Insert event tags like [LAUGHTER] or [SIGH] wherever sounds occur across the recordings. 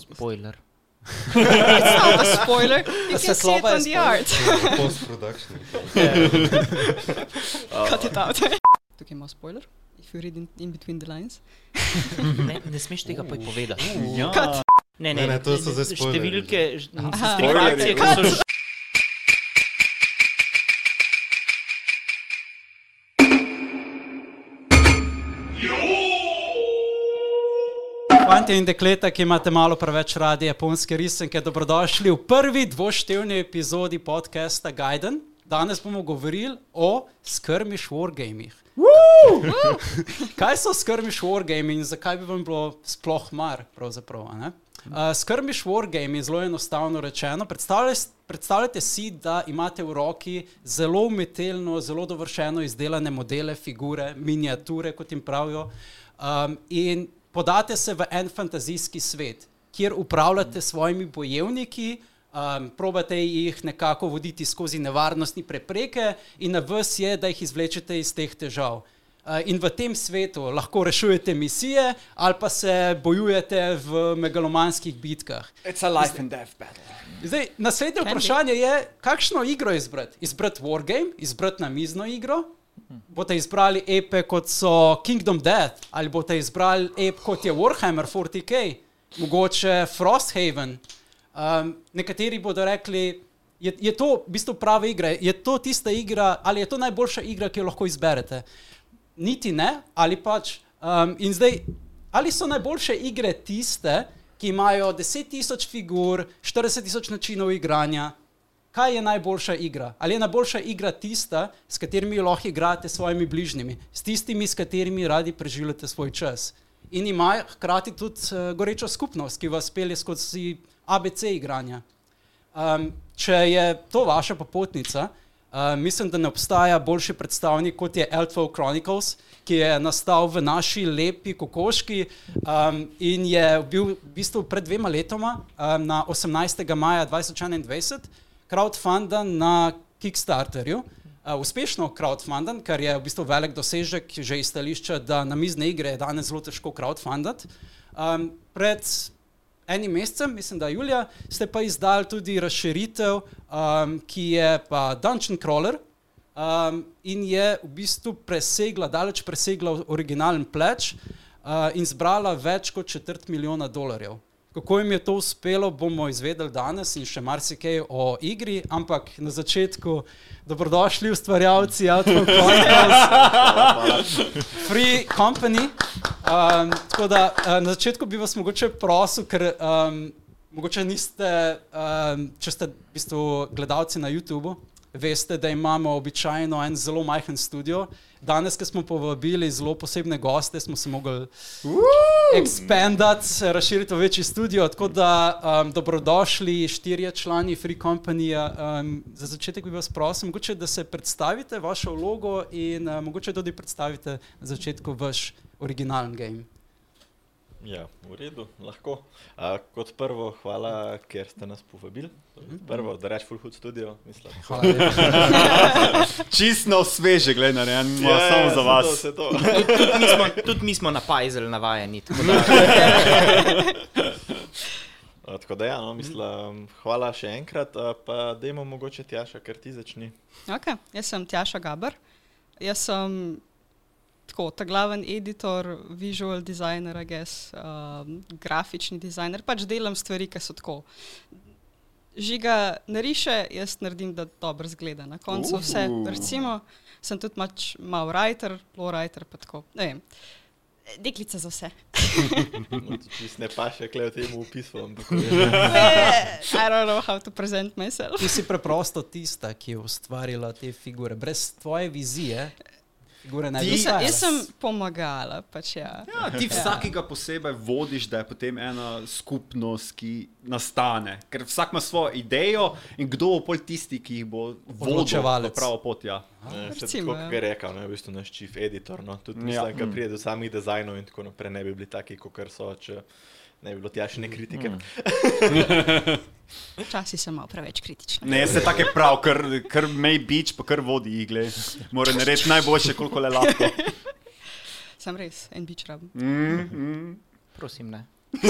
Spoiler. It's not a spoiler. You can see it on the art. Post-production. Cut it out. Tukaj ima spoiler. If you read in, in between the lines. Ne, ne smeš tega poj povedati. Ja. Ne, Ne, ne, to so zdaj spoilerji Številke, ž- Aha. strikacije, ki so že. Fanti in dekleta, ki imate malo preveč radi japonske risanke, dobrodošli v prvi dvoštevni epizodi podcasta Gaiden. Danes bomo govorili o skirmish wargamih. [LAUGHS] Kaj so skirmish wargami in zakaj bi vam bilo sploh mar? Uh, skirmish wargami, zelo enostavno rečeno, predstavljajte, predstavljajte si, da imate v roki zelo umetelno, zelo dovršeno izdelane modele, figure, miniature, kot jim pravijo. Um, in podate se v en fantazijski svet, kjer upravljate s svojimi bojevniki, um, probate jih nekako voditi skozi nevarnostni prepreke, in na vas je, da jih izvlečete iz teh težav. Uh, In v tem svetu lahko rešujete misije ali pa se bojujete v megalomanskih bitkah. It's a life and death battle. Zdaj, naslednje Can be. vprašanje je, kakšno igro izbrati? Izbrati Wargame, izbrati namizno igro, boste izbrali epe kot so Kingdom Death, ali boste izbrali ep kot je Warhammer 40k, mogoče Frosthaven. Um, nekateri bodo rekli, je, je to v bistvu prava igra, je to tista igra, ali je to najboljša igra, ki jo lahko izberete. Niti ne, ali pač. Um, in zdaj, ali so najboljše igre tiste, ki imajo 10.000 figur, 40.000 načinov igranja. Kaj je najboljša igra? Ali je najboljša igra tista, s katerimi lahko igrate s svojimi bližnjimi, s tistimi, s katerimi radi preživljate svoj čas? In ima hkrati tudi uh, gorečo skupnost, ki vas pelje skozi ABC igranja. Um, če je to vaša popotnica, uh, mislim, da ne obstaja boljši predstavnik kot je Elfov Chronicles, ki je nastal v naši lepi kokoški um, in je bil v bistvu pred dvema letoma, um, na 18. maja 2021, crowdfundan na Kickstarterju. Uh, uspešno crowdfundan, kar je v bistvu velik dosežek že iz stališča, da na mizne igre je danes zelo težko crowdfundati. Um, pred enim mesecem, mislim, da julija, ste pa izdali tudi razširitev, um, ki je pa Dungeon Crawler um, in je v bistvu presegla, daleč presegla originalen pleč uh, in zbrala več kot četrt milijona dolarjev. Kako jim je to uspelo, bomo izvedeli danes in še marsikaj o igri, ampak na začetku dobrodošli ustvarjalci Outlook Chronicles, [LAUGHS] Free Company. Um, tako da uh, na začetku bi vas mogoče prosil, ker um, mogoče niste, um, če ste v bistvu gledalci na YouTubu, veste, da imamo običajno en zelo majhen studio. Danes, ko smo povabili zelo posebne goste, smo se mogli ekspandati, razširiti v večji studio. Tako da um, dobrodošli štirje člani Free Company. Um, za začetek bi vas prosil, mogoče, da se predstavite vašo vlogo in uh, mogoče tudi predstavite na začetku vaš originalen game. Ja, v redu, lahko. A, kot prvo, hvala, ker ste nas povabili. Prvo, da rečem, full hood studio, mislim. Hvala. [LAUGHS] Čisto sveže, gledaj, narejen, ja, samo za vas. To, se to. Tudi mi smo, tudi mi smo na pajzel navajeni. tako da- [LAUGHS] A, Tako da, ja, no, mislim, hvala še enkrat, a, pa dajmo mogoče Tjaša, ker ti začni. Okay. Jaz sem Tjaša Gaber. Jaz sem tako, ta glaven editor, visual designer, I guess, um, grafični designer. Pač delam stvari, ki so tako. Žiga nariše, jaz naredim, da dobro zgleda. Na koncu vse, recimo, sem tudi mač, mal writer, low writer, pa tako. Ne vem. Deklica za vse. Čisto ne pa še klej v tem opisu, [LAUGHS] I don't know how to present myself. Ti si preprosto tista, ki je ustvarila te figure. Brez tvoje vizije, figure ne bi Jaz, jaz sem pomagala, pač ja. Ja, ti vsakega posebej vodiš, da je potem ena skupnost, ki nastane. Ker vsak ima svojo idejo in kdo bo pol tisti, ki jih bo vodil v pravo pot. Ja. Ne, še Recimo, tako, ja. kot je rekel, ne, v bistvu naš chief editor. No, tudi Ja. mislim, da pride do samih dizajnov in tako naprej, ne bi bili taki, kot so, če ne bi bilo tjašne kritike. Mm. [LAUGHS] Včasih sem malo preveč kritična. Ne, se tako je prav, ker, ker mej bič, pa kar vodi igle. Mora narediti najboljše, koliko le lahko. [LAUGHS] Sem res en bič rabim. Mm, mm. Prosim, ne. [LAUGHS]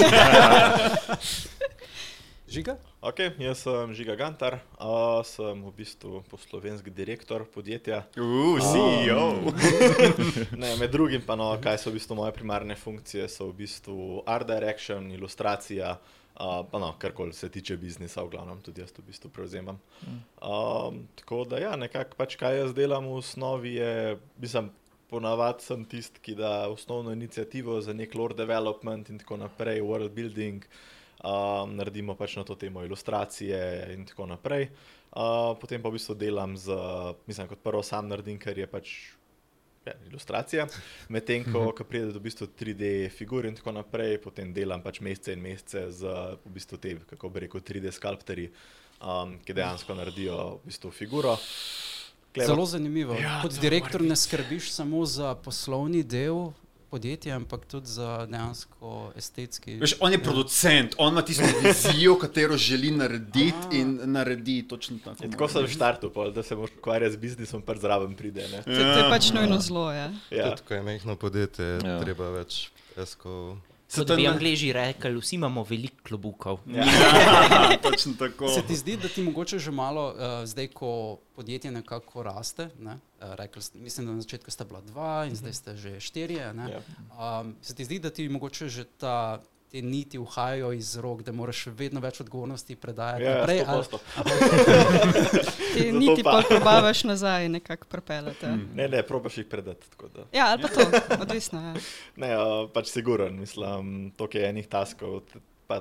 Žiga? Ok, jaz sem Žiga Gantar, uh, sem v bistvu poslovenski direktor podjetja. Uh, CEO. [LAUGHS] Ne, med drugim pa, no, kaj so v bistvu moje primarne funkcije, so v bistvu art direction, ilustracija, uh, pa no, karkoli se tiče biznisa, v glavnem tudi jaz to v bistvu prevzemam. Um, tako da ja, nekako pač kaj jaz delam v osnovi je, mislim, ponavadi sem tisti, ki da osnovno inicijativo za nek lore development in tako naprej, world building. Um, naredimo pač na to temo ilustracije in tako naprej. Uh, potem pa v bistvu delam z, mislim, kot prvo sam naredim, ker je pač ja, ilustracija, medtem ko, ko pride do v bistvu 3D figur in tako naprej, potem delam pač mesece in mesece z v bistvu te, kako bi rekel, 3D skulptorji, um, ki dejansko naredijo v bistvu figuro. Glej, Zelo zanimivo. Ja, Kot to direktor ne skrbiš samo za poslovni del podjetja, ampak tudi za dejansko estetski. Veš, on je producent, on ima tisto vizijo, katero želi narediti in naredi točno tako. In tako sem štartil, pol, da se moraš ukvarjati z biznisom, pa zraven pride. Ne? To, to je pač nujno zlo. Ja. Ja. Tudi ko je mehko podjetje, Ja. ja. treba več eskov. Kot bi angliži rekli, vsi imamo veliko klobukov. Ja, [LAUGHS] točno tako. Se ti zdi, da ti mogoče že malo, uh, zdaj, ko podjetje nekako raste, ne? uh, rekli, mislim, da na začetku sta bila dva in zdaj ste že štirje. ne? Ja. Um, se ti zdi, da ti mogoče že ta, te niti uhajajo iz rok, da moraš vedno več odgovornosti predajati Ja, naprej? ja, ali- 100%. Ti Zato niti pa- probavaš nazaj nekako prepeljati. ja. Ne, ne, probaš jih predati. tako da. Ja, ali pa to, odvisno. Ja. [LAUGHS] Ne, uh, pač siguren, mislim, to je enih taskov, pa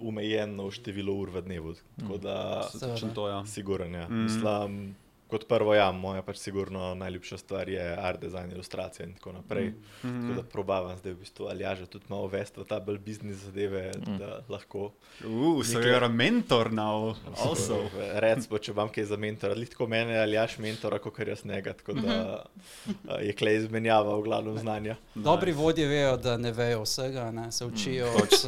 omejeno število ur v dnevu. Tako da, Točno to, ja. siguren, ja. Mm. Mislim, kot prvo, ja, moja pač sigurno najljubša stvar je art design, ilustracija in tako naprej. Mm. Tako da probavam zdaj v bistvu ali ja, že tudi malo vesti v ta bolj biznis zadeve, mm. da lahko. Uh, so you're a mentor now, also. Recimo, če vam kaj za mentora, ali tako mene ali jaš mentora, kot jaz njega, tako da uh, je klej izmenjava v glavnem znanja. Dobri vodje vejo, da ne vejo vsega, ne? se učijo, s,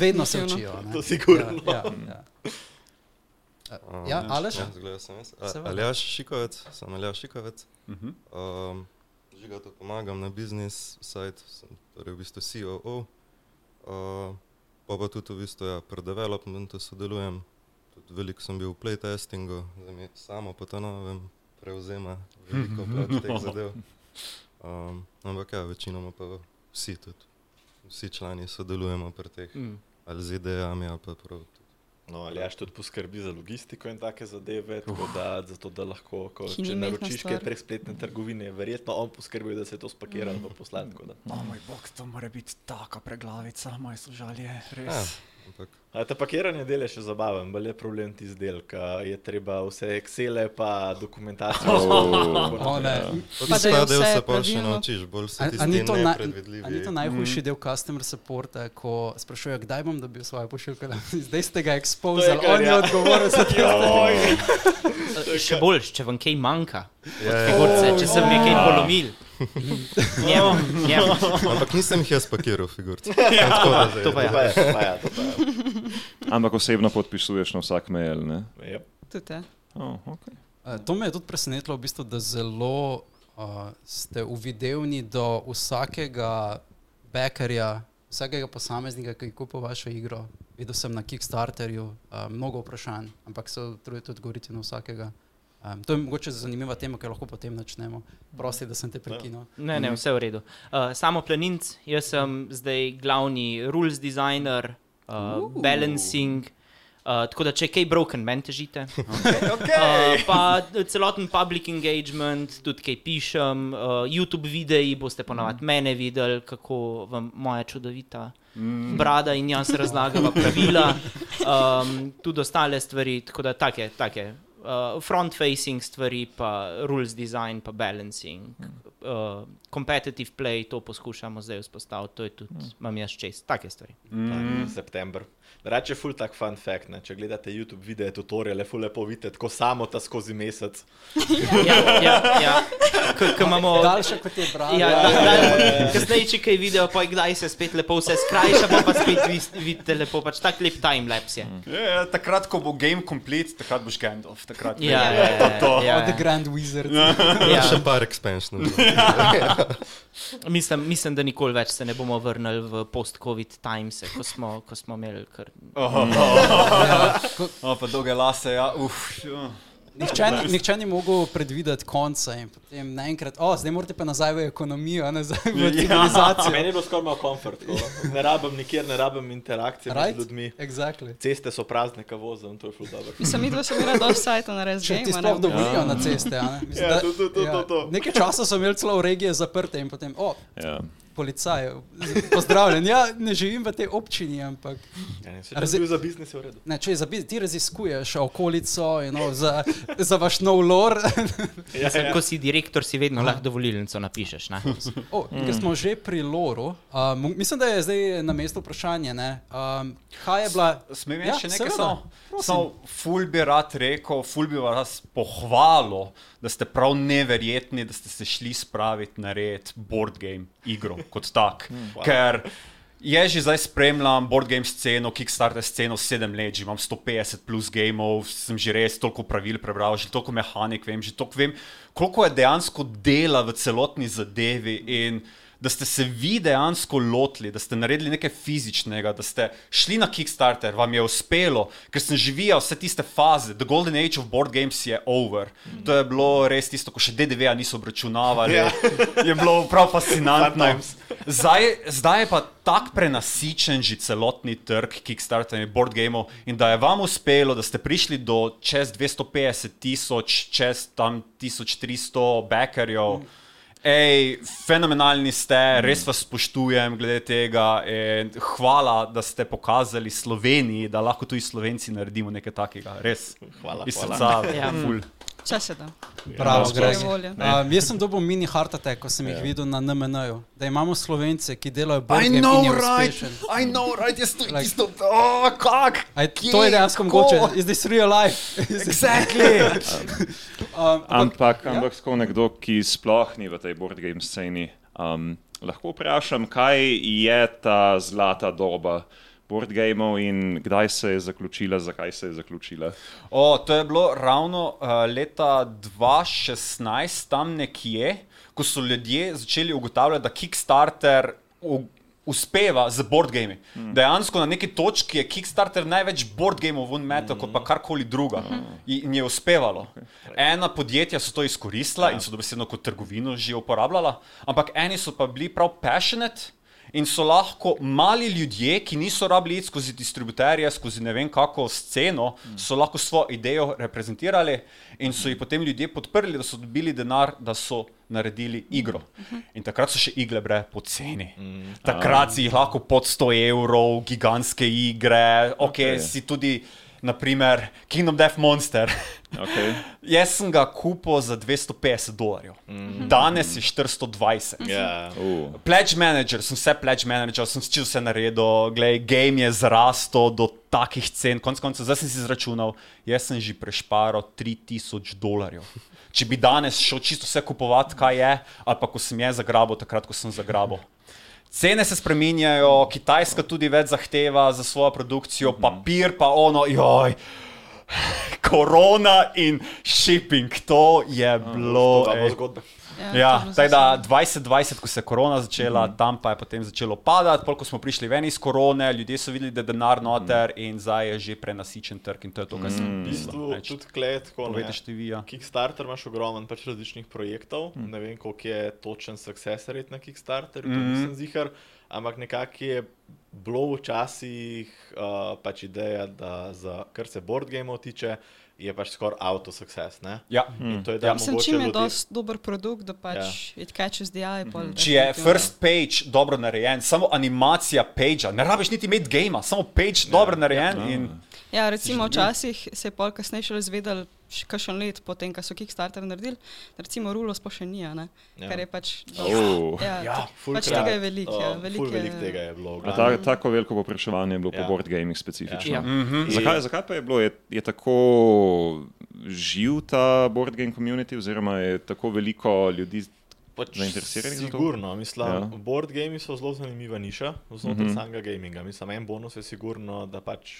vedno se učijo. ne. To sigurno. Ja, ja, ja. Um, Ja, Aleš? Ja, zgleda sem jaz. Aljaš Šikovec, sem Aljaš Šikovec. Mhm. Um, Žiga tu pomagam na biznis site, sem torej v bistvu COO. Uh, pa pa tudi v bistvu ja, pri developmentu sodelujem. Tudi veliko sem bil v playtestingu, zdaj mi samo po ta novem prevzema veliko [LAUGHS] pač teh zadev. Um, ampak ja, večinoma pa vsi tudi, vsi člani sodelujemo pri teh, Mm. ali z idejami, ali pa prav. No, ali jaš tudi poskrbi za logistiko in take zadeve, tako da, zato, da lahko, ko, Ki če naročiš kaj prek spletne trgovine, verjetno on poskrbi, da se to spakira mm. posla. tako da. O moj bog, to mora biti taka preglavica, moje sožalje, Ja, res. ampak A ta pakiranje del je še zabaven, bolj je problem ti izdelek, je treba vse Excele pa dokumentacijo. O, ne. Tudi Pa da je ta del se pa še naučiš, bolj se ti zdi a ni to najhujši del customer supporta, ko sprašujejo, kdaj bom dobil svojo pošiljko? [LAUGHS] Zdaj ste ga expozili, kar, on je ja. odgovoren za to. [LAUGHS] [LAUGHS] Še boljš, če vam kaj manjka. Ja, ja. Figurce, če sem mi kaj polomil. Njemu, njemu. Ampak nisem jih jaz pakiral, figurce. [LAUGHS] Tako da zdaj- To pa To je. pa je, to pa je, to pa je. Ampak osebno podpisuješ na vsak mail. Ne? Yep. Tudi, ja. Oh, okay. Uh, to me je tudi presenetilo, v bistvu, da zelo uh, ste uvidevni do vsakega bekarja, vsakega posameznika, ki kupa vašo igro. Videl sem na Kickstarterju uh, mnogo vprašanj, ampak se trudite odgovoriti na vsakega. Um, to je mogoče zanimiva tema, ki jo lahko potem načnemo. Prosti, da sem te prekinil. Ne, ne, vse v redu. Uh, samo planinc, jaz sem zdaj glavni rules designer, uh, balancing. Uh, tako da, če je kaj broken, meni težite. [LAUGHS] Uh, pa celoten public engagement, tudi kaj pišem, uh, YouTube videi boste ponavadi mene videli, kako vam moja čudovita brada in jaz razlagava pravila, um, [LAUGHS] tudi ostale stvari, tako da take, take uh, front-facing stvari, pa rules design, pa balancing. Uh, competitive play, to poskušamo zdaj vzpostaviti, to je tudi, imam jaz čez, take stvari. Mm. September. Reče, ful tak fun fact, ne? če gledate YouTube videe, tutoriale, ful lepo vidite, tako samo ta skozi mesec. Ja, ja, ja. Ko, ko imamo. Daljše kot je brado. Ja, da, da, kasneje, če kaj video, pa kdaj se spet lepo vse skrajša, pa, pa spet vis- vidite lepo, pač tak lep timelapse je. Ja, takrat, ko bo game complete, takrat boš Gandalf. Takrat Ja, vem, ja, to, to. ja, Oh, the ja. Grand Wizard. Ja. Še par expansionov. Mislim, mislim, da nikoli več se ne bomo vrnili v post-COVID times, ko smo, ko smo imeli kar. O, pa dolge lase, ja, uf. ja. Nihče, ni- nihče ni mogel predvideti konca in potem naenkrat, o, zdaj morate pa nazaj v ekonomijo, nazaj v Ja. civilizacijo. Meni je bilo skoraj malo komfort. ko Ne rabim nikjer, ne rabim interakcije Right? med ljudmi. Exactly. Ceste so prazne, ka vozim, to je ful dobro. Mislim, mi dva smo imeli dosti sajta na res Če ti sploh dovolijo na ceste. a ne? Mislim, Ja, da- to, to, to, to, to. Nekaj časa so imeli celo regije zaprte in potem, o, Ja. Policaj, pozdravljen. Ja, ne živim v tej občini, ampak Ja, Razi- če bil za biznis, je v redu. ne, če zabi, ti raziskuješ okolico you know, za, za vaš nov lor. Ja, ja. Ko si direktor, si vedno lahko dovolilnico napišeš. Ne? Oh, mm. Ker smo že pri loru, uh, mislim, da je zdaj na mestu vprašanje. ne, Um, kaj je bila? Smem Ja, še nekaj? Samo, samo ful bi rad rekel, ful bi vas pohvalil, da ste prav neverjetni, da ste se šli spraviti na red board game igro kot tak. [LAUGHS] Ker je že zdaj spremljam board game sceno, Kickstarter sceno sedem let, že imam 150 plus gameov, sem že res toliko pravil prebral, že toliko mehanik vem, že toliko vem, koliko je dejansko dela v celotni zadevi. In, da ste se vi dejansko lotili, da ste naredili nekaj fizičnega, da ste šli na Kickstarter, vam je uspelo, ker sem živel vse tiste faze. The Golden Age of Board Games je over. To je bilo res tisto, ko še DDV-ja niso obračunavali. Ja. Je bilo prav fascinantno. Zdaj, zdaj je pa tako prenasičen že celotni trg Kickstarter in board gameov in da je vam uspelo, da ste prišli do čez 250 tisoč, čez tam 1300 backerjev. Ej, fenomenalni ste, res vas spoštujem glede tega. in Hvala, da ste pokazali Sloveniji, da lahko tudi Slovenci naredimo nekaj takega. Res. Hvala, Iz srca. Ja. ful. Če se da. Greg. Je volja. Um, jaz sem dobil mini heart attack, ko sem jih videl na NMN-ju, da imamo slovence, ki delajo I know, in je right. I know, right, jaz to Like- isto, oh, kak? Aj, Kje? to je dejansko Ko? mogoče. Is this real life? [LAUGHS] Is this- Exactly. [LAUGHS] um, Ampak, ja. ampak tako nekdo, ki sploh ni v tej board game sceni, um, lahko vprašam, kaj je ta zlata doba board gameov in kdaj se je zaključila, zakaj se je zaključila. O, to je bilo ravno uh, leta 2016, tam nekje, ko so ljudje začeli ugotavljati, da Kickstarter uspeva z board gaming. Mm. Dejansko na neki točki je Kickstarter največ board gameov ven metal, mm. kot pa karkoli druga. In je uspevalo. Ena podjetja so to izkoristila in so dobesedno kot trgovino že uporabljala, ampak eni so pa bili prav passionate. In so lahko mali ljudje, ki niso rabili iti skozi distributerje, skozi ne vem kako sceno, so lahko svojo idejo reprezentirali in so jih potem ljudje podprli, da so dobili denar, da so naredili igro. In takrat so še igle bre poceni. Takrat si jih lahko pod 100 evrov, gigantske igre, ok, okay. si tudi, naprimer, Kingdom Death Monster. Okay. Jaz sem ga kupil za 250 dolarjev, danes je 420. Ja. Uh, Pledge manager, sem vse pledge manager, sem čisto vse naredil, gledaj, game je zrastel do takih cen, konc koncev, zdaj sem si izračunal, jaz sem že prešparal 3000 dolarjev. Če bi danes šel čisto vse kupovati, kaj je, ali pa ko sem je zagrabil, takrat, ko sem zagrabil. Cene se spreminjajo, Kitajska tudi več zahteva za svojo produkcijo, papir pa ono, joj. [LAUGHS] Korona in shipping, to je bilo. To je zgodba. Ja, je tako da zasebno. 2020, ko se je korona začela, mm -hmm. tam pa je potem začelo padati, pol ko smo prišli ven iz korone, ljudje so videli, da je denar noter mm -hmm. in zdaj je že prenasičen trg in to je to, kar sem V bistvu mislil. tudi klet, ko ne. Povedeš ti vi, ja. Kickstarter imaš ogromen pač različnih projektov, mm. ne vem, koliko je točen success rate na Kickstarterju, to Mhm. nisem zihar, ampak nekako je bilo včasih uh, pač ideja, da za, kar se board gameov tiče, je pač skoraj auto success, ne? Ja. In to je Ja. da Mislim, mogoče čim je dosti dober produkt, da pač Ja. it catches the eye. pol Če je first page dobro narejen, samo animacija pagea, ne rabiš niti imeti gama, samo page ja. dobro narejen. Ja. In, Ja, recimo včasih se je pol kasneje šele izvedel, kakšen let potem, ko so Kickstarter naredili, da recimo Rulo sploh še ni, a ne? Ja. Kar je pač... Oh. Ja, Ja, Ful pač krat, tega je veliko. Ja, uh, velik ful je- veliko tega je bilo. ta, tako veliko povpraševanje je bilo ja. Po board gaming specifično. Ja. Ja. mm -hmm. Zakaj, zakaj pa je bilo? Je, je tako živ ta board game community, oziroma je tako veliko ljudi Pač zainteresiranih za to? Sigurno, mislim, Ja. board games so zelo zanimiva niša znotraj mm Mhm. -hmm. samega gaminga. Mislim, en bonus je sigurno, da pač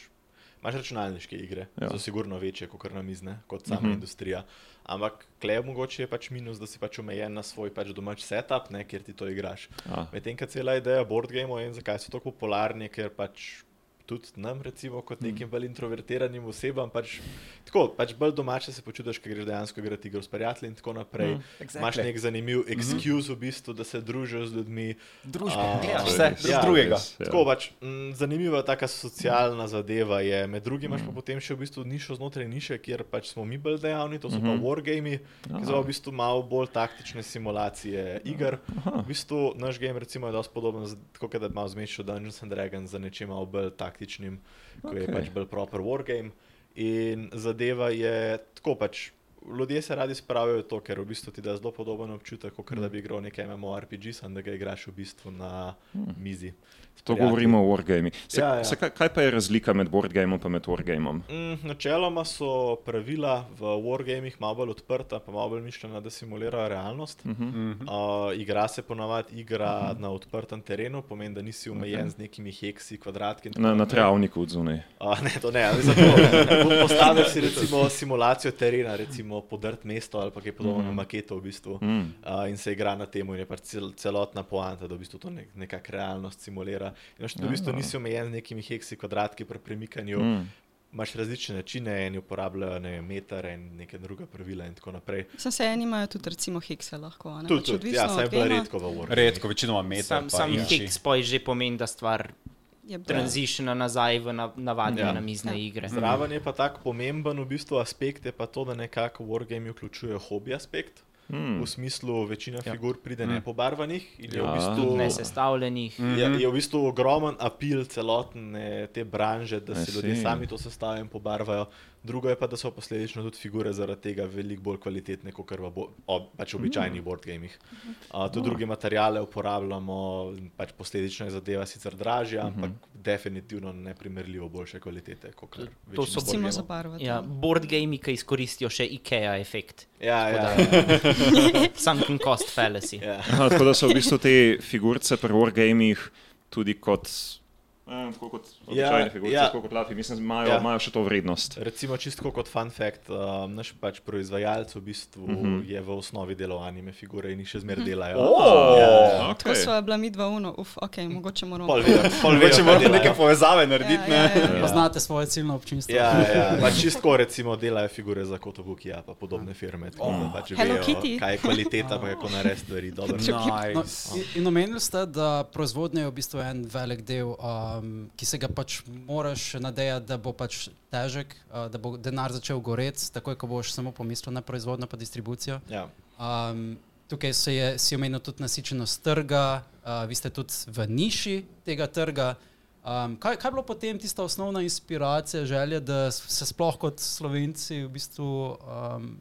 Imaš računalniške igre, Ja. ja. so sigurno večje kot namizne, kot sama uh Mhm. -huh. industrija. Ampak klej mogoče je pač minus, da si pač omejen na svoj pač domač setup, ne, kjer ti to igraš. A, Medtem, ko cela ideja board gameov in zakaj so tako popularni, ker pač tudi nam, recimo, kot Mm. nekim bolj introvertiranim osebam, pač, tako, pač bolj domače se počutiš, ker greš dejansko igrati igro s prijatelji in tako naprej. Mm. Mm, exactly. Imaš nek zanimiv excuse v bistvu, da se družiš z ljudmi. Družba, A, gledaš to je vse, Ja, drugega. res. Ja. Tako pač, m, zanimiva taka socialna zadeva je. Med drugim imaš pa Mm. potem še v bistvu nišo znotraj niše, kjer pač smo mi bolj dejavni, to so Mhm. pa wargami, ki so v bistvu malo bolj taktične simulacije iger. Aha. V bistvu naš game recimo, je dosti podoben, kot da bi malo zmešal Dungeons and Dragons za nečim malo bolj taktičnim, okay. je Okej. pač bolj proper wargame. In zadeva je tako pač. Ljudje se radi spravijo to, ker v bistvu ti da zelo podoben občutek, kot da bi igral nekaj MMORPG, samo da ga igraš v bistvu na mizi. To prijatelji. govorimo o wargamih. Se, Ja, ja. Se, kaj, kaj pa je razlika med boardgamom in med wargamom? Mm, načeloma so pravila v wargamih malo bolj odprta, pa malo bolj mišljena, da simulirajo realnost. Uh -huh. Uh, igra se ponavadi igra na odprtem terenu, pomeni, da nisi omejen Ok. z nekimi heksi, kvadratki. in tako na, na travniku od zunaj. Uh, ne, to ne, ali zato postaviš si recimo simulacijo terena, recimo podrt mesto ali pa kaj podobno Mhm. mm. maketo v bistvu. Mm. Uh, in se igra na tem, in je pač cel, celotna poanta, da v bistvu to nek, nekako realnost simulira. In še, da v bistvu Ja. nisi omejen z nekimi heksi, kvadratki pri premikanju. Mm. Imaš različne načine, eni uporabljajo ne, vem, meter in neke druge pravila in tako naprej. Sem se eni imajo tudi recimo hekse lahko. a ne, Tudi, pač tudi, ja, saj je bilo redko v Wargameih. Redko, večinoma meter. Sam, pa sam inči. heks poj že pomeni, da stvar tranziciona nazaj v nav- navadne Ja. ja. namizne Ja. igre. Zraven je pa tako pomemben v bistvu aspekt, je pa to, da nekako Wargame vključuje hobi aspekt. Mm. V smislu, večina Ja. ja. figur pride Mm. mm. nepobarvanih in je v Ja. bistvu Nesestavljenih. Je, je v bistvu ogromen apel celotne te branže, da si ljudje sami to sestavljajo in pobarvajo. Drugo je pa, da so posledično tudi figure zaradi tega veliko bolj kvalitetne kot v bo, o, pač običajnih Mm. board gamih. Uh, tudi druge materiale uporabljamo, pač posledično je zadeva sicer dražja, Mhm. ampak definitivno neprimerljivo boljše kvalitete kot To so Recimo za barvati. Ja, board gamei, ki izkoristijo še IKEA efekt. Ja, ja, [LAUGHS] Sunken cost fallacy. ja. Aha, tako da so v bistvu te figurice pri wargamih tudi kot. Eh, tako kot običajne figurice, ja. tako kot lafi, mislim, imajo, Ja. imajo še to vrednost. Recimo, čisto kot fun fact, um, naš pač proizvajalec v bistvu uh Mhm. -huh. je v osnovi delal anime figure in jih še zmeraj delajo. O! Ja, ja. Ok. Tako so bila mi dva uno, uf, ok, mogoče moramo. Pol vejo, [LAUGHS] pol vejo, Mogoče moramo neke povezave narediti. Ja, ja, ne? ja, ja. Poznate svoje ciljno občinstvo. Ja, ja. [LAUGHS] Pač čisto recimo delajo figure za Kotobuki, ja, pa podobne firme, tako da pač Hello vejo, Kitty. kaj je kvaliteta, pa kako narediti stvari dobro. No, Nice. in- in omenili ste, da proizvodnja je v bistvu en velik del, um, ki se ga pač moraš nadejati, da bo pač težek, uh, da bo denar začel goreti, takoj ko boš samo pomislil na proizvodnjo pa distribucijo. Ja. Um, tukaj se je, si omenil tudi nasičenost trga, uh, vi ste tudi v niši tega trga. Um, kaj, kaj je bilo potem tista osnovna inspiracija, želja, da se sploh kot slovenci v bistvu. Um,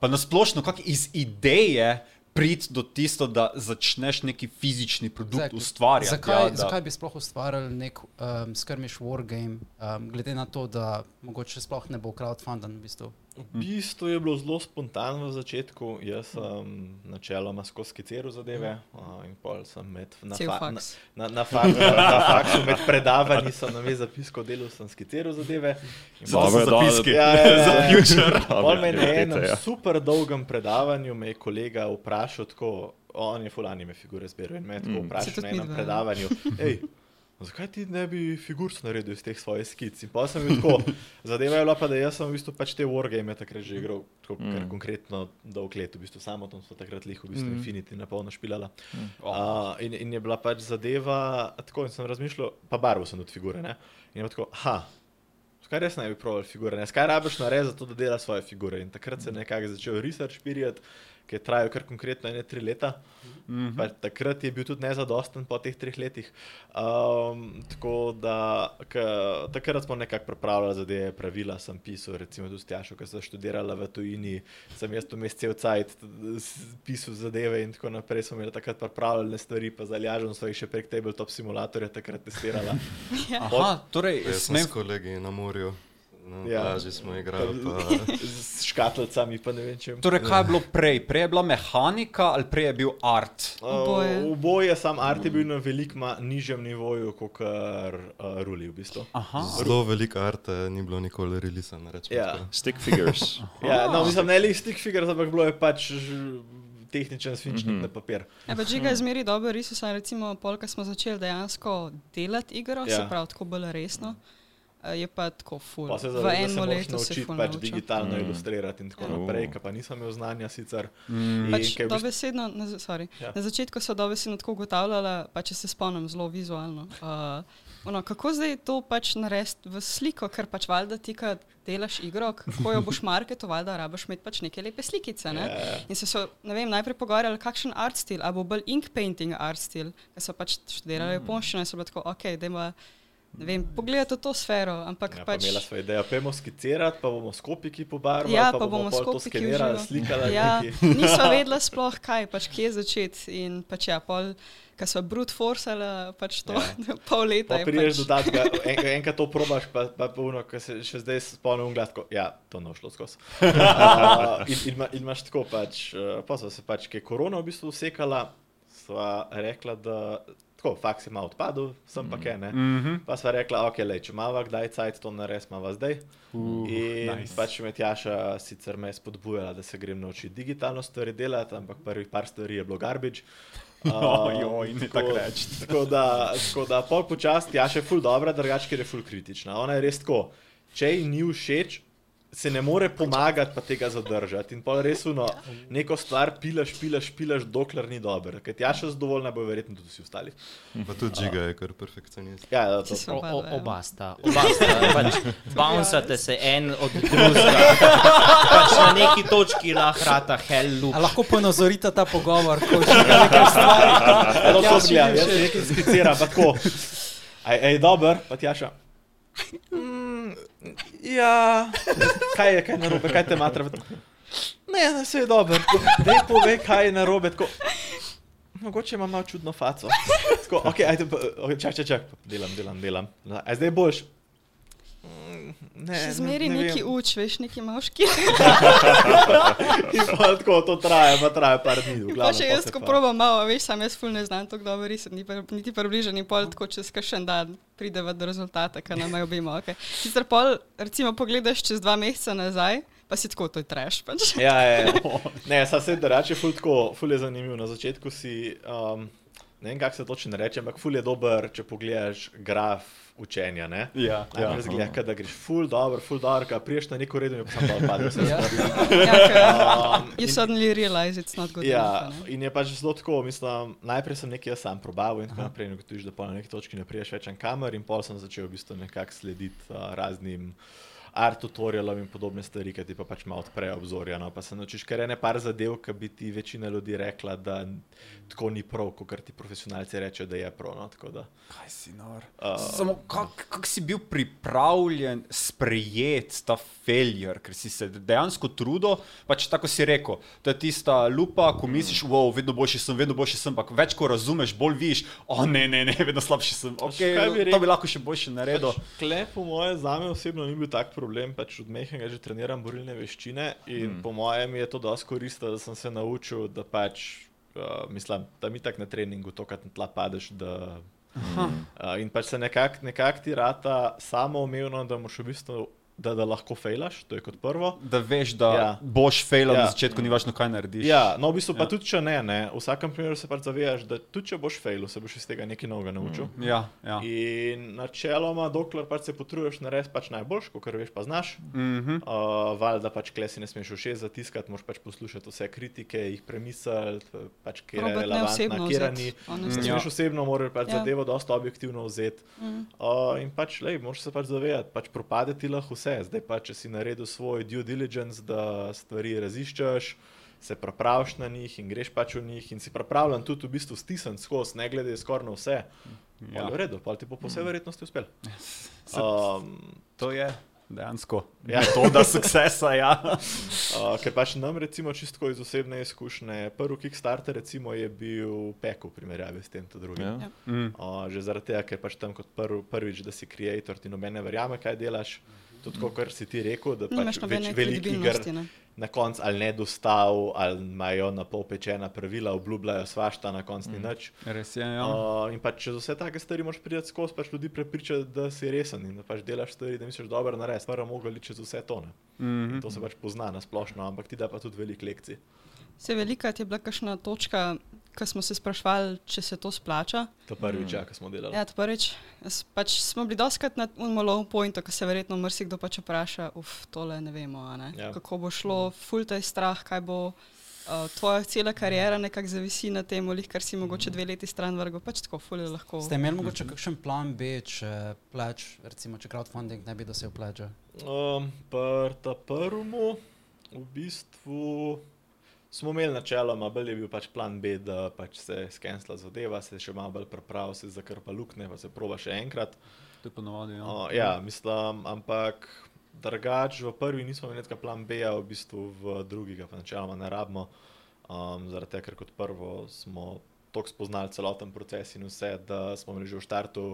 Pa nasplošno, kako iz ideje priti do tisto, da začneš neki fizični produkt Exactly. ustvarjati. zakaj, ja, da- zakaj bi sploh ustvarjali nek um, skirmish wargame, um, glede na to, da mogoče sploh ne bo crowdfunding v bistvu? V bistvu je bilo zelo spontano v začetku. Jaz sem načeloma skozi skiciral zadeve uh, in pol sem med, na, Cel fa, na, faks. na, na, fa, na, na [LAUGHS] faksu med predavanji sem na me zapisko delal, sem skiciral zadeve. Dobro. zapiske. Ja, ja, ja, ja. Future. Pol me na enem ja. super dolgem predavanju me je kolega vprašal, tako, on je fulani me figure zbiral in me je tako Mm. Vprašal na enem ja. predavanju. Ej, Zakaj ti ne bi figuric naredil iz teh svojih skic? In pa sem bil tako. [LAUGHS] Zadeva je bila pa, da jaz sem v bistvu pač te wargame takrat že igral, tako mm. Konkretno dolg let, v bistvu samo tam so takrat lih v bistvu Mm. Infinity na polno špilala. Mm. Mm. Uh, in, in je bila pač zadeva, tako in sem razmišljal, pa barvo sem tudi figure, ne? In je tako, aha, Skaj res ne bi proval figure, ne? skaj rabiš narediti za to, da dela svoje figure. In takrat se je nekako začel research period, ki je trajal kar konkretno ene tri leta. Mm. -hmm. Takrat je bil tudi nezadosten po teh treh letih. Um, tako da k, takrat smo nekako pripravljali zadeve, pravila sem pisal, recimo tudi Tjašo, ki sem študirala v tujini, sem jaz tu mesec cel cajt pisal zadeve in tako naprej. Smo imeli takrat pripravljene stvari, pa zaljažen so jih še prek tabletop simulatorja takrat testirala. [LAUGHS] Aha, torej, sem smem s kolegi na morju no, Ja. lažje smo igrali. Pa, Z [LAUGHS] škatlicami, pa ne vem čem. Torej, kaj je bilo prej? Prej je bila mehanika ali prej je bil art? Oboje. Uh, oboje, sam art je bil na veliko nižjem nivoju, kot uh, ruli v bistvu. Aha. zelo veliko arte ni bilo nikoli releasa. Ja. Stick figures. [LAUGHS] Ja, no, mislim, ne le stick figures, ampak bilo je pač tehničen svinčnik mm -hmm. na papir. Ja, pa Žiga je zmeri dobro risal, recimo polka smo začeli dejansko delati igro, ja. se Ja. pravi tako bolj resno. eh, Je pa tako ful. Pa se V zavedam, da se moraš naučiti pač naučil. digitalno mm. ilustrirati in tako Ja. naprej, ker pa nisem imel znanja sicer. Mm. Pač bistvu- dobesedno, na, sorry, Ja. ja. na začetku so dobesedno tako ugotavljala, pa če se spomnim zelo vizualno. Uh, ono, kako zdaj to pač narediti v sliko, ker pač valjda ti, ko delaš igro, kako jo boš marketu, valjda rabaš imeti pač neke lepe slikice. Ne? Ja. In se so ne vem, najprej pogovarjali, kakšen art stil, ali bo bolj ink painting art stil, ker so pač študirali japonščino in so bili tako, ok, dajmo. Ne vem, pogledajte to sfero, ampak Ja, pa pač. imela svoje ideje, pojmo skicirati, pa bomo s kopiki pobarvali, Ja, pa, pa bomo bomo s kopiki skenirali, uživo. slikali. Ja, nekaj. [LAUGHS] nismo [LAUGHS] vedeli sploh kaj, pač kje začeti. In pač ja, pol, ko smo brute forcali, pač to ja. [LAUGHS] pol leta. Pa prideš pač, do tega, en, enkrat to probaš, pa, pa puno, ki se še zdaj spomnim gledko. Ja, to ne šlo skozi. Uh, in, in, ima- in imaš tako pač, uh, pa so se pač, ki je korona v bistvu usekala, sva rekla, da tako, faks ima odpadel, sem pa kaj ne. Mm -hmm. Pa sva rekla, ok, lej, če imamo kdaj cajt, to nares imamo zdaj. Uh, In nice. pač Metjaša sicer me je spodbujala, da se grem naučiti digitalno stvari delati, ampak prvih par stvari je bilo garbage. [LAUGHS] Ojoj, ne tako reči. [LAUGHS] Tako da, tako da pol počasti, ja, še ful dobra, drugače, ker je ful kritična. Ona je res tako, če ji ni všeč, se ne more pomagati, pa tega zadržati. In pol res uno, neko stvar pilaš, pilaš, pilaš, dokler ni dobro. Ker ti ja še zadovoljna, bo verjetno tudi vsi ostali. pa tudi Žiga je kar perfekcionist. Ja, ja, Ti to, so- Oba, ja. oba sta, oba sta, pač [LAUGHS] bouncate se en od drugega. Pač na neki točki lahko rata hell loop. A lahko ponazorite ta pogovor, ko že [LAUGHS] nekaj stvari. Eno Ja, to si gledam, bil jaz všeč. nekaj skiciram, pa tako. Aj, aj dober, pa tjaša. Mm, ja, kaj je, kaj je narobe, kaj te matra? Ne, ne, vse je dobro. Dej povej, kaj je narobe. Tako, mogoče imam malo čudno faco. Tako, ok, ajde, pa- ok, čak, čak, čak. Delam, delam, delam. Aj zdaj boš. Ne, Še ne- zmeri ne neki vem. uč, veš, neki moški. Tako to traja, pa traja par dni. v Pa glavnem, še jaz, se ko probam malo, veš, sam jaz ful ne znam tako dobro risati, ni niti približno, in pol tako čez kakšen dan prideva do rezultata, ki nam je obima. Okay. Sicer pol, recimo, pogledaš čez dva meseca nazaj, pa si tako, to je trash. Pač. Ja, ja. ja. [LAUGHS] Ne, sa se drugače, ful, tako, ful je zanimiv. Na začetku si, um, ne vem, kako se točno reče, ampak ful je dober, če pogledaš graf učenja. Ne? Ja, ja. Najprej zgleda, da greš ful dobro, ful dobro, ko priješ na neko redo in pa sam dol padeš. vse Ja. stvari. Ja, ker Um, you suddenly realize it's not good Ja, enough. in je pač zelo tako, mislim, najprej sem nekaj jaz sam probal in tako naprej, in ugotoviš, da pa na neki točki ne priješ več en kamer in pol sem začel v bistvu nekako slediti uh, raznim art tutorialom in podobne stvari, ki ti pa pač malo odprejo obzorja. No? Pa se naučiš kar ene par zadev, ki bi ti večina ljudi rekla, da tako ni prav, kot ti profesionalci rečejo, da je prav. No? Tako da, Kaj si nor? Uh, Samo kako kak si bil pripravljen sprejeti ta failure, ker si se dejansko trudil, pač tako si rekel, to je tista lupa, ko misliš, wow, vedno boljši sem, vedno boljši sem, ampak več ko razumeš, bolj vidiš, o ne, ne, ne, vedno slabši sem. Okay, bi to bi lahko še boljše naredil. Pač, Klep, po mojem, za me osebno ni bil tak problem, pač od mehkega že treniram borilne veščine in mm. po mojem je to dosti koristilo, da sem se naučil, da pač, uh, mislim, da mi tak na treningu to, kar na tla padeš, da. Uh, in pač se nekako nekak ti rata samo umevno, da moš v bistvu, da, da lahko fejlaš, to je kot prvo. Da veš, da ja. Boš failal ja. Na začetku, ni važno, kaj narediš. Ja, no, v bistvu pa Ja. tudi če ne, ne, v vsakem primeru se pač zavedaš, da tudi če boš fejlal, se boš iz tega nekaj novega naučil. Mm. ja, ja. In načeloma, dokler pač se potruješ narediti pač najboljš, kot veš, pa znaš. Mm -hmm. Uh, Valjda pač klesi ne smeš ušes zatiskati, moraš pač poslušati vse kritike, jih premisliti, pač kje je osebno kje ni. honestly. Ne Ja. smeš osebno, moraš pač Ja. zadevo dosta objektivno vzeti. Mm. Uh, in pač, lej, moraš se pač zavedati, pač propade ti lahko vse. Zdaj pa, če si naredil svoj due diligence, da stvari raziščeš, se praviš na njih in greš pač v njih in si pripravljen tudi v bistvu stisniti skozi, ne glede skoraj na vse. Ja. Ja. V redu, pa ti bo po vsej verjetnosti uspel. Um, [LAUGHS] To je. dejansko. Ja. to, da [LAUGHS] sukcesa, ja. Uh, [LAUGHS] ker pač nam, recimo, čisto iz osebne izkušnje, prvi Kickstarter recimo, je bil peko v primerjavi s tem drugim. Ja. Ja. Mm. Uh, že zaradi tega, ker pač tam kot prv, prvič, da si creator, ti nobene verjame, kaj delaš. Tudi to, kar si ti rekel, da pač več, iger kredibilnosti. ne. na koncu ali ne dostav, ali imajo na pol pečena pravila, obljubljajo svašta, na koncu ni nič. Res je. Ja. Uh, in pač čez vse take stvari moraš priti skozi, pač ljudi prepričati, da si resen in da pač delaš stvari, da misliš dobro narediti. Prvo mogli čez vse tone. Mhm. To se pač pozna na splošno, ampak ti da pa tudi veliko lekcij. Se velika je bila kakšna točka, ko smo se sprašvali, če se to splača. To prvič, mm. ja, ko smo delali. Ja, to prvič. Pač smo bili doskrat na low pointu, ko se verjetno marsikdo pač vpraša, uf, tole ne vemo, a ne? Ja. kako bo šlo, ful taj strah, kaj bo. Uh, tvoja cela karijera nekako zavisi na tem, lih, kar si mogoče dve leti stran vrgel, pač tako ful je lahko. Ste imeli mogoče kakšen plan B, če plač, recimo, če crowdfunding ne bi dosegel plača? Um, prvemu, v bistvu smo imeli načeloma, bolj je bil pač plan B, da pač se skensla zadeva, se še malo bolj pripravi, se zakrpa lukne, pa se proba še enkrat. To je ponovadi. Ja. Uh, ja, mislim, ampak drugač v prvi nismo imeli nekaj plan B, v bistvu v drugi ga pa načeloma ne rabimo. Um, zaradi tega, ker kot prvo smo tako spoznali celoten proces in vse, da smo imeli že v štartu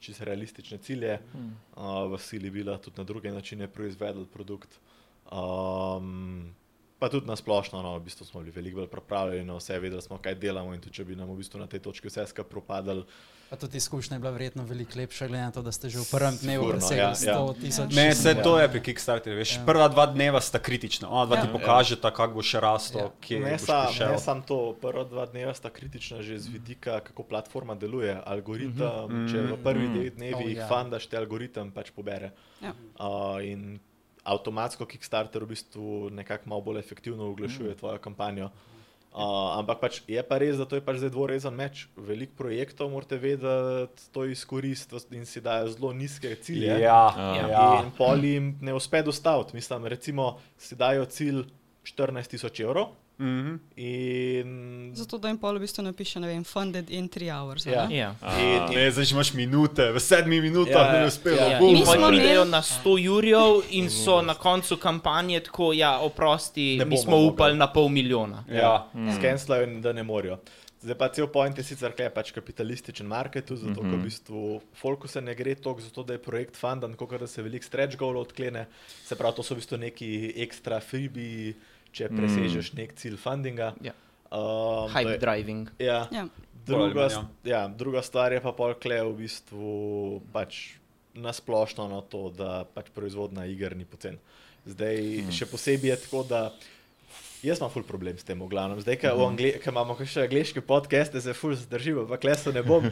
čisto realistične cilje, uh, v sili bila tudi na druge načine proizvedli produkt. Um, pa tudi na splošno, no, v bistvu smo bili veliko bolj pripravljeni na vse, vedeli smo, kaj delamo in tudi če bi nam v bistvu na tej točki vse skupaj propadali, Pa tudi izkušnja je bila verjetno veliko lepša, glede na to, da ste že v prvem dnevu Sigurno, presegli ja, ja. 100 tisoč. Ne, vse Ja. to je pri Kickstarterju. Veš, Ja. Prva dva dneva sta kritična, ona dva Ja. ti pokažeta, kako boš rastel, Ja. kje Ne, sa, ne samo to, prva dva dneva sta kritična že z vidika, kako platforma deluje. Algoritem, mm -hmm. če v Mhm. dveh dnevih Oh, oh, ja. fandaš, te algoritem pač pobere. Ja. Uh, in avtomatsko Kickstarter v bistvu nekako malo bolj efektivno oglašuje mm. tvojo kampanjo. Uh, ampak pač je pa res, da to je pač zdaj dvorezen meč. Veliko projektov morate vedeti, to izkoristiti in si dajo zelo nizke cilje. Ja, Ja. ja. In pol jim ne uspe dostaviti. Mislim, recimo, si dajo cilj 14 tisoč evrov. Mhm. In Zato, da jim pol v bistvu napiše, ne vem, funded in 3 hours. Ja. ne? Ja. In- Ne, zdaj imaš minute, v sedmih minutah Ja, ja, ne ja, bi uspelo. ja. Ja, in Mi smo pridejo na 100 jurjev in so na koncu kampanje tako, ja, oprosti, Ne mi smo upali na pol milijona. Ja. skenslajo, in da ne morajo. Zdaj pa cel point je sicer, kaj je pač kapitalističen market, zato, ker v bistvu folku se ne gre toliko za to, da je projekt fundan, kot da se veliko stretch goalov odklene. Se pravi, to so v bistvu neki ekstra freebi, če presežeš nek cilj fundinga. Ja. Um, Hype je- driving. Ja. Ja. Druga, manj, ja, druga stvar je pa pol kle v bistvu pač nasplošno na to, da pač proizvodna iger ni pocen. Zdaj hmm. še posebej je tako, da jaz imam ful problem s tem v glavnem. Zdaj, ker hmm. imamo še angliške podcaste, se ful zdržimo, pa kleso ne bom.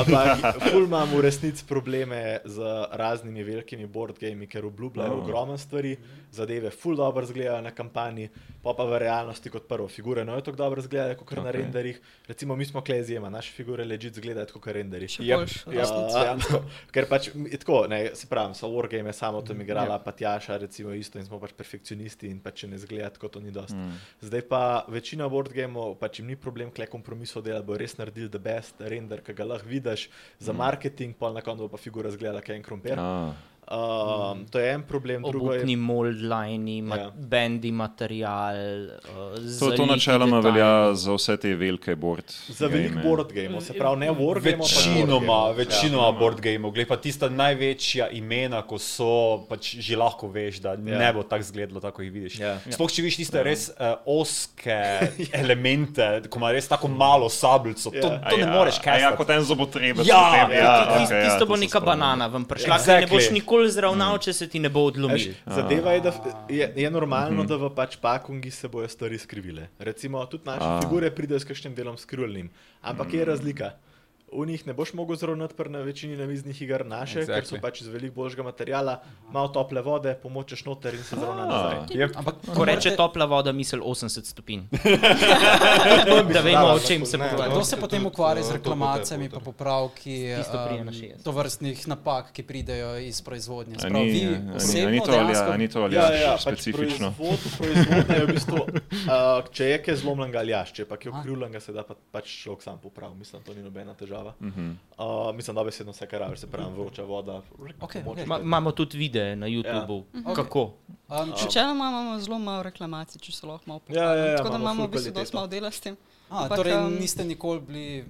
Ampak ful imam v resnici probleme z raznimi velikimi board gamei, ker obljubljajo Oh. ogromno stvari, zadeve ful dobro izgledajo na kampanji, pa pa v realnosti kot prvo figure ne tako dobro izgledajo kot okay. na renderjih. Recimo mi smo kle izjema, naše figure ležit izgledajo kot renderji. Še Yep. boljš. v Ja, resnici. dejansko. Ker pač je tako, ne, se pravi, so wargame samo tam igrala, pa Tjaša, recimo isto in smo pač perfekcionisti in pač če ne zgleda, tako to ni dosti. Mm. Zdaj pa večina wargameov, pač jim ni problem kle kompromisov delati, bo res naredili the best render, ki ga lahko vidiš za marketing, pa na koncu bo pa figura zgleda, kaj je en krompir. Ah, Um, to je en problem, drugo je. Obupni mold line, ma Ja. bendi material. Uh, to, to načeloma velja za vse te velike board. Za velik game. board game, se pravi, ne wargame, Večinoma, večinoma Ja. board gameov, glej pa tista največja imena, ko so, pač že lahko veš, da Ja. ne bo tako izgledalo, tako jih vidiš. Ja. Sploh če vidiš tiste res uh, oske [LAUGHS] elemente, ko ima res tako malo sabljico, to, Ja. to ne moreš kaj. Ja, kot en zobotrebec. Ja, ja, ja, Tisto to bo neka banana, vam prišla, Exactly. exactly. ne boš nikoli zravnal, če se ti ne bo odlomil. zadeva je, da je, je normalno, da v pač pakungi se bojo stvari skrivile. Recimo, tudi naše A. figure pridejo s kakšnim delom skrivljenim. Ampak je razlika. V njih ne boš mogel zravnati pri na večini namiznih iger naše, exactly. ker so pač iz veliko boljšega materiala, malo tople vode, pomočeš noter in se zravna nazaj. Yep. Ampak Ko reče topla voda, misel 80 stopinj. [LAUGHS] da vemo, o čem se pogovarjamo. Kdo se potem ukvarja z to reklamacijami in popravki um, 60. tovrstnih napak, ki pridejo iz proizvodnje? A Sprav, ni- vi a ni- osebno ni to ali- dejansko- a ni to ali Ja, ja, ja, pač specifično. proizvod, proizvodnja je v bistvu, uh, če je kaj zlomljenega ali jaš, če pa je A. okrivljenega, se da pa, pač človek sam popravi. Mislim, to ni nobena težava. Država. Uh, mislim, da besedno vse, kar rabiš, se pravi, vroča voda. Okej, pomoč. okej. Ma, imamo tudi videe na YouTubu, Ja. ja. kako. Um, če, Načeloma imamo zelo malo reklamacij, če se lahko malo Ja, ja, ja, pohvalim. Tako da imamo v bistvu dosti malo dela s tem. a, ampak, torej, um, niste nikoli bili,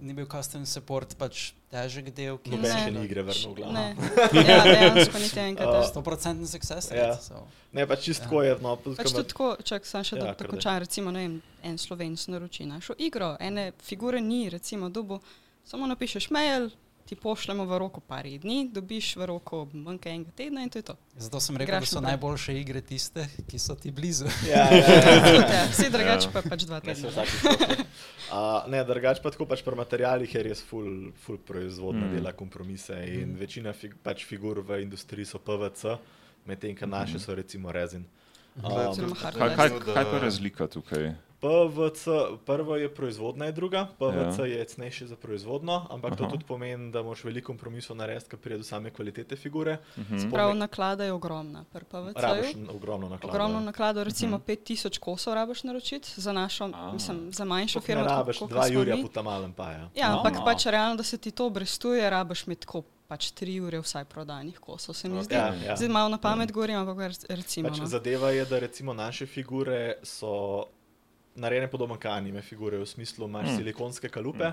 ni bil custom support pač težek del, ki Noben Ne. še ni igre vrnil v glavo. Ne, [LAUGHS] ja, dejansko niti enkrat. Uh, ne. 100% success Ja. rate. so. Ne, pač čist tako je. No, Pač tudi tako, čak sem še Ja, ja, končan, recimo, ne vem, en slovenc naroči našo igro, ene figure ni, recimo, dobo, samo napišeš mail, ti pošljemo v roku par dni, dobiš v roku manj kot enega tedna in to je to. Zato sem rekel, Igraš da so naprej. najboljše igre tiste, ki so ti blizu. Ja, [LAUGHS] ja, ja. Ja. Vsi drugače pa pač dva Ne, se tedna. pošlje. Uh, [LAUGHS] ne, drugače pa tako pač pri materialih je res full, full proizvodna mm. dela kompromise in mm. večina fig, pač figur v industriji so PVC, medtem ko naše so recimo rezin. Um, Kaj, kaj, kaj pa je razlika tukaj? PVC, prvo je proizvodna, je druga, PVC Ja. ja. je cenejši za proizvodno, ampak Aha. to tudi pomeni, da moraš veliko kompromisov narediti, kar pride do same kvalitete figure. Mhm. Prav naklada je ogromna. pri Rabiš ogromno naklada. Ogromno naklado, recimo 5000 kosov rabiš naročiti, za našo, A. mislim, za manjšo firmo. Ne tako, rabiš koliko dva Jurja mi. puta malem pa ja. Ja, ampak A. pač realno, da se ti to obrestuje, rabiš imeti tako pač tri ure vsaj prodanih kosov, se mi zdi. Ja, ja. Zdaj malo na pamet govorim, ampak rec- recimo. Pač no. zadeva je, da recimo naše figure so narejene podobno kot anime figure, v smislu imaš Mm. mm. silikonske kalupe.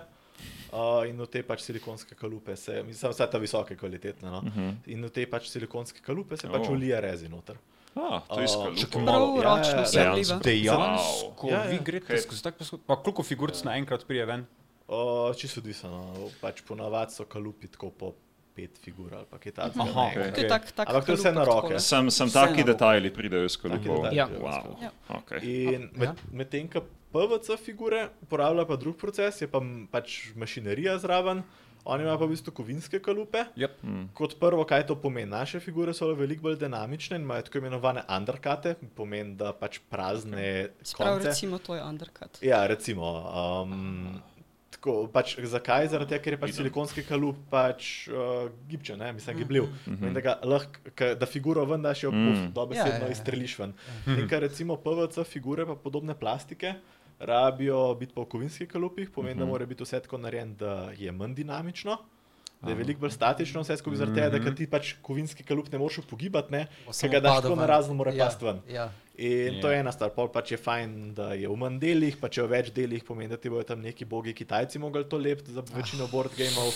Uh, in v te pač silikonske kalupe se, mislim, vse ta visoke kvalitetne. No? Mhm. In v te pač silikonske kalupe se pač Oh. ulije rezi noter. A, to je Prav malo, ja, ročno ja, se ja. obliva. Dejansko, Ja, ja. vi greste Kaj- skozi tak poskus. Pa koliko figuric naenkrat prije ven? Uh, čisto odvisno, pač ponavadi so kalupi tako po pet figur ali pa kaj takega. Aha, naenkrat. To je tak, tak Ampak to je vse na roke. Sem, sem taki detajli pridejo iz detajli Ja. Wow. Ja. Okay. In med, medtem, ko PVC figure uporablja pa drug proces, je pa pač mašinerija zraven, oni imajo pa v bistvu kovinske kalupe. Yep. Mm. Kot prvo, kaj to pomeni? Naše figure so veliko bolj dinamične in imajo tako imenovane undercute, pomeni, da pač prazne Sprav, konce. recimo, to je undercut. Ja, recimo. Um, tako, pač, zakaj? Zaradi tega, ker je pač silikonski kalup pač uh, gibčen, ne? mislim, gibljiv. Mm Mhm. -hmm. da, ga lahko, ka, da figuro ven daš, jo Mm. mm. dobesedno Ja, ja, ja, izstreliš ven. In ker recimo PVC figure pa podobne plastike. Rabijo biti pa v kovinskih kalupih, pomeni, mm -hmm. da Mhm. mora biti vse tako narejeno, da je manj dinamično, da je veliko bolj statično, vse skupaj zaradi tega, da ker ti pač kovinski kalup ne moreš pogibati, ne, ker ga daš tako na razen, mora Ja, past ven. Ja. In Ja. to je ena stvar, pol pač je fajn, da je v manj delih, pa če v več delih pomeni, da ti bodo tam neki bogi Kitajci mogli to lepiti za večino board gameov.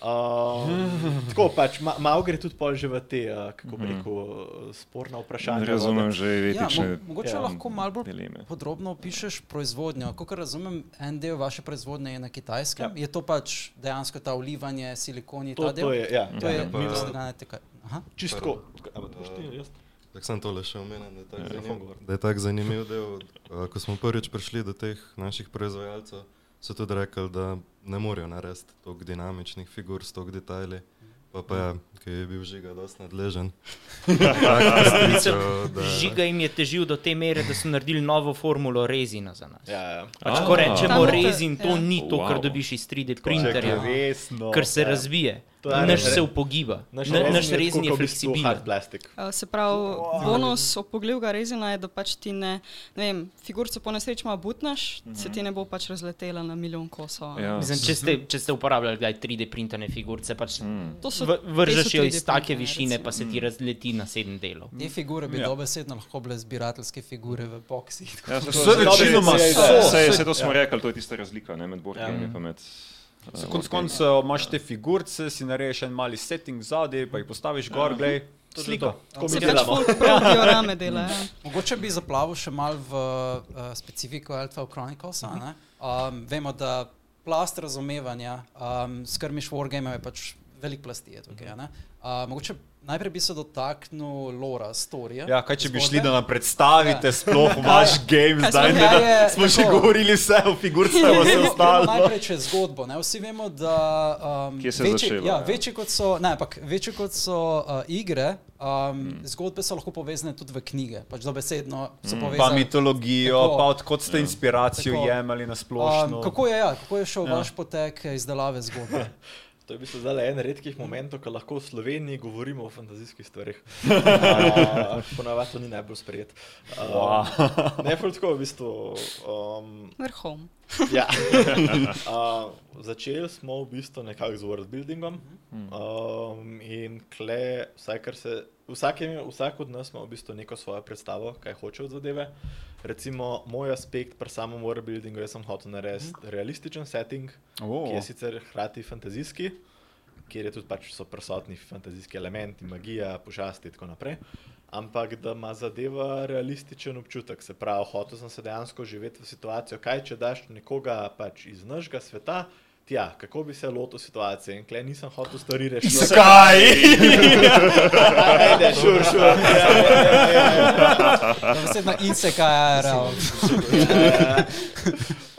Uh, [LAUGHS] tako pač, ma, malo gre tudi pol že v te, uh, kako bi rekel, uh, sporna vprašanja. Razumem že Ja, etične mo mogoče ja, lahko malo bolj dileme. podrobno opišeš proizvodnjo. Kot razumem, en del vaše proizvodnje je na kitajskem. Ja. Je to pač dejansko ta olivanje, silikoni, To, ta del? to je, ja, To ja, je ja, pa- mi to to- je teka. Aha. čistko. A, Tako sem tole še omenil, da je tako Ja, zanim, Fongor. da je tak zanimiv del. Uh, ko smo prvič prišli do teh naših proizvajalcev, so tudi rekli, da ne morejo narediti toliko dinamičnih figur s toliko detajli. Pa pa ja, ki je bil žiga dosti nadležen. [LAUGHS] Mislim, da- Žiga jim je težil do te mere, da so naredili novo formulo rezina za nas. Ja, ja. Pač, A. ko rečemo rezin, to ja. ni to, kar Wow. dobiš iz 3D Če printerja, resno. ker se ja. razvije. Je Naš se upogiba, Naš Na- naš rezin je bistvu fleksibilen. se pravi, bonus opogljivega rezina je, da pač ti ne, ne vem, figurico po nesreči malo butnaš, mm -hmm. se ti ne bo pač razletela na milijon kosov. Ja. Mislim, če, ste, če ste uporabljali kdaj 3D printane figurice, pač Mm. Vržeš 3D iz take printane, višine, pa se ti razleti na sedem delov. Te figure bi Ja. dobesedno lahko bile zbirateljske figure v boksih. Ja, se, [LAUGHS] Vse večinoma Dobre, so. ja, se, ja. se to smo Ja. rekli, to je tista razlika ne, med boardgame Ja. in med. Za konc koncev imaš te figurice, si narediš en mali setting zadaj, pa jih postaviš gor, glej, slika. Tako mi pač delamo. folk [LAUGHS] prav diorame dela. Ja. Mogoče bi zaplavil še mal v uh, specifiko Elfov Chronicles. -huh. um, vemo, da plast razumevanja um, skrmiš wargame je pač velik plasti. Je tukaj, a ne? uh, mogoče najprej bi se dotaknil lora, storija. Ja, kaj če bi zgodbe. šli, da nam predstavite Ja. sploh [LAUGHS] vaš game, zdaj ne, da je- smo že govorili vse o figurcah, pa vse [LAUGHS] ostalo. Najprej čez zgodbo. Ne? Vsi vemo, da um, Kje se večji, začelo, ja, ja. večji kot so, ne, ampak večji kot so uh, igre, um, hmm. zgodbe so lahko povezane tudi v knjige. Pač dobesedno so Pa povezane. mitologijo, Tako. pa odkot ste inspiracijo Tako. jemali na splošno. Um, kako, je, ja, kako je šel ja. vaš potek izdelave zgodbe? [LAUGHS] To je v bistvu zdaj en redkih momentov, ko lahko v Sloveniji govorimo o fantazijskih stvarih. Uh, [LAUGHS] Ponavadi to ni najbolj sprejet. Uh, ne, ful tako v bistvu. Um, Vrhom. ja. [LAUGHS] uh, začeli smo v bistvu nekako z worldbuildingom. Um, in kle, vsaj kar se. Vsak, je, vsak od nas ima v bistvu neko svojo predstavo, kaj hoče od zadeve. Recimo, moj aspekt pri samem worldbuildingu, jaz sem hotel narediti realističen setting, Oh. ki je sicer hkrati fantazijski, kjer je tudi pač so prisotni fantazijski elementi, magija, pošasti in tako naprej. Ampak da ima zadeva realističen občutek, se pravi, hotel sem se dejansko živeti v situacijo, kaj če daš nekoga pač iz našega sveta. Tja, kako bi se lotil situacije? In klej nisem hotel stvari rešiti. Zakaj? [LAUGHS] Ajde, šur, šur. Ja, ja, ja, ja, ja. Vse insekaj, [LAUGHS]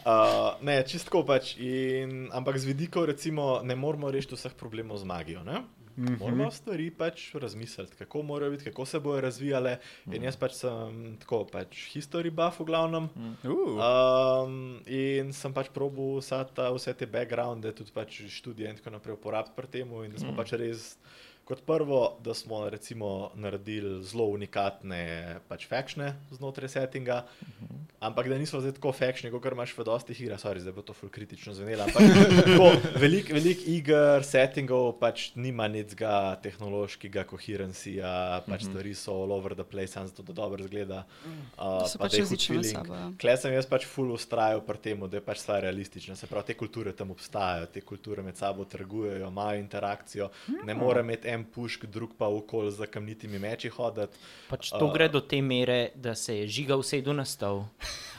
Uh, ne, čistko pač. In, ampak z vidikov, recimo, ne moramo rešiti vseh problemov z magijo. Ne? Mhm. Moramo stvari pač razmisliti, kako morajo biti, kako se bodo razvijale. In jaz pač sem tako, pač history buff v glavnem. Uh. Um, in sem pač probil vsa ta, vse te backgrounde, tudi pač študije in tako naprej uporabiti pri tem. In da smo mm. pač res, kot prvo, da smo recimo naredili zelo unikatne pač fakšne znotraj settinga, mm. ampak da niso zdaj tako fakšni, kot imaš v dostih igrah, sorry, zdaj bo to ful kritično zvenelo. Ampak tako, [LAUGHS] velik, velik iger, settingov pač nima necga tehnološkega koherencija, pač mm -hmm. stvari so all over the place, samo zato, da dobro zgleda. Uh, So pa pač da je hud različne med feeling. sabo, ja. Klej sem jaz pač full ustrajal pri tem, da je pač stvar realistična. Se pravi, te kulture tam obstajajo, te kulture med sabo trgujejo, imajo interakcijo. Ne more imeti en pušk, drug pa okol z kamnitimi meči hoditi. Pač to gre do te mere, da se je žiga usedel na stol.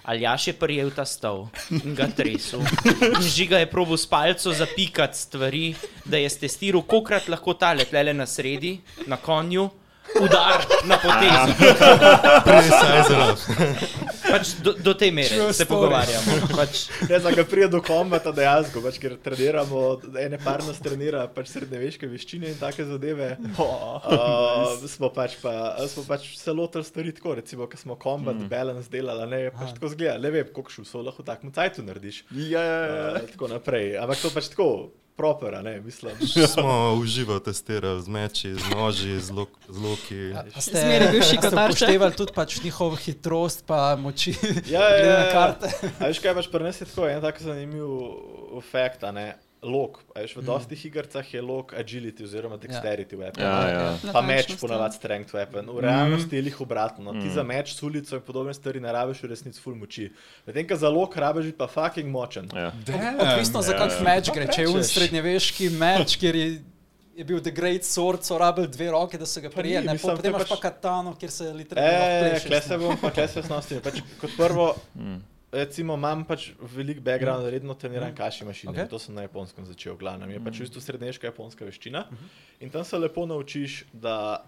Aljaš je prijel ta stol in ga tresel. Žiga je probil s palco zapikati stvari, da je testiral, kolikrat lahko tale tlele na sredi, na konju, udar na potezu. Precise Pač do, do te mere True se story. pogovarjamo. Pač, Ne, da ga pride do kombata dejansko, pač, ker treniramo, ene par nas trenira pač srednjeveške veščine in take zadeve. Uh, smo, pač pa, smo pač se lotili stvari tako, recimo, ko smo kombat, mm. balance delali, ne, pač tako zgleda, ne vem, koliko šusov lahko tako cajtu narediš. Ja, ja, ja. Uh, tako naprej. Ampak to pač tako, proper, a ne, mislim. [LAUGHS] Smo uživo testirali z meči, z noži, z, lok, z loki. Bil a ste šikotarče. upoštevali tudi pač njihovo hitrost, pa moči, Ja, ja, ja, na ja. A veš kaj pač je tako, en tak zanimiv efekt, a ne. Lok, a veš, v dostih igrah je lok agility oziroma dexterity weapon. Ja, ja. Pa meč ponavadi strength weapon. V realnosti je jih obratno. Ti za meč, sulico in podobne stvari ne rabiš v resnici full moči. Medtem ko za lok rabiš biti pa fucking močen. Ja. Odvisno za ja, kak ja. meč gre. Če je un srednjeveški meč, kjer je, je bil The Great Sword, so rabili dve roke, da so ga Pa prijeli. je Potem imaš pač- pa katano, kjer se literalno E, plešeš, kle se bom, pa kle se osnovsti. Pač, kot prvo, [LAUGHS] recimo, imam pač velik background, redno treniram kaši mašine. Ok. Okay. To sem na japonskem začel, v glavnem. Je pač v bistvu srednješka japonska veščina. In tam se lepo naučiš, da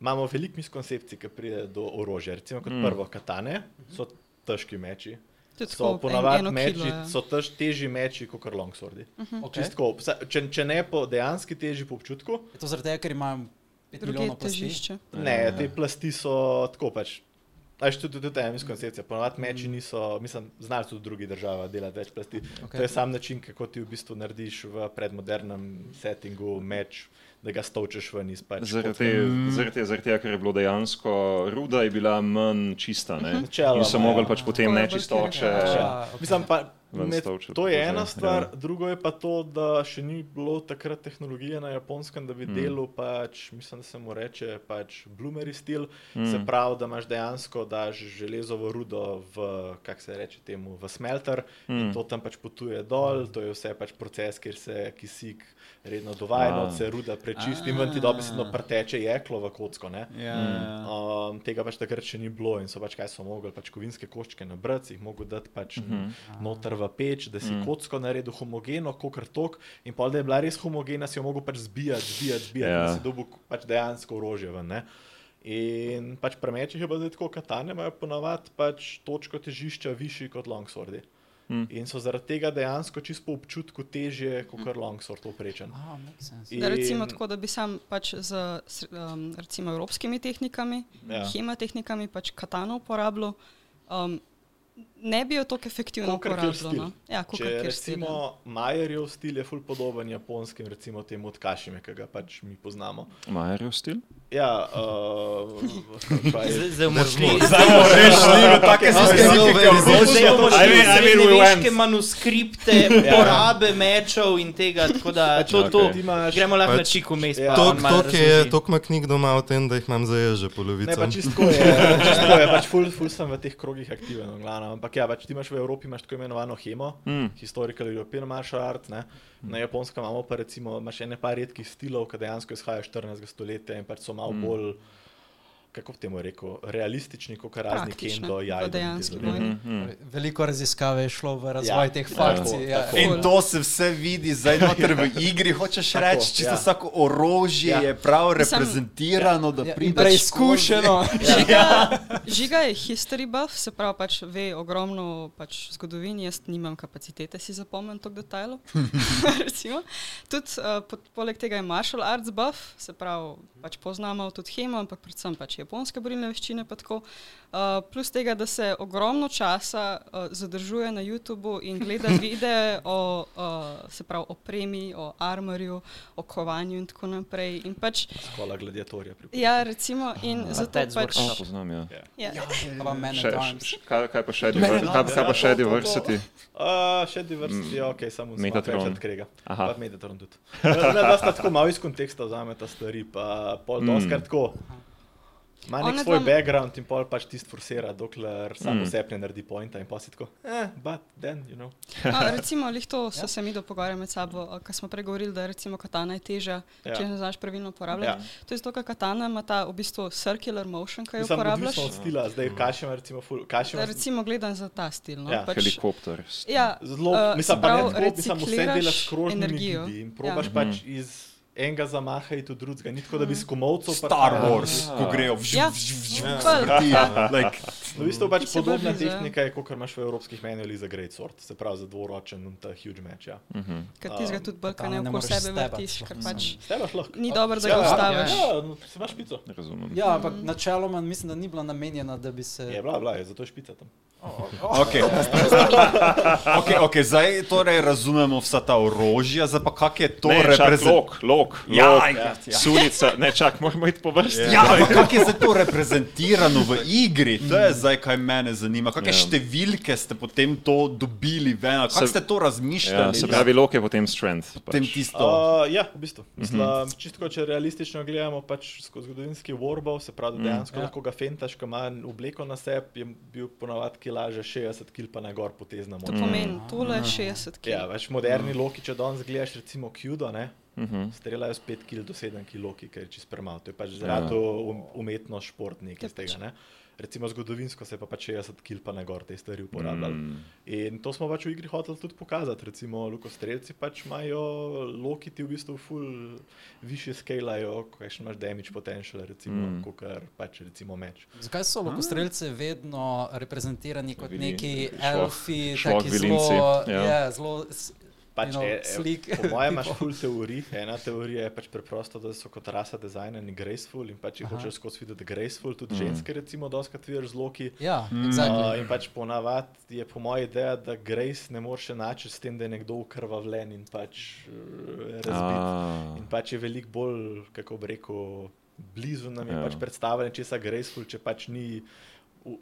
imamo veliko miskoncepcij, ki pride do orožja. Recimo, kot prvo, katane so težki meči. So ponavadi meči, kilo, ja. so tež, težji meči kot longswordi. Okay. Čistko, vsa- če, če ne po dejanski teži po občutku, Je to zaradi tega, ker imam 5 Druge milijonov plasti. težišče. Ne, te plasti so tako pač. Aj, tudi, tudi ena miskoncepcija. Ponovadi meči niso, mislim, znali so tudi drugi države delati več plasti. Okay. To je sam način, kako ti v bistvu narediš v predmodernem settingu meč, da ga stovčeš ven iz pač. Zaradi te- zaradi te- zaradi tega, ker je bilo dejansko ruda, je bila manj čista. Ne? Načeloma, In so ja. mogli pač potem nečistoče. Ja, Ja. Mislim, pa, med, to je ena stvar, ja. drugo je pa to, da še ni bilo takrat tehnologije na japonskem, da bi Mm. mm. delal, pač, mislim, da se mu reče pač bloomery stil. Mm. Se pravi, da imaš dejansko daš železovo rudo v, kako se reče temu, v smelter mm. in to tam pač potuje dol, to je vse pač proces, kjer se kisik redno dovaja, A. not se ruda prečisti in ti dobesedno preteče jeklo v kocko. Ne? Ja, ja. Um, tega pač takrat še ni bilo in so pač kaj so mogli, pač kovinske koščke nabrati, jih mogli dati pač uh -huh. noter v peč, da si uh -huh. kocko naredil homogeno, kot tok, in pa da je bila res homogena, si jo mogel pač zbijati, zbijati, zbijati, Ja. da si dobil pač dejansko orožje ven. Ne? In pač pri mečih je bilo zdaj tako, katane imajo ponavadi pač točko težišča višji kot longswordi. Hmm. In so zaradi tega dejansko čisto po občutku težje kot kar longsword poprečen. Ah, makes sense. Da, recimo tako, da bi sam pač z um, recimo, evropskimi tehnikami, Ja. ja. hema tehnikami, pač katano uporabljal. Um, ne bi jo tako efektivno uporabljal. No. Ja, Če stil. recimo Majerjev stil je ful podoben japonskim, recimo temu od Kašime, ki ga pač mi poznamo. Majerjev stil? Ja, uh, pa je, Zdaj zdaj bomo šli. Zdaj bomo rešili v take Zdaj sisteme, bomo zdaj bomo šli I mean- v I mean, we srednjeveške went. manuskripte, porabe mečev in tega, tako da to, to, ti imaš- gremo lahko na Pač- čiku mes. Ja. pa Tok, on malo tok, je, razloži. tok ima knjig doma o tem, da jih imam zaježe polovico. Ne, pa čisto je, čisto je, pač ful, ful sem v teh krogih aktiven, v glavnem. Ampak ja, pač ti imaš v Evropi imaš tako imenovano HEMO, mm. Historical European Martial Art, ne? na japonskem imamo pa recimo, imaš ene par redkih stilov, ki dejansko izhajajo iz 14. stoletja in pač so malo mm. bolj, kako bi temu rekel, realistični, kot razni kendo, jajdo. zadeve. vojni. Veliko raziskave je šlo v razvoj Ja, teh tako, fakcij. Ja. tako. In to se vse vidi zdaj noter v [LAUGHS] igri, hočeš reči, čisto ja. vsako orožje Ja. je prav reprezentirano, da Ja, in pride preizkušeno. [LAUGHS] Žiga, žiga je history buff, se pravi, pač ve ogromno pač zgodovini, jaz nimam kapacitete si zapomniti toliko detajlov. [LAUGHS] recimo. Tudi uh, po, poleg tega je martial arts buff, se pravi, pač poznamo tudi hemo, ampak predvsem pač japonske borilne veščine. pa tako. Uh, plus tega, da se ogromno časa uh, zadržuje na YouTubu in gleda [LAUGHS] videe o, uh, se pravi, opremi, o armorju, o kovanju in tako naprej. In pač, Škola gladiatorja. ja, recimo, in zato That's pač. Oh, poznam, ja. Ja, Pa Man Še, at Arms. še, kaj, kaj pa še diver- kaj, kaj pa še diversity? Uh, še diversity, mm. ok, samo Metatron. Metatron. Krega. Aha. Pa Metatron tudi. [LAUGHS] Ne, da sta tako malo iz konteksta vzameta stvari, pa pol Mm. doskrat tako. Ima nek svoj dva- background in pol pač tisti forsira, dokler sam Mm. mm. oseb ne naredi pointa in pa si tako, eh, but then, you know. No, [LAUGHS] recimo, lih to so se mi dopogovarjali med sabo, ko smo pregovorili, da recimo katana je težja, ja. Ja. če ne znaš pravilno uporabljati. Ja. Ja. To je zato, ker katana ima ta v bistvu circular motion, ki jo Mislim, uporabljaš. odvisno od stila, zdaj kašima recimo, ful, kašima, Da, recimo, gledam za ta stil. No? Ja. pač, Helikopter. ja, zelo, eh, mislim, se pa ne tako, mislim, vse dela recikliraš s krožnimi energijo. gidi in probaš Ja. ja. pač iz enega zamaha in tudi drugega, ni tako, da bi s komovcov pa Star tako- Wars, ko grejo v Ja. Ful. like, V bistvu pač Ti podobna blizu, ja. tehnika je, kot imaš v evropskih manualih za Great Sword, se pravi za dvoročen in ta huge match. Ja. Ker ti ga tudi bolj, kaj katana ne okoli moreš sebe vrtiš, ker pač Stebaš lahko. ni dobro, da Ja, ga ja, ustaviš. Ja, no, se imaš špico. Razumem. Ja, ampak načeloma mislim, da ni bila namenjena, da bi se. Je bila, bila je, zato je špica tam. Okay. okay, okay, zdaj torej razumemo vsa ta orožja, zdaj pa kak je to reprezentativno. Lok, Ja, lok, ja, ja. sunica, ne čak, moramo iti po vrsti. Ja, ampak kako je to reprezentirano v igri? To je zdaj, kaj mene zanima. Kakšne Ja. številke ste potem to dobili ven? Kako Se- ste to Ja, razmišljali? se pravi, lok je potem strength. Potem Pač. tisto. Uh, ja, v bistvu. Mislim, mm -hmm. čisto, če realistično gledamo, pač skozi zgodovinski warbov, se pravi, da dejansko mm, Ja. ja. lahko ga fentaš, ko ima obleko na sebi, je bil ponavadi kilaže 60 kg pa na gor potezna To moč. pomeni, tole je 60 kg. Ja, več moderni loki, če danes gledaš recimo Kjudo, ne, Mhm. streljajo s 5 kg do 7 kg ker je čist premalo. To je pač zaradi um, umetnost šport nekaj iz tega. Ne. Recimo zgodovinsko se je pa pač 60 kg pa na gor te stvari uporabljali. Mm. In to smo pač v igri hoteli tudi pokazati. Recimo, lukostrelci pač imajo loki, ti v bistvu ful više skalajo, kakšen imaš damage potential, recimo, Mm. kot pač recimo meč. Zakaj so lokostrelci vedno reprezentirani kot Vidi, neki šloh- elfi, šloh taki vilinci, zelo, ja. ja, zelo Pač, you know, e, e, slik. po mojem imaš [LAUGHS] ful teorij. Ena teorija je pač preprosto, da so kot rasa dizajnirani graceful in pač jih Aha. hočeš skozi videti graceful. Tudi Mm. mm. ženske, recimo, doskrat vidiš z loki. Ja, Uh, exactly. in pač ponavadi je po mojem ideja, da Grace ne moreš enačiti s tem, da je nekdo ukrvavljen in pač uh, razbit. Ah. In pač je veliko bolj, kako bi rekel, blizu nam je Ja. pač predstavljeno, če je graceful, če pač ni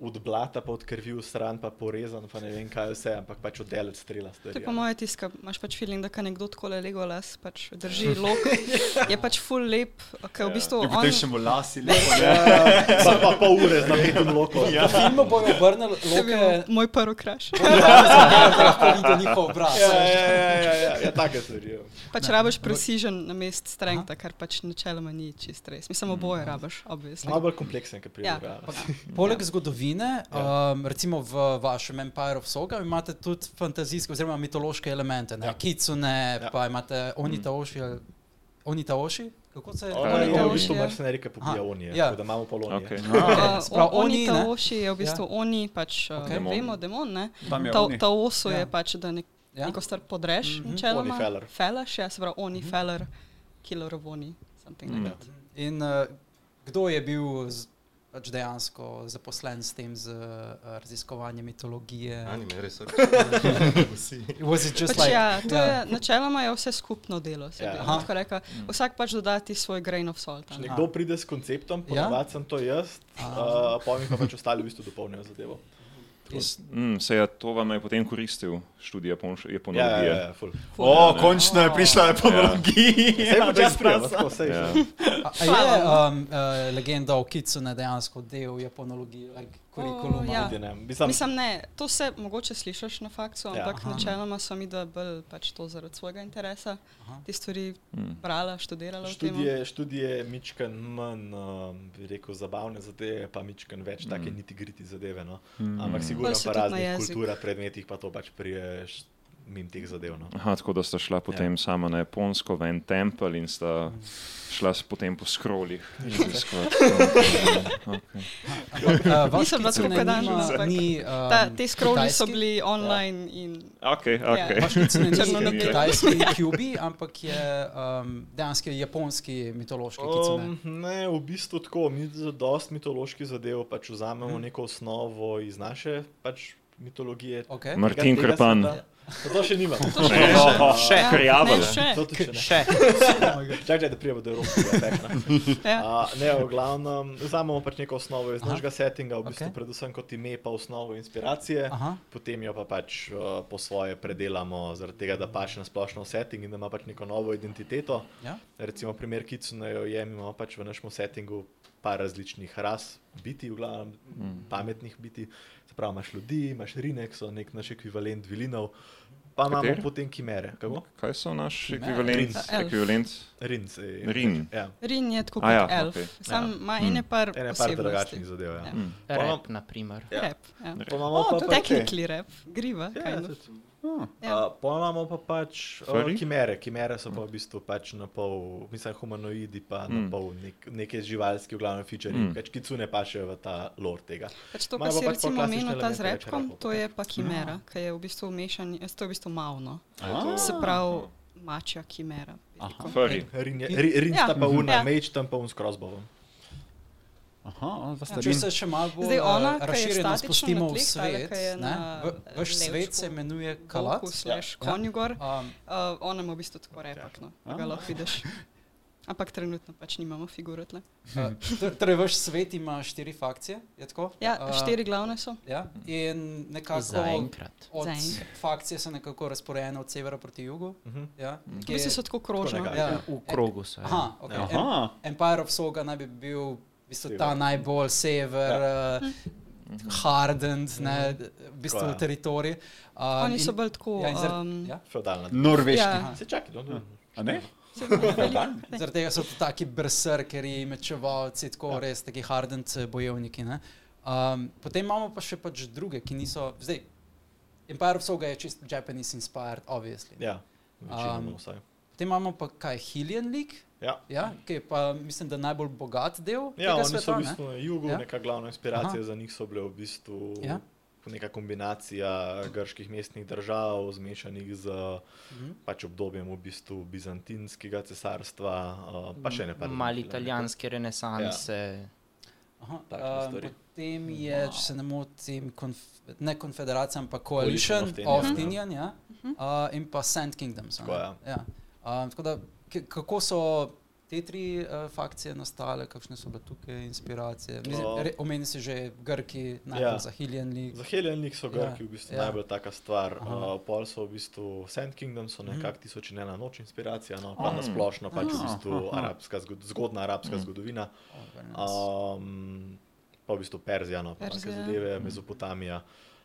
od blata, pa od krvi v stran, pa porezan, pa ne vem kaj vse, ampak pač oddelec strela. To je Stvari, po mojem tiska, imaš pač feeling, da ka nekdo tako le legolas, pač drži lok. [LAUGHS] Je pač full lep, ker v bistvu Je on... še volasi, lepo. ne? ja, pa, pa pol ure z napetim lokom. V filmu bojo obrnili loke, moj prvi kraš. lahko vidijo njihov obraz. Ja, ja, ja, ja, ja, ja, take stvari. ja. Pač rabiš precision na mest strengta, kar pač načeloma ni čist res. Mislim, oboje rabiš, obvisno. Malo bolj kompleksen, kot Ja. prej. Poleg zgodovine, Ja. um, recimo v vašem Empire of Soga, imate tudi fantazijske oziroma mitološke elemente, ne? Ja. Kicune, Ja. pa imate Onitaoshi, ali- Onitaoshi, kako se On Kaj je je v bistvu Ja. mercenarika pobija Aha, Onije, ja. tako da imamo polonije. Okay. Okay. Sprav, Oni [LAUGHS] oni, ne? Taoši je v bistvu ja. oni, pač Ok. okay. Demon. vemo, demon, ne? Ta, oni. ta oso Ja. je pač, da nek, Ja. neko stvar podreš, mm. -hmm. načeloma. Oni feller. Felaš, ja, se pravi, oni mm -hmm. feller, killer of oni, something like Mm. that. In uh, kdo je bil z, pač dejansko zaposlen s tem, z uh, raziskovanjem mitologije. Anime, res [LAUGHS] Pač like, ja, to ja. je, načeloma je vse skupno delo. se Ja. tako rekla. Vsak pač dodati svoj grain of salt. nekdo pride s konceptom, Ja? ponavadi sem to jaz, uh, pa mi pa pač ostali v bistvu dopolnijo zadevo. Mm, se je to vam je potem koristil, študij japonš- Ja, ja, japonologije. ja, ful. O, končno je prišla japonologija. Sej počasi prijemo, tako sej. Ja. A, a je um, uh, legenda o Kitsune dejansko del japonologije, like, kurikuluma? ja. Niti ne. Mislim, Mislim, ne, to se mogoče slišiš na faksu, Ja. ampak Aha. načeloma sem videla bolj pač to zaradi svojega interesa. Aha. Te stvari Mm. brala, študirala. Študije, študije mičken manj, um, bi rekel, zabavne zadeve, pa mičken več mm. take niti griti zadeve. No. Mm. Ampak sigurno Bolj se pa raznih kultura, predmetih pa to pač priješ mim teh zadev. No. Aha, tako da sta šla potem ja. sama na Japonsko v en tempelj in sta šla potem po. Uh, vaš [LAUGHS] Nisem pedantna, nima- ampak ni, um, Ta, te scrolli so bili online in Okay, okay. Vaš Kitsune [LAUGHS] Črno na kitajski QB, ampak je um, dejansko japonski mitološki. Um, ne, v bistvu tako, mi za dost mitoloških zadev pač vzamemo neko osnovo iz naše pač, mitologije. Okay. Martin tega Krpan. sveta. To še nimam. to še Ne, še, še Ja, še. To tudi še ne. Še. Čakaj, da prijemo do Evrope. Ja. Uh, ne, v glavnem, vzamemo pač neko osnovo iz našega settinga, v bistvu Okej. predvsem kot ime, pa osnovo inspiracije. Aha. Potem jo pa pač uh, po svoje predelamo, zaradi tega, da paše na splošno v setting in da ima pač neko novo identiteto. Ja. Recimo, primer Kitsunejo je, mi imamo pač v našem settingu par različnih ras, biti, v glavnem mm. pametnih biti. Se pravi, imaš ljudi, imaš rinek, so nek naš ekvivalent vilinov, pa imamo Kateri? potem kimere. Kako? Kaj so naš ekvivalent? Rin. Elf. ekvivalent? Rin. Se, Rin. Ja, Rin je tako ja, kot elf. okej. Sam Ja. ima ene par ene par drugačnih zadev. Ja. Ja. Mm. Rap, na primer. Ja. Rap, ja. Pa imamo pa pač- Technically rap, griva. Ja, tudi. Ja. Uh, pa imamo pa pač uh, kimere. Kimere so pa v bistvu pač na pol, mislim, humanoidi, pa mm. na pol nek, neke živalske, v glavnem feature. Mm. Pač kicune pa še v ta lore tega. Pač to, kar si pa pač recimo omenil ta z repkom, to je pa kimera, ki je v bistvu mešan, to je v bistvu mavno. Ah. Se pravi, mačja kimera. bi rekel. Furry. Rin, je, ri, rin Ja. sta pa una, Ja. ja. mage tam pa un s crossbowom. Aha, vas Če se še malo bolj Zdaj ona, eh, je razširjeno spustimo v svet, V- vaš levčku, svet se imenuje Kalat. Slash Ja. konju gor. Um, Uh, ona ima v bistvu tako repak, no, pa ga Ah. lahko vidiš. [LAUGHS] Ampak trenutno pač nimamo figure tle. uh, to- torej, vaš svet ima štiri fakcije, je tako? Ja, Uh, štiri glavne so. Ja, in nekako Zaenkrat. od Zaenkrat. fakcije so nekako razporejene od severa proti jugu. Uh -huh. Ja, V bistvu so tako krožne. ja. V krogu so. ja. Aha, okay. Ja. Aha. Empire of Soga naj bi bil v bistvu ta najbolj sever, ja. uh, hardened, ne, v bistvu Tako je. teritorij. Um, Oni so bolj tako. ja, zaradi- um, ja. Feudalna. Norveški. Ja. Se čakaj, no, no. A ne? [LAUGHS] Zaradi tega so to taki berserkeri, mečevalci, tako ja. res, taki hardened bojevniki. ne. Um, potem imamo pa še pač druge, ki niso. Zdaj, Empire of Soga je čist Japanese inspired, obviously. Ja, večinoma Um, vsaj. Potem imamo pa kaj Hillian League, Ja. ja, ki je pa mislim, da najbolj bogat del Ja, oni sveta. so v ne. bistvu na jugu, Ja. ja. neka glavna inspiracija Aha. za njih so bile v bistvu Ja. neka kombinacija grških mestnih držav, zmešanih z Mhm. pač obdobjem v bistvu bizantinskega cesarstva, uh, pa še ne pa Malo italijanske renesanse. Aha, Takšne um, potem je, če se ne motim, konf ne konfederacija, ampak Coalition of Tinian, ja. uh, in pa Sand Kingdoms. ne. Tako, ja. Ja. Um, tako da, kako so te tri uh, fakcije nastale, kakšne so bile tukaj inspiracije? Mislim, re, omeni se že Grki, najbolj Ja. ja. za Hillian League. Za Heljenik so Ja, Grki v bistvu ja. ja. najbolj taka stvar. Aha. Uh, pol so v bistvu Sand Kingdom, so nekako tisoč in ena noč inspiracija, no, pa Mm. na splošno pač v bistvu arabska, zgod zgodna arabska Mm. zgodovina. Um, pa v bistvu Perzija, no, pa Perzija. zadeve, Mezopotamija.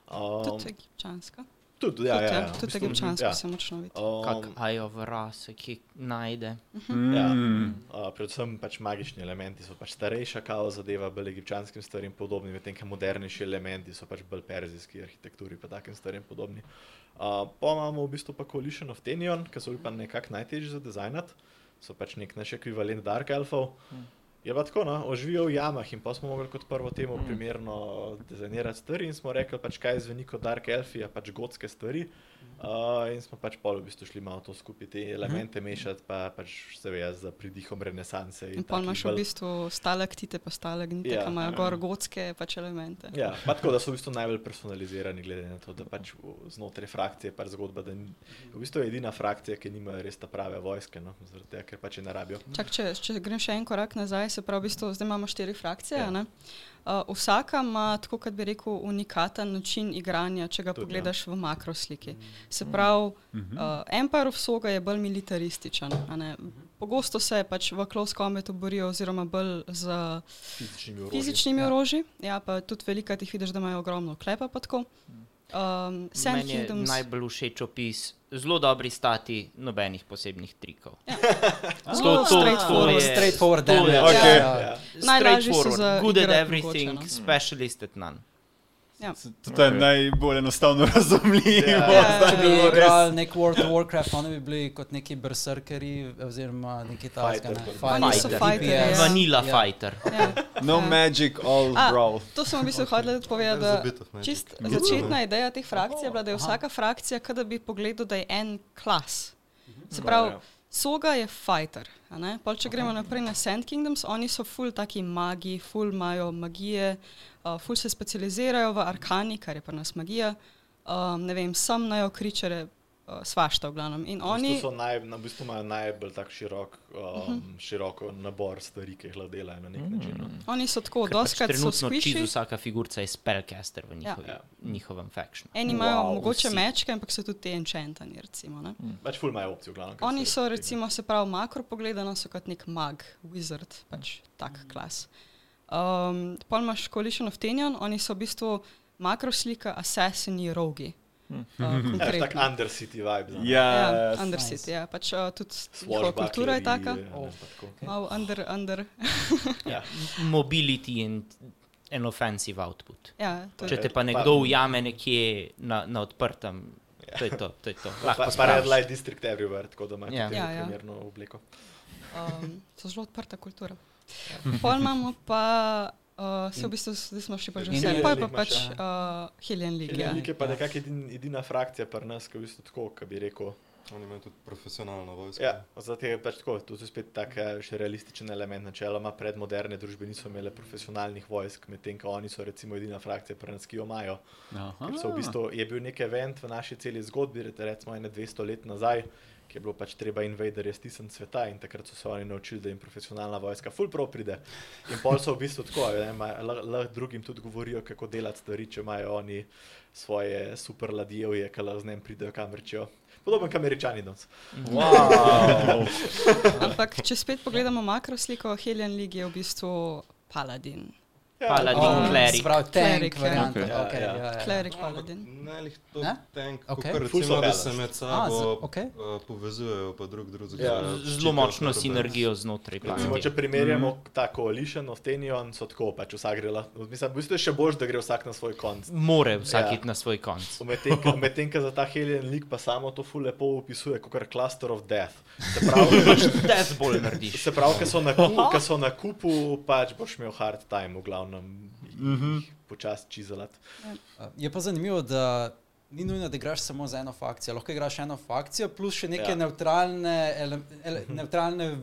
Um, Tudi egipčanska. Tudi, ja, ja, ja, v Tudi bistvu, egipčanska ja. se močno vidi. Kak Um, Eye of Ra se ki najde. Ja. Mm. Uh, predvsem pač magični elementi so pač starejša kao zadeva, bolj egipčanskim stvarem podobni, medtem ko modernejši elementi so pač bolj perzijski arhitekturi pa takim stvarem podobni. Uh, pa imamo v bistvu pa Coalition of Tenion, ki so bili pa nekako najtežji za dizajnati, so pač nek naš ekvivalent Dark Elfov. Je pa tako, no, oživijo v jamah in pa smo mogli kot prvo temu Mm. primerno dizajnirati stvari in smo rekli, pač kaj zveni kot Dark Elfija, pač gotske stvari. Uh, in smo pač pol v bistvu šli malo to skupaj, te elemente mešati, pa pač se ve, z pridihom renesanse. In pa takih imaš v bistvu stalaktite, pa stalagnite, Ja. ki imajo gor gotske pač elemente. Ja, pa tako, da so v bistvu najbolj personalizirani, glede na to, da pač znotraj frakcije je pač zgodba, da ni, v bistvu je edina frakcija, ki nima res ta prave vojske, no, zaradi tega, ker pač je ne rabijo. Čak, če, če grem še en korak nazaj, se pravi, v bistvu, zdaj imamo štiri frakcije. Ja. Ja. Uh, vsaka ima, tako kot bi rekel, unikaten način igranja, če ga Tudi, ja. pogledaš v makrosliki. Se pravi, uh, Empire of Soga je bolj militarističen. a ne. Pogosto se pač v close combatu borijo, oziroma bolj z Fizičnimi orodji. fizičnimi orožji. Ja, pa tudi velikrat jih vidiš, da imajo ogromno klepa. pa tako. Um, Sand Meni je Kingdoms. najbolj všeč opis, zelo dobri stati, nobenih posebnih trikov. [LAUGHS] Zelo straightforward. je- Straightforward to je- damage. Okay. Ja, ja. Ja. Najlažje so Straightforward, za good at everything, no. specialist at none. Ja. To je najbolj enostavno [LAUGHS] razumljivo. Ja, ja, Če bi [LAUGHS] igrali nek World of Warcraft, oni bi bili kot neki berserkeri oziroma neki Fighter, Oni so fighterji, ja. Vanilla Ja. fighter. Ja. No Ja. magic, all A, brawl. To sem v bistvu hotel povedati, magic. čist Good začetna ideja teh frakcij je bila, da je vsaka frakcija, kot da bi pogledal, da je en klas. Se pravi, Ja. Soga je fighter. a ne. Pol, če gremo naprej na Sand Kingdoms, oni so full taki magi, full imajo magije, uh, full se specializirajo v arkani, kar je pri nas magija. Um, ne vem, sam najo kričere, uh, svašta v glavnem. In V oni, bistvu, so naj, na, v bistvu imajo najbolj tak širok, um, široko nabor stvari, ki jih lahko delajo na nek način. No. oni so tako, Ker pač doskrat so squishy. vsaka figurca je spellcaster v njihovi, Ja. ja. njihovem faction. Eni imajo Wow, mogoče vsi. mečke, ampak so tudi te enchantani, recimo. Ne? Pač ful imajo opcijo, v glavnem. kar Oni so, recimo, se pravi, makro pogledano, so kot nek mag, wizard, pač tak klas. Um, Pol imaš Coalition of Tenyon, oni so v bistvu makroslika, assassini, rogi. Uh, Ja, tak. Undercity vibe. no. Ja, Ja, yes. Undercity, ja, pač uh, tudi njihova kultura je taka. Pa tako. Malo under, under. [LAUGHS] Ja. Mobility and an offensive output. Ja, Če te pa nekdo ujame nekje na, na odprtem, to je to. to, je to. Pa, [LAUGHS] Lahko pa Red spraviš. Light District Everywhere, tako da imaš Ja. ja. Ja, ja. primerno obleko. Um, so zelo odprta kultura. Pol imamo pa, uh, se v bistvu, smo šli pa že In vse, pa je pa League pač uh, Helion League. Ja. Lik je pa nekako edin, edina frakcija pri nas, ki je v bistvu tako, ki bi rekel. Oni imajo tudi profesionalno vojsko. Ja, zato je pač tako, to je spet tak eh, še realističen element. Načeloma predmoderne družbe niso imele profesionalnih vojsk, medtem ko oni so recimo edina frakcija pri nas, ki jo imajo. So v bistvu, je bil nek event v naši celi zgodbi, recimo ene 200 let nazaj, ki je bilo pač treba invaderje stisniti sveta in takrat so se oni naučili, da jim profesionalna vojska full pro pride. In pol so v bistvu tako, lah- lahko drugim tudi govorijo, kako delati stvari, če imajo oni svoje super ladjevje, ki lahko z njim pridejo kamrčijo. Podoben kot američani danes. Wow. Ampak, če spet pogledamo makrosliko, Helion League je v bistvu paladin. Paladin, Oh, pravi, Cleric, tank ja. varianta. Okay. Okay, Ja, ja, ja. ja, ja. Cleric paladin. Ne, lih to Ne? tank, Okay. okay. So recimo, da se med A, sabo z- okej. uh, povezujejo, pa drug drugega. Ja. Zelo močno sinergijo znotraj Recimo, če primerjamo mm ta coalition of Tenion, so tako, pač vsak gre lahko. Mislim, v bistvu je še boljš, da gre vsak na svoj konc. More vsak Ja. iti na svoj konc. Medtem ko- za ta Helion League pa samo to ful lepo opisuje kot Cluster of Death. Se pravi, [LAUGHS] Death ball narediš. se pravi, ko so na kupu, ko so na kupu pač boš imel hard time, v glavnem Mhm. jih počasi čizelati. Je pa zanimivo, da ni nujno, da igraš samo za eno fakcijo. Lahko igraš eno fakcijo, plus še neke Ja. ja. neutralne, ele, ele, neutralne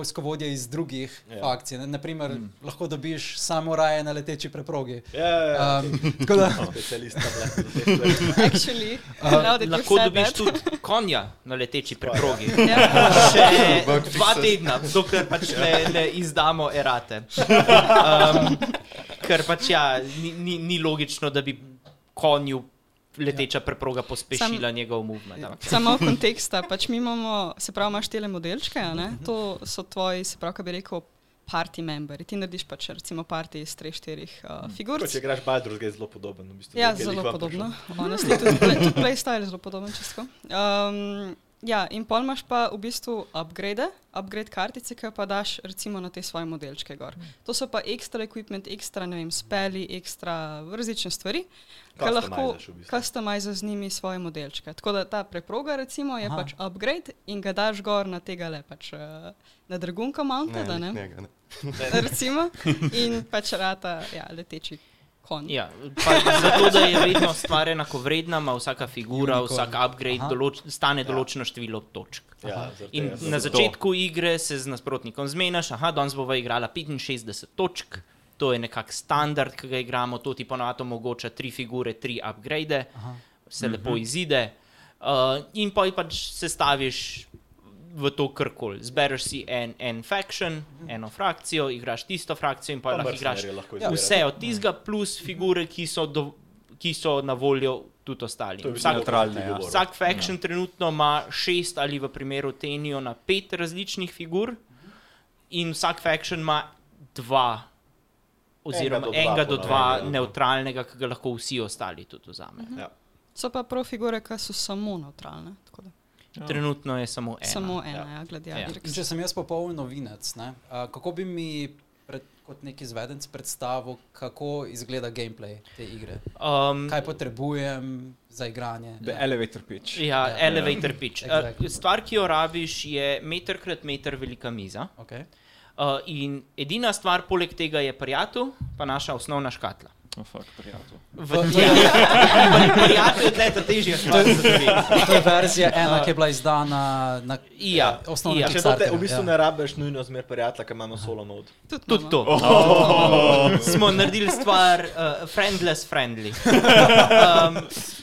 vojskovodje iz drugih Ja. ja. fakcij. Ne? Naprimer, mm. lahko dobiš samoraje na leteči preprogi. Ja, ja, ja. Um, tako da, Specialista te stvari. [LAUGHS] Actually, now that you Lahko dobiš that. tudi konja na leteči preprogi. Ja. Še dva tedna, dokler pač ne, ne izdamo erate. Um, [LAUGHS] ker pač ja, ni, ni, ni logično, da bi konju leteča preproga pospešila Sam, njegov movement. ampak- Samo [LAUGHS] konteksta, pač mi imamo, se pravi, imaš tele modelčke, a ne? to so tvoji, se pravi, kaj bi rekel, party memberi. Ti narediš pač recimo party iz treh, štirih uh, figur. Tako, Če igraš Baldur's Gate, je zelo podoben. V bistvu, Ja, zelo podobno. Honestly, tudi, play, tudi playstyle je zelo podoben čisto. Um, Ja, in pol imaš pa v bistvu upgrade, upgrade kartice, ki jo pa daš recimo na te svoje modelčke gor. To so pa ekstra equipment, ekstra, ne vem, speli, ekstra različne stvari, ki lahko Customizaš v bistvu. customizaš z njimi svoje modelčke. Tako da ta preproga recimo je Aha. Pač upgrade in ga daš gor na tega le pač uh, na dragunka mounted, Ne, glih ne? njega, ne. recimo, in pač rata ja, leteči Ja, pa zato, da je vedno stvar enakovredna, ima vsaka figura, Unicorn. vsak upgrade Aha. določ, stane določeno število točk. Ja, In na začetku igre se z nasprotnikom zmeniš, aha, danes bova igrala 65 točk, to je nekak standard, ki ga igramo, to ti ponovadi omogoča tri figure, tri upgrade, se lepo izide. Uh, in pa pač sestaviš v to karkoli. Zbereš si en, en faction, eno frakcijo, igraš tisto frakcijo in pa lahko igraš lahko ja, izbereš. vse od tistega, plus figure, ki so, do, ki so na voljo tudi ostali. Je Vsak, neutralne, ja. vsak faction ja. trenutno ima šest ali v primeru Tenijo na pet različnih figur, in vsak faction ima dva. Oziroma Enega do dva enega do po dva navadi, ja. neutralnega, ki ga lahko vsi ostali tudi vzamejo. Ja. So pa prav figure, ki so samo neutralne. Da. Trenutno je samo ena. Samo ena, ja, ja gladiator. In če sem jaz popoln novinec, ne, a, kako bi mi pred, kot neki izvedenc predstavil, kako izgleda gameplay te igre? Um, Kaj potrebujem za igranje? The elevator pitch. ja, Ja. elevator pitch. Exactly. Uh, stvar, ki jo rabiš, je meter krat meter velika miza. Okay. Uh, in edina stvar, poleg tega je prijatelj, pa naša osnovna škatla. Oh, fuck, prijatelj. V ja. [LAUGHS] prijatelj je tleta težja stvar. To je verzija ena, ki je bila izdana na Ja, osnovnem ja. Če to te v bistvu ja. ne rabiš nujno zmer prijatelja, ker imamo solo mode. Tudi, imamo. to. Oh. Smo naredili stvar uh, friendless friendly. Um,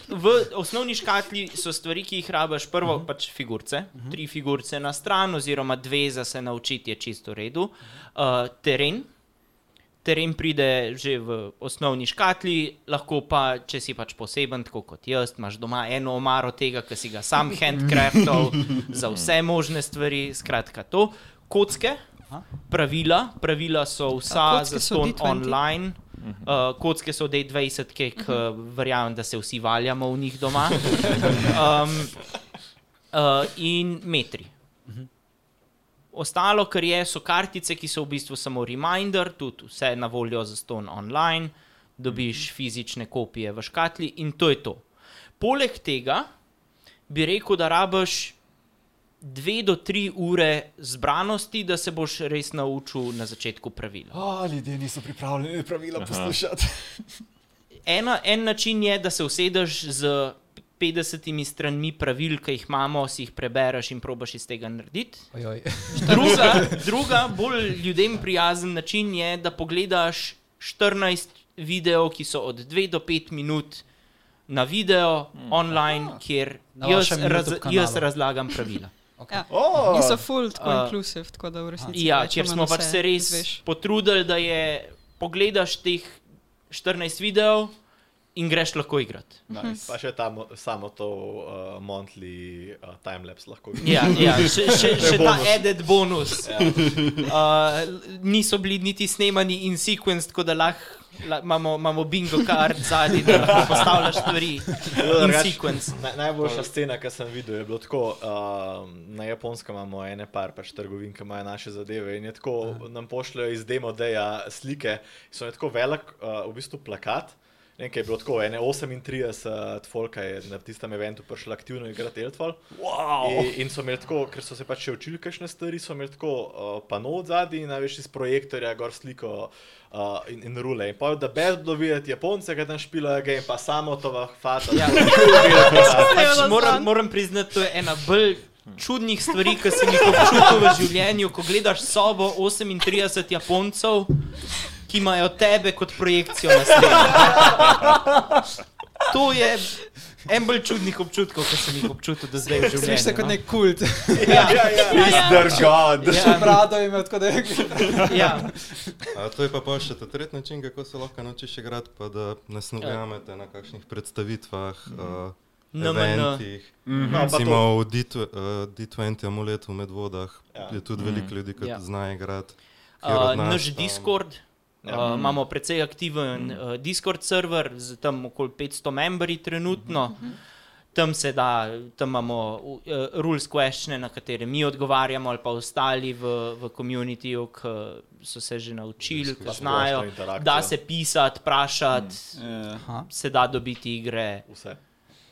v osnovni škatli so stvari, ki jih rabiš, prvo pač figurce, tri figurce na stran, oziroma dve za se naučiti je čisto v redu. Uh, teren. Teren pride že v osnovni škatli, lahko pa, če si pač poseben, tako kot jaz, imaš doma eno omaro tega, ki si ga sam handcraftal [LAUGHS] za vse možne stvari, skratka to. Kocke, pravila, pravila so vsa za ston D20? online. Uh, kocke so D20, ki uh, verjamem, da se vsi valjamo v njih doma. [LAUGHS] Um, uh, in metri. Ostalo, kar je, so kartice, ki so v bistvu samo reminder, tudi vse na voljo za ston online, dobiš fizične kopije v škatli in to je to. Poleg tega bi rekel, da rabiš dve do tri ure zbranosti, da se boš res naučil na začetku pravila. Oh, ljudje niso pripravljeni pravila poslušati. [LAUGHS] Ena, en način je, da se usedeš z 50 stranmi pravil, ki jih imamo, si jih prebereš in probaš iz tega narediti. Ojoj. [LAUGHS] Druga, druga, bolj ljudem prijazen način je, da pogledaš 14 videov, ki so od 2 do 5 minut na video mm. online, kjer Na jaz, raz, jaz razlagam pravila. [LAUGHS] Ja. Oh! In so full tako Uh, inclusive, tako da v resnici. Ja, ker smo pač se res izveš. potrudili, da je pogledaš teh 14 videov in greš lahko igrati. Nice. Pa še ta, mo- samo to uh, monthly uh, timelapse lahko vidiš. Ja, ja še, še, še ta added bonus. Ja. Uh, niso bili niti snemani in sequence, tako da lahko la, imamo, imamo bingo kart zadnji, da lahko postavljaš stvari in sequence. Naj, najboljša scena, ki sem videl, je bilo tako. Uh, na japonskem imamo ene par pač trgovin, ki imajo naše zadeve in je tako, nam pošljajo iz demo-deja slike. So je tako velik, uh, v bistvu plakat. Nekaj je bilo tako, ene 38 folka je na tistem eventu prišlo aktivno igrati Eltfall. Wow. In, in so imeli tako, ker so se pač še učili kakšne stvari, so imeli tako uh, pano od zadaj in največ iz projektorja gor sliko uh, in, in rule. In pa da brez bilo videti Japonce, ki tam špilajo game, pa samo to vahfata. Ja. Pač moram, moram priznati, to je ena bolj čudnih stvari, ki sem jih občutil v življenju, ko gledaš sobo 38 Japoncev, ki imajo tebe kot projekcijo na steni. To je en bolj čudnih občutkov, ki sem jih občutil do zdaj v življenju. Slišiš se kot no. nek kult. Ja, ja, Mr. God. Še brado ima, tako da je. ja. A to je pa pol še ta tretji način, kako se lahko naučiš igrati, pa da nas ne ujamete na kakšnih predstavitvah, uh, NMN. eventih. No, pa Recimo v D2, uh, D20 amuletu v Medvodah Ja. je tudi veliko ljudi, ki Ja. znajo igrati. Uh, naš tam- Discord. Uh, imamo precej aktiven uh, Discord server z tam okoli 500 membri trenutno. tam se da, tam imamo uh, rules question, na katere mi odgovarjamo, ali pa ostali v, v komunitiju, ki so se že naučili, ki znajo. Da se pisati, vprašati, Eh, Aha. se da dobiti igre. Vse.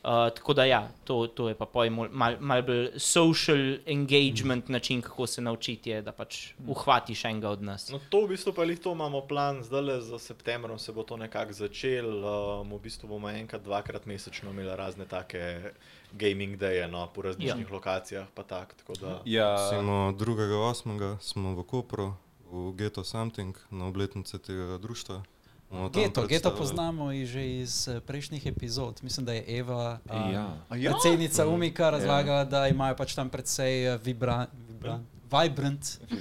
Uh, tako da ja, to, to je pa poj mal, mal, mal bolj social engagement način, kako se naučiti, je, da pač uhvatiš enega od nas. No, to v bistvu pa jih to imamo plan, zdaj le za septembrom se bo to nekako začel. Um, v bistvu bomo enkrat, dvakrat mesečno imeli razne take gaming daje no, po različnih ja. lokacijah. pa Tak, tako da, Ja, Recimo 2.8. smo v Kopru, v Ghetto Something, na obletnici tega društva. Bomo tam Geto, geto poznamo že iz eh, prejšnjih epizod. Mislim, da je Eva, Ja. A ja? predsednica Umika, razlagala, da imajo pač tam precej eh, vibra, vibra, vibrant, [LAUGHS] um,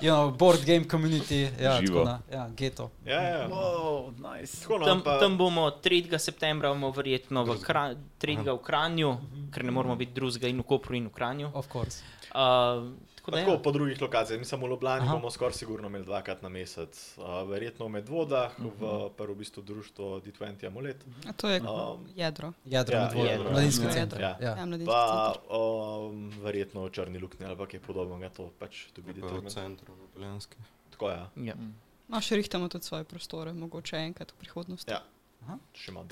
you know, board game community, ja, Živo. tako da, ja, geto. ja, ja. Wow, nice. Tako, no, Tam, pa, tam bomo 3. septembra, bomo verjetno v, Kra 3. v Kranju, ker ne moramo biti drugega in v Kopru in v Kranju. Of course. Uh, tako da, tako ja. po drugih lokacijah. Mi samo v Ljubljani Aha. bomo skoraj sigurno imeli dvakrat na mesec. Uh, verjetno v Medvodah, v prvo v bistvu društvo D20 Amulet. A to je Um, jedro. Jedro Ja, ja, dvoje, jedro. mladinsko Ja. center. Ja. Ja. Ja, mladinski Pa center. um, verjetno v Črni luknji ali pa kaj podobnega, to pač dobiti. Pa v centru, v Poljanski. Tako je. Ja. No, še rihtamo tudi svoje prostore, mogoče enkrat v prihodnosti. Ja.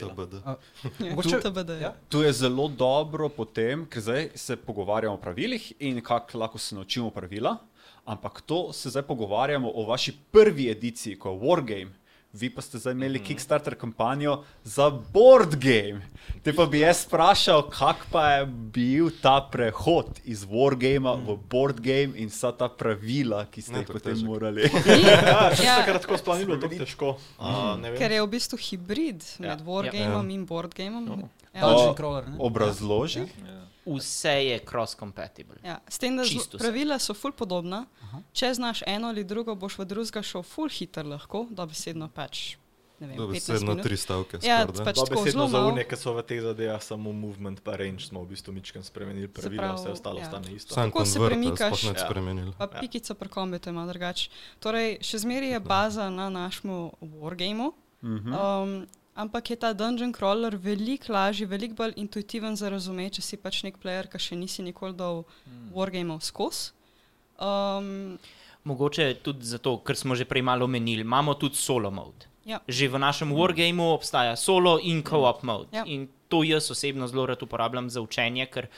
TBD. [LAUGHS] Mogoče- TBD, ja. To je zelo dobro potem, ker zdaj se pogovarjamo o pravilih in kako lahko se naučimo pravila, ampak to se zdaj pogovarjamo o vaši prvi ediciji, ko je Wargame. Vi pa ste zdaj imeli mm -hmm. Kickstarter kampanjo za board game. Te pa bi jaz vprašal, kak pa je bil ta prehod iz Wargama mm. v board game in vsa ta pravila, ki ste Ne, jih potem težek. morali. [LAUGHS] Ja, še Ja. takrat tako sploh ni bilo tako težko. Uh, ne vem. Ker je v bistvu hibrid Ja. med wargameom in boardgameom. Ja. Dungeon crawler, ne? Obrazloži. Vse je cross-compatible. Ja, s tem, da Čisto pravila so ful podobna. Če znaš eno ali drugo, boš v drugega šel ful hiter lahko, da besedno pač. Ne vem, 15 Dobesedno tri stavke. Ja, skoraj, da. pač Pa tako besedno zelo za unije, ki so v teh zadevah samo movement pa range, smo v bistvu mičken spremenili pravila, pravi, vse ostalo ja. ostane isto. Sam Kako se premikaš? Ja. spremenili. Pa Ja. pikica pri kombitu ima drugače. Torej, še zmeraj je baza na našem wargameu. Mhm. Um, ampak je ta dungeon crawler veliko lažji, veliko bolj intuitiven za razumeti, če si pač nek player, ki še nisi nikoli dal wargameov skozi. Um, Mogoče tudi zato, ker smo že prej malo omenili, imamo tudi solo mode. Ja. Že v našem wargameu obstaja solo in co-op mode. Ja. In to jaz osebno zelo rad uporabljam za učenje, ker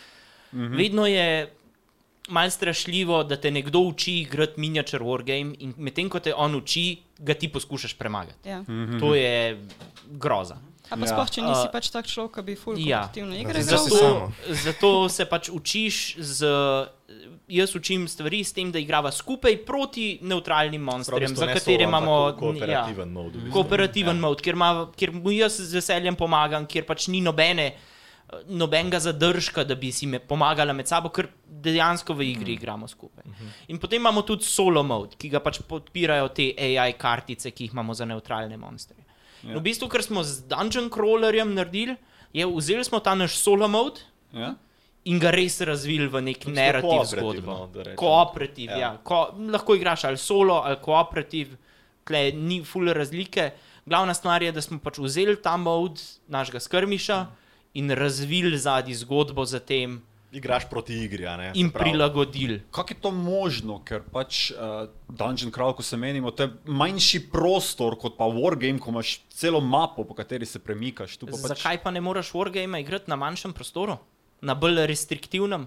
Mhm. -hmm. vedno je malce strašljivo, da te nekdo uči igrati miniature wargame in medtem ko te on uči, ga ti poskušaš premagati. ja. To je groza. A pa Ja. sploh, če nisi Uh, pač tak človek, ki bi full ja. Ja, igral. Zato, zato se pač učiš z. Jaz učim stvari s tem, da igrava skupaj proti neutralnim monsterjem, za katere imamo kooperativen ja. mod. kooperativen Ja. mod, kjer, ima, kjer mu jaz z veseljem pomagam, kjer pač ni nobene, nobenega zadržka, da bi si me pomagala med sabo, ker dejansko v igri igramo skupaj. In potem imamo tudi solo mod, ki ga pač podpirajo te AI kartice, ki jih imamo za neutralne monstre. Ja. V bistvu, ker smo z Dungeon Crawlerjem naredili, je vzeli smo ta naš solo mod Ja? in ga res razvili v nek narativ kooperativ, zgodbo. no. Kooperativ, Ja. ja. Ko, lahko igraš ali solo ali kooperativ, tle ni fule razlike. Glavna stvar je, da smo pač vzeli ta mod našega skrmiša in razvili zadnji zgodbo za tem Igraš proti igri, a ne? in Se pravi, prilagodili. Kako je to možno, ker pač uh, Dungeon Crawl, ko se menimo, to je manjši prostor kot pa Wargame, ko imaš celo mapo, po kateri se premikaš. Tu Pa pač, Zakaj pa ne moreš wargame igrati na manjšem prostoru, na bolj restriktivnem?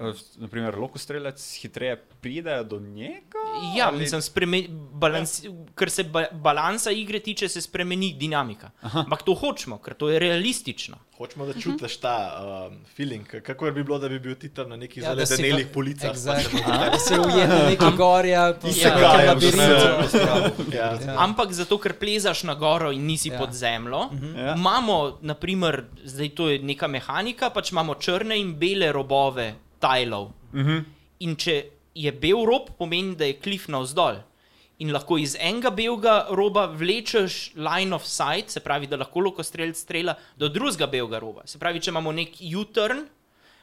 Uh, naprimer, lokostrelec hitreje pride do njega? Ja, ali- mislim, spreme, balans, kar se ba, balansa igre tiče, se spremeni dinamika. Ampak to hočemo, ker to je realistično. Hočemo, da čutiš ta um, feeling, kako bi bilo, da bi bil ti tam na nekih Ja, ja, zaledenelih v- policah. Exactly. Da si ujet na [LAUGHS] neki gori ali pa Ja. v nekem Gajem, labirintu. Ja. Ja. Ampak zato, ker plezaš na goro in nisi Ja. ja. pod zemljo, Ja. imamo, naprimer, zdaj to je neka mehanika, pač imamo črne in bele robove tajlov. Mhm. In če je bel rob, pomeni, da je klif navzdol. In lahko iz enega belega roba vlečeš line of sight, se pravi, da lahko lokostrelc strela do drugega belega roba. Se pravi, če imamo nek U-turn,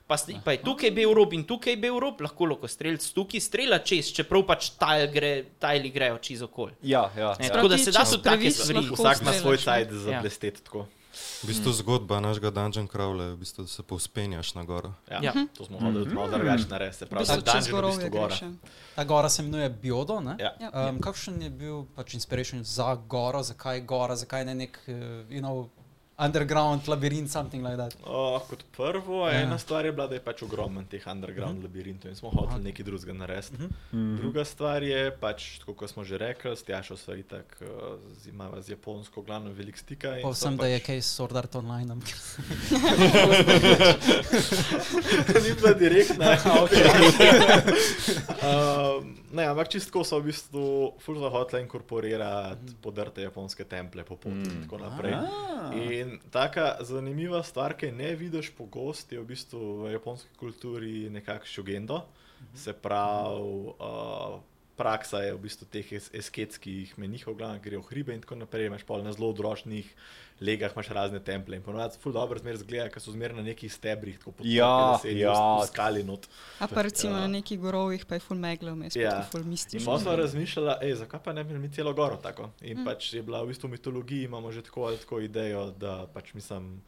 pa, sti, pa je tukaj bel rob in tukaj bel rob, lahko lokostrelc tukaj strela čez, čeprav pač tajl gre, tajli grejo čez okolje. Ja, ja. Ne, ja. tako da se da so take previs stvari. lahko Vsak ima svoj sajt za Ja. tako. V bistvu zgodba našega Dungeon Crawla je, v bistvu, da se povspenjaš na goro. Ja, Ja. To smo hodili malo drugače narediti. Se V pravi, bistvu da je v gorovje bistvu gora. Ta gora se imenuje Biodo. Ne? Ja. Um, kakšen je bil pač inspiration za goro, zakaj gora, zakaj ne nek uh, you know, underground labirint, something like that? O, kot prvo, Ja. ena stvar je bila, da je pač ogromen teh underground uh -huh. labirintov in smo hoteli nekaj drugega narediti. Uh -huh. uh -huh. Druga stvar je pač, tako kot smo že rekli, s Tjašo sva itak, uh, z- imava z Japonsko glavno velik stika. Povsem, da je pač- kaj Sword Art Online. [LAUGHS] [LAUGHS] ni bila direktna. [LAUGHS] um, ne, ampak čistko so v bistvu fulza hotla inkorporirati podrte japonske temple po poti in tako naprej. In taka zanimiva stvar, ki ne vidiš pogosto, je v bistvu v japonski kulturi nekakšno šugendo. Se pravi, uh, praksa je v bistvu teh es esketskih menihov, glavno grejo v hribe in tako naprej. Imaš pol na zelo odročnih legah, imaš razne temple in ponovadi ful dobro zmer zgleda, ker so zmer na nekih stebrih, tako pod Ja, ja. v skali not. A pa recimo Ja. na nekih gorovih pa je full megla vmes, Ja. ja. full In mistično. pa smo razmišljali, ej, zakaj pa ne bi mi celo goro tako. In Mm. mm. pač je bila v bistvu v mitologiji, imamo že tako ali tako idejo, da pač mislim,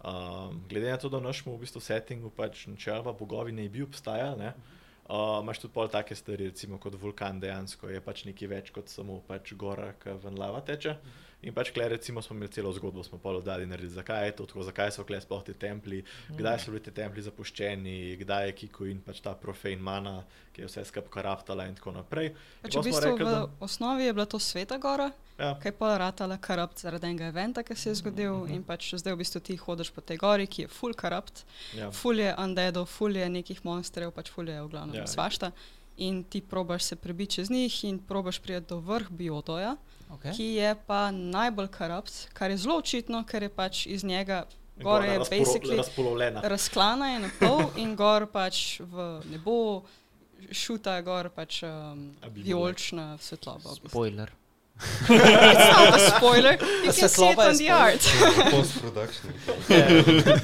um, glede na to, da v našem v bistvu settingu pač načeloma bogovi ne bi obstajali, ne, uh, imaš tudi pol take stvari, recimo kot vulkan dejansko je pač nekaj več kot samo pač gora, ki ven lava teče. In pač, kle, recimo, smo imeli celo zgodbo, smo pa oddali narediti, zakaj je to tako, zakaj so kle sploh ti templji, kdaj so bili ti templji zapuščeni, kdaj je Kiko in pač ta profane mana, ki je vse skupaj karaftala in tako naprej. In Pač pol v bistvu rekli, v da- osnovi je bila to sveta gora, Ja. kaj pa ratala karapt zaradi enega eventa, ki se je zgodil Mhm. in pač zdaj v bistvu ti hodiš po tej gori, ki je full karapt, Ja. full je undeadov, full je nekih monsterjev, pač full je v glavnem ja. svašta. In ti probaš se prebiti čez njih in probaš priti do vrh biotoja, Okay. ki je pa najbolj karapt, kar je zelo očitno, ker je pač iz njega Gor je basically razklana je na pol [LAUGHS] in gor pač v nebo šuta gor pač um, A bi bilo. vijolična svetloba. It's not a spoiler, you [LAUGHS] can see it on the art. Post-production. [LAUGHS]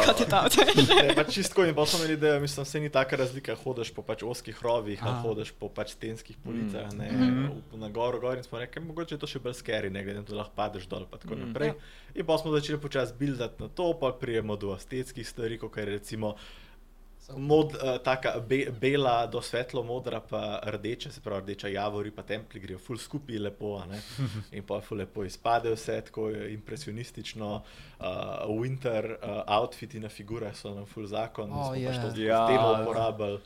Cut it out. [LAUGHS] Ne, pač čistko in pa smo imeli idejo, mislim, se ni taka razlika, hodiš po pač oskih rovih, ali Aha. hodiš po pač stenskih policah, ne, Mhm. v- na goro, gor in smo rekli, mogoče je to še bolj skeri, ne glede na to, da lahko padeš dol pa tako Mhm. naprej. In pa smo začeli počasi buildati na to, pa prijemo do estetskih stvari, kot je recimo Mod, uh, taka be, bela do svetlo modra, pa rdeča, se pravi rdeča javori, pa templji grejo ful skupaj lepo, a ne. [LAUGHS] in pa ful lepo izpade vse, tako je impresionistično, uh, winter uh, outfiti na figurah so nam ful zakon, Oh, smo yeah. pač ja. to Ja. yeah. temo uporabili.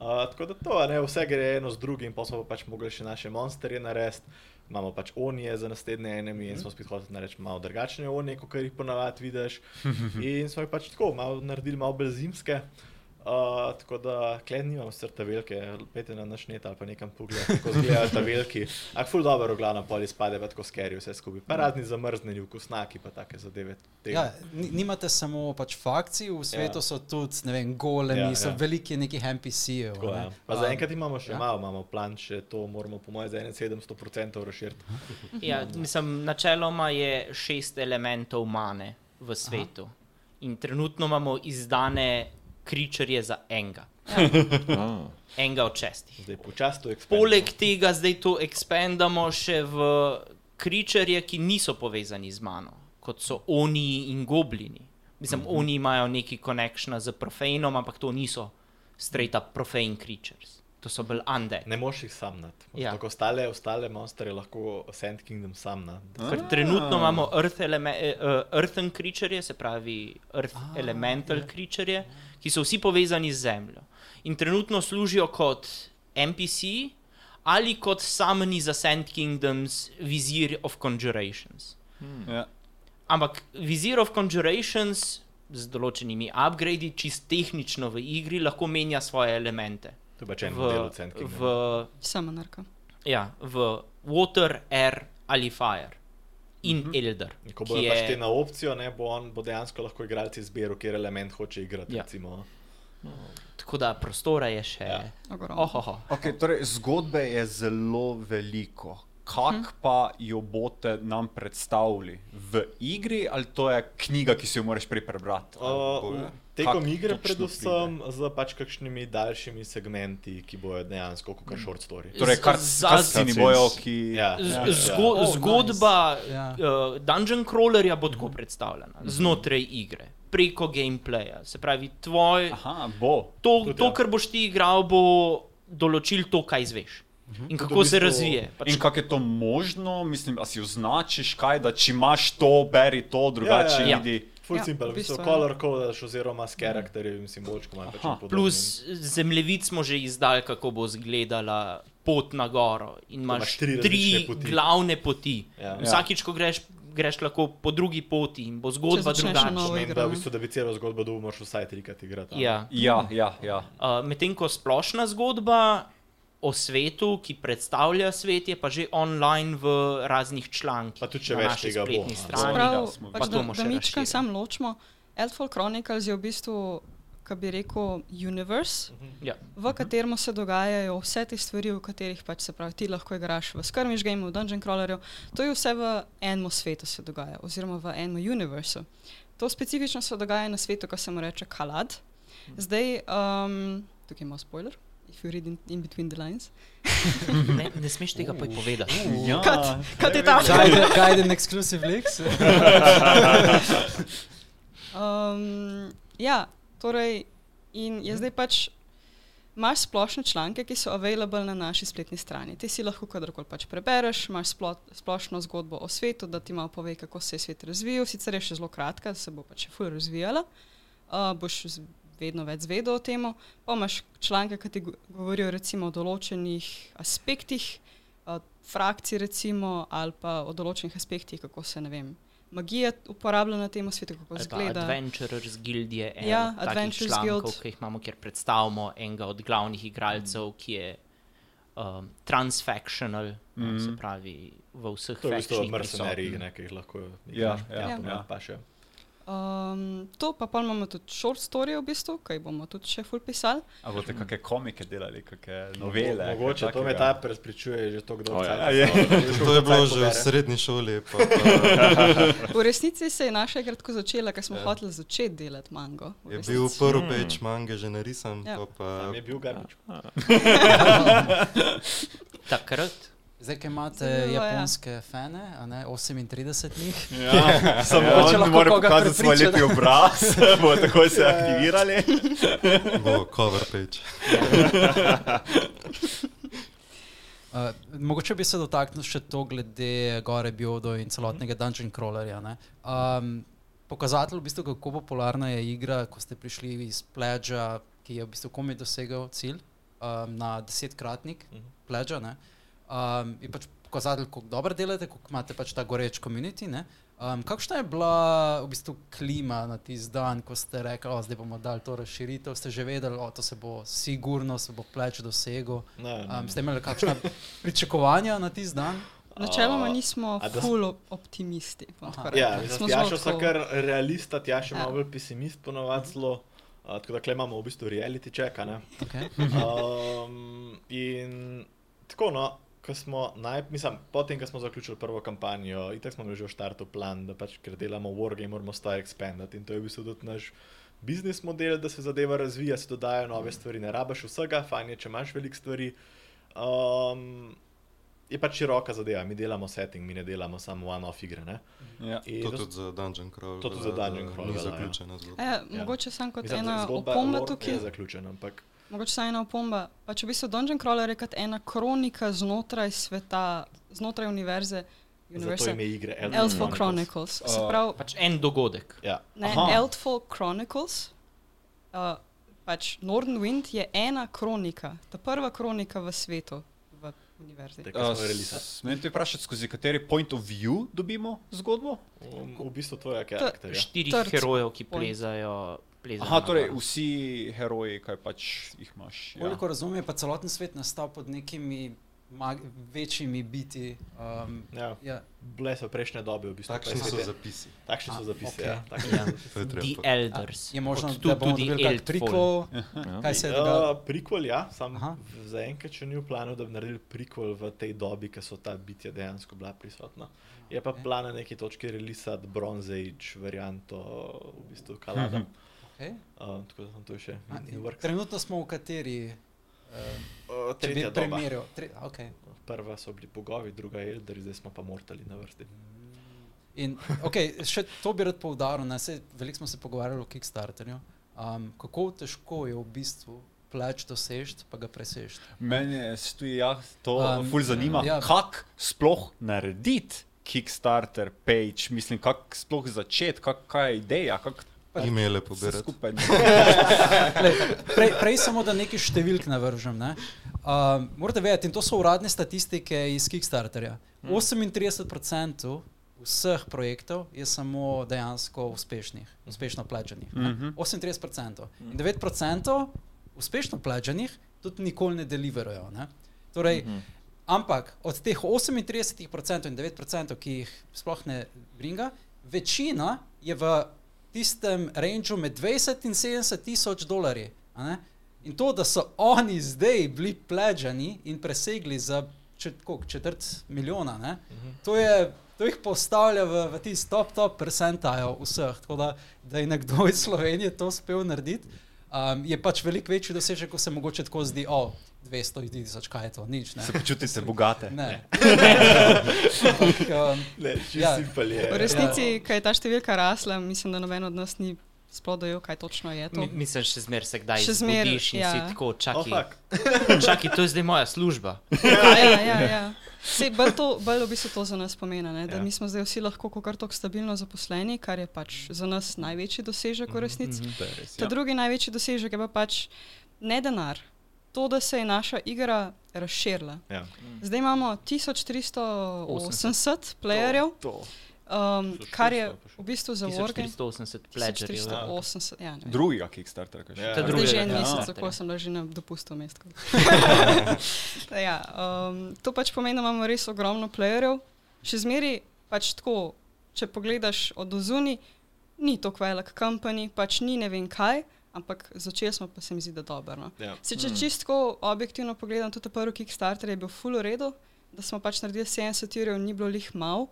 Uh, tako da to, a ne, vse gre eno z drugim, pa smo pa pač mogli še naše monsterje narediti. Imamo pač onije za naslednje enemi in smo spet hoteli narediti malo drugačne onije, kot jih ponavadi vidiš. [LAUGHS] In smo jih pač tako malo naredili, malo bolj zimske. Uh, tako da, klej nimamo srta velike, pete na naš net ali pa nekam pogled, kako izgledajo ta veliki. Ampak ful dobro, glavno pol izpade, pa tako skeri vse skupaj. Pa razni zamrznjeni vkusnaki, pa take zadeve. Tega. Ja, ni- nimate samo pač fakcij, v svetu Ja. so tudi ne vem, golemi, Ja, ja, so ja. veliki nekih NPC-jev. Tako, ne. ja. Pa Um, zaenkrat imamo še ja. ja. malo, imamo plan, še to moramo po mojem za 700% razširiti. [LAUGHS] Ja, mislim, načeloma je šest elementov mane v svetu. Aha. In trenutno imamo izdane kričarje za enega. [LAUGHS] Ah. Enega od šestih. Zdaj počasi to ekspandamo. Poleg tega zdaj to ekspandamo še v kričarje, ki niso povezani z mano, kot so oni in goblini. Mislim, mm -hmm. oni imajo neki konekšna z profanom, ampak to niso straight up profane creatures. To so bolj undead. Ne moš jih sam nad. Ja. Ja. Tako ostale, ostale monstre lahko Sand Kingdom sam nad. Ker trenutno imamo earth eleme, uh, earthen creature, se pravi earth ah, elemental yeah. creature, ki so vsi povezani z zemljo. In trenutno služijo kot NPC ali kot samni za Sand Kingdoms Vizier of Conjurations. Ja. Ampak Vizier of Conjurations z določenimi upgradi, čist tehnično v igri, lahko menja svoje elemente. To je pač en od Sand Kingdom. v, Samanarka. ja, v Water, Air ali Fire in mm -hmm. Elder. In Ko ki bodo je- pač te na opcijo, ne, bo, on, bo dejansko lahko igralci izbiral, kjer element hoče igrati. Ja. Recimo. Tako da prostora je še. Ja. Ogromno. Ohoho. Okay, torej, zgodbe je zelo veliko. Kako pa jo boste nam predstavili v igri, ali to je knjiga, ki si jo moraš prej prebrati? Uh, tekom Kak igre, predvsem z pač kakšnimi daljšimi segmenti, ki bojo dejansko kot short story. Torej, kar Za- sceni bojo, ki. Ja. Z- Ja. Zgo, Oh, zgodba nice. Ja. uh, Dungeon Crawlerja bo tako predstavljena znotraj igre, preko gameplaya. Se pravi, tvoj, Aha, bo. to, Tudi to, ja. kar boš ti igral, bo določil to, kaj izveš in kako se razvije. Pač, In kako je to možno? Mislim, a si označiš kaj, da če imaš to, beri to, drugače Ja, ja, ja. idi. Full Ja, simple, v bistvu ja. color codeš oziroma s karakterji in simbolčkom pač Aha, podobnim. plus zemljevid smo že izdali, kako bo izgledala pot na goro. In imaš imaš tri tri, poti. glavne poti. Ja. Vsakič, ko greš, greš lahko po drugi poti in bo zgodba drugačna. da, v ne? bistvu, da bi celo zgodbo dobil, moraš vsaj trikrat igrati. Ja. Ja, ja, ja. Uh, Medtem ko splošna zgodba o svetu, ki predstavlja svet, je pa že online v raznih člankih. Pa tudi če na več tega bo, strani. Prav, smo- pa pač, to da, bomo da mičkam razširili. sam ločimo. Elfall Chronicles je v bistvu, kako bi rekel, universe, Ja. v katerem se dogajajo vse te stvari, v katerih pač se pravi, ti lahko igraš v Skirmish Game, v Dungeon Crawlerju. To je vse v enem svetu se dogaja, oziroma v enem univerzu. To specifično se dogaja na svetu, ko se mu reče Kalad. Zdaj, um, tukaj imamo spoiler. If you read in, in between the lines. [LAUGHS] Ne, ne smeš tega pa povedati. ja. Kat, kat je ta? Guide, guide and exclusive links. [LAUGHS] Um, ja, torej, in je zdaj pač. Imaš splošne članke, ki so available na naši spletni strani. Ti si lahko kadarkoli pač prebereš, imaš splo, splošno zgodbo o svetu, da ti malo pove, kako se je svet razvijal. Sicer je še zelo kratka, se bo pač še ful razvijala. Uh, boš vedno več zvedel o tem. Pa imaš članke, ki ti go- govorijo recimo o določenih aspektih, frakcij recimo, ali pa o določenih aspektih, kako se ne vem. Magija uporablja na tem svetu, kako pa izgleda. Adventurers Guild je en Ja, od člankov, Guild. ki jih imamo, kjer predstavimo enega od glavnih igralcev, ki je um, transfactional, mm. se pravi v vseh To je v bistvu mercenarij, prisoten. ne, ki jih lahko Ja, igraš. ja, ja, ja. pa še. Um, to pa pol imamo tudi short story, v bistvu, ki bomo tudi še ful pisali. A boste kakšne komike delali, kakšne novele? kaj Mogoče to me ta prepričuje že to, kdo O, ja. je. To je bilo že v srednji šoli. Pa, pa, V resnici se je naša igra tako začela, ker smo ja. hoteli začeti delati mango. je bil prvi peč mange že narisan, Ja. pa, pa Tam je bil garbič. [LAUGHS] [LAUGHS] Takrat. Zdaj, ki imate Zanimivo, ja. japonske fane, a ne 38 njih. Ja, [LAUGHS] samo Ja. Če lahko mora koga pokazati svoj lepi obraz, [LAUGHS] bo tako se aktivirali. [LAUGHS] bo cover page. Uh, mogoče bi se dotaknil še to glede Gore Biodo in celotnega Dungeon Crawlerja. ne. Um, pokazatelj, v bistvu, kako popularna je igra, ko ste prišli iz Pledža, ki je v bistvu komaj dosegel cilj um, na desetkratnik Pledža. ne. Um, je pač pokazatelj, kako dobro delate, kako imate pač ta goreč komunity. Um, kakšna je bila v bistvu klima na tisti dan, ko ste rekli, da zdaj bomo dali to razširitev? Ste že vedeli, da se bo sigurno, se bo pleč dosegel. Ne, ne. Um, ste imeli kakšna pričakovanja na tisti dan? Načeloma A, nismo a da s- ful op- optimisti. Ja, Jašo so tako- kar realista, Tjaš je Ja. malo bolj pesimist ponovadi zelo. Uh, tako da imamo v bistvu reality check. a ne. Okay. Um, in tako, no, ko smo naj, mislim, potem, ko smo zaključili prvo kampanjo, in tako smo imeli že v štartu plan, da pač, ker delamo Wargame, moramo stvari ekspandati. In to je v bistvu tudi naš biznis model, da se zadeva razvija, se dodajajo nove stvari, ne rabaš vsega, fajn je, če imaš veliko stvari. Um, je pač široka zadeva, mi delamo setting, mi ne delamo samo one-off igre. Ne? Ja. In To tudi za Dungeon Crawl. To tudi za Dungeon Crawl Ni velja, ja. zaključena zgodba. E, Ja. mogoče sem kot mislim, ena opomba tukaj. Je zaključena, ampak Mogoče samo ena opomba. Pač v bistvu Dungeon Crawler je kot ena kronika znotraj sveta, znotraj univerze. zato univerze ime igre Elfo Chronicles. Chronicles. Se Uh, pravi, Pač en dogodek. Ja. Elfo Chronicles. Uh, pač Northern Wind je ena kronika, ta prva kronika v svetu, v univerzi. Jo releasali. Smem te vprašati, skozi kateri point of view dobimo zgodbo? V, v bistvu To- karakterja. Štirih Third herojev, ki point. plezajo. Plezajo Aha, torej vsi heroji, kaj pač jih imaš. Ja. Koliko razumem, je pa celoten svet nastal pod nekimi večjimi biti. Um, Ja. ja. Bile so prejšnje dobe, v bistvu. Takšni pa so zapisi. Takšni so A, zapisi, okej. ja. takšni Ja. so zapisi. The. Elders. Je možno, Od da tu bomo tudi dobili kak prequel, Ja. kaj se je dogajalo. Uh, prikol, ja, sam zaenkrat še ni v planu, da bi naredili prikol v tej dobi, ki so ta bitja dejansko bila prisotna. Je pa Ok. plan na neki točki relisati Bronze Age varianto, v bistvu Kalada. Mhm. Okay. Uh, tako da sem to še works. Trenutno smo v kateri uh, Uh, tretja doba. primeru. Tre, okay. Prva so bili bogovi, druga je Elder, zdaj smo pa mortali na vrsti. In, okay, še to bi rad poudaril. Veliko smo se pogovarjali o Kickstarterju. Um, kako težko je v bistvu plač dosežeti, pa ga presežeti. Meni je tudi ja, to Um, um, ful zanima, ja. ja. kako sploh narediti Kickstarter page, mislim, kako sploh začeti, kak, kaj je ideja, kako E-maile vse poberati. skupaj. [LAUGHS] Lej, prej, prej samo da nekaj številk navržem. Ne? Um, morate vedeti, in to so uradne statistike iz Kickstarterja. 38% vseh projektov je samo dejansko uspešnih, uspešno plačanih. ne. 38%. In 9% uspešno plačanih tudi nikoli ne deliverajo. Ne? Torej, Ampak od teh 38% in 9%, ki jih sploh ne bringa, večina je v tistem rangeu med 20 in 70 tisoč dolarji. In to, da so oni zdaj bili plačani in presegli za čet, koliko, četrt milijona, ne, to, je, to jih postavlja v, v tisti top, top percentile vseh. Tako da, da je nekdo iz Slovenije to uspel narediti, um, je pač veliko večji dosežek, ko se mogoče tako zdi, o, 200 tisoč, kaj je to, nič. Ne. Se počutite bogate. Ne. [LAUGHS] Ampak, um, Ne, Ja. ja. V resnici, kaj je ta številka rasla, mislim, da noben od nas ni sploh dojel, kaj točno je to. Mi, mislim, še zmeraj se kdaj Še zmeraj, zbudiš in ja. si tako, Oh, čakaj, fuck. [LAUGHS] čakaj, to je zdaj moja služba. Ja, ja, ja, ja. Sej, bolj, to, bolj v bistvu to za nas pomeni, ne? da Ja. mi smo zdaj vsi lahko kar tako stabilno zaposleni, kar je pač za nas največji dosežek v resnici. To je res. Ta drugi največji dosežek je pa pač ne denar. To, da se je naša igra razširila. Ja. Zdaj imamo 1380 playerjev, To. um, kar je v bistvu za Wargame 1480 pledgerjev. 1380. Ja, ne vem. Drugega Kickstartera, kaj še. Ja. Ta Zdaj drugega že en ja. mesec, Ja. tako sem že na dopustu mest. [LAUGHS] [LAUGHS] ja, um, to pač pomeni, da imamo res ogromno playerjev. Še zmeri pač tako, če pogledaš od ozuni, ni to velik company, pač ni ne vem kaj, ampak začeli smo pa se mi zdi, da dobro. No. Ja. Se, če čistko objektivno pogledam, tudi prvi Kickstarter je bil full v redu, da smo pač naredili 70 ur, ni bilo lih mal.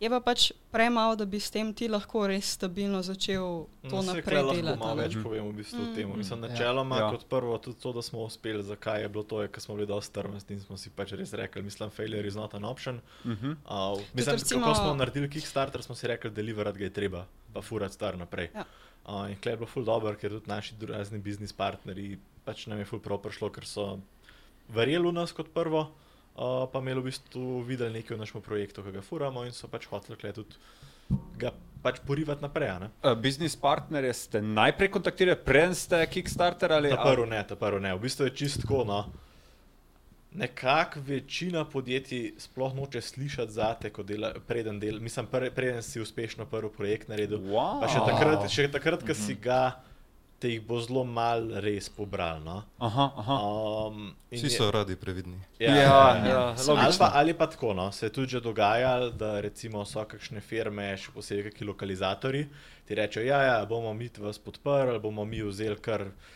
Je pa pač premalo, da bi s tem ti lahko res stabilno začel to No, naprej delati. Lahko malo več povem v bistvu o Mm. tem. Mislim, Ja. načeloma, Ja. kot prvo, tudi to, da smo uspeli, zakaj je bilo to, je, ker smo bili dosti strmasti in smo si pač res rekli, mislim, failure is not an option. Mhm. Uh, mislim, recimo- recimo... Ko smo naredili Kickstarter, smo si rekli, deliverati ga je treba, pa furati star naprej. Ja. Uh, in klej je bilo ful dobro, ker tudi naši razni biznis partnerji pač nam je ful prav prišlo, ker so verjeli v nas kot prvo, uh, pa imeli v bistvu videli nekaj v našem projektu, ki ga furamo in so pač hoteli klej tudi ga pač porivati naprej. ne. Uh, Biznis partnerje ste najprej kontaktirali, preden ste Kickstarter ali Ta prvi ne, ta prvi ne. V bistvu je čistko. No. Nekako večina podjetij sploh noče slišati za te, preden, del, mislim, pre, preden si uspešno prvi projekt naredil. Wow. Pa še takrat, še takrat ko si ga, te jih bo zelo mal res pobral. No. Aha, aha. Um, in Vsi je- so radi previdni. Ja, ja, Ali logično. pa, ali pa tako, no, se je tudi že dogajalo, da recimo so kakšne firme, še posebej kakšni lokalizatori, ti rečejo, ja, ja, bomo mi vas podprli, bomo mi vzeli kar uh,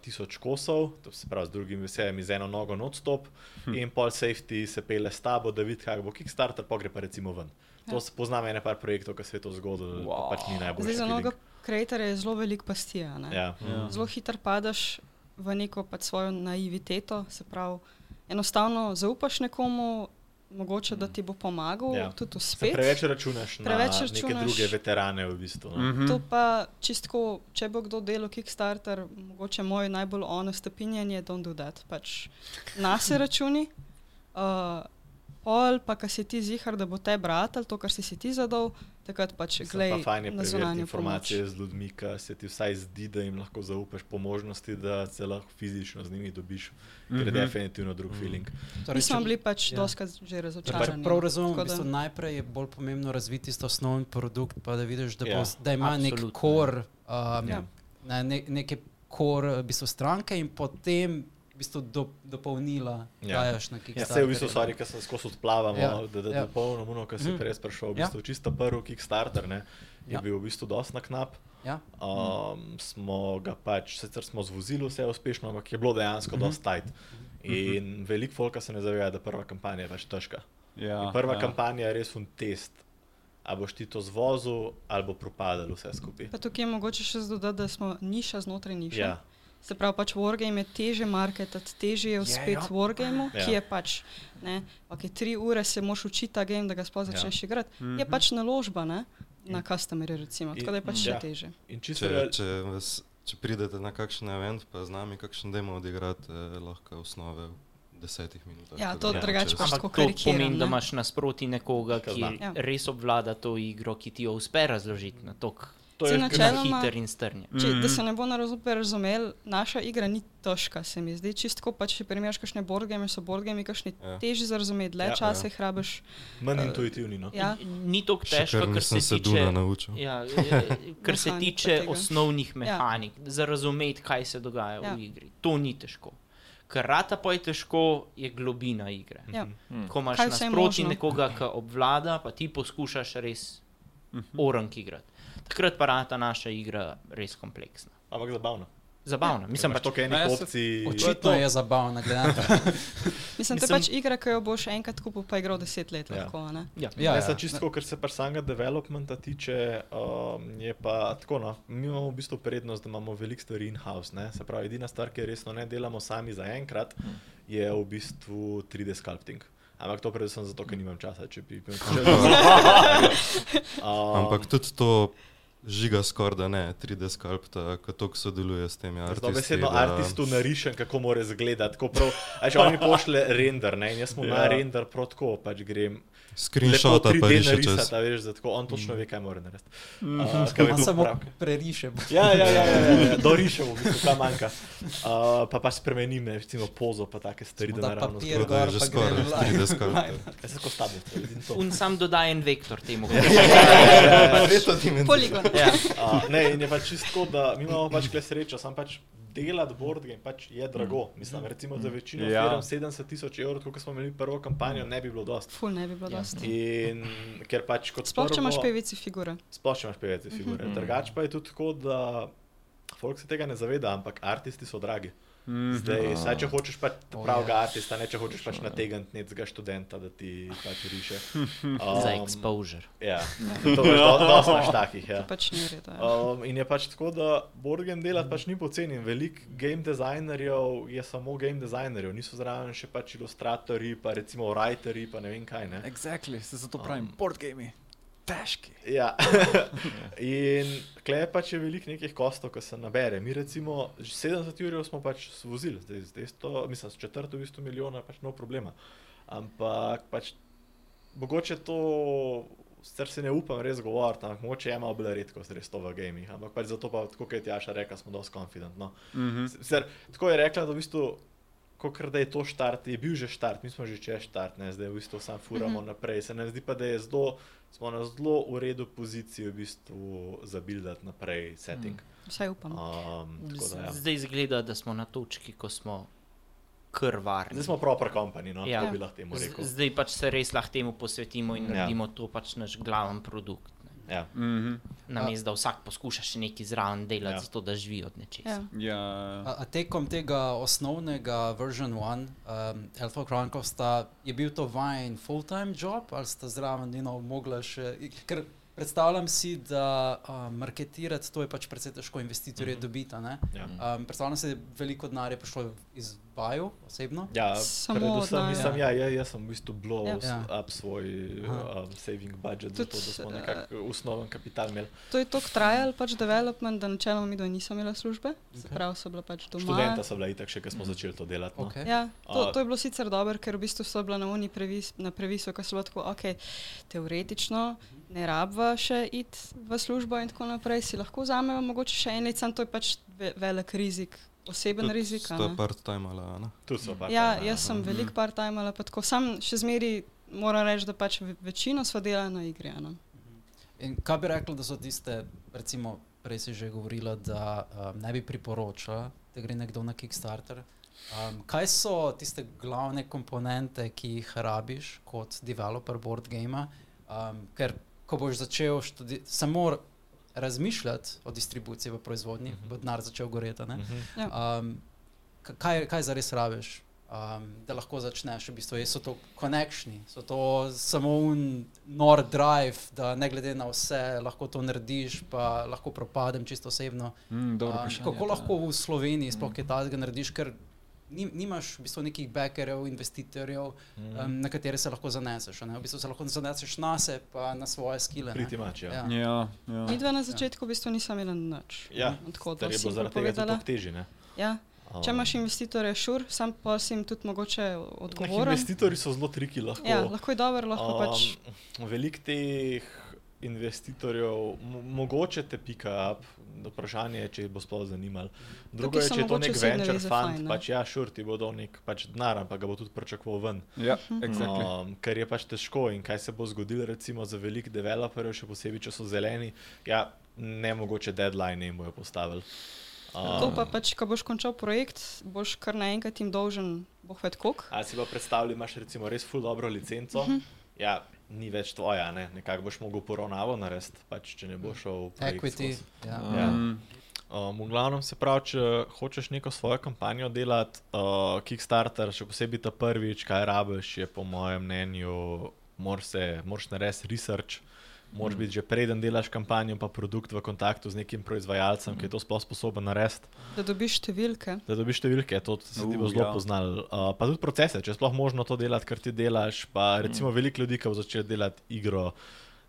tisoč kosov, to se pravi z drugim veseljem iz eno nogo notstop hm. in pol safety se pele s tabo, da vidi, kaj bo Kickstarter, pa gre pa recimo ven. To ja. poznam ene par projektov, ki se je to zgodilo, Wow. wow. pač ni najbolj. Zdaj za mnogo kreatorjev je zelo velik pastija. ne. Ja. Ja. Zelo hitro padeš v neko pač svojo naiviteto, se pravi, enostavno zaupaš nekomu, mogoče da ti bo pomagal, Ja. tudi Se uspeti. preveč računaš Preveč na neke računaš. druge veterane v bistvu. No. Mhm. To pa čistko, če bo kdo delal Kickstarter, mogoče moj najbolj honest opinion je, don't do that. Pač nas [LAUGHS] je računi, uh, pol pa, ki si ti zihar, da bo te bratelj, to, kar si si ti zadal, takrat pač glej pa fajn je na preveriti zunanjo pomoč. informacije z ljudmi, ki se ti vsaj zdi, da jim lahko zaupaš po možnosti, da se lahko fizično z njimi dobiš, ker je Mhm. definitivno drug feeling. torej, Mi smo bili pač ja. ja. doskrat že razočarani. prav razumem, v da- bistvu najprej je bolj pomembno razviti tisto osnovni produkt, pa da vidiš, da, Ja, bo, da ima nek absolutno. kor, um, Ja. ne, ne, neke kor v bistvu stranke in potem v bistvu do, dopolnila, Ja. dajes na Ja, Kickstarter. vse v bistvu stvari, ki sem skozi odplavamo, Ja, ja, da, da ja. dopolnimo, ja. kar si Mhm. prej sprašal, v Ja. bistvu čisto prvi Kickstarter, ne, je Ja. ja. bil v bistvu dosti na knap. Ja. Um, smo ga pač, sicer smo zvozili vse uspešno, ampak je bilo dejansko Mhm. dosti tajt. In veliko folka se ne zaveda, da prva kampanja je pač težka. Ja, In prva ja. kampanja je res un test. A boš ti to zvozil, ali bo propadalo vse skupaj. Pa tukaj je mogoče še dodati, da smo niša znotraj niša. Ja, Se pravi, pač Wargame je teže marketati, teže je uspeti ja. v Wargameu, Ja. ki je pač, ne, ok, tri ure se moš učiti ta game, da ga sploh začneš ja. igrati. Je pač naložba, ne, na customerje recimo, tako da je pač In- še ja. teže. in čisto Če, če, vas, če pridete na kakšen event, pa z nami kakšen demo odigrate, eh, lahko osnove desetih minutah. Ja, to da drugače pač tako to karikiram, pomeni, da ne. imaš nasproti nekoga, Ki. Ja. res obvlada to igro, ki ti jo uspe razložiti na tok to je načeloma- hiter in strnjen. Če, Mhm. da se ne bo narobe razumel, naša igra ni težka, se mi zdi. Čistko pač, če primerjaš kakšne boardgame, so boardgame kakšni Ja. težji za razumeti, dlje Ja, ja, časa jih rabiš. manj intuitivni. No? Ja. Ni tako težko, kar kar se se tiče. Ja, [LAUGHS] kar se pa tiče osnovnih Ja. mehanik, za razumeti, kaj se dogaja Ja. v igri. To ni težko. Kar rata pa je težko, je globina igre. Ja. Ko imaš Kaj vse je nasproti nekoga, ki obvlada, pa ti poskušaš res orang igrati. Takrat pa rata naša igra res kompleksna. Ampak zabavno. Zabavna. Mislim Imaš pač, toliko enih Ja, jaz se- opcij. Očitno je zabavno, gledaj. Mislim, da Mislim- je pač igra, ki jo boš enkrat kupil, pa igral deset let. Ja. Lahko, ne? ja. Ja, ja. sem čisto, kar se pa samega developmenta tiče, um, je pa tako. No, mi imamo v bistvu prednost, da imamo veliko stvari in-house. Ne? Se pravi, edina stvar, ki jo resno ne delamo sami zaenkrat, je v bistvu 3D sculpting. Ampak to predvsem zato, ker nimam časa, če bi bil um, Ampak tudi to žiga skoraj da ne, 3D sculpta, ki tako sodeluje s temi artisti. besedno da- artistu narišem, kako mora izgledati. prav- A če on mi pošle render, ne, in jaz mu ja. na render prav tako pač grem. Screenshota lepo pa 3D riše narisati, čez. a veš, da tako on točno ve, kaj mora narediti. Mhm. Uh, kaj samo prav. preriše. Ja, ja, ja, ja, ja, ja. [LAUGHS] v bistvu, kaj manjka. Uh, pa pač spremenim, ne, recimo pozo, pa take stvari, da naravno papir Tako da je gor, že pa skoraj gre live. 3D sculpta. Jaz sem kot tablica, vidim to. Un sam dodaj en vektor temu. Verjetno dimenzija. Poligon. ja. [LAUGHS] Uh, ne, in je pač čisto, tako, da mi imamo pač kle srečo, sam pač delati board game pač je drago. Mislim, recimo za večino Ja. ja. 70 tisoč evrov, kot smo imeli prvo kampanjo, ne bi bilo dosti. Ful ne bi bilo dosti. In ker pač kot Sploh, če imaš pevici figure. Sploh če imaš PVC figure. Mm -hmm. Drugače pa je tudi tako, da folk se tega ne zaveda, ampak artisti so dragi. Mhm. Zdaj, saj če hočeš pač Oh, pravega ja. artista, ne če hočeš pač nategniti nekega študenta, da ti pač riše. [LAUGHS] Za exposure. Ja, to je [LAUGHS] dosti naš takih. Ja. To pač ni v redu. Ja. Um, in je pač tako, da board game delati pač ni poceni. Veliko game designerjev je samo game designerjev, niso zraven še pač ilustratorji, pa recimo writerji, pa ne vem kaj. Ne? Exactly, se zato pravim, board game. Težki. Ja. [LAUGHS] in klej pač je veliko nekih kostov, ki se nabere. Mi recimo že 70 ur smo pač vozili, zdaj, zdaj to, mislim, s četrto bistvu milijona pač no problema. Ampak pač mogoče to, sicer se ne upam res govoriti, ampak mogoče je malo bolj redkost res to v gamih. Ampak pač zato pa, tako kot je Tjaša rekla, smo dosti confident. No. Mm -hmm. Sicer, tako je rekla, da v bistvu. Kot da je to štart, je bil že štart, mi smo že čez štart, ne? zdaj v bistvu samo furamo mm -hmm. naprej. Se nam zdi pa, da je zelo, smo na zelo v redu poziciji v bistvu za buildati naprej setting. Vsaj upam. Um, tako da, ja. Zdaj izgleda, da smo na točki, ko smo krvarni. Zdaj smo proper company, no, Ja. ja. bi lahko temu rekel. Zdaj pač se res lahko temu posvetimo in Ja. naredimo to pač naš glaven produkt. Ja. Mm -hmm. Namesto da vsak poskuša še nekaj zraven delati, Ja. zato da živi od nečesa. Ja. Ja, A, a tekom tega osnovnega version 1, um, Elfa Chronicles, sta, je bil to vajen full-time job ali sta zraven you know, mogla še. Ker predstavljam si, da uh, marketirati to je pač precej težko, investitorje mm. -hmm. dobiti. a ne? Ja. Um, predstavljam si, da je veliko denarja prišlo iz Baju osebno. Ja, Samo predvsem od mislim, nas. ja, ja, jaz sem v bistvu blow Ja. ja. Ja. up svoj Aha. um, saving budget, Tudi, zato da smo eh, nekako osnoven kapital imeli. To je tako trajal, pač development, da načeloma mi dva nisem imela službe, se Ok. pravi, so bila pač doma. Študenta so bila itak še, ko smo začeli to delati. No. Okay. Ja, to, to je bilo sicer dobro, ker v bistvu so bila na uni previs, na previsu, ko so bilo tako, ok, teoretično ne rabva še iti v službo in tako naprej, si lahko vzameva mogoče še en let, sam to je pač ve, velik rizik, oseben rizik. a To je part-time ali ne? Tu so pa. Ja, jaz sem velik part-time, ali pa tako, sam še zmeri moram reči, da pač ve- večino sva delala na igri. a ne. In kaj bi rekla, da so tiste, recimo, prej si že govorila, da um, ne bi priporočala, da gre nekdo na Kickstarter. Um, kaj so tiste glavne komponente, ki jih rabiš kot developer board game? Um, ker ko boš začel samo razmišljati o distribuciji v proizvodnji, uh -huh. bo denar začel goreti. ne? Ja. Um, kaj, kaj zares rabiš, um, da lahko začneš? V bistvu, so to konekšni, so to samo un nor drive, da ne glede na vse lahko to narediš, pa lahko propadem čisto osebno. Mm, dobro Um, kako ja. lahko v Sloveniji sploh kaj takega narediš, ker nimaš v bistvu nekih backerjev, investitorjev, Mhm. um, na katere se lahko zaneseš. a ne. V bistvu se lahko zaneseš na sebe, pa na svoje skile. ne. Pretty much, ja. Ja. Ja, ja. Mi dva na začetku v bistvu nisem imela nič. Ja, tako da je si bilo zaradi tega tudi težje. ne. Ja. Če Um, imaš investitorje, šur, sam pa si jim tudi mogoče Lah, odgovoren. Investitorji so zelo triki lahko. Ja, lahko je dobro, lahko um, pač. Veliko teh investitorjev, mo- mogoče te pika up, vprašanje je, če jih bo sploh zanimalo. Drugo je, če je to nek venture fund, fajn, ne. pač ja, šur ti bodo nek pač denar, ampak ga bo tudi pričakoval ven. Ja, exactly. Um, ker je pač težko in kaj se bo zgodilo, recimo za velik developerjev, še posebej, če so zeleni, ja, ne mogoče deadline jim bojo postavili. To pa pač, ko boš končal projekt, boš kar naenkrat jim dolžen, boh ved kok. Ali si pa predstavljaj, imaš recimo res full dobro licenco, uh -huh. ja, ni več tvoja, ne? nekako boš mogel poravnavo narediti, pač, če ne boš šel v Equity. Ja. Ja. Mm, Um, v glavnem se pravi, če hočeš neko svojo kampanjo delati, uh, Kickstarter, še posebej ta prvič, kaj rabiš, je po mojem mnenju, moraš narediti research. Moraš biti že preden delaš kampanjo, pa produkt v kontaktu z nekim proizvajalcem, ki je to sploh sposoben narediti. Da dobiš številke. Da dobiš številke, to se ti bo Uh, zelo ja. poznal. Uh, pa tudi procese, če je sploh možno to delati, kar ti delaš. Pa recimo veliko ljudi, ki bo začel delati igro.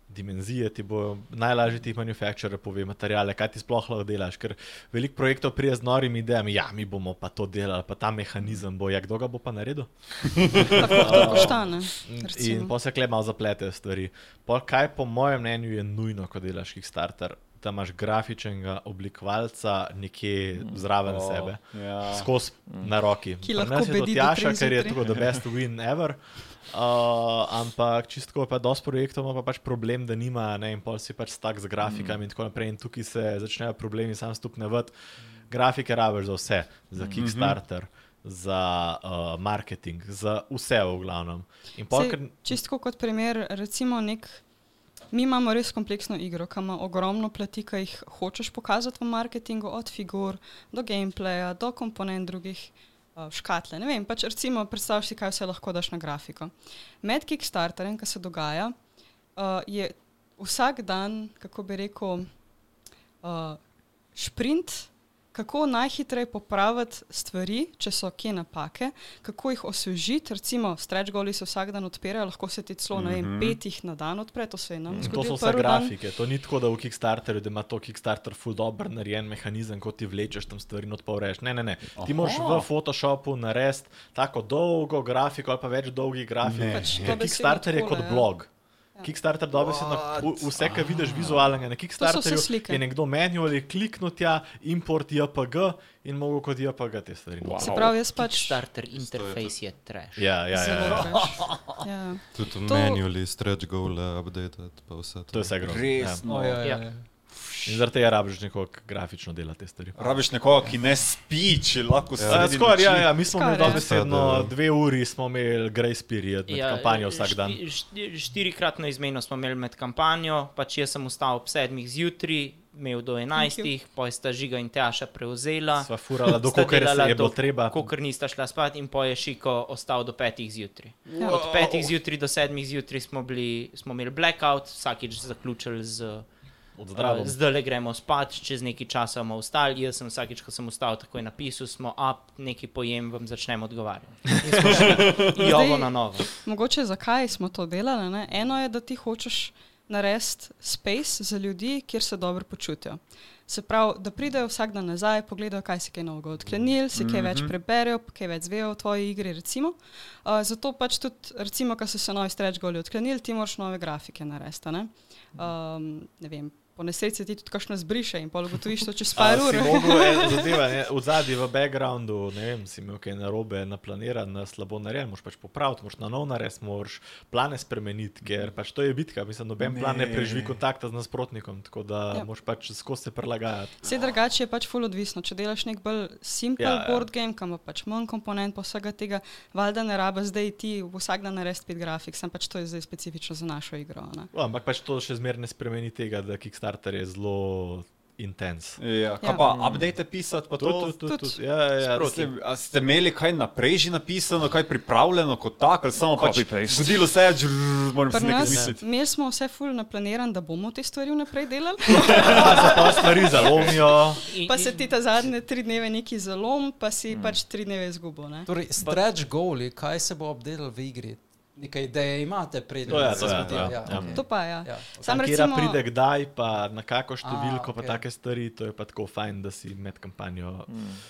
Dimenzije ti bo najlažje ti manufakturer pove, materijale, kaj ti sploh lahko delaš. Ker veliko projektov prije z norimi idejami, ja, mi bomo pa to delali, pa ta mehanizem bo, ja, kdo ga bo pa naredil. Tako to poštane. In pa se klej malo zaplete stvari. Pol, kaj po mojem mnenju je nujno, ko delaš Kickstarter, da imaš grafičnega oblikovalca nekje zraven O, sebe ja. skozi na roki. Ki Pri lahko nas je to Tjaša, treh ker je tako the best win ever. Uh, ampak čistko pa dosti projektov ima pa pač problem, da nima ne, in pol si pač stak z grafikami mm. in tako naprej. In tukaj se začnejo problemi sam stopnevati. Grafike rabiš za vse, za Kickstarter, mm -hmm. za uh, marketing, za vse v glavnem. In pol, Sej, ker, čisto kot primer, recimo nek. Mi imamo res kompleksno igro, ki ima ogromno plati, ki jih hočeš pokazati v marketingu, od figur do gameplaya, do komponent drugih uh, škatle. Ne vem, pač recimo predstavljaj si, kaj vse lahko daš na grafiko. Med Kickstarterjem, kar se dogaja, uh, je vsak dan, kako bi rekel, uh, sprint, kako najhitreje popraviti stvari, če so kje napake, kako jih osvežiti. Recimo, stretch goli se vsak dan odpirajo, lahko se ti celo, ne vem, pet jih na dan odpre, to se je nam in to zgodilo. so vse grafike. To ni tako, da v Kickstarterju, da ima to Kickstarter full dobro narejen mehanizem, ko ti vlečeš tam stvari in odporeš. Ne, ne, ne. Ti moraš v Photoshopu narediti tako dolgo grafiko ali pa več dolgih grafik. Ne. Pač Kickstarter je besedno kot ja. blog. Kickstarter dobi se na vse, kar vidiš vizualnega na Kickstarterju. Je nekdo manuali kliknil tja, import JPG in mogo kot JPG te stvari. Wow. Se pravi, jaz pač. Starter interface je trash. Ja, ja, ja. Ja. Ja. Tudi To- manually, stretch goal, update, pa vse to. To je vse grozno. Res, Ja. ja, ja, Ja. Ja. In zaradi tega rabiš nekoga, ki grafično dela te stvari. Rabiš nekoga, ki ne spi, če lahko Uh, sredi Skoraj, ja, noči- ja, mi smo imeli Skoraj, ja. dobesedno Sada- dve uri, smo imeli grace period med ja, kampanjo vsak dan. šti- šti- Štirikratno izmeno smo imeli med kampanjo, pač jaz sem vstal ob sedmih zjutraj, imel do enajstih, poj sta žiga in Tjaša prevzela. Sva furala, do se delala je bilo treba. Kolikor nista šla spat in poj je Šiko ostal do petih zjutraj. Od petih zjutraj do sedmih zjutraj smo, bili, smo imeli blackout, vsakič zaključili z Od zdravo. Zdaj le gremo spat, čez nekaj časa bomo vstali. Jaz sem vsakič, ko sem vstal, takoj napisal, smo up, nekaj pojem, vam začnem odgovarjati. [LAUGHS] Jovo na novo. Mogoče zakaj smo to delali? Ne? Eno je, da ti hočeš narediti space za ljudi, kjer se dobro počutijo. Se pravi, da pridejo vsak dan nazaj, pogledajo, kaj si kaj novega odklenili, si kaj več preberejo, kaj več zvejo o tvoji igri. Recimo. Uh, zato pač tudi, recimo, ko so se novi stretch goli odklenili, ti moraš nove grafike narediti. a Ne? Um, ne vem, po nesreči ti tudi kakšno zbriše in pa ugotoviš to čez [LAUGHS] par si ur. [LAUGHS] ne, v zadnji, v backgroundu, ne vem, si imel kaj narobe, naplaniran, na slabo narejen, moraš pač popraviti, moraš na nov narediti, moraš plane spremeniti, ker pač to je bitka, mislim, noben plan ne preživi kontakta z nasprotnikom, tako da Ja. ja. moraš pač skozi se prilagajati. Vse drugače je pač full odvisno. Če delaš nek bolj simpel Ja, ja, ja. ja. board game, kam pač manj komponent, pa vsega tega, valjda ne rabe zdaj ti vsak dan narediti pet grafik, sem pač to je zdaj specifično za našo igro. Ne? O, ampak pač to še zmeraj ne spremeni tega, da Kickstarter je zelo intens. Ja, kaj Ja. pa update pisati, pa to? Tudi. Ja, ja, ja. A Ste, a ste imeli kaj naprej že napisano, kaj pripravljeno kot tako, ali samo pač zgodilo se je, žrr, moram se Pri nekaj nas, misliti. imeli smo vse full naplaniran, da bomo te stvari vnaprej delali, Pa se pa stvari zalomijo. Pa se ti ta zadnje tri dneve neki zalom, pa si mm. pač tri dneve izgubil. ne. Torej, stretch goali, kaj se bo obdelal v igri? Nekaj ideje imate, preden To je, se je, zgodi. ja, ja, ja. okej. To pa ja. Ja. Sam Kira recimo, pride kdaj, pa na kako številko, pa okej. take stvari, to je pa tako fajn, da si med kampanjo.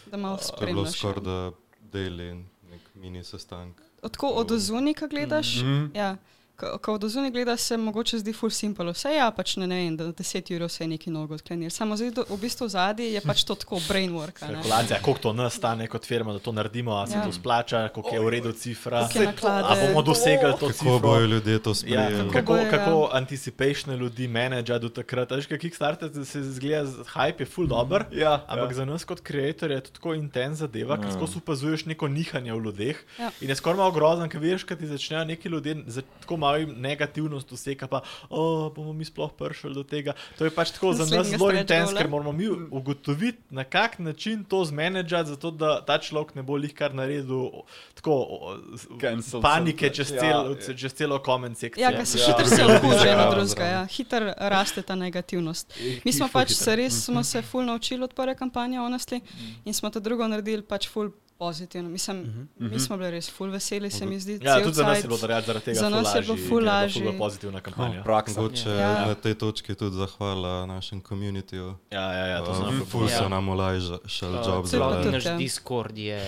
da malo To je bilo spremljaš. skoraj da deli nek mini sestank. Tako od ozuni, ko gledaš. Mhm. Ja. Ko, od ozuni gledaš, se mogoče zdi full simple. Vse ja, pač ne, ne vem, da 10 ur vse je neki nogo odklenil. Samo zdaj do, v bistvu zadnji je pač to tako brainwork. a ne. Kalkulacija, koliko to nas stane kot firma, da to naredimo, a se Ja. to splača, koliko je v redu cifra, a bomo dosegli to Kako cifro. bojo ljudje to Ja, sprejeli? kako, bojo, ja. kako anticipation ljudi menedža do takrat. Veš, kaj Kickstarter se zgleda, hype je full dober, Ja, ampak za nas kot ustvarjalce je to tako intenzivna zadeva, ker skozi opazuješ neko nihanje v ljudeh. Ja. In je skoraj malo grozno, ker veš, kad ti začnejo neki ljudje za tako malo jim negativnost useka, pa oh, bomo mi sploh prišli do tega. To je pač tako za nas zelo intenzivno, ker moramo mi ugotoviti, na kak način to zmenedžati, zato da ta človek ne bo lih kar naredil tako Cancel panike čez, ja, cel, ja. čez celo comment sekcijo. Ja, ker se Ja. hitro se okuži eno Ja, drugega, ja. hitro raste ta negativnost. Mi smo pač hitro. se res smo se ful naučili od prve kampanje, honestly, in smo to drugo naredili pač ful pozitivno. Mislim, mi smo bili res ful veseli, se mi zdi. Ja, tudi za nas je bilo zaradi tega Za nas je bilo ful lažje, je bila pozitivna kampanja. Praksa. Mogoče Ja. na tej točki tudi zahvala našem komunitiju. Ja, ja, ja, to so nam Uh, ful so Ja. nam olajšali Uh, job Celo Celotni tudi, za naš ja. Discord je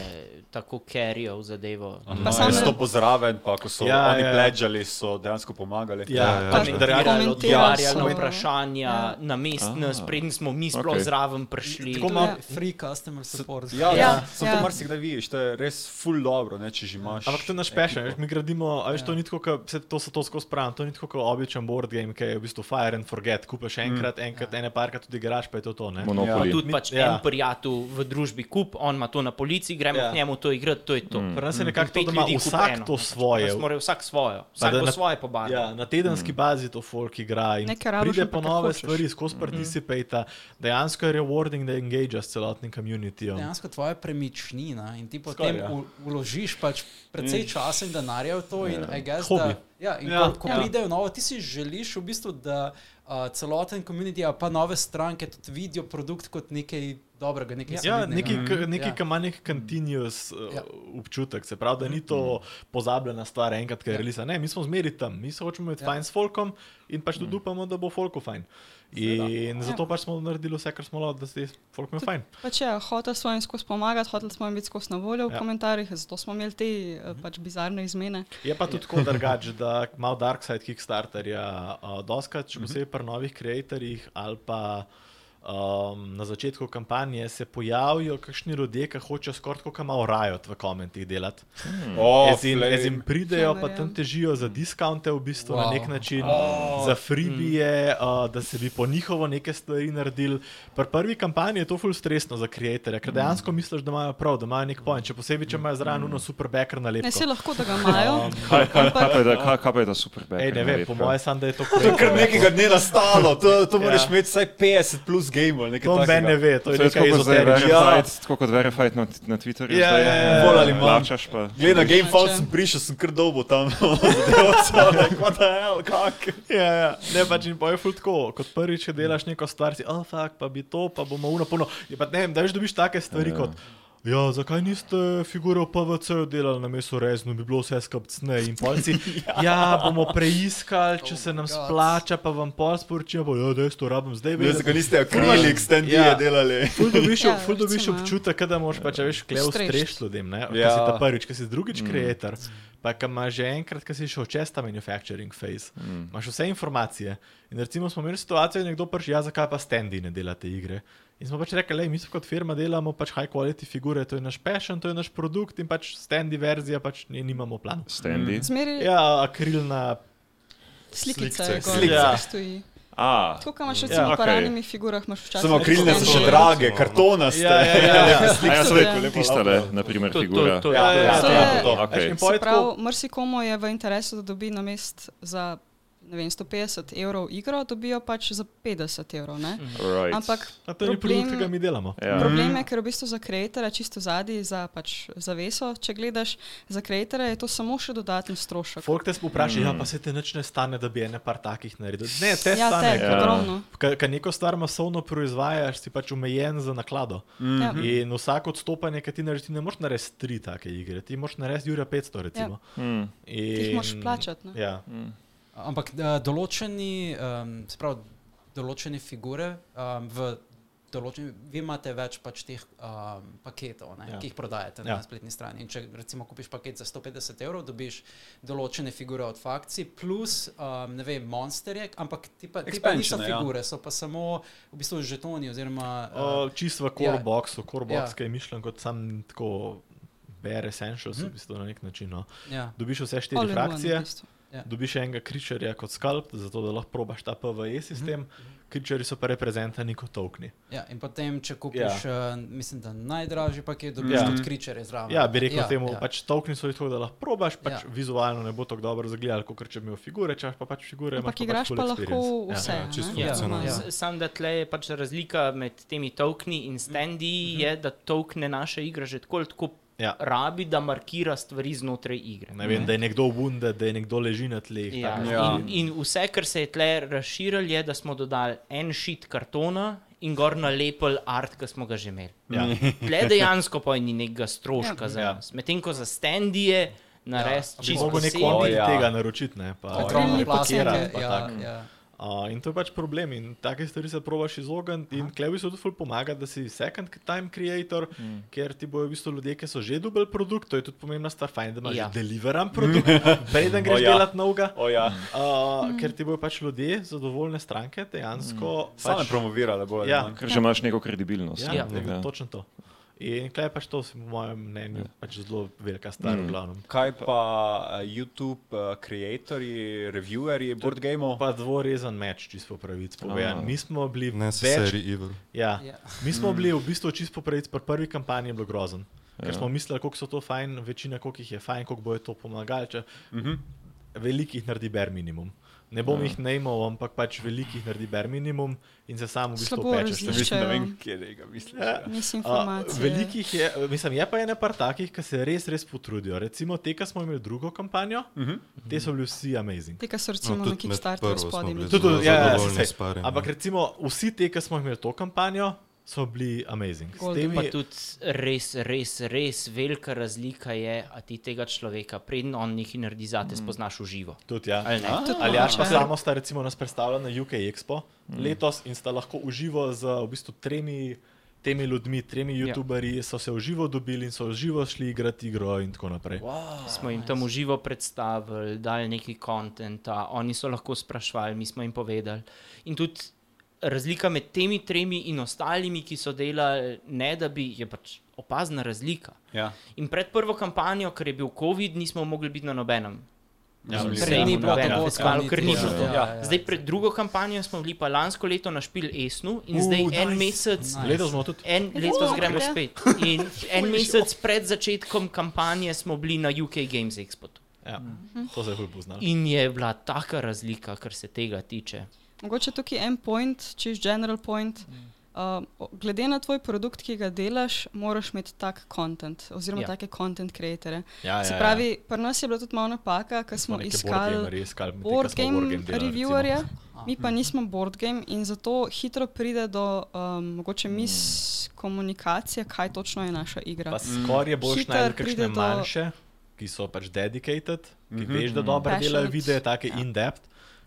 tako carryal zadevo. Pa Pa sam sam ne- to pozraven, pa ko so Ja, ja, oni ja. ja. pledžali, so dejansko pomagali. Ja, Ja, ja. Ja. da Komentirali Odgovarjali na so. vprašanja, Ja. na mest nas, Ah, preden smo mi sploh okej. zraven prišli. Tako malo- je- Free customer support. Ja, ja, Ja, sem ja. to marsikdaj vidiš, to je res full dobro, ne, če že imaš. Ampak to je naš veš, mi gradimo, a veš, to Ja. ni tako, kot se to se to skozi pravim, to ni tako kot običajen board game, ki je v bistvu fire and forget, kupaš enkrat, enkrat, ene parkrat tudi igraš, pa je to to, ne? Monopoly. Ja. Tudi Mi- pač ja. en prijatelj v družbi kup, on ima to na policiji, gremo Ja. ja. k njemu to igrati, to je to. Pri nas je nekako to, da ima vsak eno. to svoje. Nas Mora vsak svojo, vsak na- svoje pobarval. Ja, na tedenski bazi to folk igra in pride pa po nove stvari, skozi participata. Dejansko je rewarding, da engageaš s celotnim communityjem. Dejansko tvoja premičnina in ti potem Skoraj, ja. vložiš pač precej časa in denarja v to. In, I guess, Hobi. da, ja, in Ja. ko, ko Ja. pridejo novo, ti si želiš v bistvu, da uh, celoten komunity, pa nove stranke tudi vidijo produkt kot nekaj dobrega, nekaj Ja, nekaj, k- nekaj Ja. ki ima nek continuous uh, Ja. občutek, se pravi, da ni to pozabljena stvar enkrat, ker je release. Ne, mi smo zmeri tam, mi se hočemo imeti Ja. fajn s folkom in pač tudi upamo, da bo folku fajn. In zato pač smo naredili vse, kar smo lahko, da se folk ima fajn. Pač je, hotel smo jim skozi pomagati, hotel smo jim biti skozi na voljo v Ja. komentarjih, zato smo imeli te eh, pač bizarne izmene. Je pa tudi tako drugače, [LAUGHS] da malo dark side Kickstarterja, uh, doskrat, še posebej pri novih ustvarjalcih ali pa um, na začetku kampanje se pojavijo kakšni ljudje, ki hočejo skoraj tako malo rajot v komentih delati. Oh, Ez in, ez in pridejo, pa Flamer, tam težijo za diskaunte, v bistvu wow. na nek način, oh. za freebije, uh, da se bi po njihovo neke stvari naredili. Pri prvi kampanji je to ful stresno za ustvarjalce, ker dejansko misliš, da imajo prav, da imajo nek point, še posebej, če imajo zraven uno super backer na Ne, lepo. se lahko, da ga imajo. [LAUGHS] Kaj, kaj, kaj, pa je da, kaj, kaj pa je da super back? Ej, ne vem, po mojem, sam da je to To je kar nekega dne nastalo, to, to moraš Ja. imeti vsaj 50 plus gamov. To meni ne ve, to To je je nekaj ezoteričnega. verified, tako kot verified na, na Twitterju. Ja, zdaj, ja, ja, bolj ali manj. Plačaš pa. Glede na Game Če- sem prišel, sem kar dolgo tam. [LAUGHS] [LAUGHS] What the hell, kak? Ja, ja. Ne, pač in poje ful tako, kot prvič, če delaš neko stvar, si, oh, fuck, pa bi to, pa bomo uno puno. Je pa ne vem, da veš, dobiš take stvari Ja. kot. Ja, zakaj niste figure v PVC delali na mestu rezno, bi bilo vse skrbcne in polci. [LAUGHS] ja, bomo preiskali, če se nam God. splača, pa vam pol sporočijo, bo, ja, da jaz to rabim zdaj. Ne, vedeti." zakaj niste akrilik standije Ja. delali? Ful dobiš, Ja, ful dobiš ja. občutek, da moraš pač, veš, klev Strešt. streš ljudem, ne? Ja. Ja. Si ta prvič, ki si drugič kreator. Pa ki imaš že enkrat, ki si šel čez ta manufacturing phase, mm. imaš vse informacije. In recimo smo imeli situacijo, da je nekdo prišel, ja, zakaj pa standi ne delate igre. In smo pač rekli, mi smo kot firma delamo pač high quality figure, to je naš passion, to je naš produkt in pač standi verzija pač ne, nimamo plana. Standi. Zmeri Ja, akrilna. slikce, gor slike. ja. stoji. A, Tako, kot imaš Ja, recimo okej. v paranimi figurah, imaš včasih. Samo krilne so še drage, kartonaste. Ja, ja, ja, [LAUGHS] ja. a ja, Ja. tistale, naprimer, To- to- figura. to- Ja, ja, ja, To to je- je to. Okej. Veš, in Se pol je pravi, tako- marsikomu je v interesu, da dobi na mest za ne vem, 150 evrov igro, dobijo pač za 50 evrov. Ne? Right. Ampak A to ni problem- produkt, ki ga mi delamo. Ja. Problem je, ker v bistvu za kreatorja čisto zadnji, za pač zaveso, če gledaš, za kreatorja je to samo še dodaten strošek. Folk te vpraša, ja, pa se te nič ne stane, da bi ene par takih naredil. Ne, te Ja, stane. te, Ja. ogromno. Ker neko stvar masovno proizvajaš, si pač omejen za naklado. Mm. Ja. In vsak odstopanje, ki ti narediš, ti ne moreš narediti tri take igre, ti moraš narediti Jurija 500, recimo. Hmm. Ti jih In- moraš plačati. ne. Ja. Ampak uh, določeni, um, sprav, določene figure um, v določeni, vi imate več pač teh um, paketov, ne, Ja. ja. ki jih prodajate Ja. ja. na spletni strani. In če recimo kupiš paket za 150 evrov, dobiš določene figure od fakcij, plus um, ne vem, monsterje, ampak ti pa, ti pa niso ja. figure, so pa samo v bistvu žetoni oziroma O, uh, Čisto v core ja. boxu, core box, Ja. ki je mišljen kot sam tako bare essentials, mm -hmm. v bistvu na nek način. No. ja, Dobiš vse All štiri in one, v frakcije, bistvu. Ja. dobiš enega kričarja kot skalp, zato da lahko probaš ta PVE sistem. Mm -hmm. Kričari so pa reprezentani kot tokni. ja. In potem, če kupiš, ja. uh, mislim, da najdražji paket, dobiš Ja. ja. tudi kričere zraven. Ja, bi rekel ja, ja, temu, ja. ja. pač tokni so tako, da lahko probaš, pač ja. Ja. vizualno ne bo tako dobro zagledal, kot če bi imel figure, če pa pač figure. Ampak pa igraš pač pa lahko experience. vse. Ja, Ja. funkcionalno. Ja. S- Sam da tle je pač razlika med temi tokeni in standi, mm -hmm. je, da tokne naša igra že tako tako Ja. rabi, da markira stvari znotraj igre. Ne vem, da je nekdo vunde, da je nekdo leži na tleh. Ja. Ja. In, in vse, kar se je tle razširilo, je, da smo dodali en šit kartona in gor nalepili art, ki smo ga že imeli. Ja. Tle dejansko pa ni nekega stroška ja. za Ja. nas. Medtem ko za standi je narediti Bi čisto mogel nek posebej. omnik ja. tega naročiti, ne? Pa, pa pakirati, packe, pa ja, tako. ja. Uh, in to je pač problem, in take stvari se probaš izogniti. In klebi se tudi ful pomaga, da si second time creator, mm. ker ti bojo v bistvu ljudje, ki so že dobili produkt, to je tudi pomembna stvar, fajn, da imaš Ja. deliveran produkt, [LAUGHS] preden greš oh, ja. delati novega. O ja, Uh, ker ti bojo pač ljudje, zadovoljne stranke, dejansko. same Pač, promovirale bojo. Ja. ne. Ker že imaš neko kredibilnost. ja, Ja. ja. Ja. točno to. In klej pač to, po mojem mnenju, pač zelo velika stvar, mm. v glavnem. Kaj pa uh, YouTube, uh, creatorji, reviewerji board gameov? Pa dvorezen meč, čisto po pravici povedan. Mi smo bili Ne se več seri Evil. Ja. Ja. Mi smo bili v bistvu čisto po pravici, pri prvi kampanji je bilo grozen. Ker Ja. smo mislili, koliko so to fajn, večina, koliko jih je fajn, koliko bojo to pomagali. Če Uh -huh. velikih naredi bare minimum. Ne bom Ja. jih najmal, ampak pač velikih naredi bare minimum in se sam v bistvu pečeš. različijo. Mislim, ne vem, kje tega misliš. Ja. Ja. Velikih je, mislim, je pa ene par takih, ki se res, res potrudijo. Recimo te, ki smo imeli drugo kampanjo, Uh -huh. te so bili vsi amazing. Ti, ki so recimo No, na smo spodaj. Tudi, ja, ja, parim, Ampak ja. recimo vsi te, ki smo imeli to kampanjo, so bili amazing. Temi- Pa tudi res, res, res velika razlika je, a ti tega človeka, preden on nekaj naredi, zate spoznaš v živo. Tudi, ja. Ali ne? Tudi Ali Jaš pa samo sta recimo nas predstavila na UK Expo mm. letos in sta lahko uživo z v bistvu tremi. Temi ljudmi, tremi Ja. YouTuberji so se v živo dobili in so v živo šli igrati igro, in tako naprej. Wow, Smo jim tam v živo predstavili, dali nekaj kontenta, oni so lahko sprašvali, mi smo jim povedali. In tudi razlika med temi tremi in ostalimi, ki so delali, ne da bi, je pač opazna razlika. Ja. In pred prvo kampanjo, ker je bil COVID, nismo mogli biti na nobenem. Ja, Prej ni bilo nobenega tako festivalu, ker ni bilo. Ja, ja, Zdaj, pred drugo kampanjo smo bili pa lansko leto na Špil Esnu in Uh, zdaj en nice. mesec. Nice. Letos smo tudi. En letos Oh, gremo ja. spet. In [LAUGHS] en mesec pred začetkom kampanje smo bili na UK Games Expo. Ja, to se je bolj poznalo. In je bila taka razlika, kar se tega tiče. Mogoče tukaj en point, čez general point. Uh, o- glede na tvoj produkt, ki ga delaš, moraš imeti tak content, oziroma Ja. ja. take content creatore. Ja, Se pravi, pri nas je bila tudi malo napaka, ker smo neke iskali boardgamerje iskali, medtem ko board smo game delali, reviewerje, recimo. [LAUGHS] mi pa nismo board game in zato hitro pride do um, mogoče miskomunikacije, kaj točno je naša igra. Pa skoraj je boš Hitro najdel pride kakšne do- manjše, ki so pač dedicated, ki Mhm. veš, da dobro delajo Passionate. videe, take Ja. in-depth.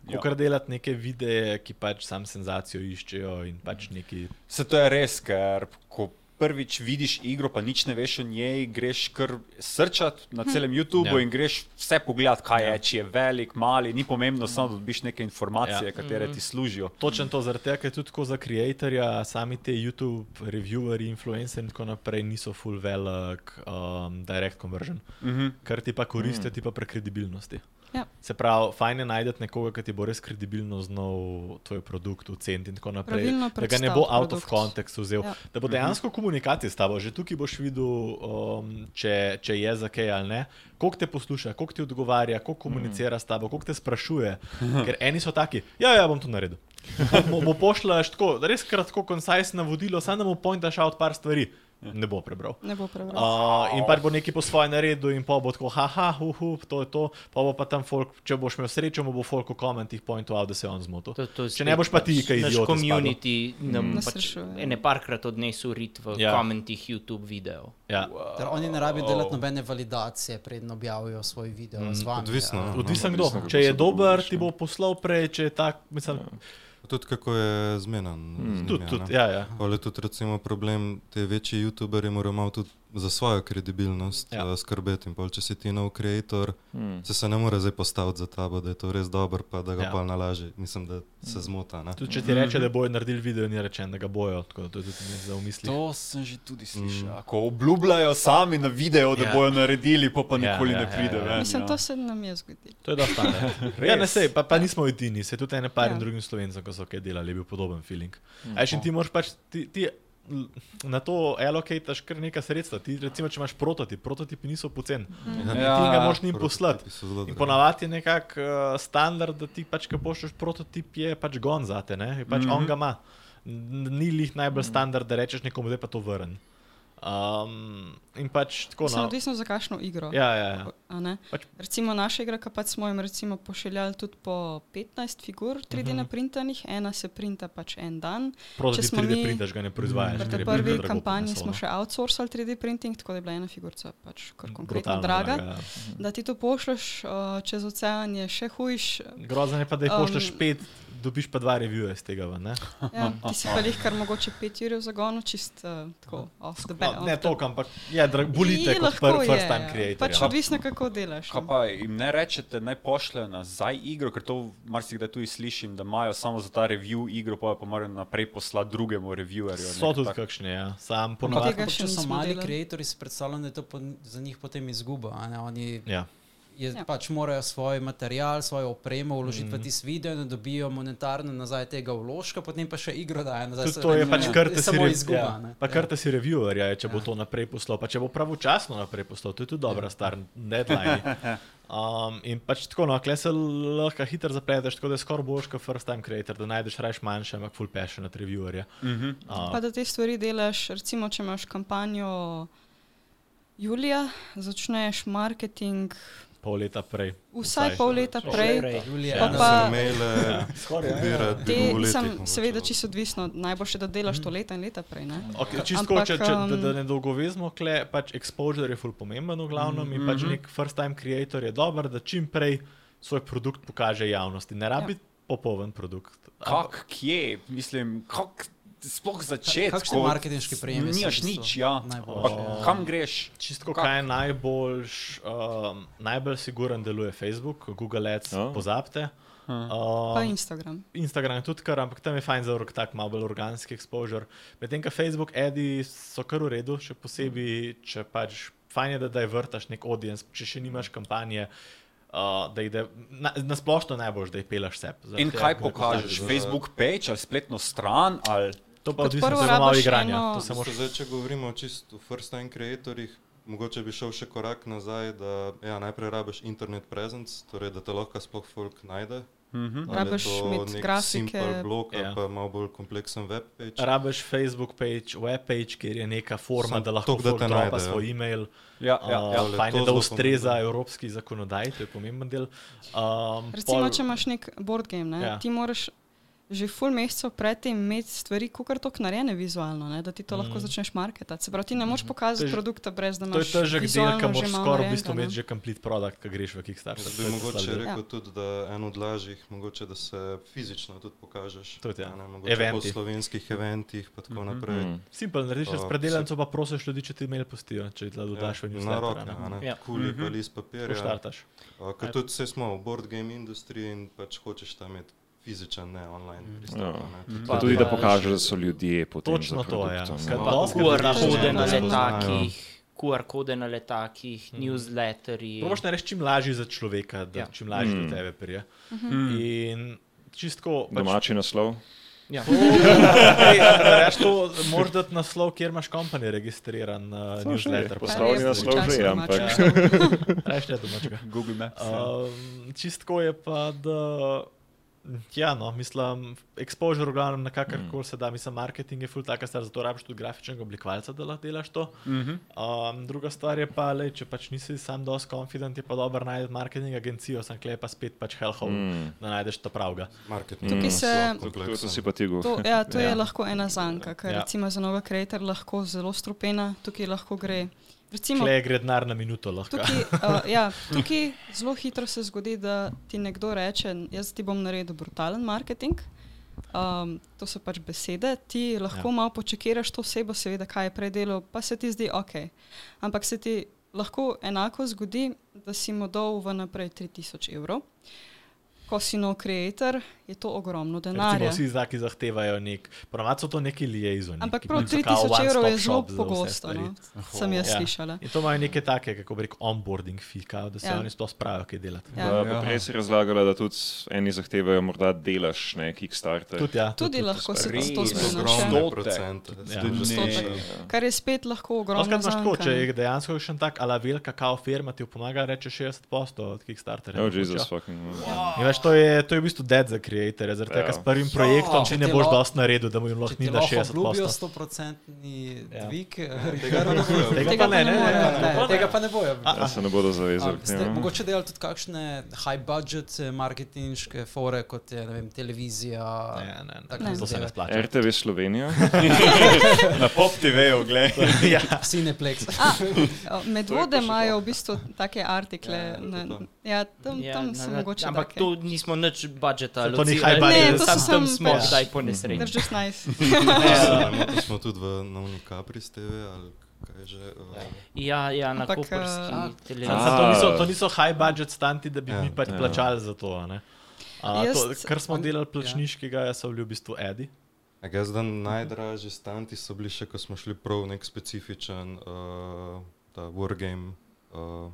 Ja. Kar delati neke videe, ki pač sam senzacijo iščejo in pač neki. Se to je res, ker ko prvič vidiš igro, pa nič ne veš o njej, greš kar srčat na celem YouTubu Ja. in greš vse pogledat, kaj je, če je velik, mali, ni pomembno, samo da dobiš neke informacije, Ja. katere ti služijo. Točno to, zaradi tega, ker tudi tako za creatorja, sami te YouTube, reviewerji, influencerji in tako naprej niso full velik um, direct conversion. Uh -huh. Kar ti pa koristi, ti pa prek kredibilnosti. Ja. Se pravi, fajn je najti nekoga, ki ti bo res kredibilno znal tvoj produkt oceniti in tako naprej. Da ga ne bo out of produkt. context vzel. Ja. Da bo dejansko komunikacija s tabo. Že tukaj boš videl, um, če, če je za kaj ali ne, koliko te posluša, koliko ti odgovarja, koliko komunicira s tabo, koliko te sprašuje. [LAUGHS] Ker eni so taki, ja, ja, bom to naredil. Mu, mu pošljaš tako, res kratko, koncizno navodilo, samo da mu pointaš out par stvari. Ne bo prebral. Ne bo prebral. Uh, in pač bo nekaj po svoje naredil, in pa bo tako, haha, uhu, to je to. Pa bo pa tam folk, če boš imel srečo, bo folk v komentih pointoval, da se je on zmotil. To, to Če ne boš pa ti, kaj Naš idiot. community nam Nas pač ene parkrat odnesel rit v Ja. komentih YouTube video. Ja. Ter oni ne rabijo delati nobene validacije, preden objavijo svoj video Mm, z vami. odvisno, ja. no. Odvisen kdo. Odvisno, kako Če je dober, ti ne. bo poslal prej, če je tak, mislim, Tudi kako je zmenen. Hmm. tudi, tudi, ja, ja. Ali je tudi recimo problem, te večji YouTuberi morajo malo tudi za svojo kredibilnost Ja. ja. skrbeti. In pol, če si ti nov creator, Hmm. se, se ne more zdaj postaviti za tabo, da je to res dober, pa da ga Ja. ja. pa nalaži. Mislim, da se zmota. Ne? Tudi če ti reče, da bojo naredili video, ni rečen, da ga bojo. Tako da to ne. To sem že tudi slišal. Mm. Ko obljubljajo sami na video, da Ja. ja. bojo naredili, pa pa Ja, nikoli ja, ne ja, pride. ja. ven, Mislim, ja. to se nam je zgodilo. To je dosta [LAUGHS] ja, ne sej, pa, pa nismo edini, se tudi ene par in Ja. drugim slovencem, ko so kaj delali, je bil podoben feeling. Aj, in ti moraš pač, ti, ti na to allocataš kar nekaj sredstva. Ti, recimo, če imaš prototip, prototipi niso poceni. Ja. Ja, ti ga moraš njim poslati. In ponavadi je nekako uh, standard, da ti pač, ko pošlješ prototip, je pač gon za te, ne? Pač mm -hmm. on ga ima. Ni lih najbolj standard, da rečeš nekomu, da je pa to vrn. Um, in pač tako Mislim, no. odvisno za kakšno igro. Ja, ja, ja. Pač- Recimo naša igra, ki pač smo jim recimo pošiljali tudi po 15 figur 3D Mhm. naprintanih, ena se printa pač en dan. Prototip smo 3D mi- printaš, ga ne proizvajaš. Pri tej je prvi predrago kampanji prineslo, smo no. še outsourcali 3D printing, tako da je bila ena figurca pač kar konkretno Brutalno draga. draga, ja. Da ti to pošleš uh, čez ocean je še hujš. Grozno je pa, da jih Um, pošlješ pet, dobiš pa dva reviewa iz tega. ven, ne? Ja, ti si pa jih kar mogoče 5 ur zagonil, čist uh, tako off the back. No, ne toliko, ampak je, drag, bolite kot pr, first time creator. Pač ja. odvisno, kako delaš. Kaj no. pa jim ne rečete, naj pošljejo nazaj igro, ker to marsikdaj tudi slišim, da imajo samo za ta review igro, pa jo pa morajo naprej poslati drugemu reviewerju. So tudi tak- kakšne, ja. sam ponovadi. če so mali creatorji, si predstavljam, da je to po, za njih potem izguba. a ne. Oni Ja. Je, Ja. ja. pač morajo svoj material, svojo opremo vložiti Mhm. mm. v tisti video in da dobijo monetarno nazaj tega vložka, potem pa še igro dajo nazaj. Tudi to je pač ja, kar te si samo izguba. ja. ne. Pa Ja. kar te si reviewer, je, če bo Ja. to naprej poslal, pa če bo pravočasno naprej poslal, to je tudi dobra stvar, deadline. [LAUGHS] Um, in pač tako, no, kle se lahko hitro zapleteš, tako da je skoraj boš kot first time creator, da najdeš rajš manjše, ampak full passionate reviewerje. Mhm. Pa da te stvari delaš, recimo, če imaš kampanjo julija, začneš marketing Pol leta prej. vsaj pol leta prej. Julija, Pa pa- maile, pobirati, Te, dvigov mislim, letih seveda, mogoče. čisto odvisno, najboljše, da delaš to leta in leta prej. Ne? Okay, čisto, Ampak, če, če, da, da ne dolgo vezmo, kle, pač exposure je ful pomemben v glavnem mm -hmm. in pač nek first time creator je dober, da čim prej svoj produkt pokaže javnosti. Ne rabi ja. popoln produkt. Kak, kje, mislim, kak, sploh začeti. kakšni marketinški prijemi Nimaš nič, ja. najboljši, Pa ja. Kam greš? Čisto, kaj je najboljš, um, najbolj siguren deluje Facebook, Google Ads, oh. pozabite. Pa Um, Instagram. Instagram je tudi kar, ampak tam je fajn za tak malo bolj organski exposure. Medtem ko Facebook, edi so kar v redu, še posebej, če pač fajn je, da, da je vrtaš nek audience, če še nimaš kampanje. Uh, da ide, na, na splošno najbolj, da jih pelaš sep. In kaj pokažeš? Facebook page ali spletno stran? Ali... To pa odvisno zelo malo igranja. eno- To se moraš Zdaj, če govorimo čisto o first time creatorjih, mogoče bi šel še korak nazaj, da ja, najprej rabiš internet presence, torej da te lahko sploh folk najde. Mhm. Ali je Rabiš grafike. blog ali Ja. pa malo bolj kompleksen web page. Rabiš Facebook page, web page, kjer je neka forma, Samo da lahko da dropa najdejo. svoj e-mail. Ja, ja, Uh, ja. fajn je, da ustreza pomembno. evropski zakonodaji, to je pomemben del. Um, Recimo, pol- če imaš nek board game, ne, Ja. ja. ti moraš že full mesecev predtem imeti stvari, kot tok narejene vizualno, ne, da ti to lahko začneš marketati. Se pravi, ti ne moreš pokazati Mhm. To je že- produkta brez da To je imaš težek del, ki moraš skoraj v bistvu imeti že complete produkt, ki greš v Kickstarter. To bi je to mogoče slabo. rekel tudi, da en od lažjih, mogoče da se fizično tudi pokažeš. Tudi, ja. Ne, mogoče Eventi. po slovenskih eventih in tako naprej. Mm. Simpel, narediš Pa s predelanco, pa prosiš ljudi, če ti mail pustijo, če ti dodaš v Ja, na newsletter. roke. Ja. kuli pa list papirja. Poštartaš. A, Ker tudi vse smo v board game industriji in pač hočeš tam imeti fizičen, ne online pristop. Ja. ne. Pa tudi, da pokaže, da so ljudje potem Točno za to, ja. produktom, Skratka, no. dosti QR kode na letakih, QR kode na letakih, newsletterji. Probaš narediti čim lažje za človeka, da Ja. ja. čim lažje Mm. do tebe prije. Mhm. In čistko. Pač, Domači naslov. Ja. [LAUGHS] Reš to, moraš dati naslov, kjer imaš kompanijo registriran na uh, newsletter. Poslovni je naslov že, ampak. [LAUGHS] Reš ne domačega. Google Maps. ja. Um, čistko je pa, da. Ja, no, mislim, exposure, v glavnem, na kakorkoli se da, mislim, marketing je full taka stvar, zato rabiš tudi grafičnega oblikovalca, da lahko delaš to. Mhm. Um, druga stvar je pa, lej, če pač nisi sam dosti confident, je pa dobro najti marketing agencijo, sem klej pa spet pač hellhole, mm. Mm. da najdeš to pravga. Marketing. Tukaj je se- zelo To kompleksen. si pa ti To, govoril. ja, to ja. Je lahko ena zanka, ker Ja. recimo za novega creator lahko zelo strupena, tukaj lahko gre. Recimo, Klej gre denar na minuto lahko. tukaj, uh, [LAUGHS] ja, tukaj zelo hitro se zgodi, da ti nekdo reče, jaz ti bom naredil brutalen marketing. Um, to so pač besede, ti lahko Ja. malo počekiraš to osebo, seveda, kaj je prej delal, pa se ti zdi ok. Ampak se ti lahko enako zgodi, da si mu dal vnaprej 3000 evrov. Ko si nov creator, je to ogromno Recimo denarja. vsi zaki zahtevajo nek, ponovadi so to neki liaisoni. Ampak prav so kao 3000 evrov je zelo pogosto, no? sem jaz Ja. ja. slišala. In to imajo neke take, kako bi rekel, onboarding fee, kao, da se Ja. oni sploh spravijo, kaj delati. Ja. Pa, pa prej si razlagala, da tudi eni zahtevajo morda delaš, ne Kickstarter. Tudi, ja, Tudi lahko se to zgodi. Ja. Tudi stotek. Kar je spet lahko ogromno. Oskrat imaš tako, če je dejansko še tak ala velika kao firma, ti pomaga reče 60 posto od Kickstarterja. Oh, Jezus, fucking. no. To je, to je v bistvu dead za creatorje, zaradi tega Ja. s prvim projektom če ti ne boš dosti naredil, da mu jim lahko Če ni na lahko 60 obljubijo posto. 100-odstotni Ja. dvig, Tega pa ne bojo. Tega Tega pa ne, ne ne, ne, ne, ne. tega pa ne bojo. Ja, se ne bodo zavezali. A, ste mogoče delali tudi kakšne high budget eh, marketinške fore, kot je ne vem, televizija? Ne, ne, ne, take to se ne splača. RTV Slovenija. [LAUGHS] Na pop TV-u, gledaj. [LAUGHS] ja. Cineplex. A, Med [LAUGHS] To je pa vode še imajo v bistvu take artikle. Ja. Ja, tam, Ja, tam so mogoče. Ampak to nismo nič budžeta. To ni high budget. Ne, to Sam samo smo pač- kdaj po nesreči. That's just nice. [LAUGHS] Ja, To smo tudi v Novni Capri TV ali kaj že. uh, Ja, ja, na Ampak, koperski a- televiziji. To, niso, to niso high budget stanti, da bi Ja. mi pač Ja. plačali za to. a ne. A, to, Jaz- kar smo on- delali plačniškega, so bili v bistvu edi. A Jaz dan najdražji stanti so bili še, ko smo šli prav v nek specifičen uh, wargame. Uh,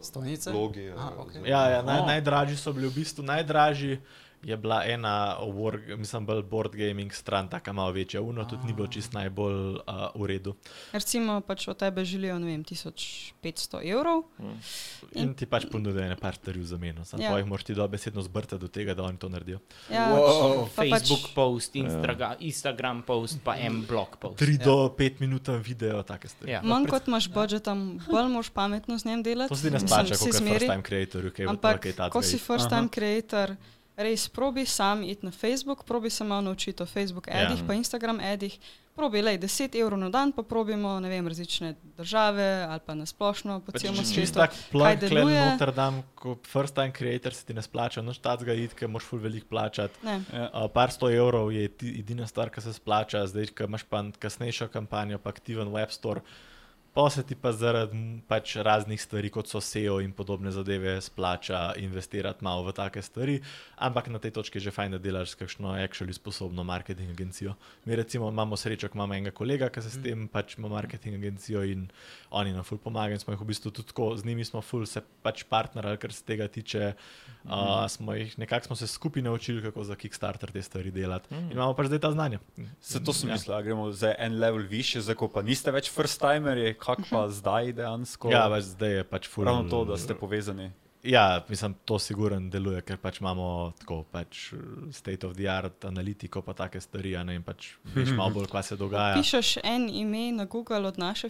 Stojnice? Logi. Aha, okej. z- Ja, ja, naj, Oh. najdražji so bili v bistvu najdražji. Je bila ena, war, mislim, bolj board gaming stran, tako malo večja. Uno tudi ni bilo čist najbolj uh, v redu. Recimo, pač od tebe želijo, ne vem, 1500 evrov. In ti pač ponudijo ene par stvari v zameno. Samo Ja. ja. jih moraš ti dobesedno zbrati do tega, da oni to naredijo. Ja, Wow. pa Facebook pač, post, Instagram, Instagram post, pa en blog post. 3 Ja. ja. do 5 minut video, take stvari. Ja. manj kot imaš budžet, tam bolj moraš pametno z njim delati. To se ti ne splača, kot zmeri. first time creator, ki je Ampak, kaj takega. ko si first Aha. time creator, res probi sam iti na Facebook, probi se malo naučiti o Facebook Ja. adih, pa Instagram adih. Probi, lej, 10 evrov na dan, pa probimo, vem, različne države ali pa nasplošno po Pač celem svetu. tak plug, kaj klen deluje. noter dam, ko first time creator se ti ne splača, noč tacga id, ker moraš ful veliko plačati. Ne. Uh, par sto evrov je edina stvar, ki se splača, zdaj, ko imaš pa kasnejšo kampanjo, pa aktiven web store. Se ti pa zaradi pač raznih stvari, kot so SEO in podobne zadeve, splača investirati malo v take stvari. Ampak na tej točki je že fajn, da delaš s kakšno actually sposobno marketing agencijo. Mi recimo imamo srečo, ko imamo enega kolega, ki se s tem pač ima marketing agencijo in oni nam ful pomagajo. in Smo jih v bistvu tudi tako, z njimi smo ful se pač partnerali, kar se tega tiče. Uh, smo jih nekako smo se skupaj naučili, kako za Kickstarter te stvari delati. In imamo pač zdaj ta znanja. Zato sem Ja. mislil, da gremo za en level više, zdaj ko pa niste več first timerji, kak pa zdaj dejansko. Ja, pač zdaj je pač ful. Ravno to, da ste povezani. Ja, mislim, to siguren deluje, ker pač imamo tako pač state of the art analitiko, pa take stvari, a ne in pač veš malo bolj, kaj se dogaja. Pišeš en ime na Google od naše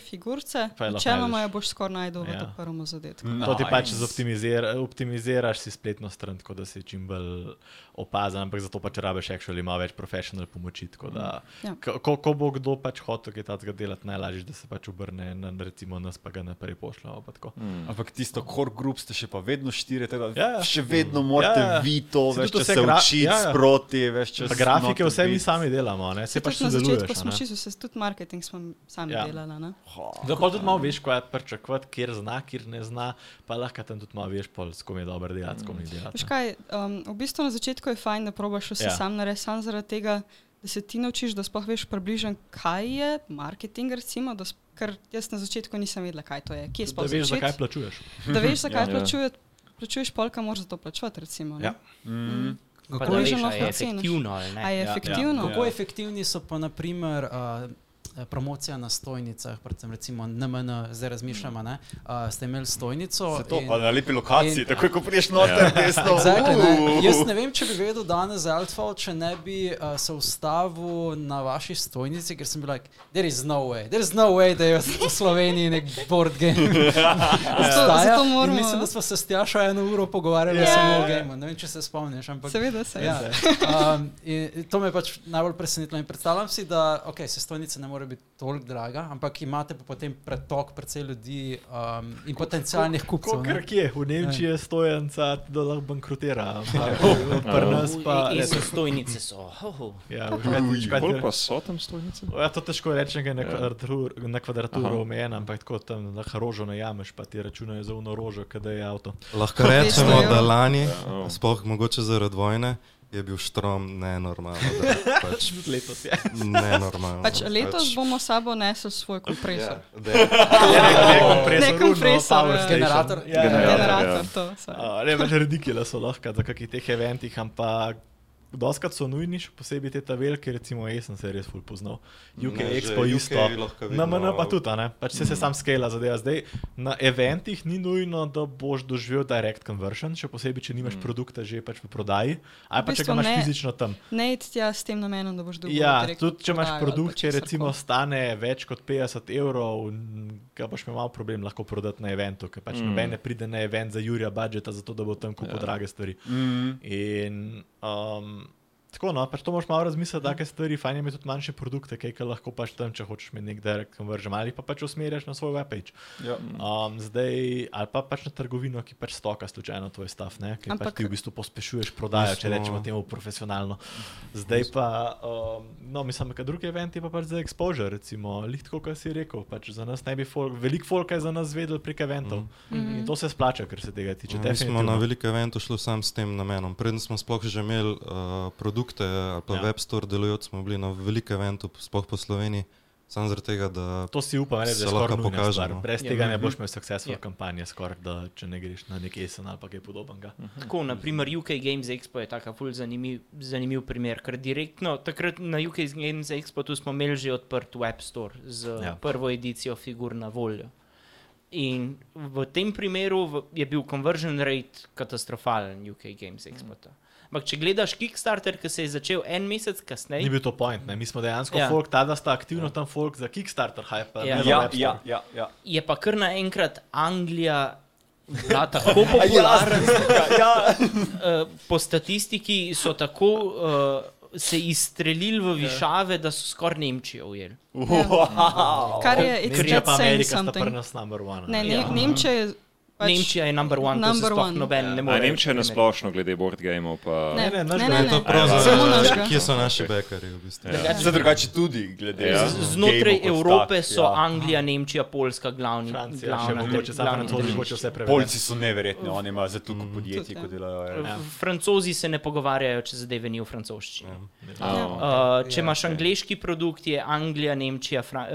lahko načeloma jo boš skoraj najdel v Ja. tem prvem zadetku. To ti pač zoptimizira, optimiziraš si spletno stran, tako da si čim bolj opazen, ampak zato pač rabiš actually malo več profesional pomoči. tako da Ja. Ko, ko- bo kdo pač hotel kaj takega delati, najlažje, da se pač obrne na recimo nas, pa ga naprej pošljemo. pa tako. Ampak tisto core group ste še pa vedno štiri, tako da Ja, ja. še vedno morate Ja, ja. vi to, Saj veš, če se učiti ja, ja. sproti, veš, grafike vse mi bit. sami delamo, ne? se Se pač tudi na začetku smo šli, se tudi marketing smo sami Ja. ja. delali. Ne? Da pa tudi malo veš, kaj je pričakovati, kjer zna, kjer ne zna, pa lahko tam tudi malo veš, pol, s kom je dobro delati, s kom ni delati. Veš ne. kaj, um, v bistvu na začetku je fajn, da probaš vse Ja. ja. sam narediti, sam zaradi tega, da se ti naučiš, da sploh veš približno, kaj je marketing, recimo, da, ker jaz na začetku nisem vedela, kaj to je, kje Da sploh veš, začeti. zakaj plačuješ. Da veš, zakaj [LAUGHS] Ja. ja. Plačuje, plačuješ polka, moraš za to plačevati, recimo. ne. Ja. Mm. Pa Kako je že lahko je efektivno je Ja, efektivno? ja. Kako efektivni so pa naprimer uh, promocija na stojnicah, predvsem recimo NMN, zdaj razmišljamo, ne? Uh, ste imeli stojnico. Se to in- pa na lepi lokaciji, in- takoj ko priješ noter, desno. [LAUGHS] Exactly, ne. Jaz ne vem, če bi vedel danes za Altfall, če ne bi uh, se ustavil na vaši stojnici, ker sem bil like, there is no way, there is no way, da je v Sloveniji nek board game. [LAUGHS] obstaja. zato moramo- Mislim, da smo se s Tjašo eno uro pogovarjali Ja. yeah. samo o gameu. Ne vem, če se spomniš, ampak. Seveda se. Ja. Um, to me je pač najbolj presenetilo. In predstavljam si, da okay, se stojnice ne more biti toliko draga, ampak imate pa potem pretok precej ljudi um, in potencijalnih kupcev. Ker ne. kje, v Nemčiji je stojanca, da lahko bankrotira, ampak [LAUGHS] pri nas pa ne. so stojnice so. Ja, Koliko pa so tam stojnice? Ja, to težko reči, ker je na Ja. kvadraturo, na kvadraturo omejen, ampak tako tam lahko rožo najameš, pa ti računajo za uno rožo, kada je avto. Lahko rečemo, da lani, Ja. sploh mogoče zaradi vojne, je bil štrom nenormalno. da [LAUGHS] Pač Tudi letos je. nenormalno. Pač letos bomo s sabo nesli svoj kompresor. Ja, da, Ne kompresor, Ne kompresor, Power ja. Station. Generator. Ja, ja, ja. Generator. Generator, to. A, Ne, pač redikile so lahko za kakih teh eventih, ampak doskrat so nujni, še posebej te ta velike, recimo jaz sem se res ful poznal. UK Ne, že Expo UK isto. lahko Na. MN pa tudi, a ne? Pač se, se sam skala zadeva. Zdaj, na eventih ni nujno, da boš doživel direct conversion, še posebej, če nimaš produkta že pač v prodaji, ali pa če bistvu ga imaš ne. fizično tam. Ne tja s tem namenom, da boš dobil. Ja, tudi če imaš produkt, ki recimo stane več kot 50 evrov, ga boš imel malo problem lahko prodati na eventu, ker pač mm. noben ne pride na event za Jurija budžeta, zato da bo tam kupil ja. drage stvari. Mm. In um, tako, no, pač to moraš malo razmisliti, da je stvari, fajn je imeti tudi manjše produkte, kaj ka lahko pač tam, če hočeš imeti nek direct conversion ali pa pač usmerjaš na svoj webpage. Ja. Um, zdaj, ali pa pač na trgovino, ki pač stoka slučajno tvoj stav, ne? ker pač Ampak- ti v bistvu pospešuješ prodajo, če Mi smo- rečemo temu profesionalno. Zdaj pa, um, no, mislim, da drugi event je pa pač za exposure, recimo, lihtko, kar si rekel, pač za nas ne bi folk, veliko folka je za nas vedel prek eventov. Mm. In to se splača, ker se tega tiče. Ja, Mi smo na velikem eventu šli sam s tem namenom. Preden smo sploh že imeli uh, produkte ali pa Ja. web store delujoč, smo bili na velikem eventu, sploh po Sloveniji, samo zaradi tega, da To si upam, reči, Se da je lahko pokažemo. stvar. Brez Ja. tega ne boš imel successful Ja. kampanje, skoraj da če ne greš na nek esen ali pa kaj podobnega. Tako, naprimer, UK Games Expo je tako ful zanimiv, zanimiv primer, ker direktno takrat na UK Games Expo tu smo imeli že odprt web store z Ja. prvo edicijo figur na voljo. In v tem primeru je bil conversion rate katastrofalen UK Games Expo. ta. Ampak če gledaš Kickstarter, ki se je začel en mesec Ni kasneje, bil to point, ne? mi smo dejansko ja. Ja. folk, tada sta aktivno tam folk za Kickstarter hype. Ja. ne za Ja, Store. ja, ja, ja. je pa kar naenkrat Anglija bila [LAUGHS] tako popularna. ja, ja. [LAUGHS] Eh, po statistiki so tako uh, se izstrelili v višave, da so skoraj Nemčijo ujeli. Wow. Kar je, it's Nemčija that pa saying Amerika sta pri something. nas number one. Ne, ne, Ja. Nemčija je. Pač, Nemčija je number one, to se number sploh one. noben ne A more. Nemčija je nasplošno glede board gameov, pa Ne, Ne, ne, ne, ne, je to ne. prav za- Samo našega. kje so naši bekari v bistvu. Ja. Zdaj drugače tudi, glede Ja. Z- Znotraj kot Evrope tak, so ja. Anglija, Nemčija, Poljska glavni. Francija, še glavna- mogoče, samo glavni francozi hoče vse preveč. Polci so neverjetni, oni imajo za toliko podjetij, Tudi, ja. ko delajo. ja. Ja. Francozi se ne pogovarjajo, če zadeve ni v francoščini. Ja. Ja. Uh, če Ja, imaš angliški produkt, je Anglija, Nemčija, Fra uh,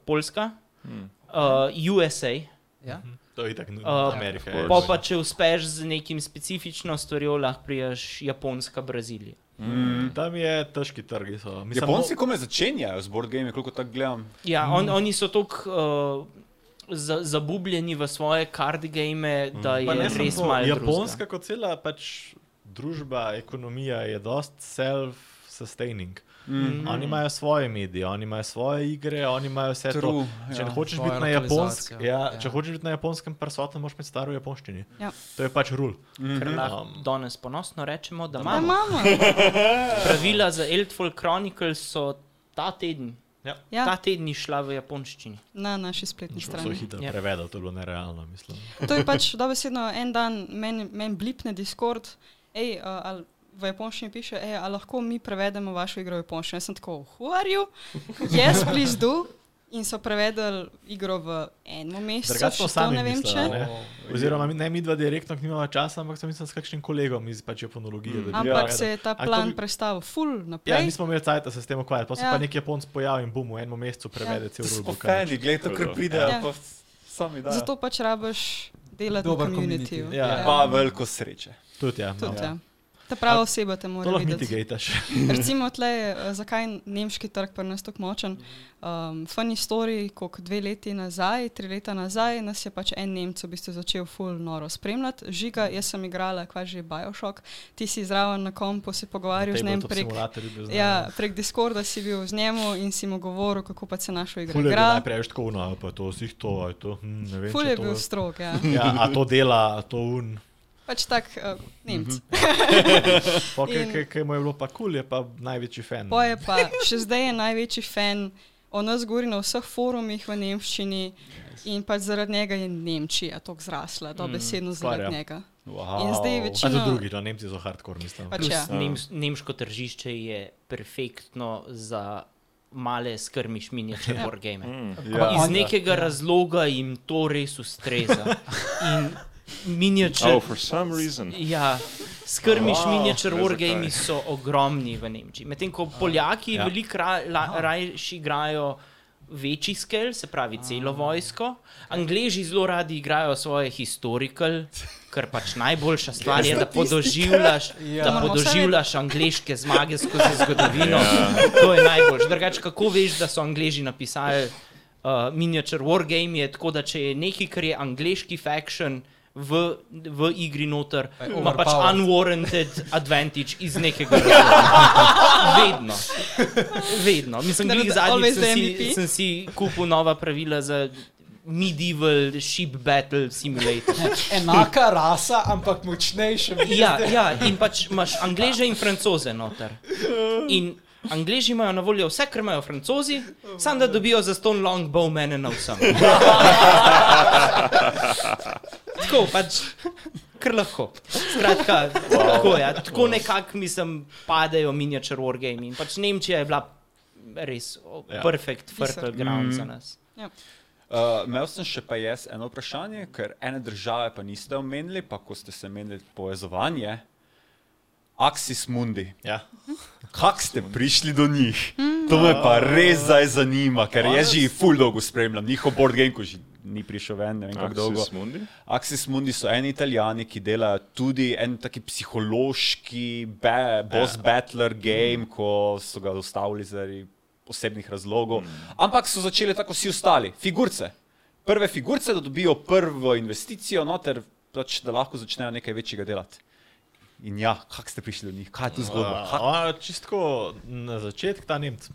Poljska, uh, USA. Ja? To je tako Uh, Amerika. of je. Pa, pa če uspeš z nekim specifično stvarjo, lahko priješ Japonska, Brazilija. Mm. Tam je težki trgi. So. Mislim, Japonci kome začenjajo z board game, koliko tako gledam. Ja, on, oni so tako uh, za, zabubljeni v svoje card game, da Pa je samo res malo. Japonska kot cela pač družba, ekonomija je dost self-sustaining. Mm. Oni imajo svoje medije, oni imajo svoje igre, oni imajo vse to. True, Če ja. hočeš lokalizacijo, ja, ja. če hočeš biti na japonskem prsoten, moraš imeti staro japonščini. Ja. To je pač rul. Ker lahko Um, danes ponosno rečemo, da Da imamo. imamo. [LAUGHS] Pravila za Eldfall Chronicles so ta teden, ta Ja, teden šla v japonščini. na naši spletni So strani. hitro Ja. prevedel, to je bilo nerealno, mislim. To je pač dobesedno en dan, meni men blipne Discord, ej, uh, ali v japonščini piše, ej, a lahko mi prevedemo vašo igro v japonščino. Jaz sem tako, who are you? [LAUGHS] Yes, please do. In so prevedli igro v Drugače smo še to sami ne vem mislili, če. ne. Oziroma, mi- ne mi dva direktno, ki nimamo časa, ampak sem mislil s kakšnim kolegom iz pač japonologije. da bi Ampak prevedel. se je ta plan bi- prestavil full Ja, naprej. nismo imeli cajt, da se s tem ukvarjali. Pa se Ja. pa nek Japonc pojavi in bum, v enem mesecu prevede cel Smo rulebook. fani, gledaj to, kar pridejo, Ja. pa sami da. Zato pač rabiš delati na komunitiju. community. Ja. Pa veliko sreče. Tudi, ja. Tudi, no. ja. Ta prava A- oseba te mora videti. mitigataš. [LAUGHS] Recimo, tle, eh, zakaj je nemški trg pri nas tako močen. Um, funny story, koliko dve leti nazaj, tri leta nazaj, nas je pač en Nemec v bistvu začel full noro spremljati. Žiga, jaz sem igrala, kva že Bioshock, ti si zraven na kompu se pogovarjal z njim prek. Ja, prek Discorda si bil z njemu in si mu govoril, kako pa se našo igro Fulje je igra. najprej tako uno, ali pa to si to, to, hm, ne vem. Ful je to- bil strok, ja. Ja, a to dela, a to un. Pač tak uh, Nemc. [LAUGHS] Kaj, In- kaj, mu je bilo pa kul, cool, je pa največji fan. Pa je pa še zdaj je največji fan, o nas govori na vseh forumih v Nemščini in pač zaradi njega je Nemčija tako zrasla, dobesedno stvar, zaradi ja. njega. Wow. In zdaj A to večino. drugi, da Nemci so hardcore, mislim. Pač Plus ja. nems, nemško tržišče je perfektno za male skrmiš miniature Ja. wargame. Ja. Iz nekega razloga jim to res ustreza. [LAUGHS] In miniature. Oh, for some reason. Ja, skrmiš Wow, miniature zakaj. so ogromni v Nemčiji. Medtem ko Poljaki Ja. ja. veliko ra, la, rajši igrajo večji skel, se pravi celo vojsko, Angleži zelo radi igrajo svoje historical, ker pač najboljša stvar je, da podoživljaš, Ja. da podoživljaš angleške zmage skozi [LAUGHS] zgodovino. To je najboljše. Drugače, kako veš, da so Angleži napisali uh, miniature wargame, je tako, da če je nekaj, kar je angleški faction. V, v igri noter ima pač unwarranted advantage iz nekega razloga. [LAUGHS] Vedno. Vedno. Mislim, da zadnjič sem si, MVP. sem si kupil nova pravila za medieval ship battle simulator. [LAUGHS] Enaka rasa, ampak močnejša. Ja, ja, in pač imaš angleže in francoze noter. In Angleži imajo na voljo vse, kar imajo francozi, samo da dobijo za ston longbow mene na vsem. [LAUGHS] Tako pač, kar lahko. Skratka, tako, ja, tako nekako mislim, padajo miniature wargame. In pač Nemčija je bila res Ja. perfect fertile ground za nas. Uh, imel sem še pa jaz eno vprašanje, ker ene države pa niste omenili, pa ko ste se menili povezovanje. Axis Mundi. Ja. Kako ste prišli do njih? To me pa res zdaj zanima, ker jaz že full dolgo spremljam njihov board game, ko že ni prišel ven, ne vem kako dolgo. Axis Mundi? Axis Mundi so eni italijani, ki delajo tudi en taki psihološki ba boss battler game, ko so ga ustavili zaradi osebnih razlogov. Ampak so začeli tako vsi ostali, figurce. Prve figurce, da dobijo prvo investicijo, noter, pač, da lahko začnejo nekaj večjega delati. In ja, kako ste prišli do njih, kaj je tu zgodba? Uh, Kak- on, čistko na začetku ta Nemc.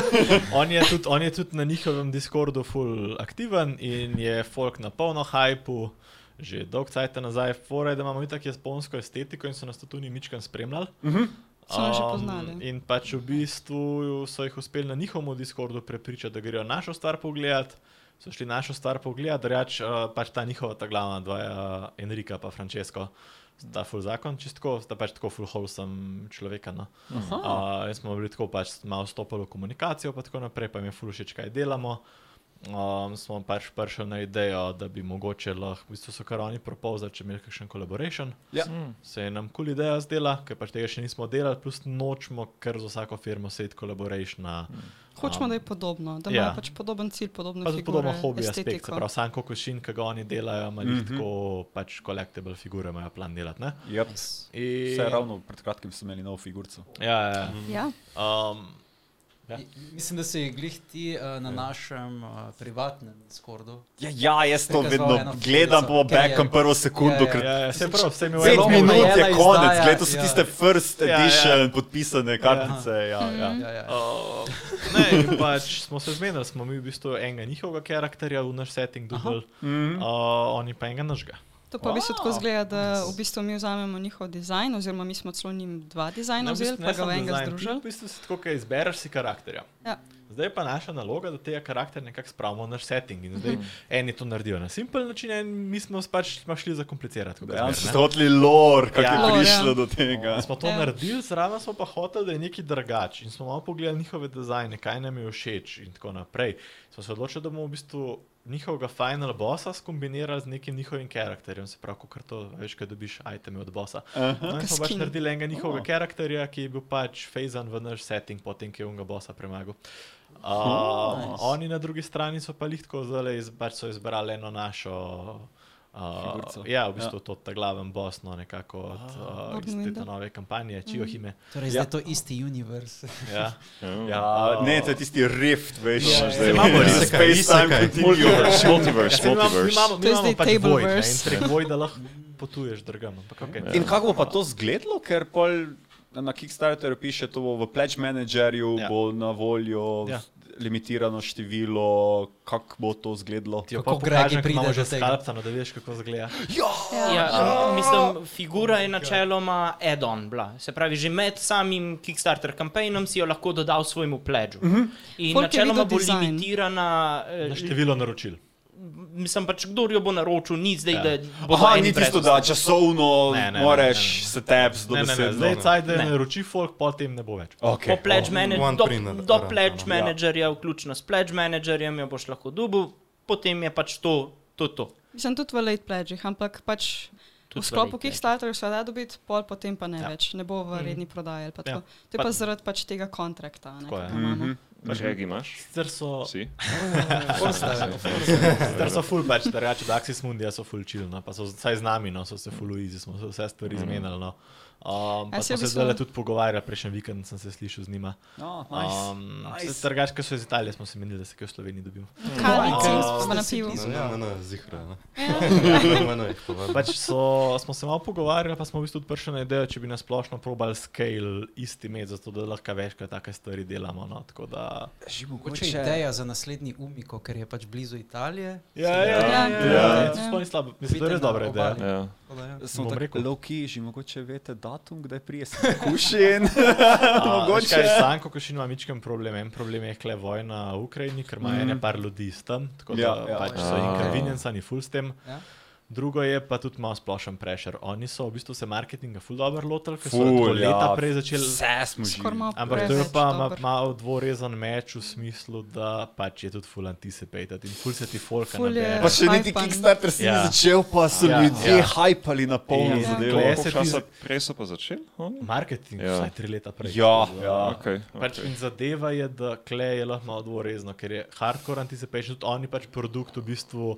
[LAUGHS] on, je tudi, on je tudi na njihovem Discordu full aktiven in je folk na polno hajpu. Že dolgo časa nazaj, fora je, da imamo tako japonsko estetiko in so nas tudi ničkam spremljali. So nas že Um, poznali. in pač v bistvu so jih uspeli na njihovem Discordu prepričati, da grejo našo stvar pogledat. So šli našo stvar pogledat, reč uh, pač ta njihova, ta glavna dva, uh, Enrika pa Francesco, sta full zakon, čistko, sta pač tako full wholesome človeka. No. Uh, jaz smo bili tako pač malo stopili v komunikacijo, pa tako naprej, pa jim je full všeč, kaj delamo. Um, smo pač prišli na idejo, da bi mogoče lahko, v bistvu so kar oni propozali, če imeli kakšen collaboration. Ja. Se je nam kul cool ideja zdela, ker pač tega še nismo delali, plus nočemo kar za vsako firmo set collaboration. Hočemo, da je podobno, da ja. ima pač podoben cilj, podobno Pa tudi figure, podobno hobi aspekt, se pravi, sam kokošin, ki ga oni delajo, ima mm. -hmm. tako pač collectible figure, imajo plan delati. ne. Yep. In- Vse ravno pred kratkim smo imeli nov figurco. Ja, ja. Ja, Um, Ja. Mislim, da si glih ti uh, na našem uh, privatnem Discordu. Ja, ja, jaz to vedno gledam, je- backam prvo sekundo, Ja, ja. ker Ja, ja, se prav, vse mi Pet Zelo minut omejena je konec, izdaja, gled, to so ja. tiste first Ja, ja. edition podpisane kartice. Ja, ja. Ja, ja. Uh, ne, pač smo se zmenili, smo mi v bistvu enega njihovega karakterja v naš setting dobili, Mhm. uh, oni pa enega našega. To pa v bistvu tako zgleda, da v bistvu mi vzamemo njihov dizajn, oziroma mi smo celo njim dva dizajna v vzeli, pa ga v enega združili. V bistvu si tako, kaj izbereš si karakterja. Ja. Zdaj je pa naša naloga, da tega karakterja nekako spravimo v naš setting. In zdaj eni to naredijo na simpel način, in mi smo pač smo šli zakomplicirati. ste ne. hoteli lore, kako Ja. je Lore, prišlo ja. do tega. Da smo to Ja. naredili, zraven smo pa hoteli, da je nekaj drugače. In smo malo pogledali njihove dizajne, kaj nam je všeč in tako naprej. Smo se odločili, da bomo v bistvu njihovega final bossa skombinirali z nekim njihovim karakterjem, se pravi, kot to veš, kaj dobiš iteme od bossa. No, in smo pač naredili enega njihovega oh. karakterja, ki je bil pač fazan v naš setting, potem ko je unga bossa premagal. Uh, oh, nice. Oni na drugi strani so pa lihtko zdaj iz, pač so izbrali eno našo. Figurco. Uh, ja, v bistvu ja. to ta glaven boss, no, nekako od uh, iz te nove kampanje, Čijohime. Torej, zdaj je to isti univerz. Ja. Ja, ne, to je tisti rift, veš, Ja, ja, ja. zdaj Imamo ja. [LAUGHS] isekaj, Space. Time. Multiverse, Ja, mi multiverse. imamo, mi To je imamo pač. Void, ne, in prek Vojda lahko potuješ drugam. ampak okej. In kako bo pa to zgledalo, ker pol na Kickstarteru piše, to bo v Pledge Managerju, Ja. ja. bo na voljo Ja. Ja. limitirano število, kako bo to zgledalo. Ti jo Kako pride imamo že tega. skalpcano, da veš, kako izgleda. Ja, mislim, figura je načeloma add-on bila. Se pravi, že med samim Kickstarter kampajnom si jo lahko dodal svojemu pledžu. Uh -huh. In Folk je načeloma bo limitirana. eh, Na število naročil. Mislim pač, kdo jo bo naročil, ni zdaj, Ja. ja. da bo Aha, ni tisto, da časovno Ne, ne, ne, moraš ne, ne. se tabs do Ne, ne, ne, deset. zdaj no. caj, da Ne. naroči folk, potem ne bo več. Okay. Po pledge manager, one do, printer, do pledge ja. managerja, vključno s pledge managerjem, jo boš lahko dubil, potem je pač to, to, to. Mislim tudi v late pledgih, ampak pač v sklopu. Kickstarterja se da dobiti, pol potem pa ne Ja. ja. več, ne bo v redni prodaji. ali pa Ja. tako. To je Pa- pa zaradi pač tega kontrakta, ne, Tako ki je. ga imamo. Regi imaš? Sicer so, Si? [LAUGHS] sicer so full pač, da reče, da Axis Mundija so full chill, no, pa so vsaj z nami, no, so se full easy, smo se vse stvari zmenili. No. Um, pa Ja, smo se zdaj tudi pogovarjali, prejšnji vikend sem se slišal z njima. No, nice. Um, Nice. Trgač, ki so iz Italije, smo se menili, da se kaj v Sloveniji dobimo. Kavici, Ja. smo na pivu. Ne, ne, ne, zihra. Ja. [LAUGHS] Pač so, smo se malo pogovarjali, pa smo v bistvu tudi prišli na idejo, če bi nas splošno probali scale isti med, zato da lahko večkrat take stvari delamo. No, tako da, Mogoče ideja za naslednji Umiko, ker je pač blizu Italije. ja, ja, ja, Ja. ja, Ja. slabo, mislim, da je res na dobra ideja. Ja. Da ja. Tako rekel. low key, že mogoče veste datum, kdaj prije se kušin. [LAUGHS] [LAUGHS] Mogoče je Sanko, ko še ima mičkem problem. En problem je kle vojna v Ukrajini, ker ima mm. ene par ljudi s tem, tako da Ja, ja, ja. ja. pač so A. inconveniencani full s tem. Ja. Drugo je pa tudi malo splošen pressure. Oni so v bistvu se marketinga full dobro lotili, ker so Ful, tako ja. leta prej začeli. Vse smo že. Malo Ampak to je pa ma, malo dvorezen meč v smislu, da pač je tudi full anticipated in full se ti folka Ful nabere. Pa še niti Hypan. Kickstarter si Ja. ni začel, pa so Ja, ljudje ja. hajpali na polno Ja. zadevo. Koliko se ti časa prej so pa začeli? oni? Marketing, Ja. ja. vsaj tri leta prej. Ja, ja. Okay, Pač okay. in zadeva je, da klej je lahko malo dvorezno, ker je hardcore anticipation, tudi oni pač produkt v bistvu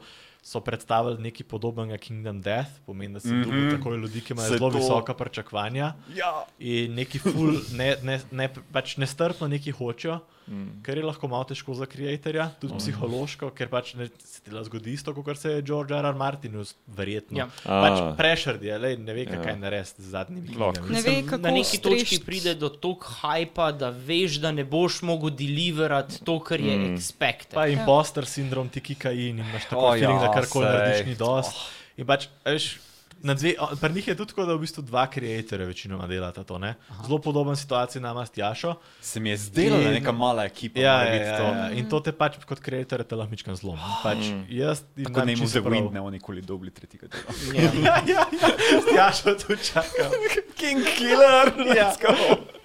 so predstavili nekaj podobnega Kingdom Death, pomeni, da se mm. -hmm. takoj ljudi, ki imajo Se zelo to- visoka pričakovanja Ja. in neki full, ne, ne, ne, pač nestrpno neki hočejo. Mm. Kar je lahko malo težko za ustvarjalca, tudi Mhm. psihološko, ker pač ne, se ti zgodi isto, kot se je George R. R. Martinu, verjetno. Ja. Pač A. prešerd je, lej, ne ve, Ja. kaj narediti z zadnjimi Lahko. knjigami. Ne ve, kako na neki točki pride do toliko hajpa, da veš, da ne boš mogel deliverati to, kar je Mm. mm. expected. Pa imposter sindrom, ti kikain in imaš tako oh, feeling, ja, da karkoli narediš ni dost. In pač, veš, na dve, pri njih je tudi tako, da v bistvu dva kreatorja večinoma delata to. Ne? Zelo podoben situaciji nama s Tjašo. Se mi je zdelo, da je In- neka mala ekipa. Ja, mora ja, biti ja, to. ja. In to te pač kot kreator te lahko mičkam zlom. Pač jaz jim Tako ne za prav. wind, ne bo nikoli dobili tretjega dela. [LAUGHS] [LAUGHS] Ja, ja, ja. S Tjašo tu čakam. [LAUGHS] King Killer, Ja. let's go.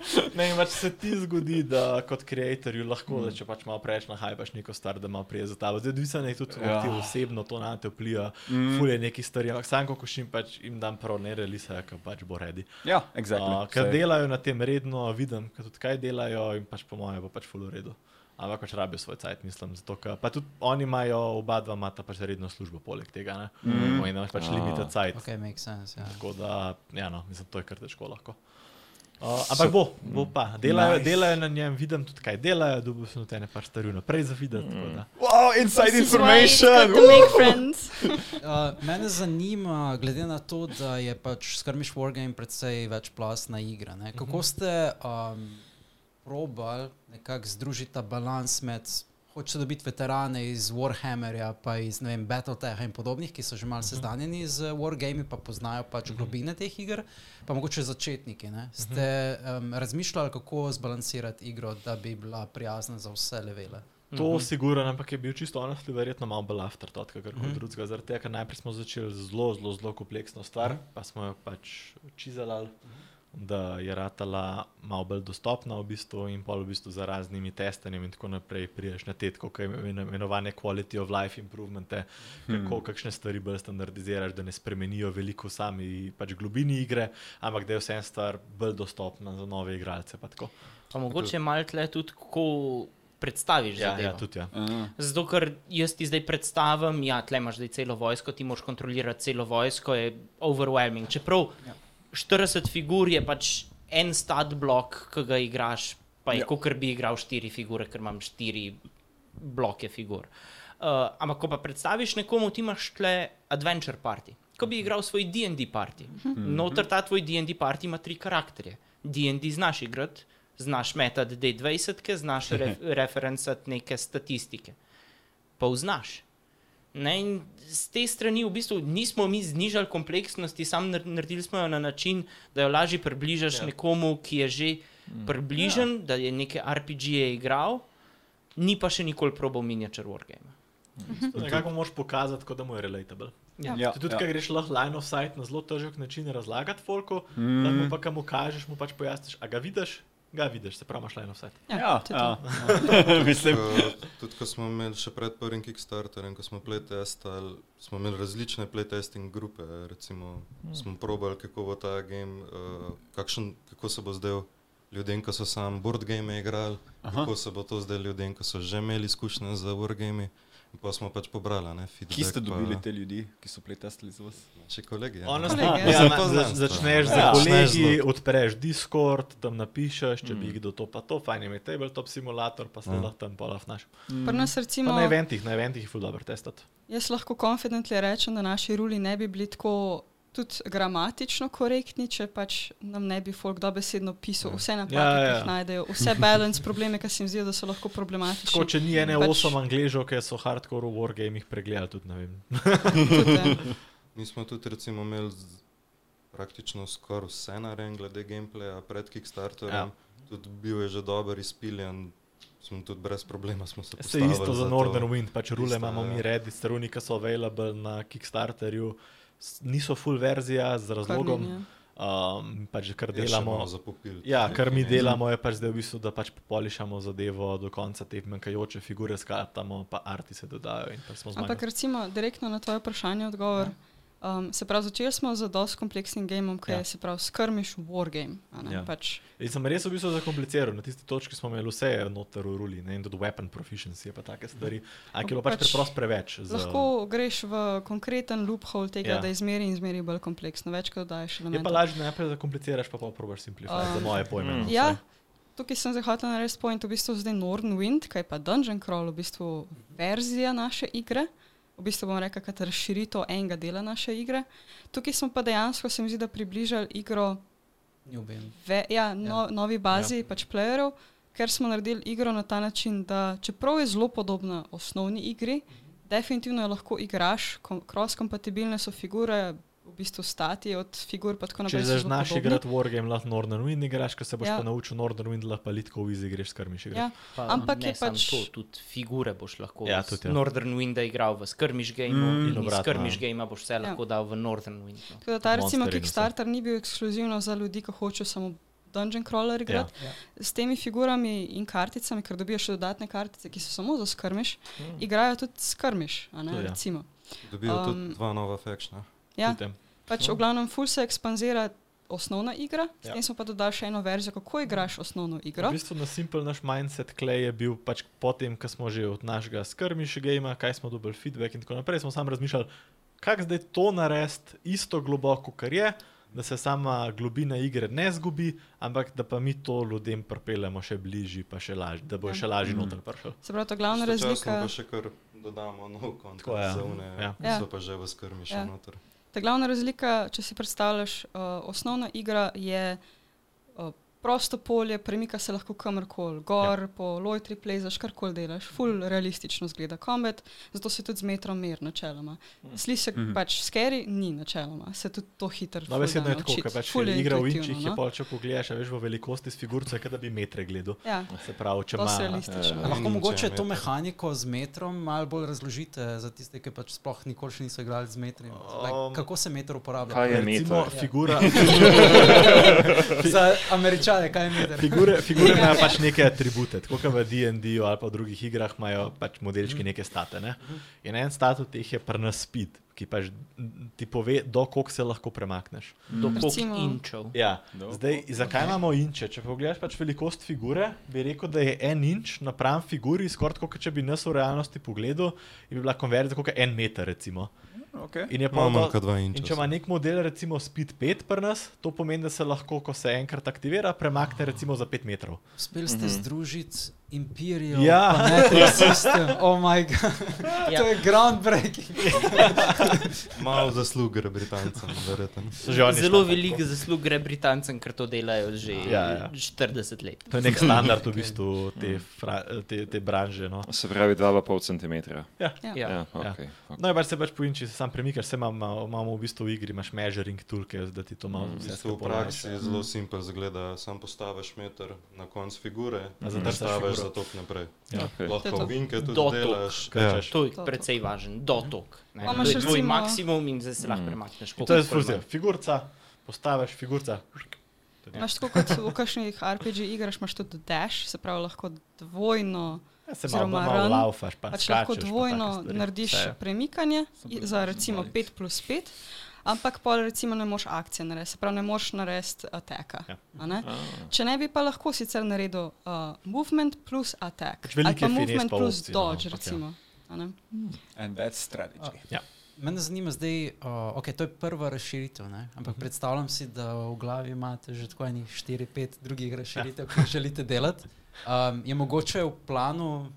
[LAUGHS] Ne, pač se ti zgodi, da kot kreatorju lahko, da če pač malo preveč nahajpaš neko stvar, da malo prije za tabo. Zdaj, odvisno je tudi, Ja. ja. ti osebno to na te vpliva, mm. fulje neki stvari, ampak sam, ko šim pač jim dam prav, ne relisa, ker pač bo redi. Ja, Uh, exactly. ker Sej. delajo na tem redno, vidim, ker tudi kaj delajo in pač po mojem bo pač fulje redu. Ampak pač rabijo svoj cajt, mislim. Zato, ker, pa tudi oni imajo, oba dva imata pač redno službo poleg tega. Ne? Mm. In imaš pač A. limited cajt. Ok, make sense. Ja. Tako da, ja, no, mislim, to je kar težko lahko. Uh, ampak bo, bo pa. Delajo, Nice. delajo na njem, vidim tudi, kaj delajo, dobil sem tudi ene par stvari naprej za videti. Mm. Wow, inside This friends. [LAUGHS] Uh, mene zanima, glede na to, da je pač Skirmish Wargame precej večplastna igra. Ne? Kako ste um, probali nekako združiti ta balans med hočete dobiti veterane iz Warhammerja, pa iz ne vem, Battletecha in podobnih, ki so že malo seznanjeni z Wargami, pa poznajo pač globine teh iger, pa mogoče začetniki. Ne? Ste um, razmišljali, kako zbalansirati igro, da bi bila prijazna za vse levele? To mm -hmm. sigurno, ampak je bil čisto honestly verjetno malo bolj afterthought, kot kar koli mm -hmm. drugega. Zaradi tega, ker najprej smo začeli z zelo, zelo, zelo kompleksno stvar, mm -hmm. pa smo jo pač čizalali, mm -hmm. Da je ratala malo bolj dostopna v bistvu in pol v bistvu za raznimi testanjem in tako naprej priješ na te, kot je imenovane quality of life improvemente, kako kakšne stvari bolj standardiziraš, da ne spremenijo veliko sami pač globini igre, ampak da je vse en stvar bolj dostopna za nove igralce. Pa tako. Pa mogoče malo tle tudi, kako predstaviš ja, zadevo. ja, tudi ja. Uh, Zato, ker jaz ti zdaj predstavim, ja, tle imaš zdaj celo vojsko, ti moraš kontrolirati celo vojsko, je overwhelming. Čeprav ja. 40 figur je pač en stat blok, ki ga igraš, pa je ja. kot bi igral štiri figure, ker imam štiri bloke figur. Uh, ampak, ko pa predstaviš nekomu, ti imaš tle adventure party. Ko bi igral svoj DD party. Noter ta tvoj DD party ima tri karakterje. DD znaš igrati, znaš metati D20, znaš [LAUGHS] re referencati neke statistike. Pa vznaš. Ne, in z te strani v bistvu nismo mi znižali kompleksnosti, samo nar- naredili smo jo na način, da jo lažje približaš ja. nekomu, ki je že približen, ja. da je neke RPG-je igral, ni pa še nikoli probal miniature wargame. Nekako moraš pokazati, kot da mu je relatable. Ja. ja, Tudi, ja. ja. greš lahko line of sight na zelo težek način razlagati folku, mm. da mu pa kam kažeš, mu pač pojasniš, a ga vidiš, ga vidiš, se pravi, imaš line of sight. Ja, to je to. ja. [LAUGHS] Mislim, Ko- Tudi ko smo imeli še pred prvim Kickstarterjem, ko smo playtestali, smo imeli različne playtesting grupe. Recimo, hmm. smo probali, kako bo ta game, uh, kakšen, kako se bo zdaj ljudem, ki so sam board game igrali, Aha. kako se bo to zdaj ljudem, ki so že imeli izkušnje z wargame. Pa smo pač pobrali, ne, feedback. kje ste pa dobili te ljudi, ki so playtestali z vas? Naši kolegi. ja. Honestly, [LAUGHS] Kolege. ja, Za poznanstva. zač- začneš z Ja. kolegi, Začneš z- odpreš Discord, tam napišeš, če bi kdo to pa to, fajn je tabletop simulator, pa se Ja. lahko tam polaf naš. Pri nas recimo, Pa na eventih, na eventih je ful dobro testati. jaz lahko confidently rečem, da naši ruli ne bi bili tako tudi gramatično korektni, če pač nam ne bi folk dobesedno pisal vse napake, Ja, ja, ja, ja. ki ja. jih najdejo, vse balance probleme, ki se jim zdijo, da so lahko problematični. Tako, če ni ene Pač- osem angližov, ki so hardcore v wargamih pregledali, tudi ne vem. Tudi, ja. [LAUGHS] Mi smo tudi recimo imeli praktično skoraj vse narejen glede gameplaya pred Kickstarterjem. Ja. Ja. Tudi bil je že dober izpiljen, smo tudi brez problema smo se Se postavili isto za to. Northern Wind, pač rule imamo ja. mi redi, struni, ki so available na Kickstarterju, s- niso full verzija z razlogom, ni, ja. um, pač kar še delamo. malo zapopil. Ja, kar mi delamo, je pač zdaj v bistvu, da pač polišamo zadevo do konca, te manjkajoče figure skalptamo, pa arti se dodajo in smo zmagali. Ampak recimo direktno na tvoje vprašanje odgovor. Um, se pravi, začeli smo z dosti kompleksnim gamom, ki Ja. je se pravi skirmiš wargame. Ja. Pač, In sem res v bistvu zakompliciral, na tisti točki smo imeli vse noter v ruli, ne in tudi weapon proficiency, pa take stvari. Ampak je bilo pač Pač preprosto preveč. Za... Lahko greš v konkreten loophole tega, Ja. da izmeri in izmeri bolj kompleksno, več kot daješ Je pa elementov. lažje najprej zakompliciraš, pa pa probaš simplifikacijo, um, za Um, moje pojme. no, Ja, tukaj sem zdaj hotel narediti point, v bistvu zdaj Northern Wind, kaj pa Dungeon Crawl, v bistvu verzija naše igre. V bistvu bom rekel, kot razširitev enega dela naše igre. Tukaj smo pa dejansko, se mi zdi, da približali igro ve, ja, no, novi bazi ja. pač playerjev, ker smo naredili igro na ta način, da čeprav je zelo podobna osnovni igri, definitivno jo lahko igraš, kom- cross-kompatibilne so figure, v bistvu stati od figur pa tako Če zelo znaš igrati Wargame, lahko Northern Wind igraš, ko se boš ja. Ja. pa naučil Northern Wind, lahko pa litko v izi greš skrmiš igrati. Ja, Pa Ampak ne je pač- to, tudi figure boš lahko. Ja, tudi, ja. Northern Wind igral v skirmish gameu Mm, in in iz skirmish ja. gamea boš vse Ja. lahko dal v Northern Wind. No. Tako da ta recimo Monster. Kickstarter ni bil ekskluzivno za ljudi, ki hočejo samo Dungeon Crawler igrati. Ja. S temi figurami in karticami, ker dobijo še dodatne kartice, ki so samo za skrmiš, Mm. igrajo tudi skrmiš. To ja. Recimo. Dobijo um, tudi dva nova fakšna. Ja, pač v glavnem ful se ekspanzira osnovna igra, s Ja. tem smo pa dodali še eno verzijo, kako igraš osnovno igro. V bistvu na simpel naš mindset klej je bil pač potem, ko smo že od našega skrmiš gamea, kaj smo dobili feedback in tako naprej, smo sam razmišljali, kako zdaj to narediti isto globoko, kar je, da se sama globina igre ne zgubi, ampak da pa mi to ljudem pripeljemo še bližje, pa še lažje, da bo Ja. še lažje noter prišel. Se pravi, ta glavna Istočasno razlika. pa še kar dodamo nov kontekst, Tako, ja. za une, Ja. Ja. so pa že v skrmi še Ja. noter. Ta glavna razlika, če si predstavljaš, uh, osnovna igra je prosto polje, premika se lahko kamorkoli, gor, ja. po lojtri plezaš, karkoli delaš, full realistično zgleda kombat, zato se tudi z metrom mer načeloma. Sli se mm -hmm. pač skeri, ni načeloma, se tudi to hitro. No, ful da je tako, ker pač Ful je igra v inčih, je no. pa če pogledaš, a veš v velikosti s figurce, kot da bi metre gledal. Ja, Se pravi, če dosti ima realistično. Ja. Lahko mogoče če to mehaniko z metrom malo bolj razložite za tiste, ki pač sploh nikoli še niso igrali z metri. Like, Um, kako se meter uporablja? Kaj je recimo meter? figura, [LAUGHS] Za američane, kaj je meter? figure, [LAUGHS] figure imajo pač neke atribute, tako kot v D&D ali pa v drugih igrah imajo pač modelčki neke state. Ne? In en stat od teh je prnas speed, ki pač ti pove, do koliko se lahko premakneš. Do koliko Recimo- inčev. Ja, zdaj, zakaj imamo inče? Če pogledaš pač velikost figure, bi rekel, da je en inč napram figuri, skoraj kot če bi nas v realnosti pogledal in bi bila konverzija kot en meter. Recimo. Okay. In je pa manj kot dva In inča. če ima nek model, recimo Speed 5 pri nas, to pomeni, da se lahko, ko se enkrat aktivira, premakne recimo za 5 metrov. Uspeli ste združiti Imperial Ja. pa Metric System. Oh my god. Ja. To je groundbreaking. [LAUGHS] Malo zasluge Britancem, verjetno. Zelo šla velik tako. zaslug gre Britancem, ker to delajo že Ja, ja. 40 let. To je nek standard v [LAUGHS] bistvu te, fra, te, te branže. No. Se pravi 2,5 cm. Ja. Ja. Ja. Ja, okay. No, je pač se pač poinči, se sam premikaš, se imamo, imamo v bistvu v igri, imaš measuring toolke, da ti to malo V vse bistvu v skupaj praksi olajša. zelo simpel zgleda, sam postaviš meter na konc figure A in figuro. za tok naprej. Ja. Okay. To je Lahko to. vinke tudi Dotok. delaš. Krčeš. To je To, to. precej važen, dotok. ne. Pa To imaš je tvoj maksimum in zdaj se lahko premakneš. In to je fuzija. Figurca, postaviš figurca. Imaš tako kot v kakšnih RPG igrah, imaš tudi dash, se pravi lahko dvojno. Ja, se malo, malo run, laufaš, pa Pač skačeš, lahko pa dvojno stvari. narediš Vse. premikanje za recimo zbalik. 5 plus 5, ampak pol recimo ne moš akcije narediti, se pravi ne moš narediti ataka. Ja. a ne? Če ne bi pa lahko sicer naredil uh, movement plus attack ali pa movement pa plus opcij, no, dodge ja. recimo. a ne? And that's strategy. Mene zanima zdaj, uh, okay, to je prva razširitev, ne? ampak predstavljam si, da v glavi imate že tako enih 4-5 drugih razširitev, ki jih želite delati. Um, je mogoče v planu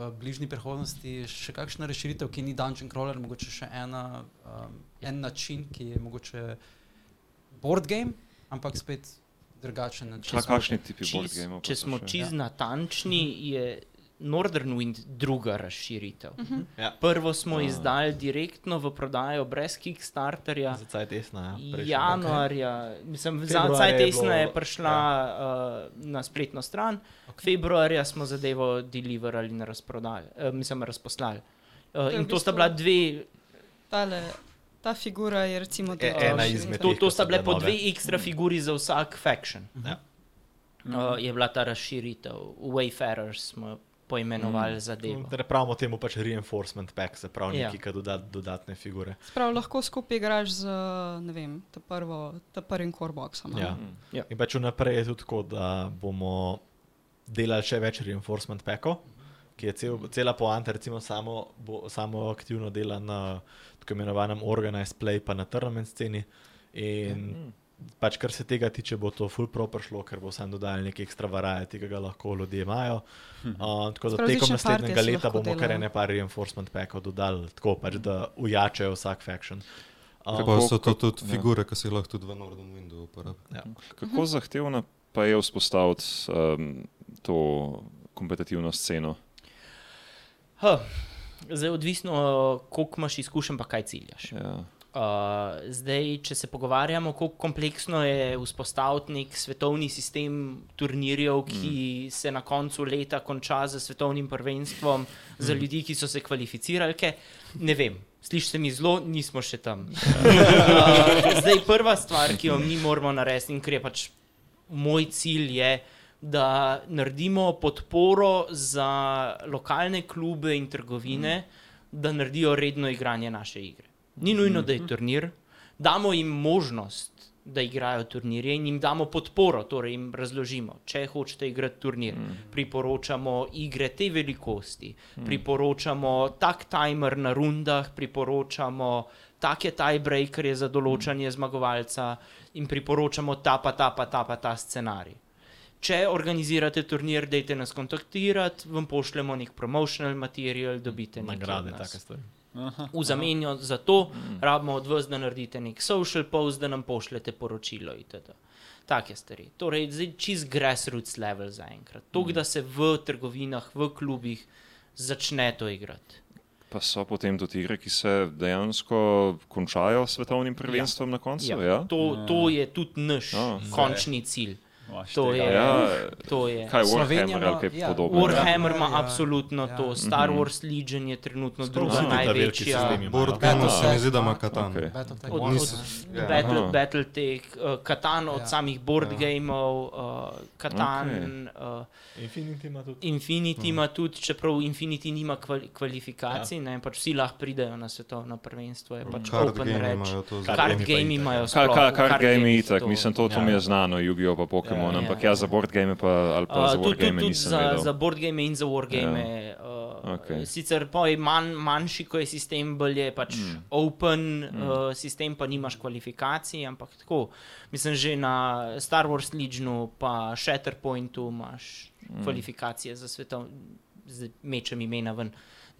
v bližnji prihodnosti še kakšna razširitev, ki ni dungeon crawler, mogoče še ena, um, en način, ki je mogoče board game, ampak spet drugačen način. Kakšni tipi Čist- board gameov? pa Če smo čist natančni, je Northern Wind druga razširitev. Ja. Prvo smo izdali direktno v prodajo brez Kickstarterja. Za caj tesna. Ja. Januarja, mislim, za caj je tesna je bilo- prišla uh, na spletno stran, februarja smo zadevo deliverali in razprodali, uh, mislim, razposlali. Uh, je in to sta bila dve, Tale, ta figura je recimo E- ena izmed to, teh, to ki sta bile po dve ekstra figuri za vsak faction. Ja. Uh, je bila ta razširitev, Wayfarers smo poimenovali mm. zadevo. Torej pravimo temu pač reinforcement pack, se pravi Ja. neki, ki doda dodatne figure. Sprav, lahko skupaj igraš z ne vem, ta prvo, ta prvim core boxom. Ja. Ja. In pač vnaprej je tudi tako, da bomo delali še več reinforcement packov, ki je cel, cela poanta, recimo samo, bo, samo aktivno dela na tako imenovanem organized play, pa na tournament sceni. In pač kar se tega tiče, bo to full pro prišlo, ker bo sam dodajal neki ekstra variety, ki ga lahko ljudje imajo. Uh, tako da Sprav, tekom naslednjega leta bomo kar delajo. ene par reinforcement packov dodali, tako pač, da ujačajo vsak faction. Um, Pa Kako- so to tudi ja. figure, ki si jih lahko tudi v Northern Windu uporabljaš. Kako zahtevno pa je vzpostaviti um, to kompetitivno sceno? Huh. Zdaj, odvisno, koliko imaš izkušenj, pa kaj ciljaš. Ja. Uh, zdaj, če se pogovarjamo, kako kompleksno je vzpostaviti nek svetovni sistem turnirjev, ki mm. se na koncu leta konča z svetovnim prvenstvom mm. za ljudi, ki so se kvalificirali, ne vem. Sliši se mi zelo, nismo še tam. uh, [LAUGHS] zdaj, prva stvar, ki jo mi moramo narediti, in kar je pač moj cilj, je, da naredimo podporo za lokalne klube in trgovine, mm. da naredijo redno igranje naše igre. Ni nujno, da je turnir, damo jim možnost, da igrajo turnirje in jim damo podporo, torej jim razložimo, če hočete igrati turnir. Mm. Priporočamo igre te velikosti, mm. priporočamo tak timer na rundah, priporočamo tak je tiebreaker za določanje zmagovalca in priporočamo ta pa ta pa ta pa ta scenarij. Če organizirate turnir, dajte nas kontaktirati, vam pošljemo nek promotional material, dobite nekaj Nagrade, take stvari. V zamenju za to rabimo od vas, da naredite nek social post, da nam pošljete poročilo itd. Take stvari. Torej, zdaj čist grassroots level zaenkrat. To, da se v trgovinah, v klubih začne to igrati. Pa so potem tudi igre, ki se dejansko končajo s svetovnim prvenstvom ja. na koncu. Ja. Ja? To, to je tudi naš Ja. končni cilj. To je. Ja, To je. kaj Slovenija Warhammer ali ima- kaj ja, podobnega. Warhammer ima Ja, ja, absolutno ja. to, Star Mhm. Wars Legion je trenutno Sploh druga največja. imajo. Board game se mi zdi, da ima. Katan. Okej. Battletech. Od, od, Niso- ja. Battle. Battletech, uh, Katan od Ja. samih board Ja. gameov, uh, Katan, uh, Infinity ima tudi. Infinity ima tudi, čeprav Infinity nima kvali kvalifikacij, ja. ne, pač vsi lahko pridejo na svetovno prvenstvo, je pač Card open game reč. imajo to Card game imajo ja. Card game itak, to- mislim, to, to Ja. mi je znano, Yu-Gi-Oh! pa Pokémon, Ja, ampak ja. ja, za board game pa, ali pa Uh, za board game nisem za, vedel. za board game in za wargame. Ja. Uh, Okej. okay. Sicer pa je manj, manjši, ko je sistem, bolj je pač mm. open mm. Uh, sistem, pa nimaš kvalifikacij, ampak tako. Mislim, že na Star Wars Legionu, pa Shatterpointu imaš mm. kvalifikacije za svetov, z mečem imena ven.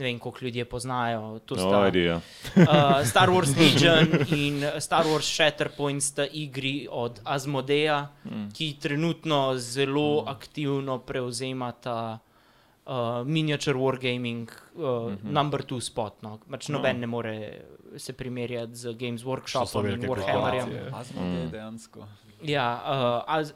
Ne vem, koliko ljudje poznajo. To No, sta, idea. uh, Star Wars [LAUGHS] Legion in Star Wars Shatterpoint sta igri od Asmodeja, mm. ki trenutno zelo mm. aktivno prevzemata uh, miniature wargaming, uh, mm -hmm. number two spot. No. Pač noben no. ne more se primerjati z Games Workshopom in Warhammerjem. Azmodej dejansko. Ja, uh, az,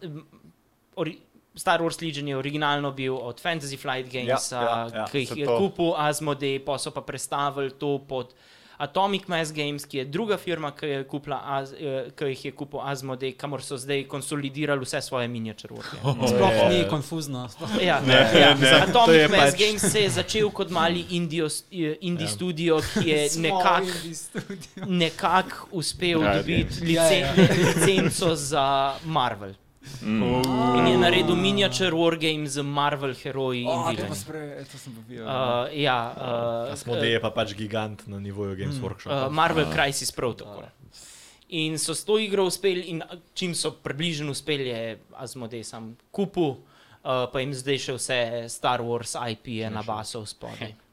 ori, Star Wars Legion je originalno bil od Fantasy Flight Games, Ja, ja, ja, ki jih je kupil Asmodee, pa so pa prestavili to pod Atomic Mass Games, ki je druga firma, ki, je kupila, Az, eh, ki jih je kupil Asmodee, kamor so zdaj konsolidirali vse svoje miniature wargame. [LAUGHS] Sploh Je- ni konfuzno. sploh- Ja, Ne, ja. ne, to Atomic Mass pač- Games se je začel kot mali indie, indie Ja. studio, ki je [LAUGHS] nekako nekak uspel Riot dobiti Ja, licen, ja. licenco za Marvel. Mm. In je naredil miniature wargame z Marvel heroji O, in to spre, to sem videl. Uh, ja, uh, Asmodej je pa pač gigant na nivoju Games uh, Workshopa. Marvel Crisis prav tako. In so s to igro uspeli, in čim so približno uspeli, je Asmodej sam kupil, uh, pa jim zdaj še vse Star Wars IP je nabasal spodaj.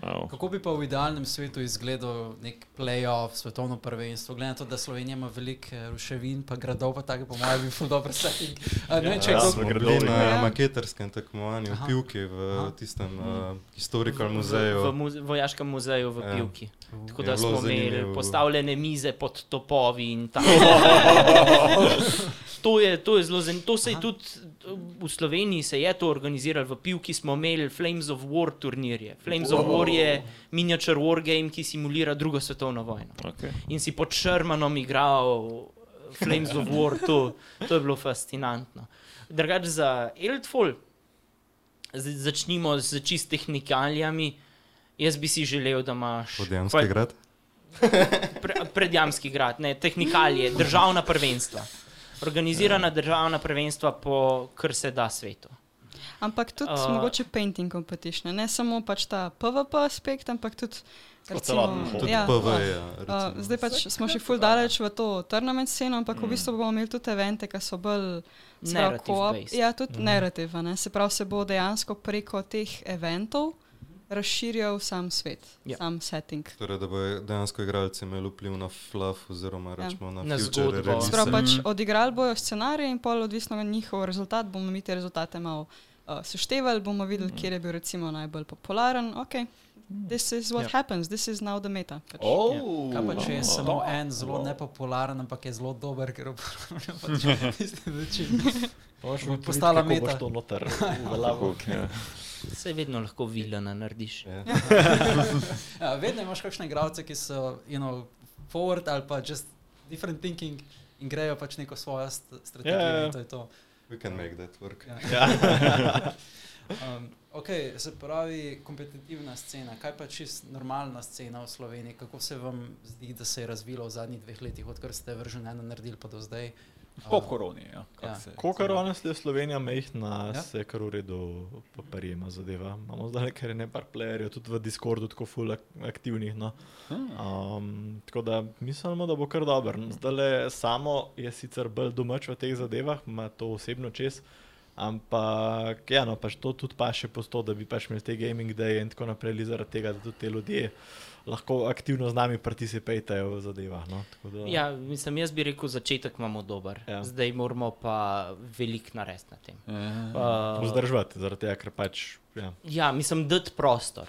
Wow. Kako bi pa v idealnem svetu izgledal nek playoff, svetovno prvenstvo, glede na to, da Slovenija ima veliko eh, ruševin, pa gradov, pa tako, po mojem, bi bil dober setting. A, Ne vem, če Ja, je smo kdo. bili na Ja. maketerskem tekmovanju v Aha. Pivki v Aha. tistem uh, historical V, muzeju. v muze Vojaškem muzeju v Ja. Pivki. Tako Je da bilo smo imeli postavljene mize pod topovi in tako. [LAUGHS] [LAUGHS] to, je, to je zelo zanimivo. To se je tudi v Sloveniji se je to organiziralo, v Pivki smo imeli Flames of War turnirje. Flames of War je miniature wargame, ki simulira drugo svetovno vojno. Okay. In si pod Shermanom igral Flames of War, to, to je bilo fascinantno. Drugač za Eldfall, začnimo z čist tehnikalijami. Jaz bi si želel, da imaš Podjamski kval- grad. pre, predjamski grad, ne, tehnikalije, državna prvenstva. Organizirana državna prvenstva po kar se da svetu. Ampak tudi Uh, mogoče painting competition, ne samo pač ta PvP aspekt, ampak tudi. celoten Recimo, Tudi ja, PV, uh, ja. Uh, recimo. zdaj pač smo še ful daleč v to tournament sceno, ampak mm. v bistvu bomo imeli tudi evente, ki so bolj based. Ja, tudi mm. narrative. Ne? Se pravi, se bo dejansko preko teh eventov razširjal sam svet, Ja. ja. sam setting. Torej, da bo dejansko igralci imeli vpliv na fluff, oziroma Ja. rečemo na, Na future zgodbo. pravi, pač odigrali bojo scenarije in pol odvisno od njihov rezultat, bomo mi te rezultate malo uh, seštevali, bomo videli, kje je bil recimo najbolj popularen. Okay. This is what Ja. yeah. happens, this is now the meta. Pač. Oh, Kaj pa če je samo en zelo nepopularen, ampak je zelo dober, ker uporablja pač tiste načine. postala meta. to noter [LAUGHS] uveljavil. Ja. Se vedno lahko vilana narediš. Ja. [LAUGHS] Ja, vedno imaš kakšne igralce, ki so you know, forward ali pa just different thinking in grejo pač neko svojo st strategijo. Ja, ja, ja. in to je to. We can make that work. Ja. [LAUGHS] um, okay, se pravi, kompetitivna scena. Kaj pa čist normalna scena v Sloveniji? Kako se vam zdi, da se je razvila v zadnjih dveh letih, odkar ste vržen eno naredili pa do zdaj? Po koroni. Ja, kak Ja. se- Kolikor ona je Slovenija mehna, Ja. ja. se kar v redu poprijema zadeva. Imamo zdaj nekaj ne par playerjev, tudi v Discordu tako full ak aktivnih. No. Um, tako da mislimo, da bo kar dober. Zdaj le samo je sicer bolj domač v teh zadevah, ima to osebno čez. Ampak, ja, no, pač to tudi pa še po to, da bi pač imeli te gaming daje in tako naprej, zaradi tega, da tudi te ljudje lahko aktivno z nami participirajo v zadevah. No. Tako Da, Ja, mislim, jaz bi rekel, začetek imamo dober. Ja. Zdaj moramo pa veliko narediti na tem. Ja. Uh, Vzdrževati, zaradi tega, ker pač. Ja. Ja, mislim, dati prostor.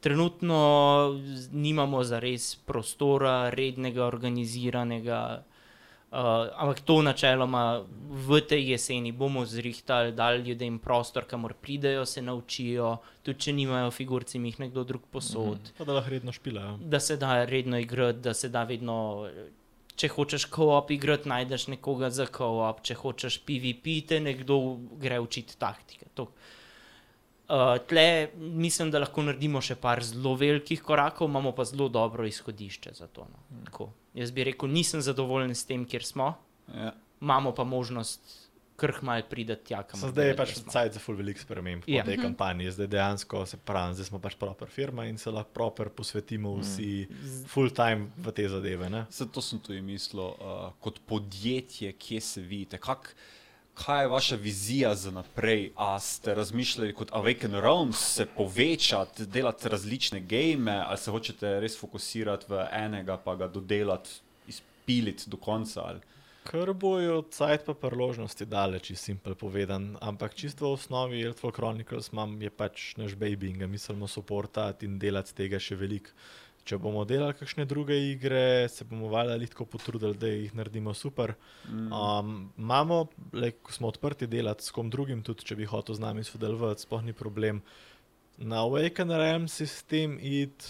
Trenutno nimamo za res prostora, rednega, organiziranega. Uh, ampak to načeloma v tej jeseni bomo zrihtali, dali ljudem prostor, kamor pridejo, se naučijo, tudi če nimajo figurci, jih nekdo drug posod. Mm da lahko redno špilajo. Da se da redno igrati, da se da vedno. Če hočeš koop igrati, najdeš nekoga za koop, če hočeš PvP, te nekdo gre učiti taktike. To. Uh, tle mislim, da lahko naredimo še par zelo velikih korakov, imamo pa zelo dobro izhodišče za to. No. Tako. Jaz bi rekel, nisem zadovoljen s tem, kjer smo, Ja. imamo pa možnost krh mal priti tja, kamor zdaj je pač cajt za full velik sprememb po Ja. tej kampanji. Zdaj dejansko se pravi, zdaj smo pač proper firma in se lahko proper posvetimo vsi full time v te zadeve. Ne? Zato sem tudi mislil, uh, kot podjetje, kje se vidite. Kak, kaj je vaša vizija za naprej? A ste razmišljali kot Awaken Realms, se povečati, delati različne game, ali se hočete res fokusirati v enega, pa ga dodelati, izpiliti do konca? Ali? Ker bojo cajt pa priložnosti daleč, simpel povedan. Ampak čisto v osnovi Earthfall Chronicles imam, je pač naš baby in ga mislimo soportati in delati tega še veliko. Če bomo delali kakšne druge igre, se bomo valjali tako potrudili, da jih naredimo super. Um, imamo, le, ko smo odprti delati s kom drugim, tudi če bi hotel z nami sodelovati, sploh ni problem. Na Awaken RAM sistem id.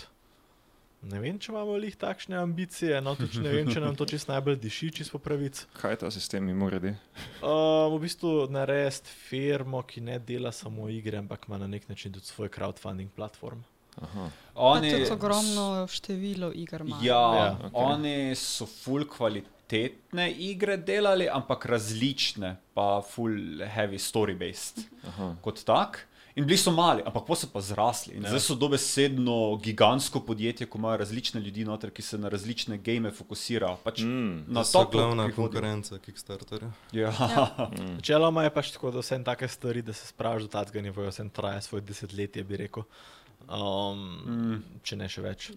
Ne vem, če imamo lih takšne ambicije, no tudi ne vem, če nam to čist najbolj diši, čisto po pravici. Kaj ta sistem jim uredi? Uh, v bistvu narediti firmo, ki ne dela samo igre, ampak ima na nek način tudi svoj crowdfunding platform. Aha. Oni, tudi ogromno število iger ja, Ja, ja, okay. oni so full kvalitetne igre delali, ampak različne, pa full heavy story-based Aha. kot tak. In bili so mali, ampak pa so pa zrasli. In ja. Zdaj so dobesedno gigantsko podjetje, ko imajo različne ljudi noter, ki se na različne game fokusirajo. Pač Mm. na To top glavna konkurenca Kickstarterja. Ja. [LAUGHS] Načeloma je pač tako, da vse take stvari, da se spraviš do tega nivoja, vse traja svoje desetletje, bi rekel. Um, mm. Če ne še več.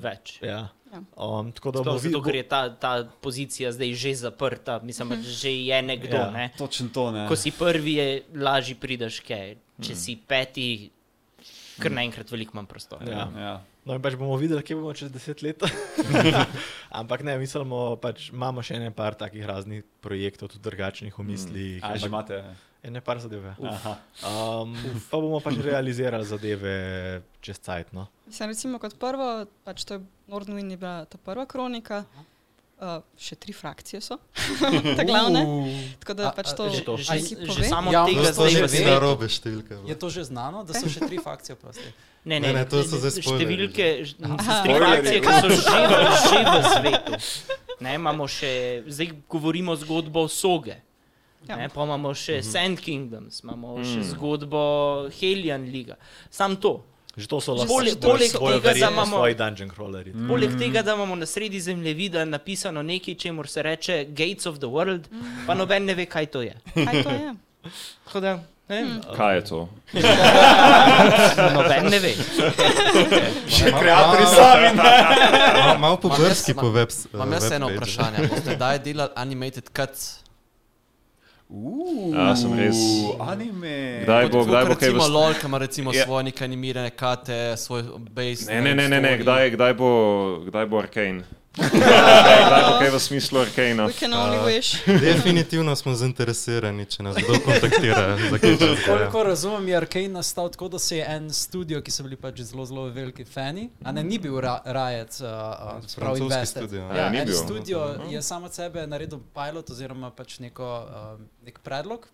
Več. Ja. Ja. Um, tako da bomo zato, ker je ta, ta pozicija zdaj že zaprta, mislim, da že je nekdo. Ja. Ne? Točno to ne. Ko si prvi, je lažje prideš, kaj. Če si peti, kar naenkrat veliko manj prostora. Ja. Ja. No, in pač bomo videli, kje bomo čez deset let. [LAUGHS] Ampak ne, mislimo, pač imamo še ene par takih raznih projektov, tudi drugačnih v mislih. A že imate? Ene par zadeve. Aha. Um, pa bomo pač realizirali zadeve čez cajt. No. Mislim, recimo kot prvo, pač to je Nordwind je bila ta prva kronika, uh, še tri frakcije so, [LAUGHS] ta glavne. Tako da pač to Že, to. že, že samo Ja, tega zdaj že v ti svetu. narobe številke. Je to že znano, da so še tri frakcije prosti? Ne, ne, Ne, ne, to so zdaj številke, Aha. tri frakcije, ki so že, v- že v svetu. Ne, imamo še, zdaj govorimo zgodbo Soge. Ja. Ne, pa imamo še Mhm. Sand Kingdoms, imamo še Mm. zgodbo Helian Liga. Sam to. Že to so lahko Poleg- poleg tega, da imamo- dungeon crawlerji. Mm. Poleg tega, da imamo na sredi zemljevida napisano nekaj, čemu se reče Gates of the World, pa noben ne ve, kaj to je. Kaj to je? [LAUGHS] Tako da, ne, Hmm. Kaj je to? [LAUGHS] noben ne ve. [LAUGHS] Še kreatorji sami, Malo mal po brski po web. Imam jaz eno vprašanje. Boste kdaj delali animated cuts? Ja, sem res. Anime. Kdaj bo, kdaj bo kaj v LOL, ki ima recimo Ja. svoje neke animirane kate, svoj base. Ne, ne, ne, ne, ne. story. Kdaj, kdaj, bo, kdaj bo Arkane? Kdaj bo kaj v smislu Arkana? Wish. Definitivno smo zainteresirani, če nas kdo kontaktira. takega. Koliko razumem, je Arkane nastal tako, da se je en studio, ki so bili pač zelo, zelo veliki fani, a ne ni bil ra Riot, uh, uh, Francoski Invested. studio, ja. Ja, studio je sam od sebe naredil pilot oziroma pač neko, uh, nek predlog.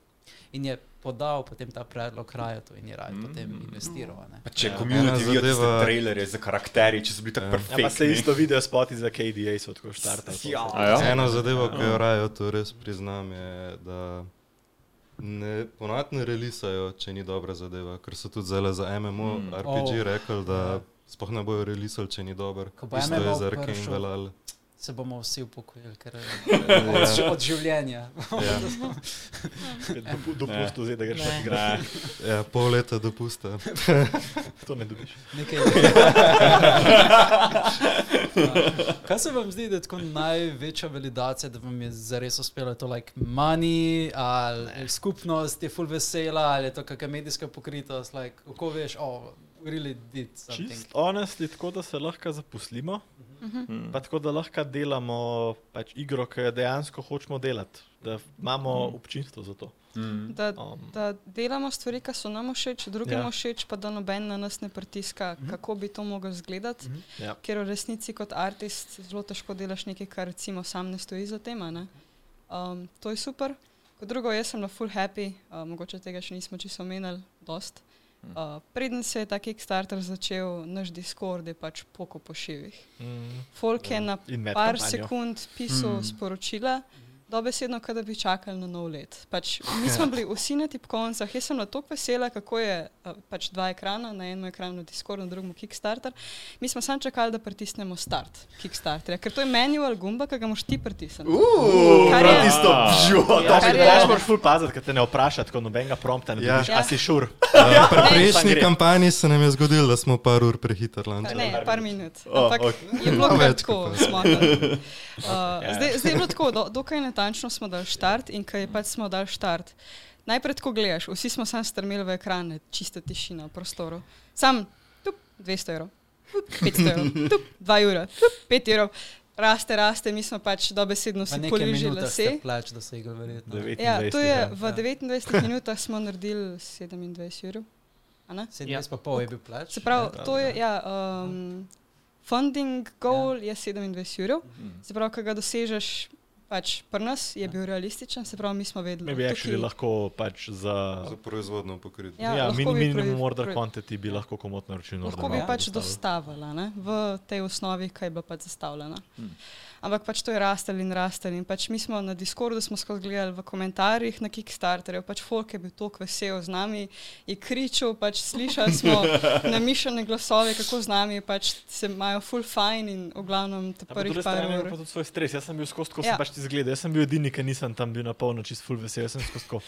In je podal potem ta predlog Riotu in je Riot mm. potem investiral. a ne. Pa če Ja. komunity vidijo tiste zadeva- trailerje za karakterje, če so bili tako Ja. Ja, pa se perfektni. isto video spoti za KDA so tako štartali. Ja. A ja? Ena zadeva, ki jo rajo to res priznam, je, da ne, ponad ne relisajo, če ni dobra zadeva, ker so tudi zelo za MMO, Mm. RPG Oh. rekli, da sploh ne bojo relisali, če ni dober. Ko bo Isto je MMO za Arkane prišel. veljalo. Se bomo vsi upokojili, ker je od, ž- od življenja. Ja. [LAUGHS] Dopust vzeti, da greš Ne. igrati. ja, pol leta dopusta. [LAUGHS] To ne dobiš. Nekaj. [LAUGHS] Kaj se vam zdi, da je tako največja validacija, da vam je zares uspelo to, like money, ali ne. skupnost je full vesela, ali je to kakšna medijska pokritost, like, kako veš, oh, really did something. Čist honestly, tako da se lahko zaposlimo, pa tako da lahko delamo pač igro, ki jo dejansko hočemo delati, da imamo občinstvo za to. Mm. Da, Um, da delamo stvari, ki so nam všeč, drugim Ja. ja. všeč, pa da noben na nas ne pritiska, Mhm. kako bi to moglo izgledati. Mhm. Ja. Ker v resnici kot artist zelo težko delaš nekaj, kar recimo sam ne stoji za tem. a ne. Um, to je super. Kot drugo, jaz sem na full happy, uh, mogoče tega še nismo čisto omenili, dost. Uh, preden se je ta Kickstarter začel, naš Discord je pač poko po šivih. Mm, Folk je na par kampanjo. sekund pisal Mm. sporočila, dobesedno, kot da bi čakali na nov let. Pač, [LAUGHS] mi smo bili vsi na tipkovnicah, jaz sem na to vesela, kako je uh, pač dva ekrana, na enem ekranu Discord, na drugem Kickstarter. Mi smo samo čakali, da pritisnemo start Kickstarterja, ker to je manual gumba, ki ga moš ti pritisniti. Kar je- tisto bžo, to Ja, je- Daš moraš ful paziti, ker te ne vpraša, tako nobenega prompta ne Ja. dobiš, a si šur. Uh, pri Ne. prejšnji kampanji se nam je zgodilo, da smo par ur lančali. Ne, par minut. Ampak ok. je bilo več tako kot smotrno. [LAUGHS] Uh, Ja. zdaj, zdaj je bilo tako, do, dokaj natančno smo dali štart in kaj pač smo dali štart. Najprej, ko gledaš, vsi smo sam strmeli v ekrane, čista tišina v prostoru. Sam, tup, 200 evrov, tup, 500 evrov, tup, 2 ura, tup, 5 evrov. Raste, raste, mi smo pač dobesedno si poližili lase. ste plač, da se igra verjetno. 29, Ja, to je ja. v 29 minutah smo naredili 27 evrov. a ne? 27 pa pol je bil plač. Se pravi, ne? to je, ja, um, funding goal ja. je 27 evrov. Se pravi, ko ga dosežeš, pač pri nas je bil realističen, se pravi, mi smo vedeli. Mi bi tukaj- actually lahko pač za... Za proizvodno pokrito. Ja, Ja, min, bi minimum proiz- order quantity bi lahko komotno naročil. Lahko bi pač dostavila ne, v tej osnovi, ki je bila pač zastavljena. Ampak pač to je rastel in rastel. In pač mi smo na Discordu smo skozi gledali v komentarjih na Kickstarterju, pač folk je bil tako vesel z nami, je kričal, pač slišali smo [LAUGHS] namišljene glasove, kako z nami pač se imajo full fine in v glavnem te Ja, prvih par strani ima ur. pa tudi svoj stres. Jaz sem bil skozi, ko Ja. sem pač ti zgledal. Jaz sem bil edini, ki nisem tam bil na polno čist full vesel. Jaz sem skozi ko.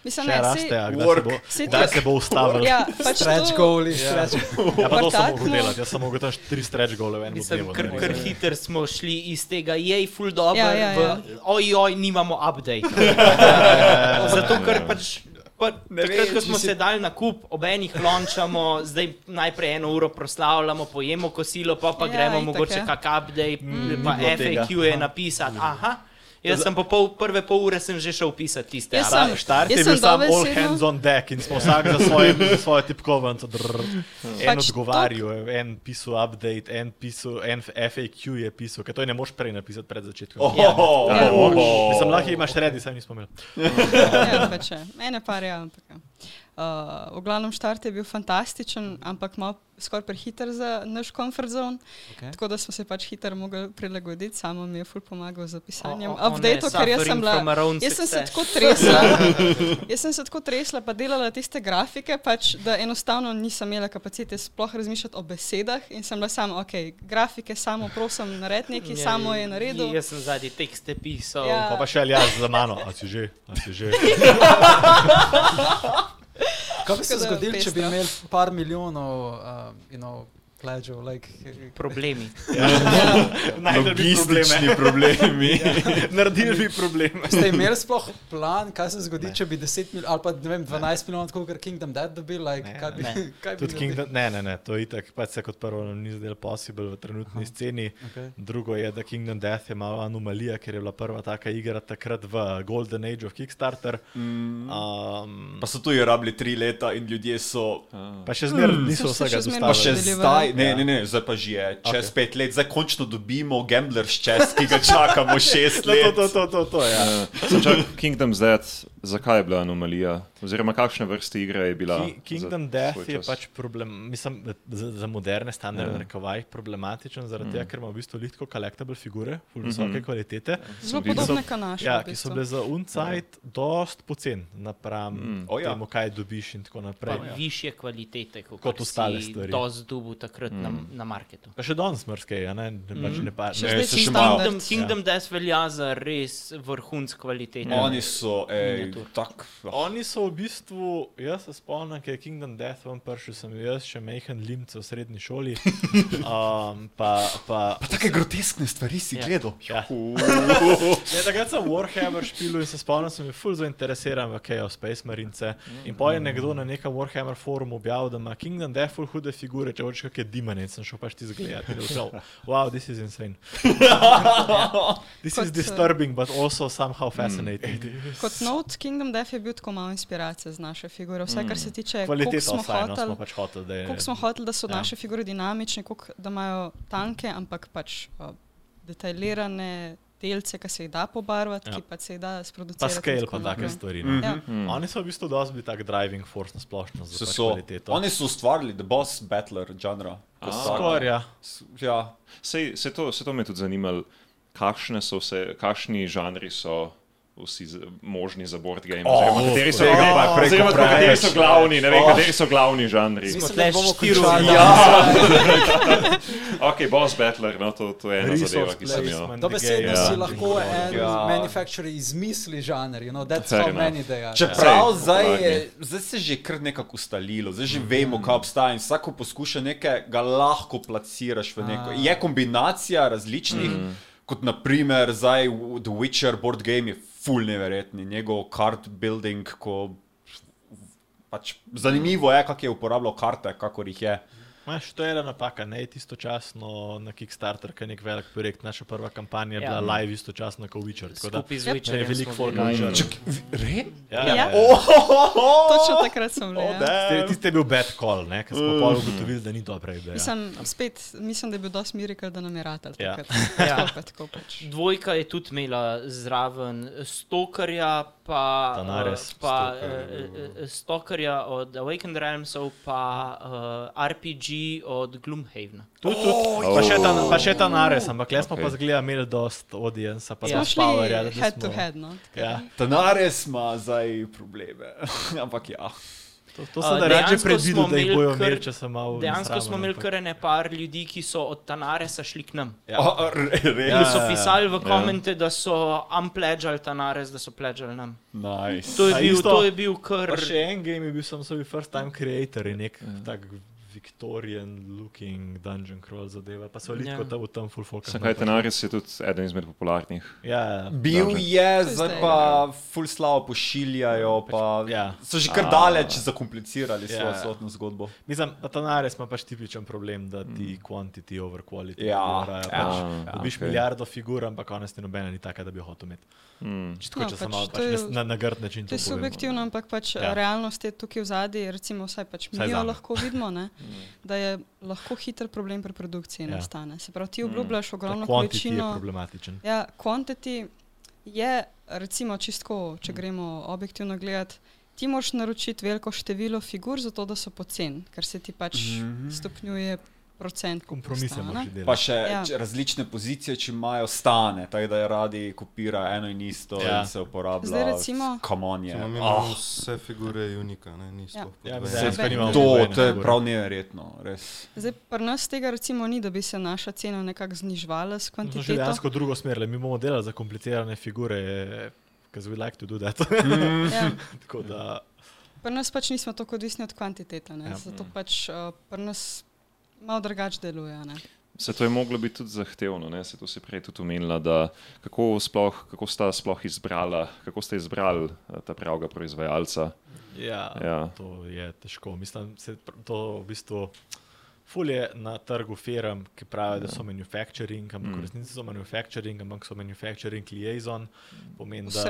Mislim, ne, raste, ja, kdaj se bo, kdaj to- se bo ustavil. Ja, pač Stretch to- goali, Ja. stretch [LAUGHS] Ja, pa to sem mogel delati. Jaz sem mogel tam tri stretch gole v enem dnevu. narediti. kar hiter smo šli iz tega, jej, full dobro, Ja, ja, ja. oj, oj, nimamo update. [LAUGHS] Zato, ker pač. Pa, takrat, ko smo se dali na kup, ob enih lončamo, zdaj najprej eno uro proslavljamo, pojemo kosilo, pa, pa Ja, gremo mogoče ja. kak update, mm, pa tega. FAQ je napisati. Aha, jaz sem po pol, prve pol ure sem že šel pisati tiste. Jaz sem- Štart je Jaz bil sem sam all hands on deck in smo vsak za [LAUGHS] svoje, za svoje tipkovnico. En Pač odgovarjal, en pisal update, en, pisal, en FAQ je pisal, ker to je ne moš prej napisati pred začetkom. Oh, Ja. oh, Ja. oh, Mislim, lahko imaš redi, saj nismo imeli. [LAUGHS] Ja, pač. Ene par je, ampak. Ja. Uh, v glavnem štart je bil fantastičen, ampak malo skoraj prehiter za naš comfort zone. Okay. Tako da smo se pač hitro mogli prilagoditi, samo mi je ful pomagal z pisanjem O, o, o, ne, update, ker jaz sem bila. Jaz sem se tako tresla, [LAUGHS] jaz sem se tako tresla, pa delala tiste grafike, pač, da enostavno nisem imela kapacitete sploh razmišljati o besedah in sem bila sama, ok, grafike samo prosim naredi nekaj, Ja, samo je naredil. Jaz sem zadnji tekste pisal. Ja. Pa, pa še Aljaš za mano, a si že, a si že. [LAUGHS] Kaj bi se zgodilo, če bi imeli par milijonov, uh, you know, pledžev? Like, Problemi. [LAUGHS] Najdel bi probleme. problemi. [LAUGHS] Naredili bi probleme. ste imeli sploh plan, kaj se zgodi, če bi 10 milijonov ali pa ne vem, 12 milijonov, kot Kingdom Dead dobil? Like, Ne, kaj bi, ne. [LAUGHS] kaj bi Tudi? Kingdom, ne, ne, ne, to je itak, pač se kot prvo ni zdelo possible v trenutni sceni. Okay. Drugo je, da Kingdom Death je malo anomalija, ker je bila prva taka igra takrat v Golden Age of Kickstarter. Mm. Um, Pa so tu je rabili tri leta in ljudje so. pa še zmeraj So niso se vsega zmeraj Pa še dostavili. Zdaj, ne, Ja. ne, ne, zdaj pa že je. Čez Ok. pet let, zdaj končno dobimo Gambler's Chess, ki ga čakamo [LAUGHS] šest To, let. to, to, to, to, to, ja. Uh, Kingdom's Dead zakaj je bila anomalija? Oziroma, kakšne vrste igre je bila? Ki- Kingdom Death je pač problem, mislim, za, za moderne standarde, Ja. ja. rekovaj, problematičen, zaradi Mm. tega, ker ima v bistvu litko collectible figure, ful Mhm. visoke kvalitete. Zelo videl. podobne kot naše. Ja, v ki so bistvu. bile za uncajt dost pocen napram Mm. mm. O ja. temu, kaj dobiš in tako naprej. Pa više kvalitete, kot, Kot ostale si stvari. dosti dubu takrat mm. na, Mm. na marketu. Pa še danes mrske, ja, ne, ne, pač Mhm. ne pa Še ne. še. Kingdom, Kingdom Death velja za res vrhunsko kvaliteto. Oni so, ej, tak. Oni so v bistvu, jaz se spomnim, ker je Kingdom Death vam prišel, sem jaz še mehen limce v srednji šoli. [LAUGHS] Um, pa, pa, Pa take groteskne stvari si Ja. gledal. Ja. Ja, [LAUGHS] takrat sem Warhammer špilil in se spomnim, sem bil ful zainteresiran v Chaos Space Marine. In pa je nekdo na nekem Warhammer forumu objavil, da ima Kingdom Death ful hude figure, če hočeš kakšne demone, sem šel pač ti zgledati. rekel, Wow, this is insane. [LAUGHS] this Kot, is eh, disturbing, but also somehow fascinating. Kot Note Kingdom Death je bil tako malo inspiracije z naše figure. Vse, kar se tiče, koliko Kvaliteta smo no, hoteli. pač hoteli, da je. Koliko smo hoteli, da so Ja. naše figure dinamične, koliko, da imajo tanke, ampak pač uh, detaljirane delce, ki se jih da pobarvati, Ja. ki pa se jih da Pa sproducirati. in scale pa take stvari. no. Ja. Mm. Oni so v bistvu dosti bili tak driving force na splošno za Se pač so, kvaliteto. oni so ustvarili The Boss Battler tak. Skoraj, ja. Ja, Sej, se, to, se to me je tudi zanimalo, kakšne so vse, kakšni žanri so vsi možni za board game. Oh, oziroma, kateri so, tega oh, preko oziroma, tako, kateri so preveč. glavni, ne vem, Oh. kateri so glavni žanri. Smo tle bomo končali. Ja. [LAUGHS] Ok, Boss Battler, no, to, to je ena Resource zadeva, ki sem jo. Dobesedno Ja. si lahko en Ja. manufacturer izmisli žanr, you know, that's Fair how enough. many they are. Čeprav Sej, zdaj, je, zdaj se je že kar nekako ustalilo, zdaj že vemo, kaj obstaja in vsako poskuša nekaj, ga lahko placiraš v neko. A. Je kombinacija različnih, mm. Kot naprimer zdaj The Witcher board game je full neverjetni, njegov card building, ko pač zanimivo je, kako je uporabljal karte, kakor jih je. Maš, to je ena napaka, ne istočasno na Kickstarter, ki je nek velik projekt. Naša prva kampanja je Ja. bila live istočasno kot Witcher. tako da- z Yep. Witcherjem je veliko smo folk bili- Witcher. Čak, re? Ja, Ja. ja. Točno takrat sem bil. Ja. Tiste- Tiste je bil bad call, ne, ker smo pa ugotovili, da ni dobra ideja. Mislim, spet, mislim, da je bil dosti mirakel, da nam je ratal. Ja. takrat. Ja. Tako pa tako pač. Dvojka je tudi imela zraven Stokerja, pa Tanares, eh, pa Stoker, eh, eh, Stokerja od Awakened Realmsov, pa uh, RPG od Gloomhavena. Tudi, tudi. Pa še ta, pa še ta nares, ampak le smo Ok. pa zgleda imeli dost audienca, pa Ja. Smo šli head to head. No? Ja. Tanares ima zdaj probleme, [LAUGHS] ampak ja. To, to A, sem da predvidel, smo da jih bojo imeli, če sem malo. Dejansko smo imeli kar ene par ljudi, ki so od Tanaresa šli k nam. Ja. O, re, re, Ja, so ja, ja. pisali v komente, da so unpledžali Tanares, da so pledžali nam. nice. To je bil, isto- to je bil kar. Še en game je bil, sem svoj first time creator in nek tak Victorian looking dungeon crawl zadeva, pa so Ja. litko tam v tem full folk. Zakaj Tenaris je tudi eden izmed popularnih? Ja, Bil Dobro. je, zdaj pa full slavo pošiljajo, pa ja. so že kar daleč zakomplicirali svojo Ja. celotno zgodbo. Mislim, da ta nares ima pač tipičen problem, da ti quantity over quality. Ja, morajo ja, pač. ja, Dobiš okej. milijardo figur, ampak konec ti nobena ni taka, da bi jo hotel imeti. Hmm. Čisto, No, če pač malo to pač je- na, na grd način To je povem. subjektivno, ampak pač Ja. ja. realnost je tukaj v zadnji, recimo vsaj pač mi jo lahko vidimo, ne, [LAUGHS] da je lahko hiter problem pri produkciji Ja. nastane. Se pravi, ti obljubljaš Ta ogromno quantity je količino. problematičen. Ja, quantity je, recimo, čistko, če gremo objektivno gledati, ti moraš naročiti veliko število figur, zato da so pocen, ker se ti pač mm. -hmm. stopnjuje procent. Kompromise moraš Pa delati. še Ja. različne pozicije, če imajo stane, tako da je radi kopira eno in isto Ja. in se uporablja. Zdaj recimo- Kamonje. Samo mi Oh, vse figure unika, ne, ni Ja. Ja, Sebe- nimamo to, nobene to je prav neverjetno, res. Zdaj, pri nas tega recimo ni, da bi se naša cena nekako znižvala s Mi smo šli kvantiteto. dejansko drugo smer, le mi bomo delali za komplicirane figure, ker we like to do that. Ja. [LAUGHS] Tako da, Pri nas pač nismo tako odvisni od kvantitete, ne? Ja. zato pač uh, pri nas malo drugače deluje. Ne? Se to je moglo biti tudi zahtevno, ne? se to si prej tudi omenila, da kako, sploh, kako sta sploh izbrala, kako ste izbrali eh, ta pravega proizvajalca. ja, Ja. to je težko. Mislim, se pr- to v bistvu. Ful je na trgu firm, ki pravijo, da so manufacturing, ampak Mm. v resnici so manufacturing, ampak so manufacturing liaison, pomeni, da,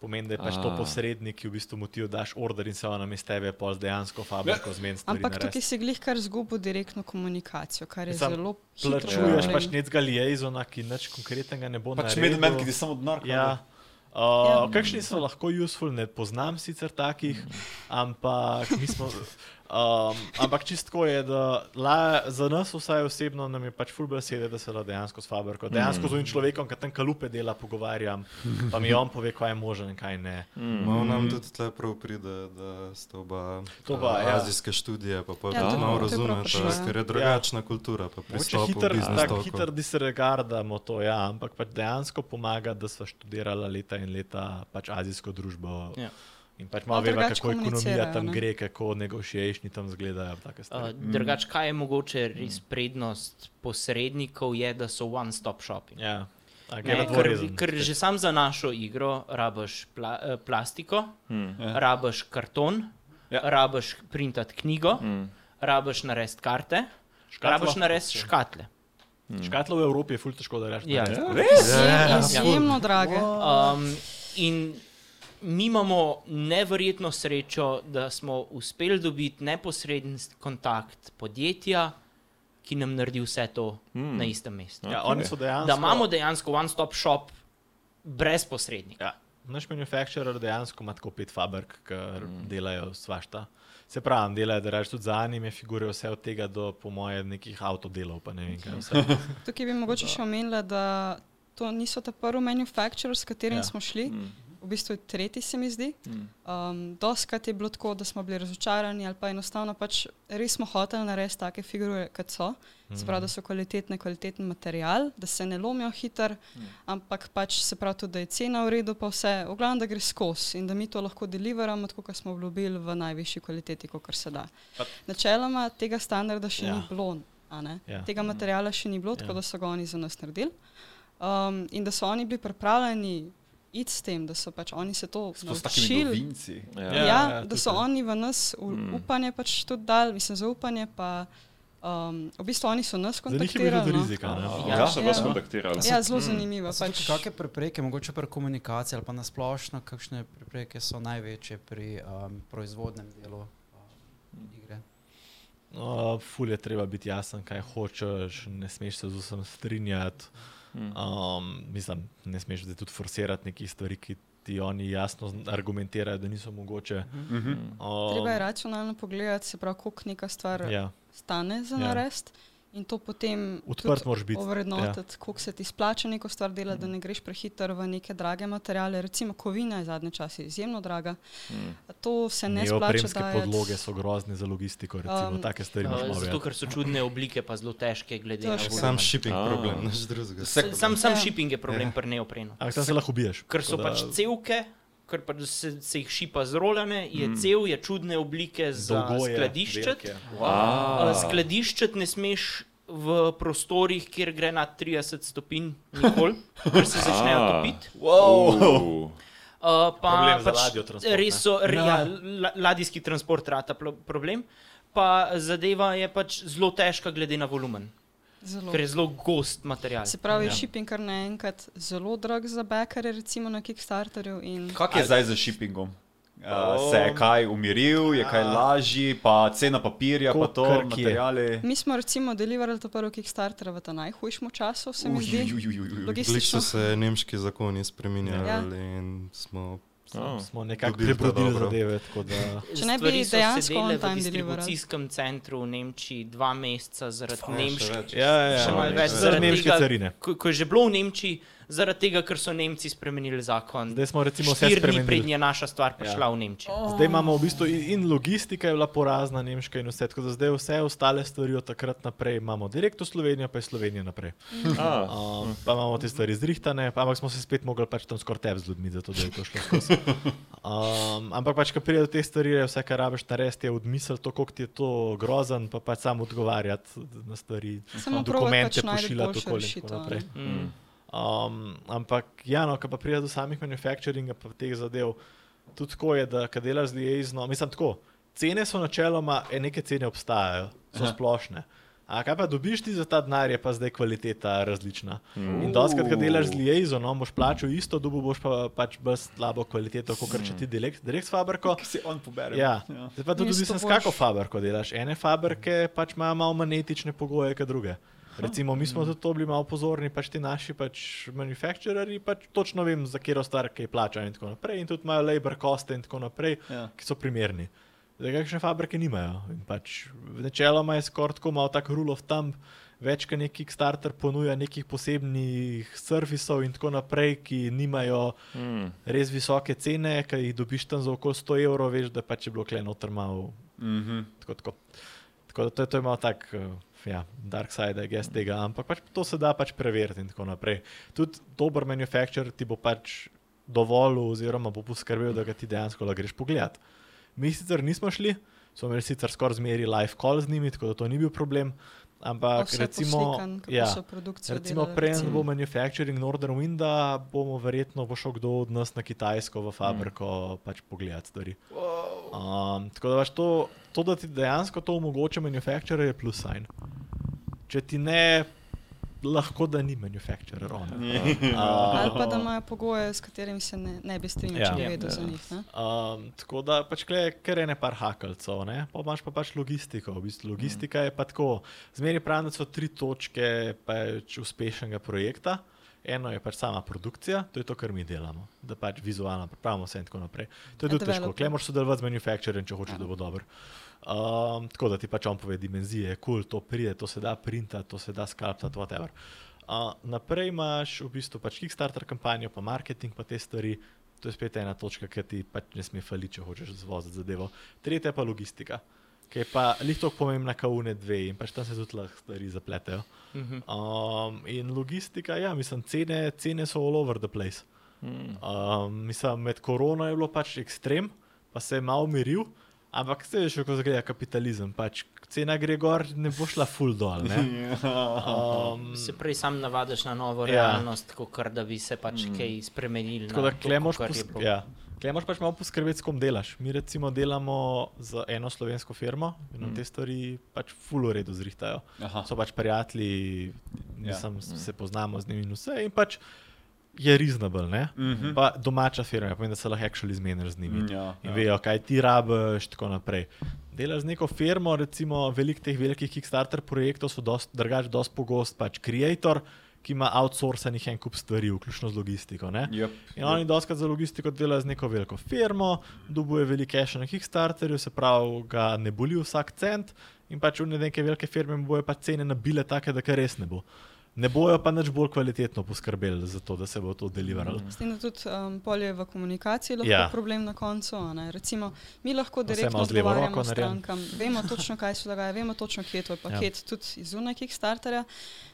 pomeni, da je pač to A. posrednik, ki v bistvu mu ti daš order in se ona namesto tebe pol z dejansko fabriko zmeni stvari. Ampak narediti. tukaj si glih kar zgubil direktno komunikacijo, kar je Mislim, zelo hitro Plačuješ pač nekega liaisona, ki nič konkretnega ne bo Pač naredil. middleman, ki ti samo denar Ja, Uh, kakšni so lahko useful, ne poznam sicer takih, ampak mi smo. Um, ampak čistko je, da la, za nas vsaj osebno nam je pač ful besede, da se da dejansko s Faberko. Dejansko z unim človekom, ki tam kalupe dela, pogovarjam, pa mi on pove, kaj je možen in kaj ne. Malo nam tudi tle prav pride, da sta oba To pa, eh, ja. azijske študije, pa pa Ja, malo razumete, ja. ker je drugačna kultura, pa pristop v hiter, biznis tako hiter disregardamo to, ja, ampak pač dejansko pomaga, da sva študirala leta in leta pač azijsko družbo. Ja. In pač Malo veva, kako ekonomija tam ne? gre, kako negotiationi tam izgledajo. Uh, stvari. drugač, kaj je mogoče res prednost posrednikov, je, da so one-stop shopping. Ja, a Ne, gre na ker, ker že sam za našo igro rabiš pla, eh, plastiko, hmm. ja. rabiš karton, ja. rabiš printati knjigo, hmm. rabiš narediti karte, Škatlo? rabiš narediti škatle. Škatlo v Evropi je ful težko, da rečeš. Ja. Izjem, izjemno drage. Um, in mi imamo neverjetno srečo, da smo uspeli dobiti neposreden kontakt podjetja, ki nam naredi vse to mm. na istem mestu. Ja, oni so dejansko. Da imamo dejansko one-stop shop brez posrednika. Ja, naš manufacturer dejansko ima tako pet fabrik, ki mm. delajo svašta. Se pravi, delajo, da rečeš tudi za anime figure, vse od tega do, po moje, nekih avtodelov, pa ne vem. Tukaj bi mogoče še omenila, da to niso ta prvi manufacturer, s katerim ja. smo šli. Mm. V bistvu tretji, se mi zdi. Mm. Um, Doskrat je bilo tako, da smo bili razočarani, ali pa enostavno pač res smo hoteli narediti take figure, kot so. Se pravi, da so kvalitetne, kvaliteten material, da se ne lomijo hiter, ampak pač se pravi tudi, da je cena v redu, pa vse, v glavnem, da gre skozi in da mi to lahko deliveramo, tako kot smo obljubili, v najvišji kvaliteti, kot se da. Načeloma tega standarda še Ja. ja. ni bilo, a ne? Ja. tega materiala še ni bilo, Ja. tako da so ga oni za nas naredili. Um, in da so oni bili pripravljeni iti s tem, da so pač oni se to naučili. Ja. Ja, Ja, ja, da tudi so to. oni v nas Mm. upanje pač tudi dali, mislim, zaupanje. Pa, um, v bistvu oni so nas kontaktirali. tudi no. rizik. a ne? Ja, Ja, so vas ja. kontaktirali. Ja, zelo zanimivo. So Pač, kakšne prepreke, mogoče pri komunikaciji ali pa nasplošno, kakšne prepreke so največje pri um, proizvodnem delu um, igre? Uh, ful je treba biti jasen, kaj hočeš, ne smeš se z vsem strinjati. Um, mislim, ne smeš zdaj tudi forsirati nekih stvari, ki ti oni jasno argumentirajo, da niso mogoče. Um, treba je racionalno pogledati, se pravi, koliko neka stvar ja. Stane za Ja. ja. narediti. In to potem odprt moraš biti. ovrednotiti, ja. koliko se ti splača neko stvar delati, da ne greš prehiter v neke drage materiale. Recimo, kovina je zadnje čase izjemno draga. To se ne splača. Neopremske dajati. podloge so grozne za logistiko, recimo, Um, take stvari Uh, zato, vedeti. ker so čudne oblike, pa zelo težke, glede na volumen. Sam shipping A. problem, naš drugega. Sam, sam Ja. shipping je problem pri neoprenu. Ampak tam se lahko ubiješ. Ker so tako da- pač cevke, ker pač se, se jih šipa zrolane, je mm. cev, je čudne oblike za skladiščet. velike. Uh, Skladiščet ne smeš v prostorih, kjer gre na 30 stopinj, nikoli, ker se [LAUGHS] začnejo topiti. Wow. Uh, pa pač Res ne? so, ja, la, ladijski transport rata problem. Pa zadeva je pač zelo težka, glede na volumen, Zelo. ker je zelo gost material. Se pravi, Ja. ja. shipping kar naenkrat zelo drag za backere, recimo na Kickstarterju. In Kako je zdaj z shippingom? Uh, se je kaj umiril, je kaj lažji, pa cena papirja, pa Ko to, krk je. materiali. mi smo recimo deliverali to prvo Kickstarter v ta najhujšem času, se mi zdi. Logistično. so se nemški zakoni spreminjali Ja. in smo Oh. Smo nekako prebrodili zadeve. Da... Če ne bi dejansko on v time distribucijskem centru v Nemčiji dva meseca zaradi. Ja, ja, ja. nemške carine. Ko je že bilo v Nemčiji, zaradi tega, ker so Nemci spremenili zakon. Zdaj smo recimo vse spremenili. prednje je naša stvar Ja. prišla v Nemčijo. Zdaj imamo v bistvu in, in logistika je bila porazna, nemška in vse. Tako da zdaj vse ostale stvari od takrat naprej imamo direkt v Slovenijo, pa iz Slovenije naprej. Ah. Um, pa imamo te stvari zrihtane, pa, ampak smo se spet mogli pač tam skoraj tep z ljudmi, zato da je to šlo skozi. Um, ampak pač, ko pride do teh stvari, je vse, kar rabiš narediti, je odmisel to, koliko ti je to grozen, pa pač sam odgovarjati na stvari. Samo dokumente pač pošiljati okoli in tako naprej. Mm. Um, ampak, ja, no, ko pa pride do samih manufacturinga, pa teh zadev, tudi tako je, da kad delaš z liaisno, mislim tako, cene so načeloma, e, neke cene obstajajo, so Aha. splošne. A kaj pa dobiš ti za ta denar, je pa zdaj kvaliteta različna. Mm. In doskrat, kad delaš z liaisonom, boš plačal isto, dobu boš pa pač bolj slabo kvaliteto, kot če ti direkt, direkt s fabriko. Ki si on pobere. Ja, zdaj pa tudi odvisno, s kako fabriko delaš. Ene fabrike pač imajo malo manj etične pogoje, kot druge. Recimo, mi smo tudi to bili malo pozorni, pač ti naši pač manufactureri, pač točno vem, za katero stvar kaj plačajo in tako naprej. In tudi imajo labor coste in tako naprej, Ja. ki so primerni. Zdaj, kakšne fabrike nimajo. In pač načeloma je skoraj tako malo tak rule of thumb. Več kot neki Kickstarter ponuja nekih posebnih servisov in tako naprej, ki nimajo Hmm. res visoke cene, ki jih dobiš tam za okoli 100 evrov, veš, da pač je bilo kleno trmal. Mhm. Tako, tako. tako da to je, to je malo tak, uh, ja, dark side, I guess, tega, ampak pač to se da pač preveriti in tako naprej. Tudi dober manufacturer ti bo pač dovolil, oziroma bo poskrbel, da ga ti dejansko lahko greš pogledat. Mi sicer nismo šli, smo imeli sicer skoraj zmeri live call z njimi, tako da to ni bil problem. Ampak recimo, poslikan, ja, recimo recimo. bo manufacturing Northern Winda, bomo verjetno bo šel kdo od nas na Kitajsko v fabriko mm. pač pogledati stvari. Um, tako da pač to, to, da ti dejansko to omogoča manufacturer, je plus sign. Če ti ne, lahko da ni manufacturer. on. [LAUGHS] Ali pa da imajo pogoje, s katerimi se ne, ne bi strinjal, Ja. če bi Ja. vedel za njih. Ne? Um, tako da pač kle, kar je ne par hakalcev, ne? pa imaš pa pač logistiko. V bistvu logistika je pa tako. Zmeri pravim, da so tri točke pač uspešnega projekta. Eno je pač sama produkcija, to je to, kar mi delamo, da pač vizualno pripravimo vse in tako naprej. To je tudi težko, klej moraš sodelovati z manufacturerjem, če hočeš, da bo dober. Um, tako da ti pač on pove dimenzije, kul, cool, to pride, to se da printati, to se da skalpati, whatever. Uh, naprej imaš v bistvu pač Kickstarter kampanjo, pa marketing, pa te stvari. To je spet ena točka, ki ti pač ne sme faliti, če hočeš zvoziti zadevo. Tretja pa logistika, ki je pa lihto pomembna, kot une dve in pač tam se tudi lahko stvari zapletejo. Mhm. Um, in logistika, ja, mislim, cene, cene so all over the place. Um, mislim, med korono je bilo pač ekstrem, pa se je malo umiril, ampak se veš, kako zgleda kapitalizem. Pač cena gre gor, ne bo šla full dol. ne. [LAUGHS] Um, Se prej sam navadiš na novo Ja. realnost, kot da bi se pač kaj spremenili. Tako da to, klemoš ja. Klej moraš pač malo poskrbeti, s kom delaš. Mi recimo delamo z eno slovensko firmo in nam te stvari pač full v redu zrihtajajo. Aha. So pač prijatelji, Ja. nisem, ja. se poznamo z njimi in vse. In pač je reasonable, ne? Mhm. Pa domača firma, pomeni, da se lahko actually zmeniš z njimi. Ja, In ja. vejo, kaj ti rabiš, in tako naprej. Delaš z neko firmo, recimo velik teh velikih Kickstarter projektov so dost, drugač dosti pogost pač creator, ki ima outsourcenih en kup stvari, vključno z logistiko. ne. Yep. In oni doskrat za logistiko delajo z neko veliko firmo, dubuje veliko cache na Kickstarterju, se pravi, ga ne boli vsak cent in pač v neke velike firme bojo pa cene nabile take, da kar res ne bo. Ne bojo pa nič bolj kvalitetno poskrbeli za to, da se bo to deliveralo. S tem, da tudi um, polje v komunikaciji lahko Ja. ja. problem na koncu. Recimo, mi lahko direktno odgovarjamo strankam, vemo točno, kaj se dogaja, vemo točno, kje je tvoj paket, ja. tudi izunaj Kickstarterja.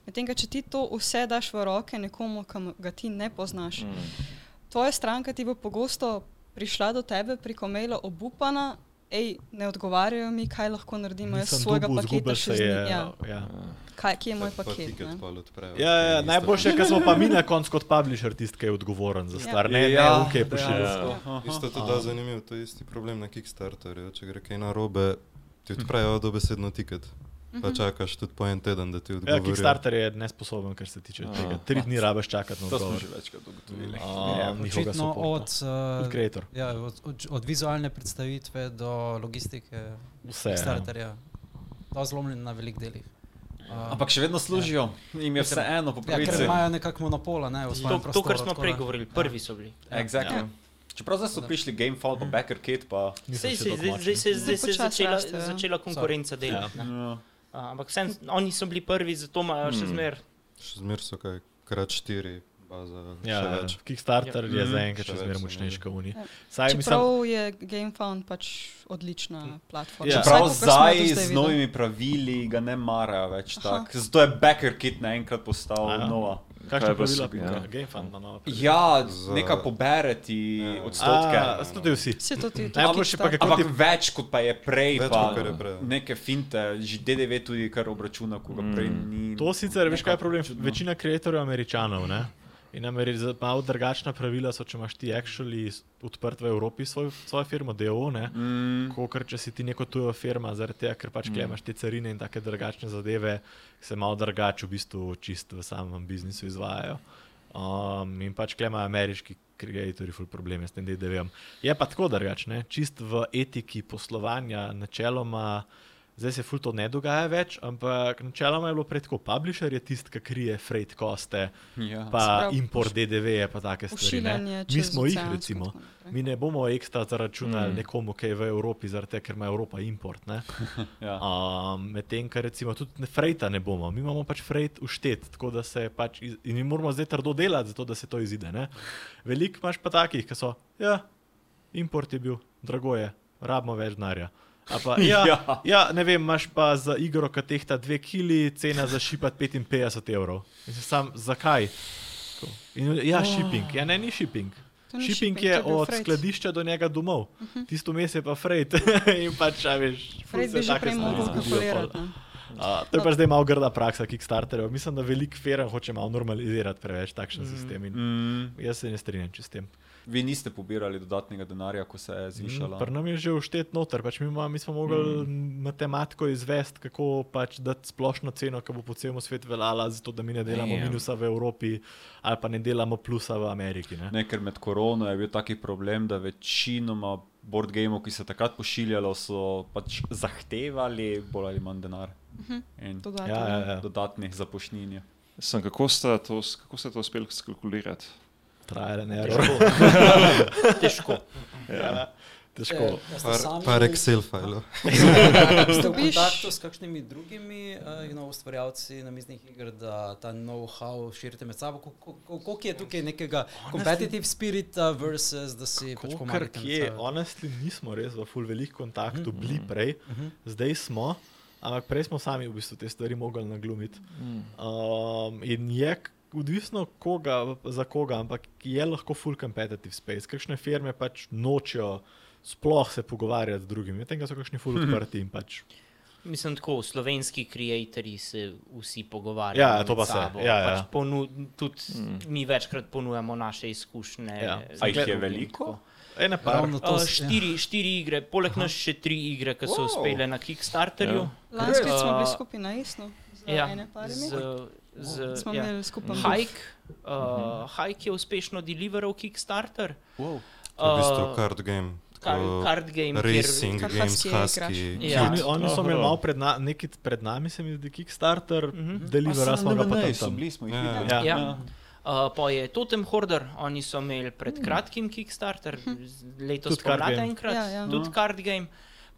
Medtem, ko če ti to vse daš v roke nekomu, ki ga ti ne poznaš, mm. tvoja stranka ti bo pogosto prišla do tebe preko maila obupana. Ej, ne odgovarjajo mi, kaj lahko naredimo. Jaz svojega dobil, paketa še njim. Ja. Ja. Kaj, kje je moj Pa paket? ne? pol odprejo. Ja, ja, Isto. najboljše je, ker smo pa mi na [LAUGHS] koncu kot publisher tisti, ki je odgovoren za stvar. Ne, ne, Ja, ok, pošiljamo. Ja. Isto je tudi da zanimivo, to je isti problem na Kickstarterju. Če gre kaj narobe, ti odprejo dobesedno tiket. Pa čakaš tudi po en teden, da ti Ja, odgovorijo. Kickstarter je nesposoben, kar se tiče tega. Tri dni rabiš čakati na To smo odgovor. že večkrat ugotovili. A, njihovega Očitno od, Od uh, creator. ja, od, od, od vizualne predstavitve do logistike, Vse. ja. starterja, to zlomljen na velik delih. Uh, Ampak še vedno služijo, jim je vse eno, po ja, ker pravici. imajo nekako monopola ne, v To, svojem to, prostoru. kar smo prej govorili, prvi so bili. Exactly. Ja. Čeprav zdaj so prišli Gamefall, pa Backer Kit, pa... Zdaj, se je se začela, ja. začela konkurenca delati. ne. Ja. A, Ampak vsem, oni so bili prvi, zato imajo še zmer. Še zmer so kaj, krat štiri, baza, Ja, več. Kickstarter Ja. je zaenkrat Še zmeraj so močnejši kot Uni. Ja. Saj mislim, Čeprav je GameFound pač odlična platforma. Ja. Čeprav zdaj z novimi pravili ga ne marajo več Aha. tako. Zato je Backer Kit naenkrat postal A ja. nova. Kakšna pravila so- ima ja. GameFund na novo? Ja, nekaj pobereti Ja. odstotke. A, so tudi vsi. Vse to ti Najboljše pa, kako Ampak ti več kot pa je prej, Več, pa je prej. neke finte, že DDV tudi kar obračuna, ko ga prej ni. To sicer, veš kaj je problem? Večina kreatorjev je američanov, ne? In Ameri malo drugačna pravila so, če imaš ti actually odprt v Evropi svoj, svojo firmo, DO, ne? Mm, Kot če si ti neko tujo firma, zaradi tega, ker pač mm. imaš te carine in take drugačne zadeve, se malo drugače v bistvu čist v samem biznisu izvajajo. Um, in pač klej imajo ameriški kreatorji ful probleme s tem DDV-jem. Je pa tako drugačne, čist v etiki poslovanja, načeloma Zdaj se ful to ne dogaja več, ampak načeloma je bilo prej tako. Publisher je tisti, ki krije freight koste, Ja. pa pravi, import DDV, pa take stvari. Ne. Mi smo jih recimo. Mi ne bomo ekstra zaračunali Mm. nekomu, ki je v Evropi, zaradi tega, ker ima Evropa import. Ne? [LAUGHS] Ja. Um, Medtem, ker recimo tudi frejta ne bomo, mi imamo pač frejt uštet, tako da se pač iz, in mi moramo zdaj trdo delati, zato da se to izide. ne. Veliko imaš pa takih, ki so, ja, import je bil, drago je, rabimo več denarja. Pa, [LAUGHS] ja, Ja. ja. ne vem, imaš pa za igro, ki tehta 2 kili, cena za šipat 55 evrov. Mislim, sam, zakaj? In, ja, shipping, ja, ne, ni shipping. Shipping shipping, je od freight. skladišča do njega domov, uh -huh. tisto mes je pa freight. [LAUGHS] in pač, a veš, se bi že prej mogel kalkulirati. Uh, to je pač zdaj malo grda praksa Kickstarterjev. Mislim, da velik firm hoče malo normalizirati preveč takšen mm. sistem. In Mm, jaz se ne strinjam s tem. Vi niste pobirali dodatnega denarja, ko se je zvišala. Pri nam je že uštet noter, pač mi, ima, mi smo mogli mm. matematiko izvesti, kako pač dati splošno ceno, ki bo po celem svetu veljala, zato da mi ne delamo Damn. minusa v Evropi ali pa ne delamo plusa v Ameriki. Ne? Ne, ker med korono je bil taki problem, da večinoma board gameov, ki so takrat pošiljalo, so pač zahtevali bolj ali manj denar. In Dodatno. Ja, ja, ja. dodatnih zapošnin. Sem, kako, ste to, kako ste to uspeli skalkulirati? Trial and error. Težko. Ja. Težko. Eh, a ste Par, sami- par Excel fajlov. [LAUGHS] Ste v kontaktu s kakšnimi drugimi uh, you know, ustvarjalci namiznih iger, da ta know-how širite med sabo? Ko- ko- ko- Koliko je tukaj nekega competitive spirita versus da si pač Kar pomagate kje, honestly, nismo res v full velik kontaktu Mhm. bili prej, Mhm. zdaj smo, ampak prej smo sami v bistvu te stvari mogli naglumiti. Um, in je odvisno koga, za koga, ampak je lahko full competitive space. Kakšne firme pač nočejo sploh se pogovarjati z drugimi, medtem ko so kakšni full odprti in pač. Mislim, tako slovenski ustvarjalci se vsi pogovarjajo. Ja, to pa se, sabo. ja, ja. Pač ponu, tudi mm. mi večkrat ponujamo naše izkušnje. Ja. A jih je veliko? Ena par. Ravno to Uh, ja. štiri, štiri igre, poleg nas še tri igre, ki so Wow. uspele na Kickstarterju. Lansko leto smo bili Uh, skupaj na Isnu. Z Ja, ene parimi. z, z, Smo ja. imeli skupaj Hike, uh, Hike je uspešno deliveral Kickstarter. Wow. To je v bistvu Uh, card game. Tako card game, Racing Kar games, Husky. Ja. Oni, oni so imeli malo pred, na, pred nami, se mi zdi, Kickstarter, mm Mhm. -hmm. deliver, smo ga pa tam. so tam. bili, smo jih Ja. videli. Ja. Ja. Uh, pa je Totem Horder, oni so imeli pred Mm. kratkim Kickstarter, z- letos pomlad enkrat, Ja, ja. tudi card game.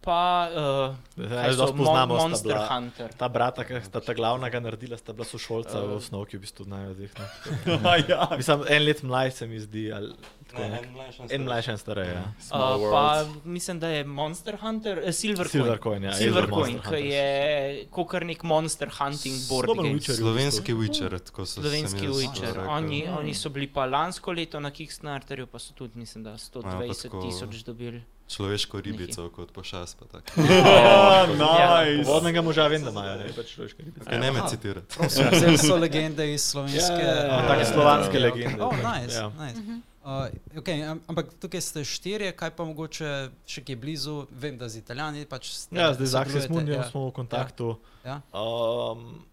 Pa uh, so, dosti poznamo, Monster bila- Hunter. Ta brata, ki sta ta glavna ga naredila, sta bila sošolca Uh. v osnovi, ki v bistvu znajo dveh. ne. [LAUGHS] ja. Mislim, en let mlaj se mi zdi, ali tako Ne, en mlajši en mlajši, en starej. Ja. Small Uh, pa mislim, da je Monster Hunter, uh, Silver, Silver Coin. Coin, ja. Silver Coin, ki je kot nek monster hunting board Dober game. Witcher. Slovenski Witcher, tako so Slovenski Witcher. Oni, oni so bili pa lansko leto na Kickstarterju, pa so tudi, mislim, da 120 tako- tisoč dobili. Človeško ribico kot pošast. pa tako. Oh, [LAUGHS] Ja. nice. Vodnega moža vem, da imajo, ne pač človeške ribice. Kaj ne me citirati. Vse so legende iz slovenske. Ja, uh, take slovanske ja, legende. Oh, nice, Ja. nice. Uh, okay, am- ampak tukaj ste štirje, kaj pa mogoče še kje blizu, vem, da z Italijani pač ste. Ja, zdaj z sodelujete, Munijo ja. smo v kontaktu. Ja. Um,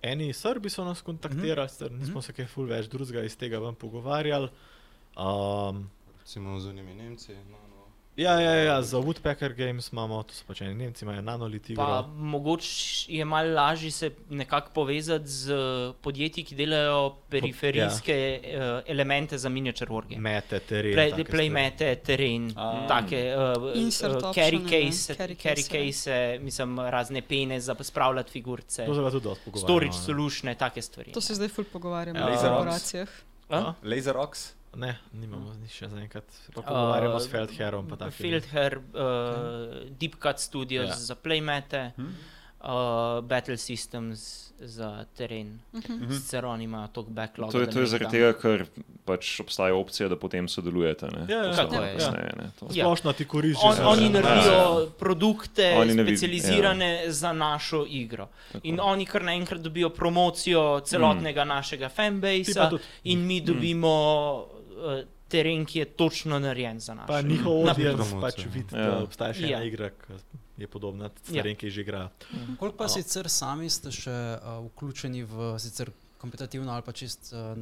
eni Srbi so nas kontaktirali, Mhm. mm -hmm. nismo se kaj ful več drugega iz tega ven pogovarjali. Um, Recimo z unimi Nemci. No. Ja, ja, ja, za Woodpecker Games imamo, to so pač eni Nemci, imajo nanolit igro. Pa mogoče je malo lažje se nekako povezati z podjetji, ki delajo periferijske ja. uh, elemente za miniature wargame. Mete, teren. Play, take playmate, teren, A. take uh, carry ne, case, carry case, ja. mislim, razne pene za spravljati figurce. To se ga tudi dosti pogovarjamo. storage ja. solutione, take stvari. To se zdaj ful pogovarjamo Ja. o korporacijah. Laser Ox. Ne, nimamo uh, še zaenkrat. Pogovarjamo Uh, s Feldherom. pa takimi. Fieldhair, uh, Deep Cut Studios Ja. za playmate, Hm? uh, Battle Systems za teren. Mhm. Sicer oni imajo toliko backlog. To je, to je zaradi tega, ker pač obstaja opcija, da potem sodelujete. Ne? Ja, ja. Tako ja. kasneje, ne, to. Ja. Splošno ti koristi. On, že oni naredijo produkte, Oni ne vid- specializirane za našo igro. In oni kar naenkrat dobijo promocijo celotnega mm. našega fanbase, in mi dobimo uh, teren, ki je točno narejen za nas. Pa njihov promocijo. pač vidi, Ja. da obstaja še ena Ja. igra, ki je podobna stvarem, ki že igra. Koliko pa No. sicer sami ste še uh, vključeni v sicer kompetitivno ali pa čist uh,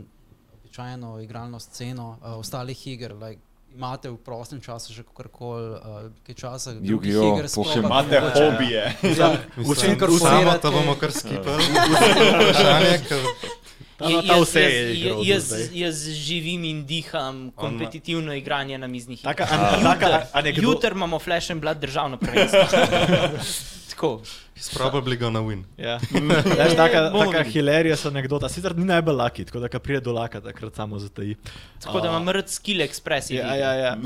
običajno igralno sceno uh, ostalih iger, like imate v prostem času še kakorkoli, uh, kaj časa, drugih iger sprobati, Imate hobije. Ja, Vsem, kar furate- to bomo kar skipali. Vprašanje, ker Ta, ta vse je jaz, jaz, zdaj. jaz živim in diham kompetitivno igranje na miznih Taka, an, taka anekdota. Jutri imamo Flash and Blood državno prvenstvo. [LAUGHS] Tako. He's probably gonna win. Ja. [LAUGHS] Veš, [LAUGHS] taka, Bomo taka hilarija so anekdota. Sicer ni najbolj laki, tako da ko pride do laka, takrat samo zataji. Tako da imam rad skill ekspresije. Ja, ja, [LAUGHS] ja.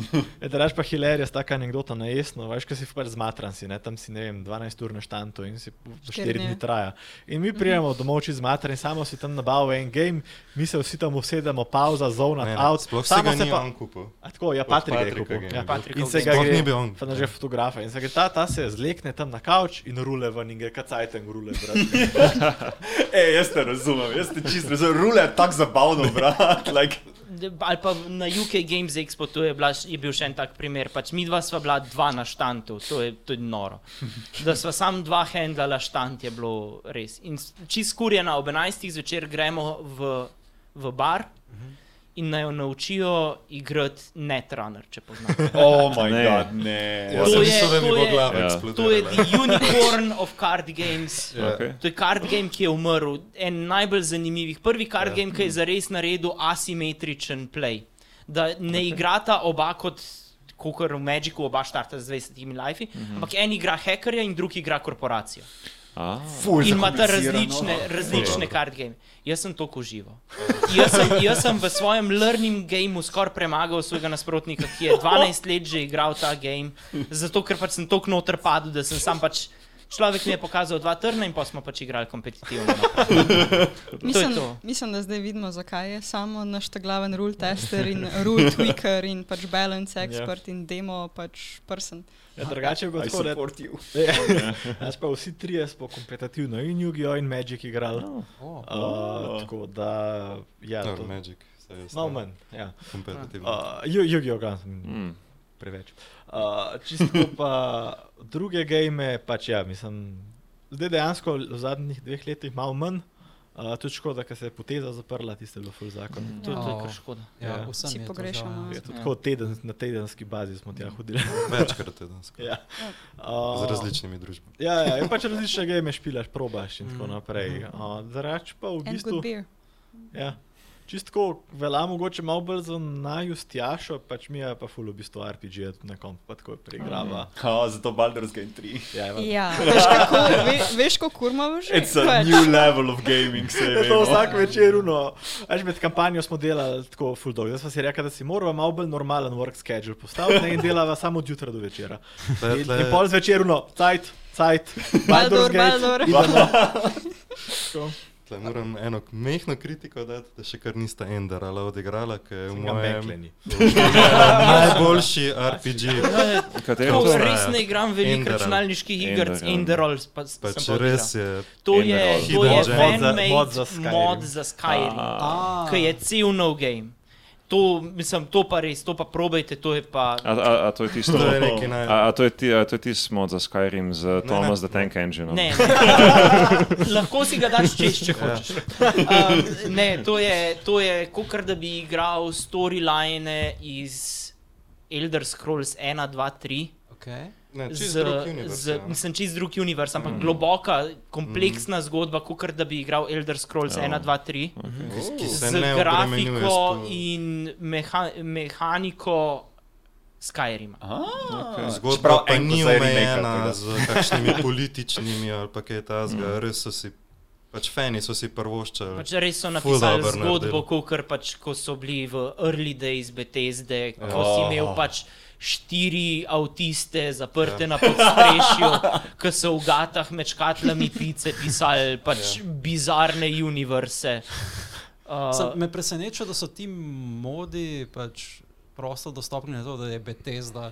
Da rečeš pa hilarija, taka anekdota na jesno, veš, ko si pač zmatran si, ne? tam si ne vem, 12 ur na štantu in si Štiri 4 dni traja. In mi prijemo domov čez zmatran in samo si tam nabavil en game, mi se vsi tam usedemo, pauza, zona, out. Sploh samo ga se ni pa- on kupil. A tako, ja, Patrik je kupil. ga je Ja. bil. Patrikov In se ga gre, ni bil on. Fotografe. In se gre, ta, ta se zlekne tam na kavč in rule ven in gre kacajten rule. brat. [LAUGHS] Ej, jaz te razumem, jaz te čisto razumem. Rule je tako zabavno, brat. Like, Ali pa na UK Games Expo je, bila, je bil še en tak primer. Pač mi dva sva bila dva na štantu, to je, je noro. Da sva sam dva handlala štant je bilo res. In čist skurjena ob 11. zvečer gremo v, v bar in naj jo naučijo igrati Netrunner, če poznate. [LAUGHS] oh moj Ne. bog, ne. Jaz To sem je- to je- glava Ja. To je the unicorn of card games. Ja. Okay. To je card game, ki je umrl. En najbolj zanimivih. Prvi card Ja. game, ki je zares naredil asimetričen play. Da ne igrata oba kot. Kot v Magicu, oba štarta z 20 life, mm -hmm. ampak en igra hekerja in drugi igra korporacijo. Ah, In imata različne, različne card game. Jaz sem to užival. Jaz sem, jaz sem v svojem learning gameu skoraj premagal svojega nasprotnika, ki je 12 let že igral ta game, zato ker pač sem tako noter padel, da sem sam pač. Človek mi je pokazal dva trna in pa smo pač igrali kompetitivno. Mislim, to. mislim, da zdaj vidimo, zakaj je samo naš ta glaven rule tester in rule [LAUGHS] tweaker in pač balance expert in demo pač person. Ja, drugače I tako, support you. [LAUGHS] Znaš pa vsi trije smo kompetitivno in Yu-Gi-Oh! in Magic igrali. Oh. Uh, tako da, ja, Dobro, to, Magic. stvar manj. Ja. kompetitivno. Uh, Yu- Yu-Gi-Oh! ga sem mm. Preveč. Uh, čisto pa druge game, pač ja, mislim, zdaj dejansko v zadnjih dveh letih malo manj. Uh, tudi škoda, ker se je poteza zaprla, tiste je bilo full zakon. Mm. To, to je kar škoda. Ja, Ja. vsem Vsi je pogrešamo. žal, Je ja. to Ja. tako teden, na tedenski bazi smo tja hodili. [LAUGHS] Večkrat je danes. ja. Z Uh, različnimi družbami. Ja, ja, in pač različne game špilaš, probaš in tako naprej. Uh, Zrač pa v And good bistvu. beer. Ja. Čisto velja mogoče malo bolj za najustjašo, pač mi je pa full v bistvu RPG, na komp, pa tako preigrava. Ha, zato Baldur's Gate 3. Ja, ja. Ja, veš, kako, ve, veš, kako kurma že? It's a Pač. new level of gaming, se Je to vsak večer, no. Až med kampanjo smo delali tako full dog. Zdaj smo si rekli, da si moramo malo bolj normalen work schedule postaviti ne, in delava samo od jutra do večera. In, in pol zvečer, no, cajt, cajt, Baldur's Gate. Baldor. [LAUGHS] Tle moram eno mehko kritiko dati, da še kar nista Enderala odigrala, ker je v mojem mekleni. [LAUGHS] najboljši RPG. Katero To To to? res ne igram veliko računalniških iger. Enderol pa Pač sem pa res je. To je, to je Mod za- Skyrim. mod za Skyrim, Ah. Ki je cel nov game. To, mislim, to pa res, to pa probajte, to je pa. A, a, a to je tisto, To je naj- a, a to je, ti, a to je tisti mod za Skyrim z Thomas the Tank Engine. Ne, ne. [LAUGHS] lahko si ga daš čez, če hočeš. Um, ne, to je, to je kot da bi igral storyline iz Elder Scrolls 1, 2, 3. Okay. Ne, Z, čisto drug univerz, z, ja. mislim, čist drug univerz, ampak mm. globoka, kompleksna mm. zgodba, kot da bi igral Elder Scrolls Ja. 1, 2, 3. Ki se Z grafiko to- in meha, mehaniko Skyrima. Okay. Zgodba pa ni omejena z kakšnimi [LAUGHS] političnimi ali pa kaj tasga. Res so si, pač fani so si prvoščali. Pač res so napisali zgodbo, kot pač, ko so bili v early days Bethesde, ko Ja. si imel pač štiri avtiste zaprte ja. na podstrešju, [LAUGHS] ki so v gatah med škatlami pice pisali pač ja. bizarne universe. [LAUGHS] Sem, Uh, me preseneča, da so ti modi pač prosto dostopni na to, da je Bethesda.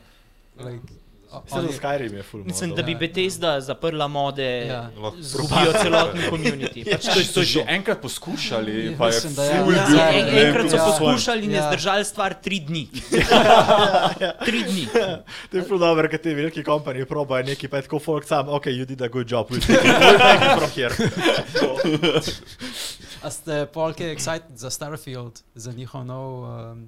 Like, Vse za Skyrim je full. mislim, da bi Ja. Bethesda zaprla mode, Ja. Zgubijo propade. celotni komunity. Pač to je So to. je že to. enkrat poskušali, Ja, pa je mislim, da ja. ful Ja. bil Ja, En, problem enkrat so poskušali in je Ja. zdržali stvar tri dni. [LAUGHS] tri dni. To je ful dobro, ker ti veliki kompaniji probajo neki, pa je tako folk sam, ok, you did a good job, we'll take it [LAUGHS] from here. A ste polke excited za Starfield, za njihov nov um,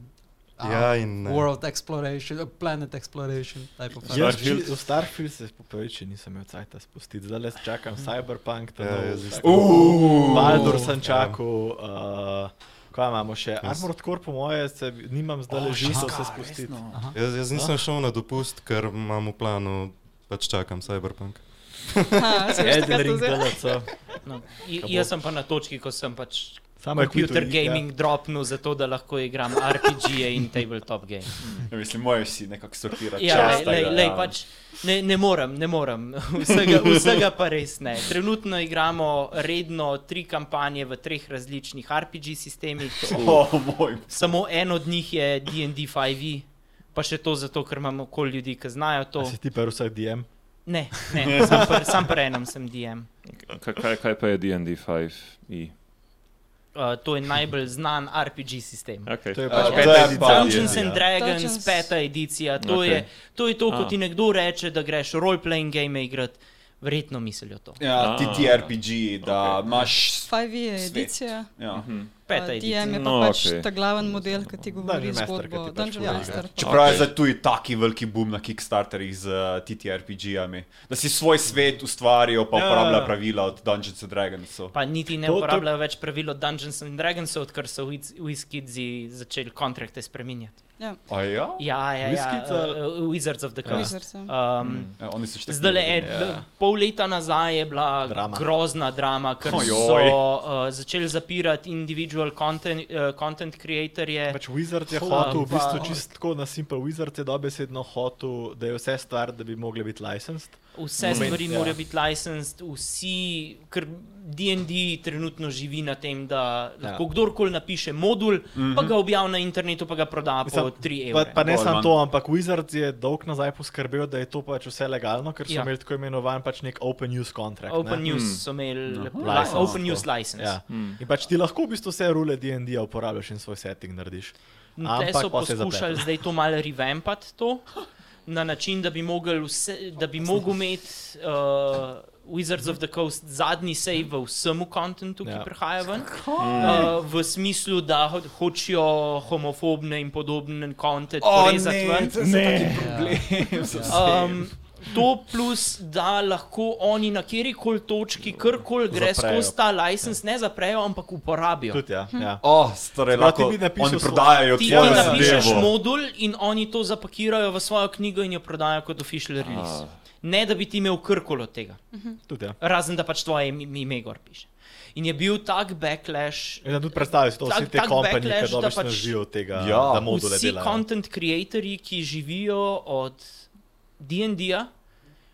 Ja in ne. World exploration, uh, planet exploration Jaz či- v Starfield se po prvič nisem imel cajta spustiti, zdaj le čakam Cyberpunk, ta Ja, nov, jaz isto. uh, Baldur sem čakal. Uh, Kaj imamo še? Armored Core, po moje, se, nimam zdaj le živo se spustiti. Jaz, jaz nisem šel na dopust, ker imam v planu, pač čakam Cyberpunk. [LAUGHS] Ha, takrat Ring. No, jaz sem pa na točki, ko sem pač Samo computer kvitu, ja. gaming dropnul, zato da lahko igram RPG-je in tabletop game. Ja, mislim, moraš si nekako sortirati. Ja, čas, lej, da, lej, ja. pač ne, ne morem, ne morem. [LAUGHS] Vsega, vsega pa res ne. Trenutno igramo redno tri kampanje v treh različnih RPG sistemih. [LAUGHS] O, moj. Samo en od njih je DD 5e, pa še to zato, ker imamo okoli ljudi, ki znajo to. A Si ti pa vsak DM? Ne, ne sam, pr, sam pri enem sem DM. Kaj, kaj, kaj pa je D&D 5e? Uh, to je najbolj znan RPG sistem. Okay. To je A, pač to peta Dungeons and Dragons, Dungeons. peta edicija. To, okay. je, to je to, ko A. ti nekdo reče, da greš role-playing game igrati, verjetno mislijo to. Ja, Ah, TTRPG, da imaš. 5 je Svet. edicija. Ja. Peta Uh, edicija. DM je pa No, pač okej. ta glaven model, ki ti govori zgodbo. pač Dungeon pove, Master. Čeprav je zdaj tudi taki veliki boom na Kickstarterjih z uh, TTRPG-ami, da si svoj svet ustvarijo, pa Ja. uporabljajo pravila od Dungeons and Dragonsov. Pa niti ne To- to- uporabljajo več pravil od Dungeons and Dragons, odkar so WizKidzi začeli kontrakte spreminjati. Ja, A ja? Ja, ja, ja. Uh, Wizards of the Coast. Ja. Um, ja oni so še Zdaj le Ja. pol leta nazaj je bila Drama. grozna drama, ker Ojoj. so uh, začeli zapirati individual content, uh, content creatorje. Pač Wizard je hotel, v bistvu čisto tako na Simple Wizard je dobesedno hotel, da je vse stvar, da bi mogli biti licensed. Vse Moment, stvari ja. morajo biti licensed, vsi, ker DD trenutno živi na tem, da lahko Ja. kdorkoli napiše modul, mm -hmm. pa ga objavi na internetu, pa ga proda po Mislim, 3 Pa, evre. pa ne Bolj samo to, ampak Wizard je dolg nazaj poskrbel, da je to pač vse legalno, ker so Ja. imeli tako imenovan pač nek open use contract. Open ne? Use Hmm. so imeli li, License. Open Use license. Ja. In pač ti lahko v bistvu vse rule D&D uporabljaš in svoj setting narediš. Te so poskušali zdaj to malo revampati, to, [LAUGHS] na način, da bi mogel, vse, da bi mogel imeti uh, Wizards of the Coast zadnji save v vsemu kontentu, ki Ja. prihaja ven. Uh, v smislu, da ho hočejo homofobne in podobne kontent porezati ven. Um, to plus, da lahko oni na kjerkoli točki, karkoli gre Zaprejo. skozi ta license, ne zaprejo, ampak uporabijo. Tudi ja. ja. O, torej Prav, ti lahko bi napisal oni svoj- prodajajo Ti, ti napišeš zadevo. modul in oni to zapakirajo v svojo knjigo in jo prodajo kot official release. Ne da bi ti imel krkoli od tega, Tudi, ja. razen da pač tvoje ime gor piše. In je bil tak backlash. In da tudi predstavljaš to, Tak- vsi te kompanije, backlash, ki da dobro pač- živijo od tega, Ja. da module Vsi delajo. content creatorji, ki živijo od DD-ja,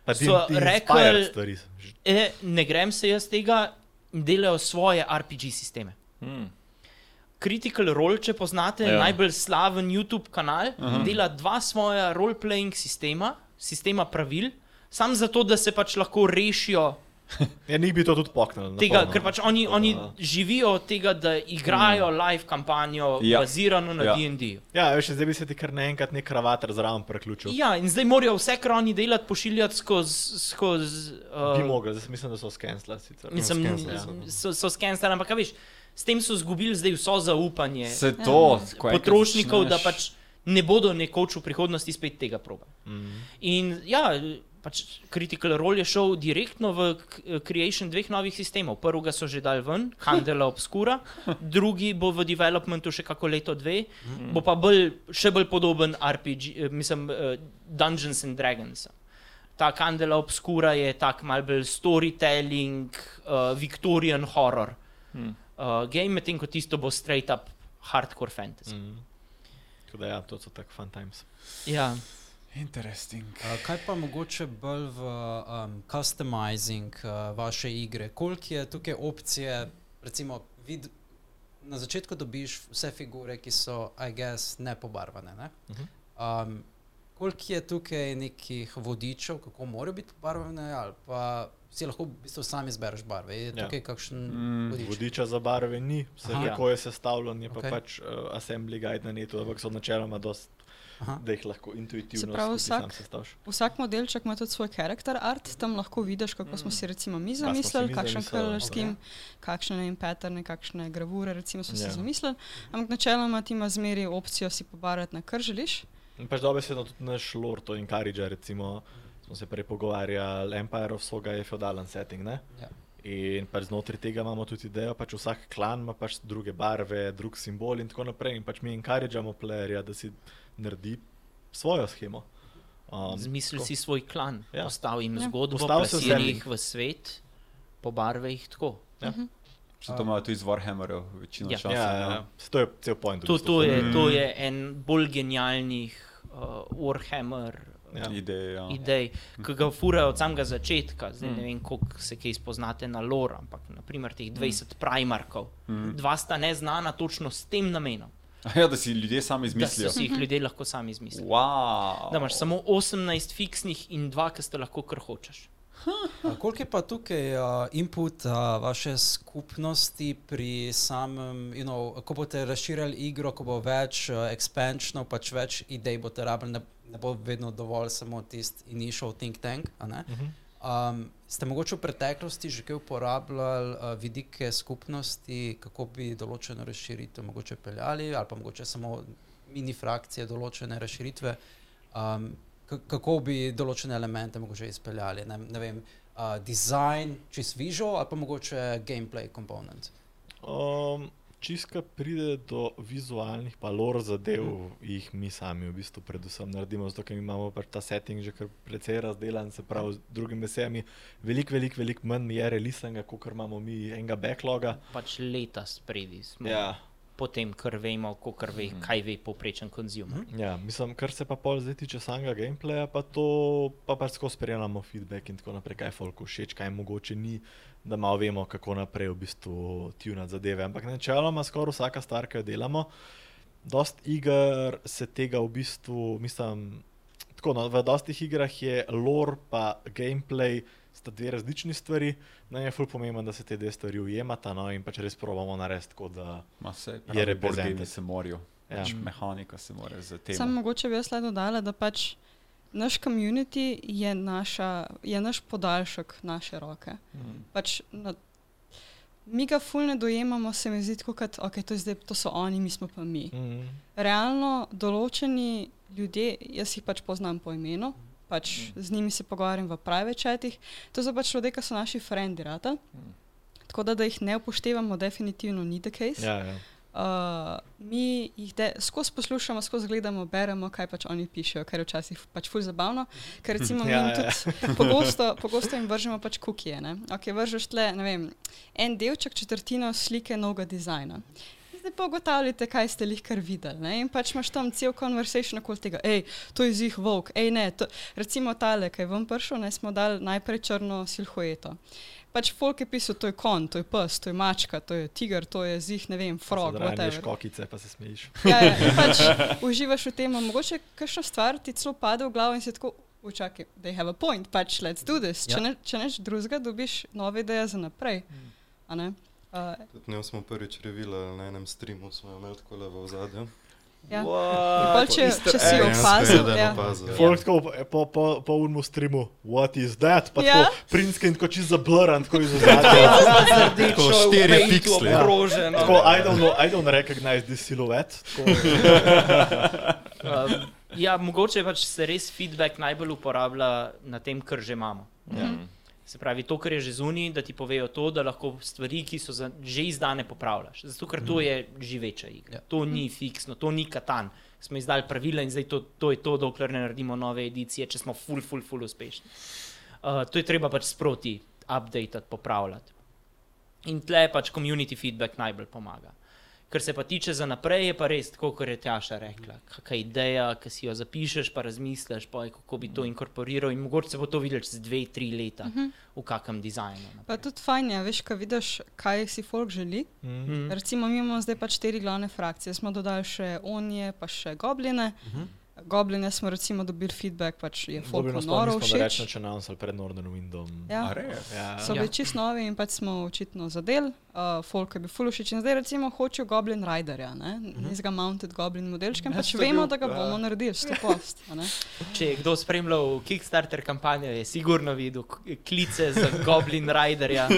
Pa so D&D rekli- stvari. e, ne grem se jaz tega, delajo svoje RPG sisteme. Hmm. Critical Role, če poznate, Ja. ja. najbolj slaven YouTube kanal, uh -huh. dela dva svoja role-playing sistema, sistema pravil, samo zato, da se pač lahko rešijo [LAUGHS] Ja, njih bi to tudi poknil. tega, polno. ker pač oni, oni živijo od tega, da igrajo mm. live kampanjo, Ja. ja. bazirano na Ja. ja. DD. Ja, veš, zdaj bi se ti kar naenkrat nek kravater zraven preključil. Ja, in zdaj morajo vse, kar oni delati, pošiljati skozi. Skoz, Bi uh, mogel, zdaj mislim, da so skensla sicer. mislim, Scancela, ja. so, so skenstali, ampak a veš, s tem so izgubili zdaj vso zaupanje Se to, enkrat potrošnikov, da pač ne bodo nekoč v prihodnosti spet tega proba. Mhm. In ja, pač Critical Role je šel direktno v creation dveh novih sistemov. Prvega so že dal ven, Candela Obscura, [LAUGHS] drugi bo v developmentu še kako leto, dve, bo pa bolj, še bolj podoben RPG, eh, mislim, eh, Dungeons and Dragons. Ta Candela Obscura je tak mal bolj storytelling, uh, Victorian horror. Hmm. Uh, game, medtem ko tisto bo straight up hardcore fantasy. Mhm. Tako da ja, to so tak fun times. Ja. Interesting. Uh, kaj pa mogoče bolj v um, customizing uh, vaše igre? Koliko je tukaj opcije, recimo, vid, na začetku dobiš vse figure, ki so, I guess, nepobarvane. Ne? Mhm. Um, koliko je tukaj nekih vodičev, kako morajo biti pobarvane, ali pa si lahko v bistvu sam izbereš barve? Je Ja. tukaj kakšen Mm, vodič? Vodiča za barve ni, vse Aha. kako je sestavljen, je pa Okej. pač uh, assembly guide na netu, ampak so načeloma dost Aha. da jih lahko intuitivno Se pravi, vsak- sam sestavljaš. Vsak modelček ima tudi svoj karakter art, tam lahko vidiš, kako smo si recimo mi zamislili, mi kakšen color scheme, kakšne ne vem, patterne, kakšne gravure recimo smo si Ja. zamislili. Ampak načeloma ti ima zmeri opcijo si pobarati na kar želiš. Pač dobesedno tudi naš lore to encourage, recimo smo se prej pogovarjali, Empire of Soga je feudalen setting, ne? Ja. In pač znotraj tega imamo tudi idejo, pač vsak klan ima pač druge barve, drug simbol in tako naprej. In pač mi encourageamo playerja, da si naredi svojo schemo. Um, Zmisli tako. si svoj klan, Ja. ja. postavi jim Ja. zgodbo, Postavi jih v svet, pobarvaj jih tako. Še to imajo tudi iz Warhammerov, večino Ja. časa. Ja, ja, no. ja. To je cel point. To, to, je, Mm. to je en bolj genialnih uh, Warhammer Ja. Ideja. Ja. idej, ki ga furajo od samega začetka. Zdaj Mm. ne vem, koliko se kaj spoznate na lore, ampak naprimer teh 20 primarkov. Mm. Dva sta neznana točno s tem namenom, [LAUGHS] Ja, da si ljudje sami da izmislijo. si jih ljudje lahko sami izmislili. Wow. Da imaš samo 18 fiksnih in dva, ki sta lahko kar hočeš. A Koliko je pa tukaj uh, input uh, vaše skupnosti pri samem, you know, ko boste razširjali igro, ko bo več uh, expansionov, pač več idej boste rabili, ne, bo vedno dovolj samo tisti initial think tank. ne? Mhm. Um, ste mogoče v preteklosti že kaj uporabljali uh, vidike skupnosti, kako bi določeno razširitev mogoče peljali, ali pa mogoče samo mini frakcije določene razširitve, um, kako bi določene elemente mogoče izpeljali. Ne, ne vem, uh, design, čist visual ali pa mogoče gameplay komponent. Um, Čiska pride do vizualnih pa lor zadev, mm. jih mi sami v bistvu predvsem naredimo, zato ker imamo pač ta setting že kar precej razdelan, se pravi z drugimi besedami, veliko, veliko, veliko manj je releasinga, kot imamo mi enega backloga. Pač leta spredi smo. Ja. Potem, kar vemo, kar ve, kaj ve povprečen konzumer. Ja, mislim, kar se pa pol zdaj tiče samega gameplaya, pa to pa pač skozi sprejemamo feedback in tako naprej, kaj folku všeč, kaj mogoče ni, da malo vemo, kako naprej v bistvu tunati zadeve. Ampak načeloma skoraj vsaka stvar, ki jo delamo, dost iger se tega v bistvu, mislim, tako no, v dostih igrah je lore pa gameplay. Sta dve različni stvari, no je ful pomembno, da se te dve stvari ujemata no, in pač res probamo narediti tako, da Ma se Je boardgaming se morajo. Ja. Pač mehanika se mora za tem. Sam mogoče bi jaz le dodala, da pač naš community je, naša, je naš podaljšek naše roke. mm, Pač na, mi ga fulne dojemamo, se mi zdi, kot okay, to, zdaj, to so oni, mi smo pa mi. mm, Realno določeni ljudje, jaz jih pač poznam po imenu, pač z njimi se pogovarjam v private chatih, to so pač ljudje, ki so naši frendi, rata. Tako da, da jih ne upoštevamo, definitivno ni the case. ja, ja. Uh, mi jih skozi poslušamo, skozi gledamo, beremo, kaj pač oni pišejo, kar je včasih pač ful zabavno. Ker recimo mi Ja, ja. tudi [LAUGHS] pogosto, pogosto jim vržemo pač kukije. Ne? Ok, vržeš tle, ne vem, en delček, četrtino slike novega dizajna. Zdaj pa ugotavljate, kaj ste jih kar videli. Ne? In pač imaš tam cel conversation okoli tega, hej, to je zih volk, hej, ne. To, recimo tale, ki je vam prišel, ne smo dali najprej črno silhueto. Pač folk je pisal, to je kon, to je pes, to je mačka, to je tiger, to je zih, ne vem, frog, Rajneš whatever. kokice, pa se smejiš. Ja, ja, [LAUGHS] pač uživaš v tem, mogoče kakšna stvar ti celo pade v glavo in si tako, učakaj, they have a point, pač let's do this. Če, Ja. ne, če neč drugega, dobiš nove ideje za naprej. a ne? Uh, Tudi ne smo prvič revili na enem streamu, smo jo imeli tako le v ozadju. Ja. Pol, če, če si opazil, ja. opazil. Folk tako po, po, po unmu streamu, what is that? Pa Ja. tako prinske in tako čist zablran, tako [LAUGHS] iz ozadja. Tako štirje piksli. Obrožen. Tako, I don't know, I don't recognize this silhouette. [LAUGHS] Um, ja, mogoče pač se res feedback najbolj uporablja na tem, kar že imamo. ja. Se pravi, to, kar je že zunaj, da ti povejo to, da lahko stvari, ki so za, že izdane, popravljaš. Zato, ker to je živeča igra. Ja. To ni fiksno, to ni katan. Smo izdali pravila in zdaj to, to je to, dokler ne naredimo nove edicije, če smo full, full, full uspešni. Uh, to je treba pač sproti update, popravljati. In tle pač community feedback najbolj pomaga. Kar se pa tiče za naprej, je pa res tako, kot je Tjaša rekla. Kakšna ideja, ki si jo zapišeš, pa razmisliš, pa kako bi to inkorporiral in mogoče se bo to videlo čez dve, tri leta v kakem dizajnu. naprej. Pa tudi fajn je, veš, kaj vidiš, kaj si folk želi. Mm. Mhm. Recimo, mi imamo zdaj pač štiri glavne frakcije, smo dodali še onje, pa še gobline. Gobline smo recimo dobili feedback, pač je folk nas noro všeč. rečemo, če nam ali pred Northern Windom. Ja. Ja. So Ja. bili čist novi in pač smo očitno zadeli, uh, folk je bil full všeč in zdaj recimo hočejo Goblin Riderja, ne, nizga mounted Goblin modelčka in Ja, pač vemo, bil, da ga ja. bomo naredili, sto post. a ne. [LAUGHS] Če je kdo spremljal Kickstarter kampanjo, je sigurno videl klice za Goblin Riderja.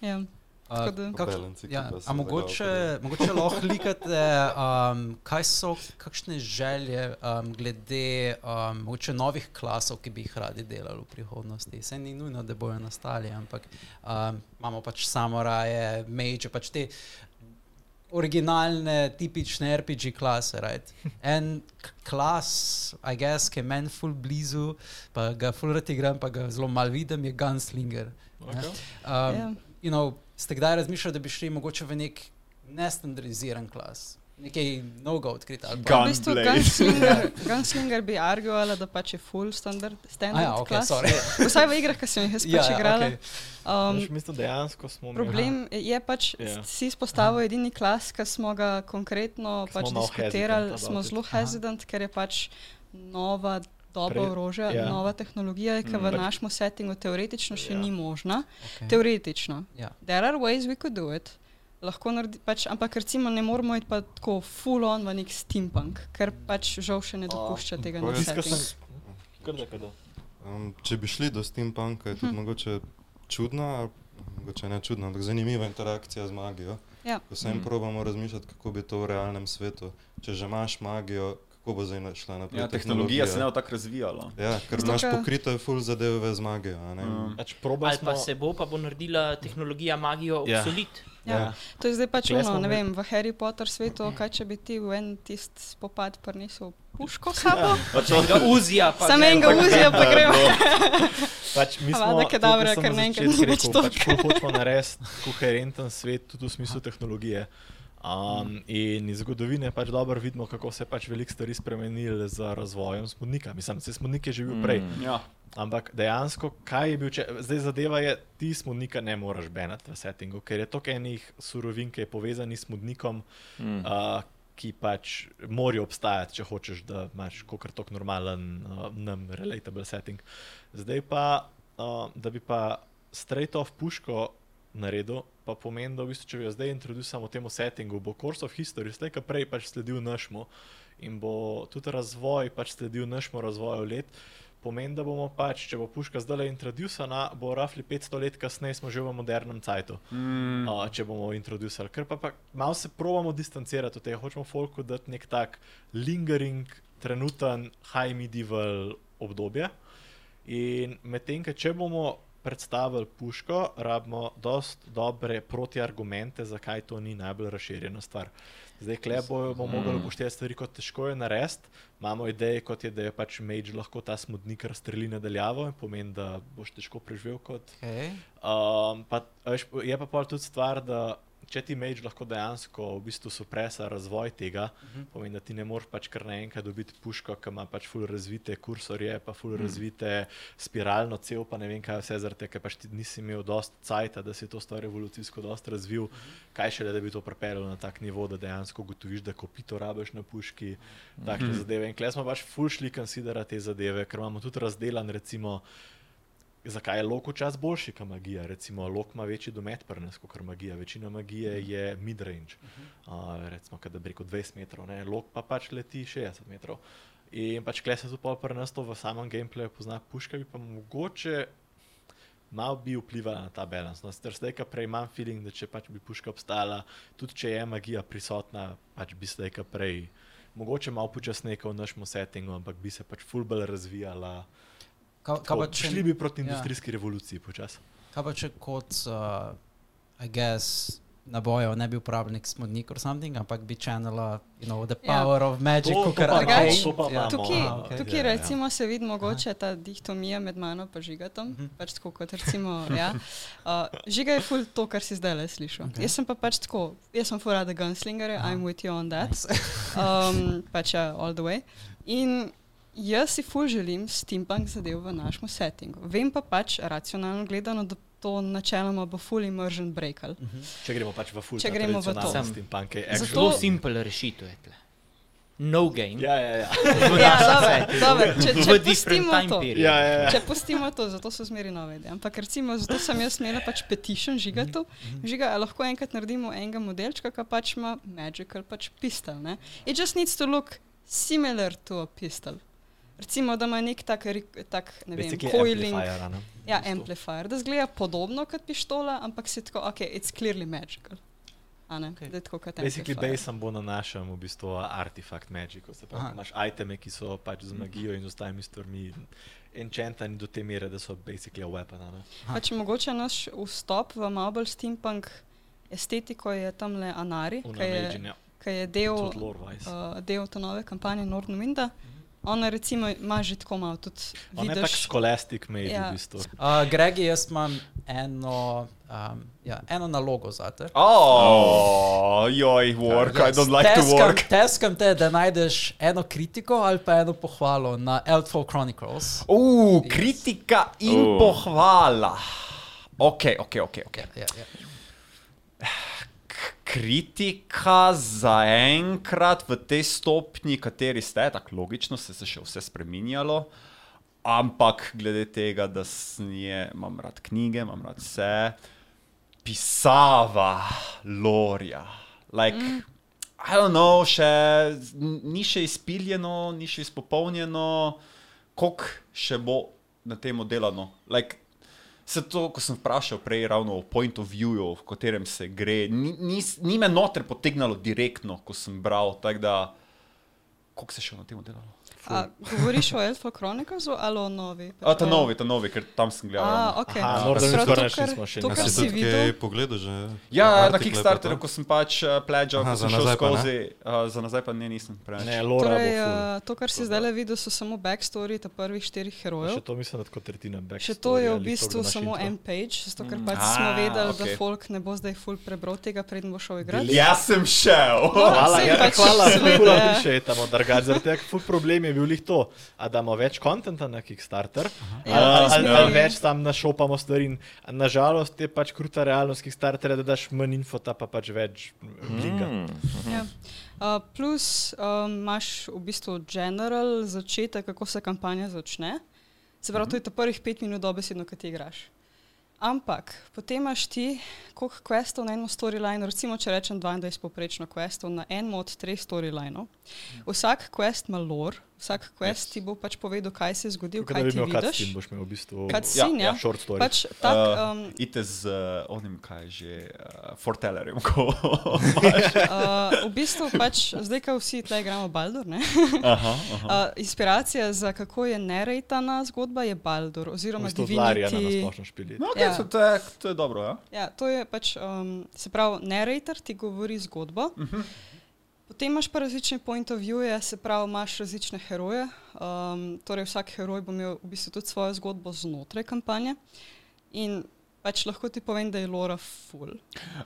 Ja. Kak, Balance ja, a mogoče, mogoče lahko likate, [LAUGHS] um, kaj so kakšne želje um, glede um, mogoče novih klasov, ki bi jih radi delali v prihodnosti. Se ni nujno, da bojo nastali, ampak um, imamo pač samoraje, meče, pač te originalne, tipične RPG klase. Right? [LAUGHS] En klas, I guess, ki je meni full blizu, pa ga full rad igram, pa ga zelo mal vidim, je Gunslinger. ne. Okay. Um, Ja. you know, ste kdaj razmišljali, da bi šli mogoče v nek nestandardiziran klas, nekaj novega odkriti? ali pa- V bistvu. Gunslinger, Gunslinger bi arguala, da pač je full standard, standard A ja, ok, klas. sorry. Vsaj v igrah, ki sem jih jaz pač igrala. okej. Um, Mislim, dejansko smo Problem je pač, Ja. yeah. si izpostavil edini klas, ki smo ga konkretno Ko pač smo diskutirali, smo zelo hesitant, ker je pač nova doba Pre- orožja, ja. nova tehnologija, ki Mm. v našem settingu teoretično še Ja. ni možna. Okay. Teoretično. Ja. There are ways we could do it. Lahko naredi, pač, ampak recimo ne moramo iti pa tako full on v nek steampunk, ker pač žal še ne dopušča tega na sem. Da. Um, če bi šli do steampunka, je tudi Hm. mogoče čudna, mogoče ne čudna, ampak zanimiva interakcija z magijo. Ja. Ko se jim Mm. probamo razmišljati, kako bi to v realnem svetu, če že imaš magijo, kako bo zdaj šla naprej. Ja, tehnologija se ne bo tako razvijala. Ja, ker imaš ker- pokrite full zadeve z magijo. a ne. Mm. Pač probali Ali pa smo- se bo, pa bo naredila tehnologija magijo Ja. obsolit. Ja. To je zdaj pač ono, smo ne vem, v Harry Potter svetu, kaj če bi ti v en tist spopad prinesel puško sabo. Pač Ga uzija, pa Sam gremo. enega uzija, pa gremo. [LAUGHS] Pač mi smo, Avada Kedavra, tukaj sem kar na naenkrat začetku nič rekel, pač hočemo narediti koherenten svet tudi v smislu tehnologije. Um, in iz zgodovine pač dobro vidimo, kako se je pač veliko stvari spremenilo z razvojem smodnika. Mislim, da se smodnik je že bil prej. Mm. Ja. Ampak dejansko, kaj je bil, če, zdaj zadeva je, ti smodnika ne moreš benati v settingu, ker je toliko enih surovin, ki je povezanih s smodnikom, Mm. uh, ki pač morajo obstajati, če hočeš, da imaš kakor tok normalen, uh, nam relatable setting. Zdaj pa, uh, da bi pa straight off puško naredil, pa pomeni, da v bistvu, če bi jo zdaj introduciral samo temu settingu, bo course of history slej ka prej pač sledil našemu in bo tudi razvoj pač sledil našemu razvoju let. Pomeni, da bomo pač, če bo puška zdaj introducirana, bo rafli 500 let kasneje smo že v modernem cajtu Mm. uh, če bomo introducirali. Ker pa, pa malo se probamo distancirati od tega, hočemo folku dati nek tak lingering, trenuten, high medieval obdobje. In medtem, ko če bomo predstavili puško, rabimo dost dobre protiargumente, zakaj to ni najbolj razširjena stvar. Zdaj, kle bomo mogli upoštevati stvari, kot težko je narediti. Imamo ideje, kot je, da je pač mage lahko ta smodnik razstreli nadaljavo in pomeni, da boš težko preživel kot Okay. Um, pa, je pa pol tudi stvar, da če ti mage lahko dejansko v bistvu supresa razvoj tega, uh -huh. pomeni, da ti ne moreš pač kar naenkrat dobiti puško, ki ima pač ful razvite kursorje, pa ful uh -huh. razvite spiralno cev, pa ne vem kaj vse, zaradi tega, ker pač ti nisi imel dost cajta, da si to stvar evolucijsko dost razvil, uh -huh. kaj šele, da bi to pripeljal na tak nivo, da dejansko ugotoviš, da kopito rabiš na puški, takšne uh -huh. zadeve. In klej smo pač ful šli konsiderati te zadeve, ker imamo tudi razdelan recimo zakaj je lok včasih boljši kot magija. Recimo, lok ima večji domet pri nas kot magija. Večina magije je mid-range, uh, recimo, da bi rekel 20 metrov, ne? lok pa pač leti 60 metrov. In pač klej se tu pol pri nas to v samem gameplayu pozna, puška bi pa mogoče malo bi vplivala na ta balans. No, zdaj, ko prej imam feeling, da če pač bi puška obstala, tudi če je magija prisotna, pač bi zdaj, ko prej. Mogoče malo počasneje v našem settingu, ampak bi se pač fulbel razvijala. Kaj, kaj, pa, če, Šli bi proti ja. industrijski revoluciji počasi. kaj pa če kot, uh, I guess, nabojev ne bi uporabljal smodnik ali something, ampak bi channela, you know, the Ja. power of magic, arcane. to pa imamo. Tukaj, Aha, okej. tukaj Ja, ja. recimo se vidi mogoče ta dihtomija med mano in žigatom. Pač tako kot recimo, ja. [LAUGHS] uh, žiga je ful to, kar si zdaj le slišal. Okay. Okay. Jaz sem pa pač tako, jaz sem furada gunslinger. I'm with you on that. Nice. Um, pač ja, all the way. In jaz si ful želim steampunk zadev v našem settingu. Vem pa pač, racionalno gledano, da to načeloma bo full immersion breakal. Če gremo pač v full Če gremo v to. steampunke, Zato- Zelo simpel rešitev je tle. no game. Ja, ja, ja. [LAUGHS] Ja, dobro, če, če pustimo time to. ja, ja, ja. Če pustimo to, zato so zmeri nove ideje. Ampak recimo, zato sem jaz imela pač petition žigatu. Žiga, a lahko enkrat naredimo enega modelčka, ki pač ima magical pač pistol. Ne? It just needs to look similar to a pistol. Recimo, da ima nek tak, tak ne vem, Basically coiling. amplifier, ne? Ja, amplifier. Da zgleda podobno kot pištola, ampak si tako, ok, it's clearly magical. A ne, Okej. da je tako kot Basically, amplifier. Basen bo na našem v bistvu artefakt magic, se pravi, imaš iteme, ki so pač z magijo in z ostalimi stvarmi enchantani do te mere, da so basically a weapon. a ne. Pač mogoče naš vstop v malo bolj steampunk estetiko je tam le Anari, ki je, ja. ki je del, uh, del te nove kampanje Northern Winda. Ona recimo ima že tako malo tudi On je tak scholastic mage Ja. v bistvu. Uh, Gregi, jaz imam eno, um, ja, eno nalogo za te. Oh, joj, work, I don't like to Teskam- work. Teskam te, da najdeš eno kritiko ali pa eno pohvalo na Elfall Chronicles. Uh, kritika in Uh. pohvala. Ok, ok, ok. okay. Ja, ja, ja. Kritika zaenkrat v tej stopnji, kateri ste, tako logično se je še vse spremenjalo. Ampak glede tega, da sem je, imam rad knjige, imam rad vse, pisava, lorja. Like, mm. I don't know, še, ni še izpiljeno, ni še izpopolnjeno, koliko še bo na tem delano. Like, Se to, ko sem vprašal prej, ravno o point of view, v katerem se gre, ni, ni, ni me noter potegnalo direktno, ko sem bral. Tako da, koliko se še na tem delalo? A, govoriš o [LAUGHS] Elfo Chroniclesu ali o novi? A, ta novi, ta novi, ker tam sem gledal. A, ravno. ok. Aha, Se Northern pravi, Scorners to, kar- nismo še To, A kar si si videl. pogledal že? Ja, na Kickstarteru, ko sem pač uh, pledžal, ko sem za šel skozi, uh, za nazaj pa ne, nisem preveč. Ne, Lora Torej, full. uh, to, kar si zdaj le videl, so samo backstory ta prvih štirih Še herojev. to mislim, da tako tretjina back. Še to je v bistvu samo en page, zato ker pač Ah, smo vedeli, da okej. folk ne bo zdaj full prebral tega, preden bo šel igrati. Jaz sem šel. Hvala, Saj ja, pač hvala, [LAUGHS] da ja. piše tam od Dargač. Zaradi tega, ful problem je bil lih to, a damo več kontenta na Kickstarter, Ja, ali, ali, ali več tam našopamo stvari. Nažalost je pač kruta realnost Kickstarterja, da daš manj infota, pa pač več blinga. Mm. Ja. Uh, plus um, imaš v bistvu general začetek, kako se kampanja začne. Se pravi, to je ta prvih pet minut dobesedno, ki ti igraš. Ampak potem imaš ti, koliko questov na enem storylineu, recimo, če rečem 22 poprečno questov na enem od treh storylinov. Vsak quest ima lore, vsak quest yes. ti bo pač povedal, kaj se je zgodilo, Kot da kaj bi ti imel vidiš. cutscene, boš imel v bistvu Cutscene, ja. short story. Pač tak, um, Uh, Ite z uh, onim, kaj že, uh, Fortellerjem, ko uh, [LAUGHS] v bistvu pač, zdaj, ko vsi tle igramo Baldur, ne? Aha, aha. Uh, inspiracija za kako je narejtana zgodba je Baldur, v oziroma bistvu Larija na Divinity. splošno špili. No, okay, Ja. ja. to, je, to je dobro, ja. Ja, to je pač, um, se pravi, narrator ti govori zgodbo. Uh -huh. Potem imaš pa različne point of view, se pravi, imaš različne heroje. Um, torej, vsak heroj bo imel v bistvu tudi svojo zgodbo znotraj kampanje. In pač lahko ti povem, da je Lora full.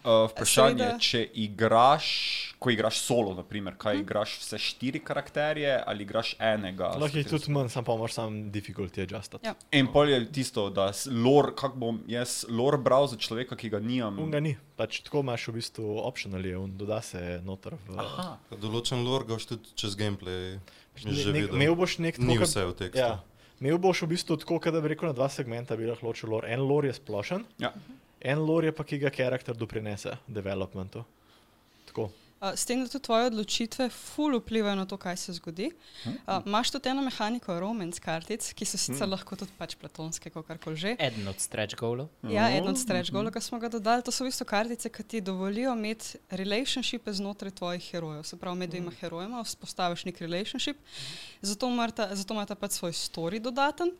Uh, vprašanje je, Seveda- če igraš, ko igraš solo, naprimer, kaj igraš vse štiri karakterje ali igraš enega. s Lahko katerim tudi manj, sam pa moraš sam difficulty adjustati. Ja. In pol je tisto, da s- lore, kako bom jaz lore bral za človeka, ki ga nimam. Unga ni, pač tako imaš v bistvu optional je, un doda se noter v... Aha. Določen lore ga boš tudi čez gameplay Ne- že nek- videl. Imel boš nek Ni tako, vse v tekstu. Ja. Imel boš v bistvu tako, da bi rekel, na dva segmenta bi lahko ločil lore. En lore je splošen, Ja. en lore je pa, ki ga karakter doprinese developmentu. Tako. S tem, da tudi tvoje odločitve full vplivajo na to, kaj se zgodi. Uh, Imáš tudi eno mehaniko romance kartic, ki so sicer lahko tudi pač platonske, kako koli že. Eden od stretch goalov. Ja, eden od stretch goalov, ki smo ga dodali, to so v bistvu kartice, ki ti dovolijo imeti relationshipe znotraj tvojih herojev. Se pravi, med dvema herojema vzpostaviš nek relationship, zato imata, zato imata pač svoj story dodaten.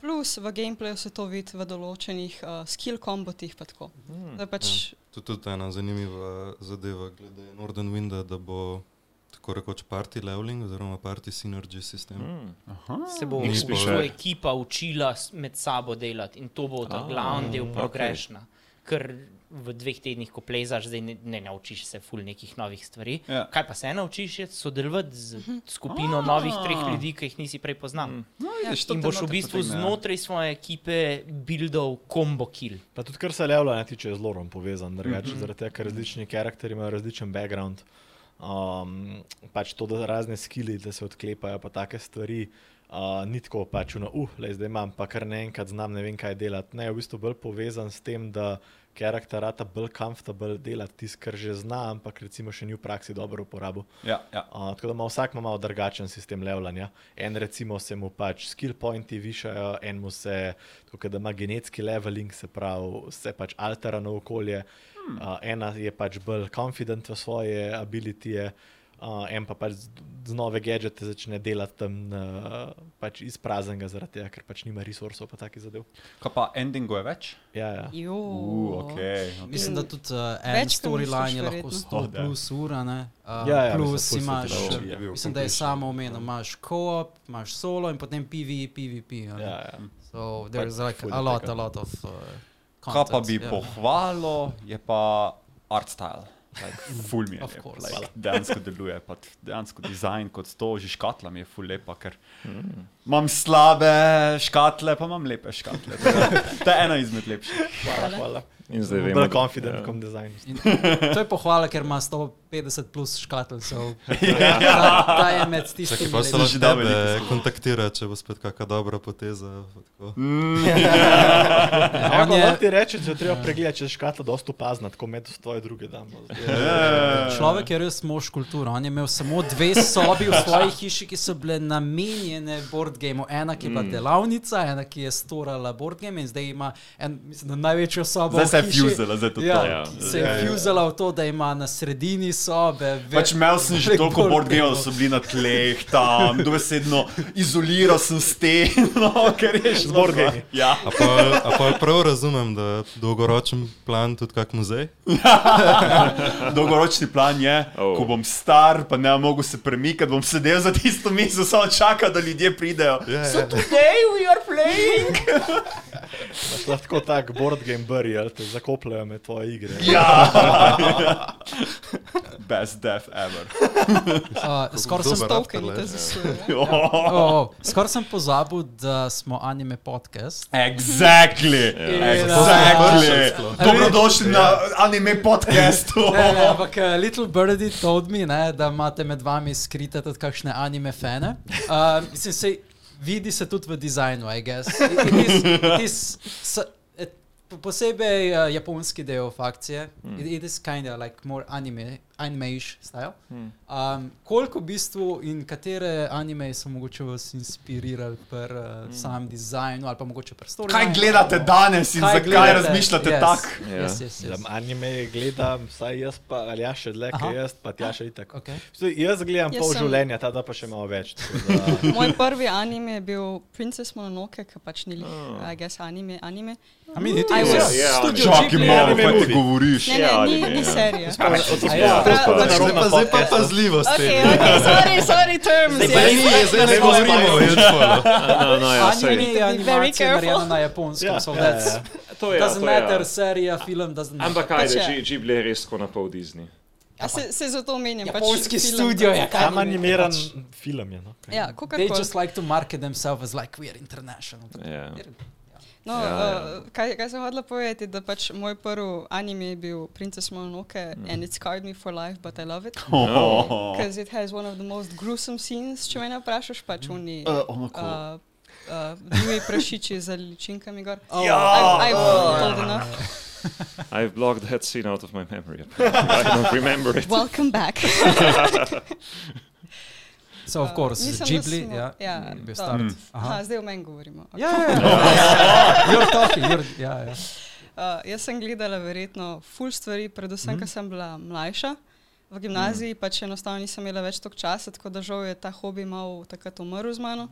Plus v gameplayu se to vidi v določenih uh, skill kombotih. Pa tako. Da pač, To je tudi ena zanimiva zadeva glede Northern Winda, da bo tako rekoč party leveling oziroma party synergy sistem. Mm. Se bo v bistvu ekipa učila med sabo delati in to bo ta Ah, glavni del progrešna. Ker v dveh tednih, ko plezaš, zdaj ne, ne naučiš se ful nekih novih stvari. Ja. Kaj pa se naučiš, je sodelovati z skupino Ah. novih treh ljudi, ki jih nisi prej poznal. No, Ja, to In boš v bistvu potegne, ja. znotraj svoje ekipe buildal combo kill. Pa tudi kar se levla ne tiče, je z lorom povezan, drugače, Mhm. mm -hmm. zaradi tega, ker različni karakteri imajo različen background. Um, pač to, da razne skili, da se odklepajo, pa take stvari. Uh, ni tako pač, no, uh, le zdaj imam, pa kar naenkrat znam, ne vem, kaj delati. Ne, je v bistvu bolj povezan s tem, da karakterata bolj comfortable delati tisto, kar že zna, ampak recimo še ni v praksi dobro uporabil. Ja, ja. Uh, tako da ima vsak ima malo drugačen sistem levlanja. En recimo se mu pač skill pointi višajo, en mu se, tako da ima genetski leveling, se pravi, se pač alterano okolje. Hmm. Uh, ena je pač bolj confident v svoje abilitije, uh, en pa pač z, z nove gadžete začne delati tam uh, pač iz praznega, zaradi tega, ker pač nima resursov, pa taki zadev. Kaj pa endingo je več? Ja, ja. Jo. Uh, okay, okay. Mislim, da tudi uh, en storyline je lahko verjetno. 100 Oh, da. plus ura, ne? Uh, Ja, ja, plus mislim, imaš, da uh, uči, ja. mislim, da je samo omenil, imaš co-op, imaš solo in potem PvE, PvP. a ne. Ja, ja. So there's like je a lot, a lot of. Uh, Kaj pa bi contents, ja. pohvalil, je pa art style. Like, [LAUGHS] ful mi je. Like, dejansko deluje, pa dejansko dizajn kot to, že škatla mi je ful lepa, ker imam slabe škatle, pa imam lepe škatle. To je, [LAUGHS] to je ena izmed lepših. Hvala. hvala. In zdaj vemo, Bolj da- confident ja. kot design. To je pohvala, ker ima 150 plus škatel. so- Ta, ta je med tistimi. pa se lahko že veliko slov. kontaktira, če bo spet kakšna dobra poteza. pa tako. [LAUGHS] Ja, On je- lahko ti reče, da je treba pregledati, če je škatla dosta opazna, tako med tvoje druge dame. [LAUGHS] Človek je res mož kulture. On je imel samo dve sobi v svoji hiši, ki so bile namenjene board gameu. Ena, ki je bila Mm. delavnica, ena, ki je storala board game in zdaj ima en, mislim, da največjo sobo. Zdaj se je hiši. fuzela, zdaj to Ja, to. Ja. se je fuzela v to, da ima na sredini sobe. Pač imel sem že toliko board gameov, da so bili na tleh tam, dobesedno izoliral sem steno, [LAUGHS] ker je šlo. board gamei. Ja. A pa, a pa prav razumem, da je dolgoročen plan tudi kak muzej? [LAUGHS] Dolgoročni plan je, Oh. ko bom star, pa ne bom mogel se premikati, bom sedel za tisto mizo, samo čakal, da ljudje pridejo. Ja, So ja. today we are playing. Lahko tak board game burial, te zakopljajo med tvoje igre. ja. [LAUGHS] Best death ever. [LAUGHS] Uh, Skoraj sem, Tokeni te zasujejo. [LAUGHS] oh, oh, skor sem pozabil, da smo anime podcast. Exactly. In, Exactly. uh, Dobrodošli na anime podcastu. Ne, ne, ampak uh, Little Birdie told me, ne, da imate med vami skrite tudi kakšne anime fane. Uh, mislim, se vidi se tudi v dizajnu, I guess. It, it is, it is, s, et, po- posebej uh, japonski del fakcije. Mm. It, it is kind of like more anime, anime-ish style. Mm. Um, koliko v bistvu in katere anime so mogoče vas inspirirali pri uh, mm. samem dizajnu ali pa mogoče pri storju? Kaj gledate danes in zakaj razmišljate yes. tako? Ja. Yes, yes, yes. Yes. Anime gledam, vsaj jaz pa, ali ja še dlje, kaj jaz, pa tja še itak. Okay. So, jaz gledam Jaz pol sem- življenja, ta da pa še malo več. Da, [LAUGHS] Moj prvi anime je bil Princess Mononoke, ki pač ni, oh. I guess, anime. anime. I mean, it I is. was- Ja, Studio Čakaj Ghibli malo, anime kaj ti movie. govoriš. Ne, ne, Ja, ni, anime, ni ja. serija. A ja. Zdaj pa, zdaj pa pazljivo s tem. Okay, okay, [LAUGHS] sorry, sorry, terms. Zdaj yes. ni, zdaj ne govorimo o Edgefallu. [LAUGHS] No, no, ja, sej. Anime je Be very animacija careful. narejena na japonskem, Ja, so ja, that's, To je, doesn't to je, matter, ja. serija, film, doesn't matter. Ampak Pač ajde, je. Ghi- Ghibli je res tako na pol Disney. Ja, se, se zato omenjam. Pač studio je, kaj Tam anime, animiran pač- film je. No? Ja, They kakorkoli. just like to market themselves as like we are international. Ja. No, Ja, ja. uh, kaj, kaj sem hodila povedati, da pač moj prvi anime je bil Princess Mononoke mm. and it scarred me for life, but I love it. Oh. Because it has one of the most gruesome scenes, če me ne vprašaš, pač oni. Uh, ono ko- Uh, uh, Divji prašiči z ličinkami gor. Ja! I've, I've told enough. I've blocked that scene out of my memory. apparently. I don't remember it. Welcome back. [LAUGHS] So of course, Uh, mislim, Ghibli, smo- ja, ja, bil dobro. start. Aha, Aha. zdaj o meni govorimo. [LAUGHS] Ja, ja, ja. You're talking, you're, ja, ja. Uh, jaz sem gledala verjetno full stvari, predvsem, mm. ker sem bila mlajša. V gimnaziji mm. pač enostavno nisem imela več toliko časa, tako da žal je ta hobi mal takrat umrl z mano.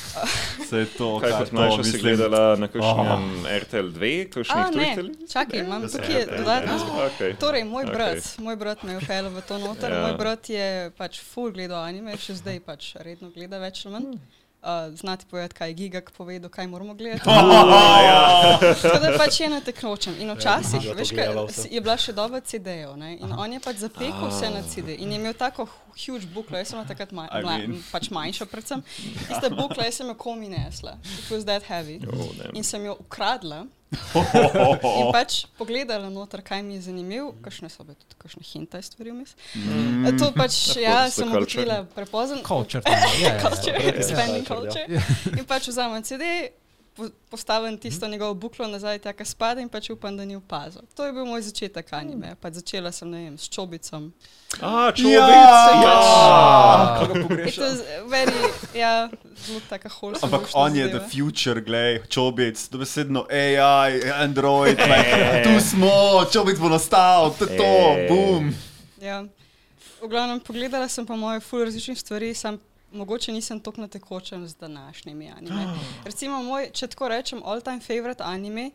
[LAUGHS] Se je to, Kaj kar kot mlajša si gledala na kakšnem RTL 2, A, kakšnih Twitterjih? čakaj, imam tukaj dodatno. [LAUGHS] Okay. Torej, moj Okej. brat, moj brat me je vpeljal v to noter. Ja. Moj brat je pač full gledal anime, še zdaj pač redno gleda več ali manj. Uh, znati povedati, kaj je Gigak povedal, kaj moramo gledati. [LAUGHS] Tako da pač je na tekmočem. In včasih, Ja, veš, kaj, je bila še doba CD-jev in on je pač zapekel vse na CD in je imel tako hu- huge buklo, jaz sem takrat ma I mean. pač manjša predvsem. Tiste bukle, jaz sem jo komi nesla. It was that heavy. Oh. In sem jo ukradla [LAUGHS] In pač pogledala noter, kaj mi je zanimivo, kakšne so bile tudi kakšne hintaj stvari vmes. Mm. To pač, ja, the sem ugotovila prepozno. Culture. ja, ja, ja. [LAUGHS] culture, expanding culture, culture. In pač vzamem CD, postavim tisto njegovo buklo nazaj, tako spada in pač upam, da ni opazil. To je bil moj začetek anime. Pač začela sem, ne vem, s čobicom. A, čobic! Ja, was very, ja, zelo taka wholesome. Ampak on je the future, glej, čobic, dobesedno AI, Android, like, tu smo, čobic bo nastal, to je to, Eh. boom. Ja. V glavnem, pogledala sem pa moje ful različnih stvari, sam mogoče nisem tako na tekočem z današnjimi anime. Recimo moj, če tako rečem, all-time favorite anime,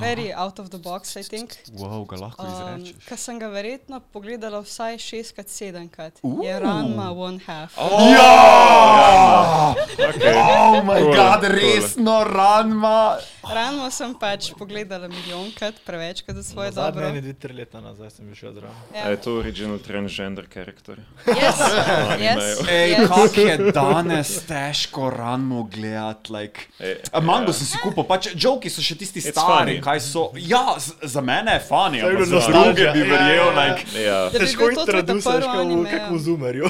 very out of the box, I think. Wow, ga lahko Um, izrečeš. Ker sem ga verjetno pogledala vsaj šestkrat, sedemkrat. Uh. Je Ranma One Half. Ja! Okay. Oh my Cool, god, cool. resno, ranma. Ranma sem pač pogledala milijonkrat, prevečkrat za svoje Zadnje dobro. ene dve, tri leta nazaj sem bil še zraven. A Ja. je to original transgender karakter? Yes, [LAUGHS] yes, Ej, yes. kako je danes težko ranmo gledati. Like. Mango sem si kupil, pač joki so še tisti It's stari, funny. Kaj so. Ja, za mene je je ampak za druge bi verjel, ja, ja. Ja. Težko bil to tvoj introduciraš ta prvi kot v- anime, kot v ja. Zoomerju.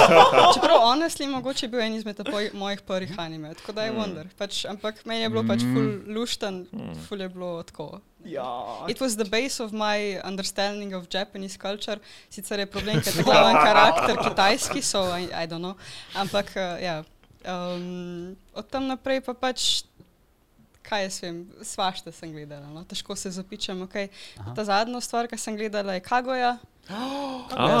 [LAUGHS] Čeprav honestly, mogoče je bil en izmed mojih prvih anime, tako da je wonder. Pač, ampak meni je bilo pač ful lušten, ful je bilo tako. Ja. It was the base of my understanding of Japanese culture. Sicer je problem, ker [LAUGHS] je glavni karakter kitajski, so I, I don't know. Ampak uh, ja, um, od tam naprej pa pač. Kaj jaz vem, svašta sem gledala, no? težko se zapičem. Okay. Ta zadnja stvar, ki sem gledala, je Kagoja. A,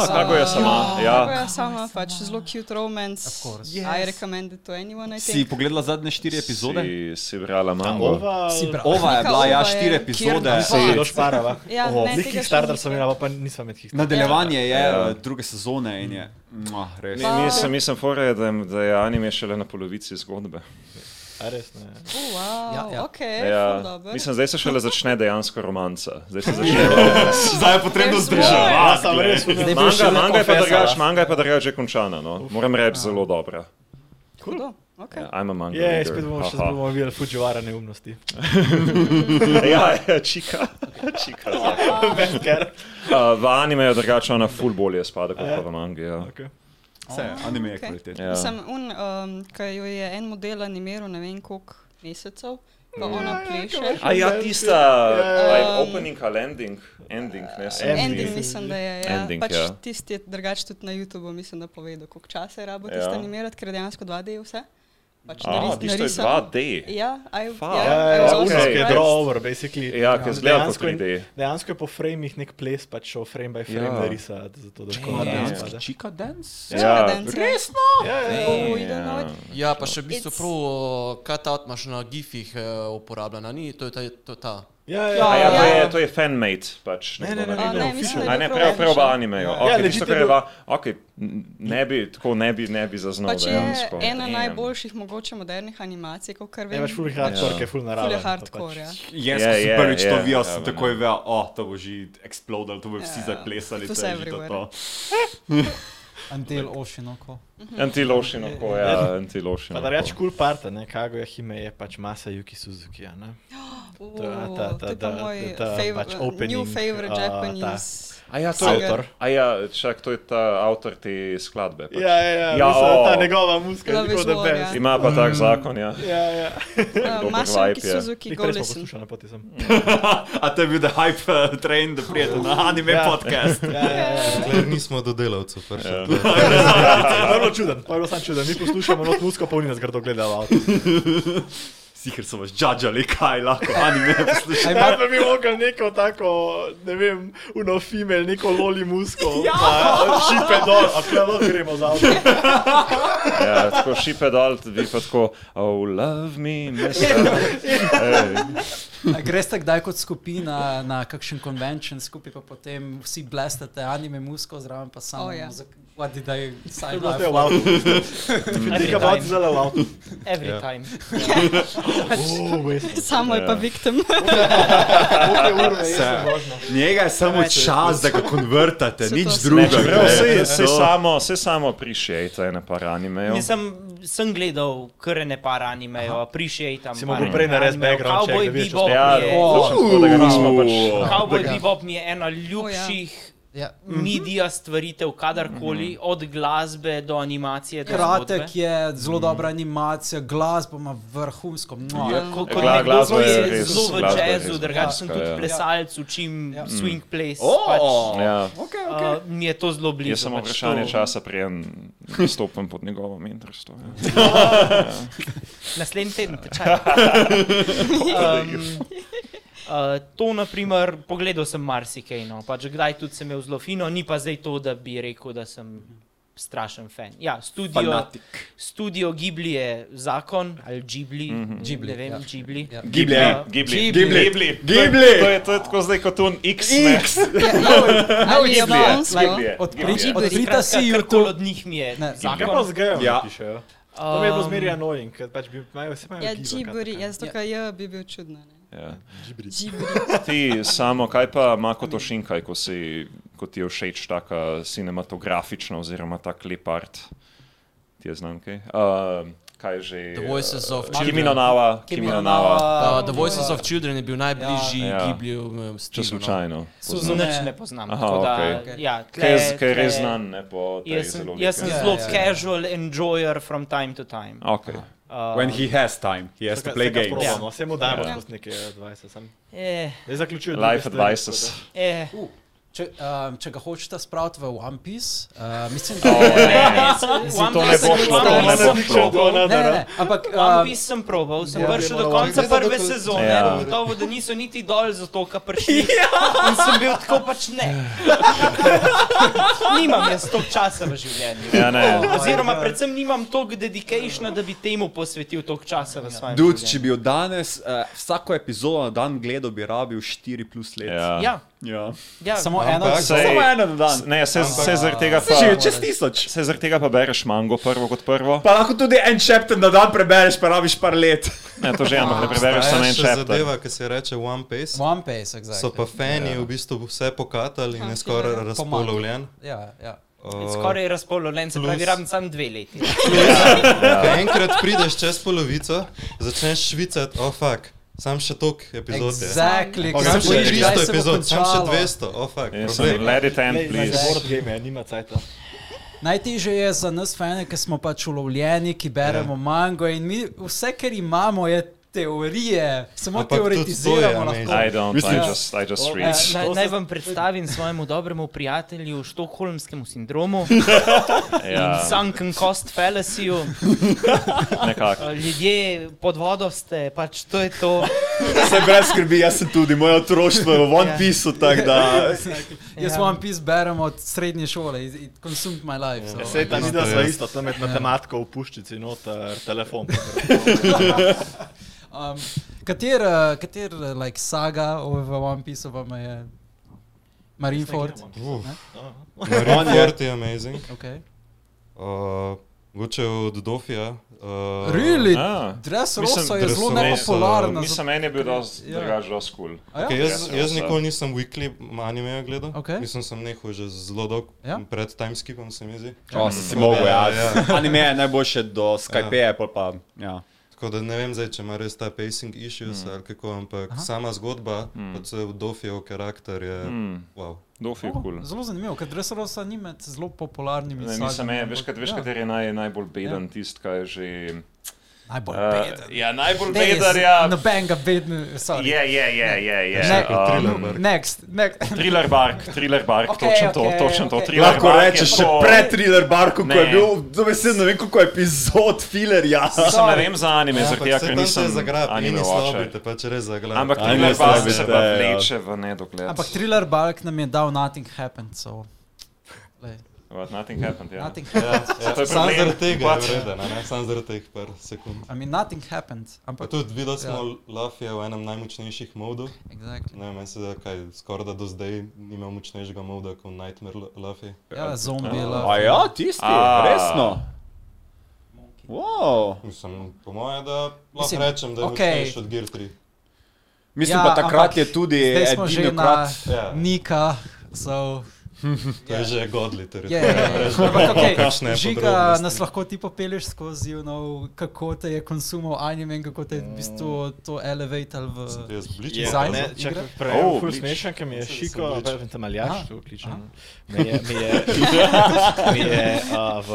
kako je sama? Kagoja Ja. sama, pač zelo cute romance. Of course. Yes. I recommend it to anyone, I Si think. pogledala zadnje štiri epizode? Si, si brala mango? Ova, Si bra- Ova je bila, ja, je- štiri epizode. Kjer- si do šparava. Ja, Oho, ne, Nek tega še Kickstarter nisem. sem imela, pa nisem med Kickstarter. Nadaljevanje je Ja. eh, druge sezone in je. Mwah, res. Mi, mislim, mislim fora je, da, da je anime šele na polovici zgodbe. Res ne. Oh, wow, Ja, ja. ok, Ja, mislim, zdaj se šele začne dejansko romanca. Zdaj se [LAUGHS] začne. Zdaj je potrebno zdržati. Ja, Manga, šele manga je pa drugač, manga je pa drugač že končana. No. Moram reči, zelo dobra. Hudo, ok. Ja, I'm a manga. Je, reader. spet bomo še bomo videli Fujiwara neumnosti. [LAUGHS] Ja, ja, čika. [LAUGHS] čika Ker. uh, v anime je drugače ona ful bolje spada kot pa v mangi. Ja. Vse, anime je Ok. kvalitetno. Ja. Sem un, um, ki jo je en model animiral ne vem koliko mesecev, pa ona pleše. A ja, tista ja. like, opening ali ending, ending, ne se mi zdi. Ending mislim, da je. Ja. Ending, pač ja. tisti je drugače tudi na YouTubu, mislim, da povedal, koliko časa je rabo Ja. tisto animirati, ker je dejansko 2D vse. Pač A, naris- tisto je narisano. 2D. Ja, I, Fuck. ja, Ja, ja, was ja, okay. je surprised. draw over, basically. Ja, ki izgleda kot Dejansko je- 3D. Dejansko je po framih nek ples, pač šel frame by frame Ja. narisati, zato da Ja, ne dejansko izpade. Chica dance? Ja, Dance, ja. Resno? Ja, ja. Know it? Ja, pa še v bistvu It's- prav cut-out imaš na gifih eh, uporabljena, ni to je ta, to je ta. Ja, Ja, A ja, to ja. je, to je fanmate, pač. Ne, nekdo ne, ne, naredil. A, ne, ne, mislim, official. da A je ne, bil prav, prav v official. animeju. Ja, Okay, legit tisto, je kar je bil- va, okay, ne bi, tako ne bi, ne bi zaznal Pač je dejansko. ena Damn. najboljših mogoče modernih animacij, kot kar Je vem. pač full hardcore, Ja. ki je full Ful naraven. je pa hardcore, ja. pač- Jaz, Je, ko sem je, prvič to je, videl, ja, sem ne. takoj vedel, oh, to bo že eksplodil, to bo vsi Ja, zaplesali, it to was je že to. [LAUGHS] everywhere. to. Until Oshinoko. Anti-lotion oko, ja, anti-lotion. Pa da reč kul part, ne, Kago je Hime, je pač masa Yuki Suzuki, a ne? [GASPS] Uh, ta- ta- to je pa ta- moj ta- favor- pač opening, new favorite a, ta. A ja, to je, Avtor. a ja, čak, to je ta avtor te skladbe. Pač. Ja, ja, ja, Ja, mislim, o. ta njegova muzika je tako da ja. best. Ima pa tak zakon, ja. Ja, ja. [LAUGHS] Uh, Masaki vibe je. Suzuki, Jih go prej smo poslušali na poti sem. [LAUGHS] A to je bil the hype uh, train, da prijete na anime Ja. podcast. Ja, ja, ja. Dokler nismo do delavcev prišli. Ja. [LAUGHS] bilo čuden, bilo sam čuden. Mi poslušamo not muziko, pa oni nas grdo gledajo. Sicer so vas judžali, kaj lahko anime poslušate. Ja, pa bi mogel neko tako, ne vem, uno female, neko loli musko. Ja, šipe dol, a kaj lahko gremo za avto. ja tako šipe dol, vi pa tako, oh, love me, mister. Ej, A Greste kdaj kot skupina na kakšen konvencij skupaj, pa potem vsi blestate anime musko, zraven pa samo O, ja. za What did I sign up for? ga [LAUGHS] boti time. zelo v avtu. Every Ja. time. Samo je pa viktim. [LAUGHS] Njega je samo čas, da ga konvertate, nič drugega. čeprav ne. se, se, To- samo, se samo appreciate ene par animejev. Nisem sem gledal kar ne par animejev, appreciatam. Si mogel prej narediti background check, Cowboy da če Bebop Ja, da ga nismo pač. Cowboy Ja. Bebop mi je ena ljubših Ja. medija stvaritev, kadarkoli, od glasbe do animacije. Do Kratek zgodbe. je, zelo dobra animacija, glasba ima vrhunsko. mua. Ja, ko- kot Gla- nekdo, ki je res- zelo v jazzu, drugače sem vrhunska, tudi ja. plesalec, učim Ja. swing ples. O, pač, Ja. uh, mi je to zelo blizu. Je samo pač vprašanje to- časa, preden stopim pod njegovo mentorstvo. Ja. [LAUGHS] Naslednji teden, tečaj. [LAUGHS] um, Uh, to, na primer, pogledal sem marsikaj, no. pač kdaj tudi sem imel zelo fino, ni pa zdaj to, da bi rekel, da sem strašen fan. Ja, studio, studio Ghibli je zakon, ali Ghibli, mm -hmm. Ghibli, ne vem, ja. Ghibli. Ja. Ghibli. Ja. Ghibli. Ghibli. Ghibli. Ghibli. To je, to je tako zdaj kot un X. X. [LAUGHS] Ali je Ghibli je, japonsko? Ghibli je. Odpri- Ghibli je. Odprita si Karkoli YouTube. od njih mi je Ne, Kaj pa zakon. z gejem Ja. pišejo? To mi je bilo Um, zmeraj annoying, ker pač bi imajo vse imajo Ja, giba, džiburi, kaj jaz to kaj je, bi bil čudno. ne. Ja. Ti samo, kaj pa Makoto Shinkai, ko, si, ko ti je všeč taka cinematografična oziroma tak lep art? Ti je znam kaj? Uh, kaj že? The Voices of Children. Kimi no Nawa. Kimi no Nawa. Uh, The Voices of Children je bil najbližji Ja. ja. Gibliju um, Če no. slučajno. Nič ne poznam. Aha, tako da, okej. ja, Kaj je, tle- kaj je res znan ne, Jaz sem, zelo jaz sem zelo ja, ja. casual enjoyer from time to time. Okay. Uh, When he has time, he has to play games. Probamo, vse mu dajmo Ja. skozi neke advice. Sem. eh, zaključujem. Life advices. eh, Če, um, če ga hočete spraviti v One Piece, uh, mislim, Oh, [LAUGHS] da ne, je. Mislim, to ne bo šlo, to ne bo šlo. Ne, ne, ne, ampak One um, Piece sem probal, sem Ja. prišel do konca za prve sezone, Ja. gotovo, da niso niti dol za to, kar prišli. In sem bil tako pač ne. [LAUGHS] Nimam jaz toliko časa v življenju. Ja, ne. Oziroma, predvsem nimam toliko dedicationa, da bi temu posvetil toliko časa v svojem Dude, življenju. če bi od danes uh, vsako epizodo na dan gledal, bi rabil 4 plus let. Ja. Ja, ja. ja. samo Ampak- eno Sej- Samo eno na dan. Ne, se, se zaradi tega pa... Če je čez tisoč. Se zaradi tega pa bereš mango prvo kot prvo. Pa lahko tudi en chapter na dan prebereš, pa rabiš par let. Ne, to že, ampak ne prebereš samo en chapter. zadeva, ki se reče One Piece. One Piece, exactly. So pa fani v bistvu vse pokatali in je skoraj Pomaga. razpolovljen. Ja, ja. Uh, Skoraj razpoloven, se pravi, rabim samo dve leti. Ko enkrat prideš čez polovico, začneš švicati, oh fuck, sam še toliko epizod. Exactly, Sam kaj še se bo- 300 kdaj se bo epizod, sam še končalo? 200, oh fuck, sem, let it end, please. board game, nima cajta. Najtežje je za nas, fane, ki smo pač ulovljeni, ki beremo ja. mango in mi vse, kar imamo, je teorije, samo Ampak je teoretiziramo lahko. I don't, I Mislim- just, I just read. Eh, Naj, naj vam predstavim svojemu dobremu prijatelju Štokholmskemu sindromu, [LAUGHS] Ja, sunken cost fallacyju. [LAUGHS] Eh, Ljudje pod vodo ste, pač to je to. Se brez skrbi, jaz sem tudi, moje otroštvo je v One Ja. Pieceu, tako da. [LAUGHS] Jaz Ja. One Piece berem od srednje šole, it, it consumed my life. So. Sej ta videla to sva je- isto, tam med matematiko v puščici, noter telefon. [LAUGHS] Um, kater, uh, kater uh, like, saga v One Pieceu vam je Marineford? Marineford je amazing. Okay. Uh, Mogoče od Dofija. Uh, Really? Ah. Dress Mislim, Rosa je zelo Dressrosa- nepopularna. Mislim, meni je bil dosti Ja. drugač, dosti cool. Ja? Okay, jaz, jaz nikoli nisem weekly anime gledal. Okej. Mislim, sem nehal že zelo dolgo, Ja? pred timeskipom se mi zdi. O, si si mogel, ja. Ja, Anime je najboljše do Skype, ja. pa ja. Tako da ne vem zdaj, če ima res ta pacing issues mm. ali kako, ampak Aha. Sama zgodba, mm. pa cel Dofijev karakter je, mm. Wow. Dofi je Oh, cool. Zelo zanimivo, ker Dress Rosa ni med zelo popularnimi. Ne, nisem, je, veš, ampak- kat, veš ja, kater je naj, najbolj beden, tist, kaj je že... Najbolj Uh, beden. ja, najbolj Ne, beden, ja. Noben ga beden, sorry. Je, je, je, je, je. Ne, Thriller Um. Next, next. [LAUGHS] Thriller Bark, Thriller Bark, Okej, točno to, okej, točno to. okej. Thriller Lahko rečeš še to- pred Thriller Barku, ko je Ne. bil, dobesedno ne vem koliko epizod filerja. Mislim, ne vem za anime, Ja, zaradi tega, ker nisem zagrab, anime in slabi, watcher. te pač res zagrab. Ampak Thriller Bark se pa ja. vleče v nedogled. Ampak Thriller Bark nam je dal Nothing Happened, so. What, nothing happened, ja. Nothing Ja, happened. ja, je Sam zaradi tega Pač. je vreden, ne? Sam zaradi teh par sekund. I mean, nothing happened. Pa Ampak tudi videli smo Ja. Lafija v enem najmočnejših modov. exactly. Ne meni se da, kaj skoraj da do zdaj ni imel močnejšega moda kot Nightmare Lafi. Ja, zombi. A. love. A ja, tisti, A. resno. Wow. Mislim, po moje, da lahko rečem, da je okej. močnejši od Gear 3. Mislim Ja, pa takrat ampak je tudi že na edinokrat. Ja. Nika, so [LAUGHS] To je že godli Je, teritorij. je, je. Ampak, okay, žiga nas lahko ti popelješ skozi, you know, kako te je konsumal anime in kako te je v bistvu to elevatal v... Je, Design za čakaj, igre? prej Oh, ful smešen, ker mi je Sem- šiko, sem Bleach. pa te maljaš, Aha. tu vključen. Mi je, mi je, [LAUGHS] mi je uh, v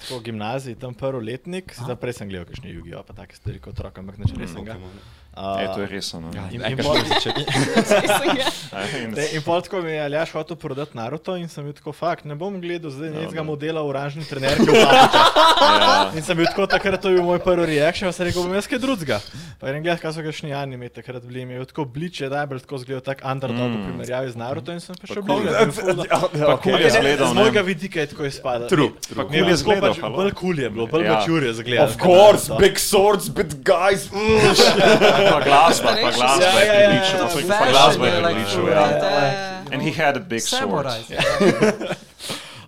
tako gimnaziji tam prvi letnik, zdaj prej sem gledal kakšne jugijo, pa take stvari kot otrok, ampak nič resnega. Uh, E, to je res in, [LAUGHS] Ja, in, kakšen pol, In ne, in pol tako mi je Aljaš hotel prodati Naruto in sem bil tako, fakt, ne bom gledal zdaj No, nekega no. modela oranžni trenerke v papučah. Ja. In sem bil tako, takrat to je bil moj prvi reakcija, sem rekel, bom jaz kaj drugega. Pa grem gledati, kaj so kakšni anime takrat bili. Mi je tako bliče, da je bil tako zgledal tak underdog v Mm. primerjavi z Naruto in sem pa še cool. bolj [LAUGHS] Pa kul je zgledal, Z mojega vidika je tako izpadalo. True, Mi- pa kul je zgledal, pač. Bolj kul je bilo, bolj Ja. mačur je zgledal. Of course, big swords, big guys. [LAUGHS] Mm. [LAUGHS] Pa glasba, pa glasba je Ja, ja, ja, prilična. ja, Pa fashion glasba je full, ja. And he had a big sword. Samurai. [LAUGHS]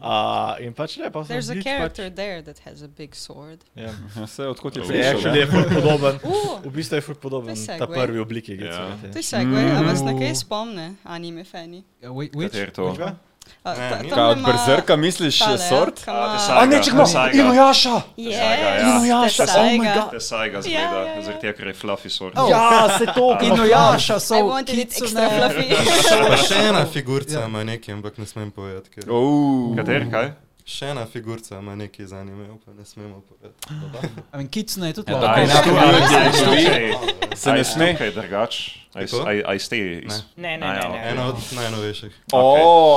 Uh, in pač ne, pa sem There's a Bleach character there that has a big sword. Pač, ja. Vse odkot je prišel. actually je ful podoben. [LAUGHS] Uh, V bistvu je ful podoben ta prvi obliki. Ja. Yeah. to je segway, a vas na kaj spomne anime fani? Whi- Which? Kater to? A, Ne, ta- ni. tam Kaj od ima Berserka misliš tale, sort? ka ima- A ne, čekaj, no, Inuyasha! Yes, Inuyasha, oh my Tesaiga. god. Tesaiga Ja, zgleda, ja, ja. zaradi tega, ker je fluffy sword. Oh. Ja, se to. [LAUGHS] Inuyasha, I so wanted it Kitsune. extra fluffy. [LAUGHS] Pa še ena figurca ima nekaj, ampak ne smem povedati. Ker... Oh. Kater, kaj? Še ena figurca ima nekaj z anime, pa ne smemo povedati. I mean, Kitsune je tudi Ja, malo. Aj, ne, aj, to je aj, tudi- tukaj- Se ne sme. Tukaj drugač. Aj, Tako? aj, stay. Iz... Ne, ne, ne. ja, ne. Ena od najnovejših. O,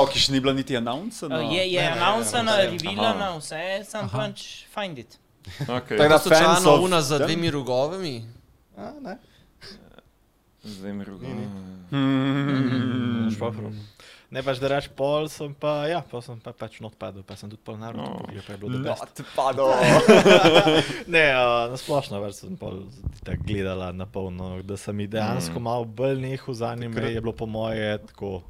ki še ni bila niti announcena. Je je Ne, ne, ne, announcena, ne, ne. revealana, vse, sam pač find it. Okay. Tako da To so fans čano of una za dvemi rogovami. A, ne. Zdaj mi rugo. Hmm. Ne pač da reč pol, sem pa, ja, pa sem pa pač not padel, pa sem tudi pol Naruto Oh. pogledal, pa je bilo the best. Not pado. [LAUGHS] Ne, uh, nasplošno več sem pol tako gledala na polno, da sem dejansko Mm. malo bolj nehal z anime, Takrat- je bilo po moje tako,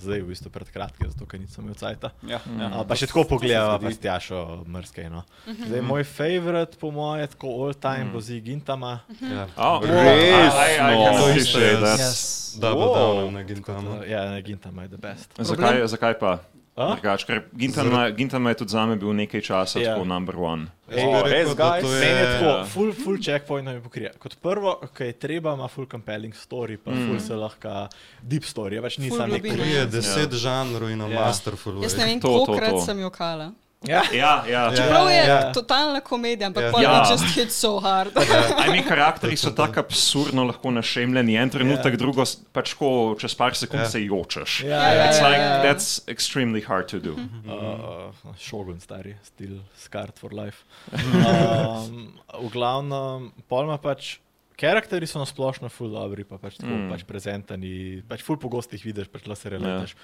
zdaj v bistvu pred kratkim, zato ker nisem imel cajta. Ja, ja. Uh, pa še tako pogledala, zgodi. pa stjašo mrske. No. Zdaj, moj favorit, po moje, tako all time, Mm. bo z Gintama. Ja. Oh, Res, I, I, I no. To je that. Yes. Double Wow. down na Gintama. Ja, ne, Gintama je the best. Zakaj, zakaj pa? A? Drugač, ker Gintan ma- Gintan ma je tudi zame bil nekaj časa Ja. tako number one. Jaz Oh, res, guys? to Meni je je... tako, full, full checkpoint mi pokrije. Kot prvo, ki je treba, ima full compelling story, pa Mm. full se lahko deep story, več Full nisem nek globina. Krije Ja. deset žanrov in Ja. masterful. Jaz ne vem, kolikrat to. sem jokala. Ja, Ja, ja. Ja. Čeprav je ja. totalna komedija, ampak Ja. Ja. just hit so hard. I mean, karakteri so tako absurdno lahko našemljeni, en trenutek, drugo s- pač ko čez par sekund Ja. se jočeš. ja, ja. It's ja, like, ja. that's extremely hard to do. Uh, Šogun stari, still scarred for life. Um, v glavnem, pol ima pač. Karakteri so nasplošno full dobri, pa pač, tako, Mm. pač prezentani, pač full pogosto jih vidiš, pač lahko se Ja. reletaš.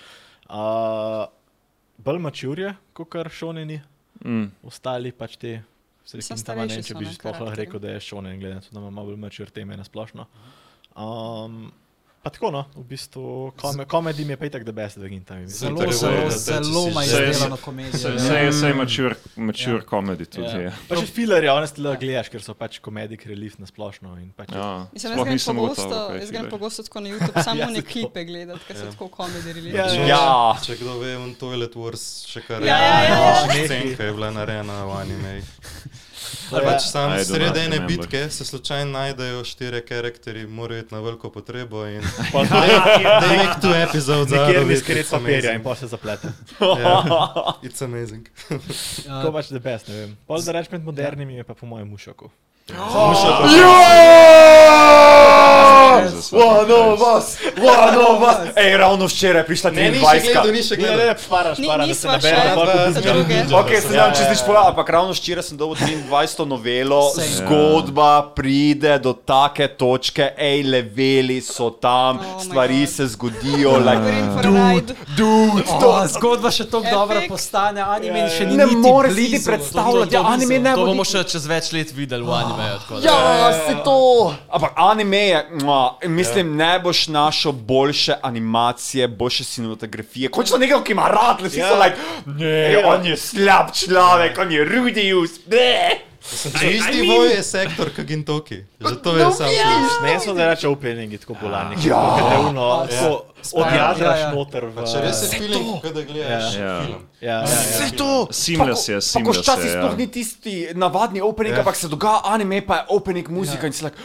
Uh, bolj mačurje, kot kar šoneni, Mm. ostali pač te. Mislim, Srekin tam ne če bi sploh lahko rekel, da je šonen, glede na to, da ima malo bolj mačur teme na splošno. Um, pa tako no, v bistvu kome, komedi mi je pa itak the best v Gintami. Zelo, zelo, je, da zelo če si ima že- izdelano komedijo. Se, ja. se, je- se je mature, mature Ja. comedy tudi. Ja. Ja. Pa še filerje, honest, lahko gledaš, ker so pač komedijski relief na splošno. in Pač Ja. Mislim, jaz grem pogosto, jaz grem gre. pogosto tako na [LAUGHS] YouTube, samo Ja, ne klipe gledati, ker so Ja. tako komedi Ja, relief. Ja. Če kdo ve, on Toilet Wars še kar Ja, ja, ja, ja. Scenka je bila narejena v anime. Ja. Pač sam sredi ene bitke se slučajno najdejo štiri karakteri, morajo iti na veliko potrebo in [LAUGHS] Pa they make two episodes out Nekjer of mi it. skret It's papirja in amazing. pa se zaplete. Ja, [LAUGHS] It's amazing. Ja, To pač the best, ne vem. Pol da reč med modernimi je pa po mojem mušaku. Jesus. one of us, one of us. [LAUGHS] Ej, ravno včeraj je prišla Ne, ni še 23. gledal, ni še Ne, ne, gledal. ne, sparaš, Ni- sparaš, da se nisva ne še bere. za druge. Ok, se znam čez nič povedal, ampak ravno včeraj sem dobil 23. novelo, zgodba pride do take točke, ej, leveli so tam, Oh stvari se zgodijo, like, dude, to Oh, zgodba še tako dobra postane, anime še ni ne niti moreš si ti predstavljati, To- ja, to- anime ne To bo bomo niti- še čez več let videli v da- Ja, se to. Ampak anime je, mua, mislim, ne boš našel boljše animacije, boljše cinematografije. Končno nekaj, ki ima rad, vsi Ja. so like, ne, on je slab človek, on je rudius, ne. Isti voj je sektor, kot Gintoki. Zato je sam služ. Ne so da reče openingi tako bolani. Ja. Uno, tako odjadraš Ja, ja. noter v... Če res je feeling, kot da gledaš Ja. film. Ja, ja, ja. Vse to. Seamless je, seamless včasih je, ja. sploh ni tisti navadni opening, Ja. ampak se dogaja anime, pa je opening muzika in si like,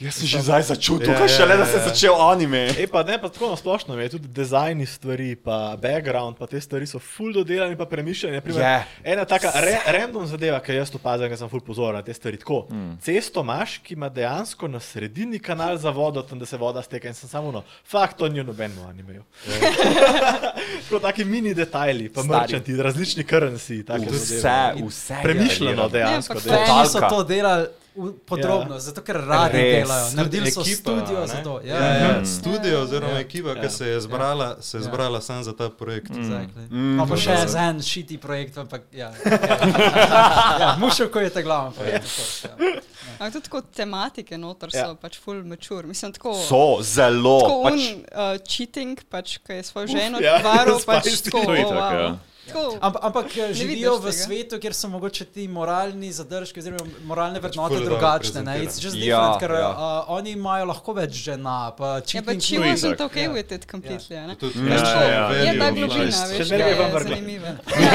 jaz sem že zdaj začutil, Ja, kaj ja, šele, da ja, se je ja. začel anime. E, pa ne, pa tako na splošno je tudi dizajn stvari, pa background, pa te stvari so full dodelani, pa premišljeni. Je. Ena taka re, random zadeva, ki jaz opazim, ker sem full pozoren na te stvari. Tako, mm. Cesto imaš, ki ima dejansko na sredini kanal za vodo, tam da se voda steka in sem samo no, fakt to ni v nobenem animeju. [LAUGHS] tako taki mini detajli, pa merchanti, različni currency, take Vse, zadeve. vse. Premišljeno je dejansko. ampak so Totalka. to delali podrobno, ja. zato ker radi Res. delajo. Naredili so Ekipa, studio ne? za to. Ja, Ja, ja. ja, studio oziroma ekipa, ki se je zbrala, se je Ja. zbrala samo za ta projekt. Exactly. Mm. No, pa še Mhm. za en šiti projekt, ampak ja. [LAUGHS] ja Mušel, ko je ta glaven projekt. of course, Ja. Ampak tudi tako tematike noter so Ja. pač full mature. Mislim, tako, So zelo. tako Pač, un uh, cheating, pač, ki je svojo ženo ja, [LAUGHS] varil, pač tako, oh, wow. ja. Tako, Ampak, ampak eh, živijo v tega. svetu, kjer so mogoče ti moralni zadržki, oziroma moralne vrednote ful dobro drugačne. Ne? It's just Ja, different, ker ja. uh, oni imajo lahko več žena, pa Ja, she no, wasn't okay Ja. with it completely. a ne? Tudi Ja, veš, ja, ja. Je ta globina, veš, Še zmeraj je vam vrgla. zanimiva.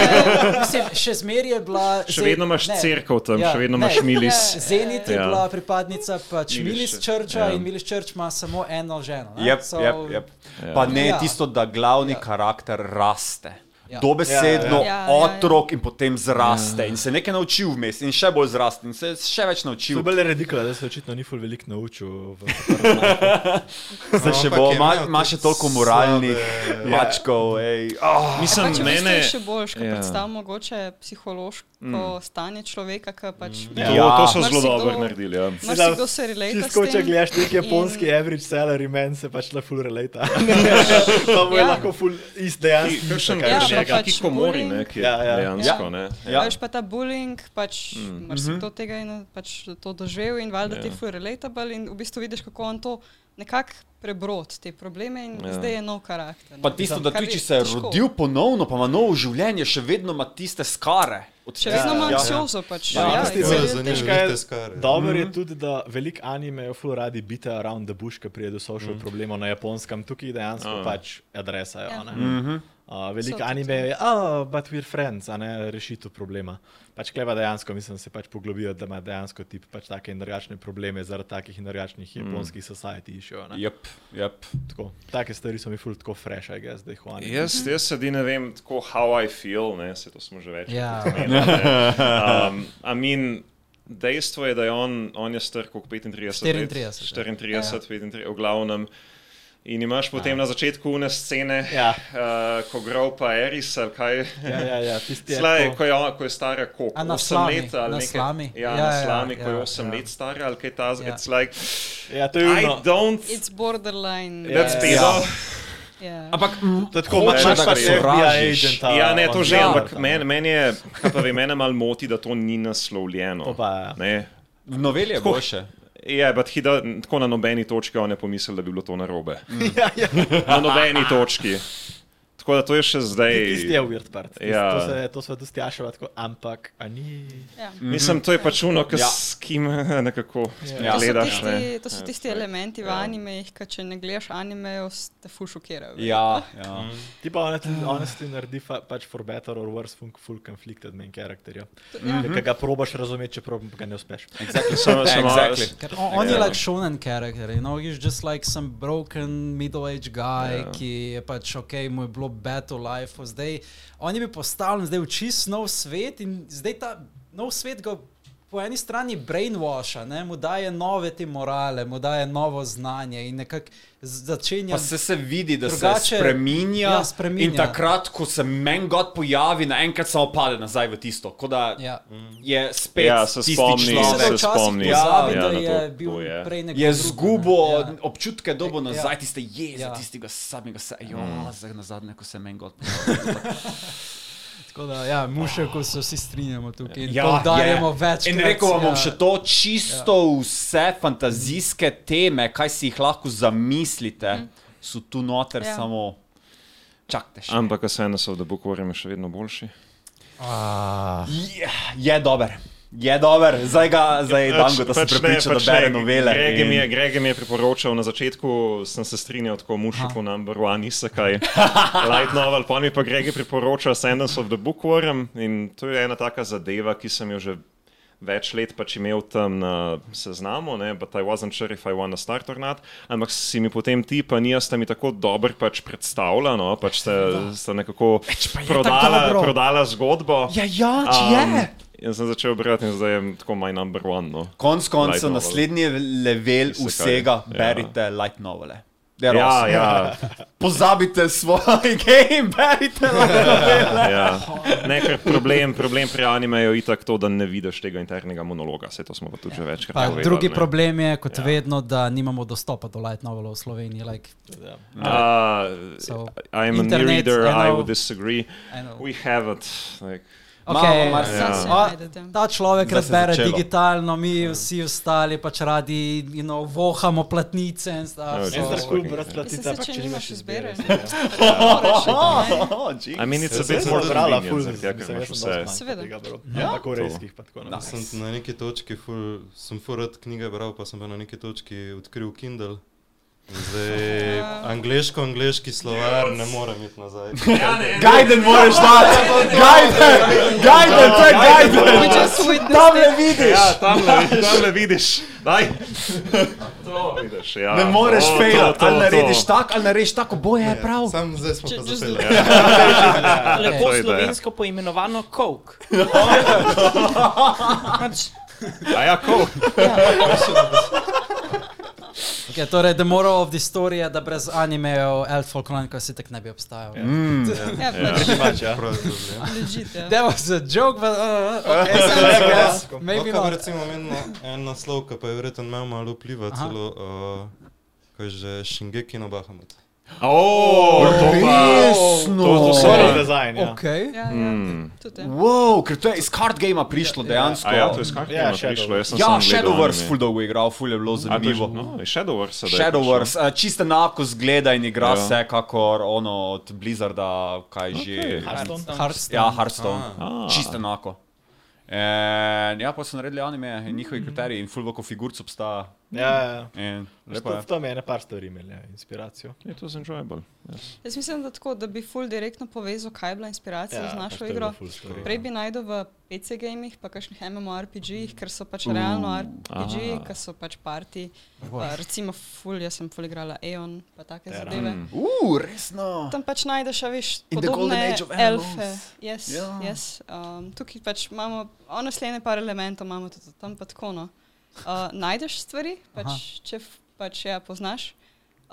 [LAUGHS] Mislim, še zmeraj je bila. Še vedno imaš ne, crkv tam, ja, še vedno imaš milis. Ja. Zenit je Ja. bila pripadnica pač Milis Churcha ja. in Milis Church ima samo eno ženo. ne. Yep, So- yep, yep. Ja. Pa ne Ja. tisto, da glavni Ja. karakter raste. Ja. Dobesedno Ja, ja, ja. otrok in potem zraste in se nekaj naučil vmes in še bolj zraste in se še več To naučil. je bolj redikolo, da se očitno ni ful veliko naučil. V... [LAUGHS] Zdaj še Ampak bo, ima, še toliko moralnih slabe- mačkov. ej. Oh. Mislim, Pač mene. je še boljš, ko ja. predstavljamo mogoče psihološko stanje človeka, ki pač To, Ja. to so zelo dobro naredili. Ja. marsikdo se relate s Čisto, če tem. gledaš neki japonski in- average salary man, se pač le full relate. Pa mu je Ja. lahko full ist dejansko. Ja, kakšen pa taki pač komori, ne, ki je Ja, ja. dejansko. ne. Ja. Veš pa ta bullying, pač mm. marsikdo tega je pač to doživel in valjda ti Ja. je full relatable in v bistvu vidiš, kako on to nekako prebrod te probleme in Ja. ja. zdaj je nov karakter. Pa ne. tisto, da tudi je če se je rodil ponovno, pa ima novo življenje, še vedno ima tiste skare. Še vedno ima Ja. ansiozo, pač. Ja, Ja, je je zanimivo, težko- Kaj je te skare. Dobro je tudi, da veliko animejev ful radi bite around the bush, ki pride do social problemov na japonskem, tukaj dejansko Ah. pač adresajo. Ja. ne. Mhm. Uh, veliko So anime je, oh, but we're friends, a ne rešitev problema. Pač kleva dejansko, mislim, se pač poglobijo, da ima dejansko tip pač take in drugačne probleme zaradi takih in drugačnih japonskih society išejo. ne. Jep, jep. Tako, take stvari so mi ful tako fresh, I guess, da jih v anime. Jaz, jaz sedi ne vem, tako how I feel, ne, se to smo že več. Ja. Um, I mean, dejstvo je, da je on, on je star kot 35 let. 34, ja. 34, Ja. 35, v glavnem. In imaš potem na začetku une scene, Ja. uh, ko grov pa Eris ali kaj. Ja, ja, ja, tisti je Slej, tako- ko, je, ona- ko je stara koliko? A na 8 slami, let ali na nekaj. slami. Ja, Ja, na ja, slami, ko je ja, 8 ja. let stara ali kaj takega. Ja. It's like, Ja, to je I uno. don't. It's borderline. That's Ja. pedo. Ja. Ampak To je tako, imaš pač agenta. Ja, ne, to že, ampak meni men je, kaj pa ve, mene malo moti, da to ni naslovljeno. To pa ja. Ne. v noveli je Tako- boljše. Ja, ampak hida, tako na nobeni točki on je pomislil, da bi bilo to narobe. [LAUGHS] ja, ja. Na nobeni točki. Tako da to je še zdaj. Tisti je weird part. Tisti, Ja. To se, to se dosti tako, ampak, a ni. Ja. Mislim, to je pač uno, ki Ja. s kim [LAUGHS] nekako Ja. To so gledaš. Ne. tisti, to so tisti elementi v animejih, ki če ne gledaš animejev, te fu šokirajo. Ja, ja. Ti pa honestly, naredi fa, pač for better or worse fun, full conflicted main character. Ja. Ja. Ki ga probaš razumeti, čeprav ga ne uspeš. Exactly. Samo- samo- exactly. Ker on, on je Ja. like shonen character, you know, he's just like some broken middle-aged guy, Ja. ki je pač ok, mu je bilo bad to life, zdaj on je bil postavljen zdaj v čist nov svet in zdaj ta nov svet ga po eni strani brainwasha, ne, mu daje nove te morale, mu daje novo znanje in nekako začenja. Pa se, se vidi, da Drugače- se spreminja, ja, spreminja. In takrat, ko se meni God pojavi, naenkrat samo pade nazaj v tisto. Kot da Ja. je spet Ja, se tisti spomni, da človek. se spomni. pozabi, Ja, da na je to, bil to je. prej nekdo Je drug, ne. zgubo Ja. občutke dobo Ja. nazaj, tiste jeze, Ja. tistega samega se. Jo, Mm. zdaj na zadnje, ko se meni God pojavi. [LAUGHS] Tako da, ja, mušeko se vsi strinjamo tukaj in Ja, poudarjamo je. več. In rekel vam bom še to, čisto ja. vse fantazijske teme, kaj si jih lahko zamislite, so tu noter Ja. ja. samo. Čakajte še. Ampak Ascendance of the Bookworm je še vedno boljši. Je, je dober. Je dober, zdaj ga, zdaj dan go, da se prepriča, da bere novele. Greg mi, je, in- Greg mi je priporočal na začetku, sem se strinjal, tako mušiku number one, niso kaj. [LAUGHS] Light novel, pa mi pa Greg je priporočal Ascendance of the Bookworm in to je ena taka zadeva, ki sem jo že več let pač imel tam na seznamu, ne, but I wasn't sure if I want to start or not, ampak si mi potem ti, pa nija sta mi tako dobro pač predstavljala, no, pač ste, ste nekako prodala, dobro. prodala zgodbo. Ja, ja, če Um, je. Jaz sem začel brati in zdaj je tako my number one. No. Light koncev, naslednji level Isekaj, vsega, ja. berite light novele. They're Ja, awesome. ja, [LAUGHS] Pozabite svoj [LAUGHS] game, berite light novele. ja. Ne, problem, problem pri animeju je itak to, da ne vidiš tega internega monologa. Vse to smo pa tudi že večkrat Pa, povedali. drugi ne. problem je, kot Ja. ja. vedno, da nimamo dostopa do light novelov v Sloveniji. Like, Uh, So, I'm a new internet, reader, I I know. would disagree. I know. We have it. Like, okay, Zdaj Ja. A, ta človek Zdaj je razbere digitalno, mi vsi ostali pač radi you know, vohamo platnice Ja, En star kul, brez platica, se, ampak če nimaš izbire. I mean, it's a bit more Brala, ful, tega, ker imaš vse. Seveda. Ja, Ja, korejskih pa tako naprej. sem na neki točki, ful, sem furat knjige bral, pa sem pa na neki točki odkril Kindle. Zdaj, angliško, angliški slovar, ne morem iti nazaj. [LAUGHS] Gajden moraš dati, gajden, gajden, to je gajden. Tam le vidiš. Ja, tam le, tam le vidiš. Daj. To vidiš, ja. Ne moreš to, ali narediš tako, ali narediš tako, boje je prav. Sam zdaj smo pa zapeljali. [LAUGHS] Lepo slovensko poimenovano Coke. [LAUGHS] Pač, A ja, cool. Okay, torej, the moral of the story je, da brez animejev Elf Chronicles si tak ne bi obstajal. Mm. Ja, pač, Pač, ja. Prav je to, ja. legit. That was a joke, but uh, okay, [LAUGHS] so I guess, maybe Lahko not. recimo omenil en naslov, ki pa je verjetno imel malo vpliva, Aha. celo, uh, ko je že Shingeki no Bahamut. Oh, to pa. Resno. To, to so pa. dizajn, ja. Okay. Ja, ja, Hmm. tudi. ja. Wow, ker to je iz card gamea prišlo dejansko. A ja, to je skakaj Ja, ja, Shadow. prišlo. Jaz sem Ja, Shadowverse ful dolgo igral, ful je bilo je že- zanimivo. No, je Shadowverse. sedaj Shadowverse, uh, čisto enako zgleda in igra Ja. se kakor ono od Blizzarda, kaj že. Okej. Hearthstone. Hearthstone. Ja, Hearthstone. Ah. Čisto enako. En, ja, pa so naredili anime in njihovi kriteriji in full veliko figurc obstaja. Ja, ja. Lepo je. v tom je ene par stvari imel, ja, inspiracijo. It was enjoyable. Yes. Jaz mislim, da tako, da bi ful direktno povezal, kaj je bila inspiracija Ja, pač našo to je igro. Prej bi najdel v PC gamih, pa kakšnih MMORPG-jih, ker so pač realno RPG-ji, ki so pač parti. Pa, recimo, ful, jaz sem ful igrala Aeon, pa take Terra. zadeve. Mm. Uh, resno. Tam pač najdeš, a veš, podobne elfe. Yes, Ja. yes. Um, tukaj pač imamo, ono slene par elementov imamo tudi tam pa tako. No. Uh, najdeš stvari, pač, če f- pač ja, poznaš.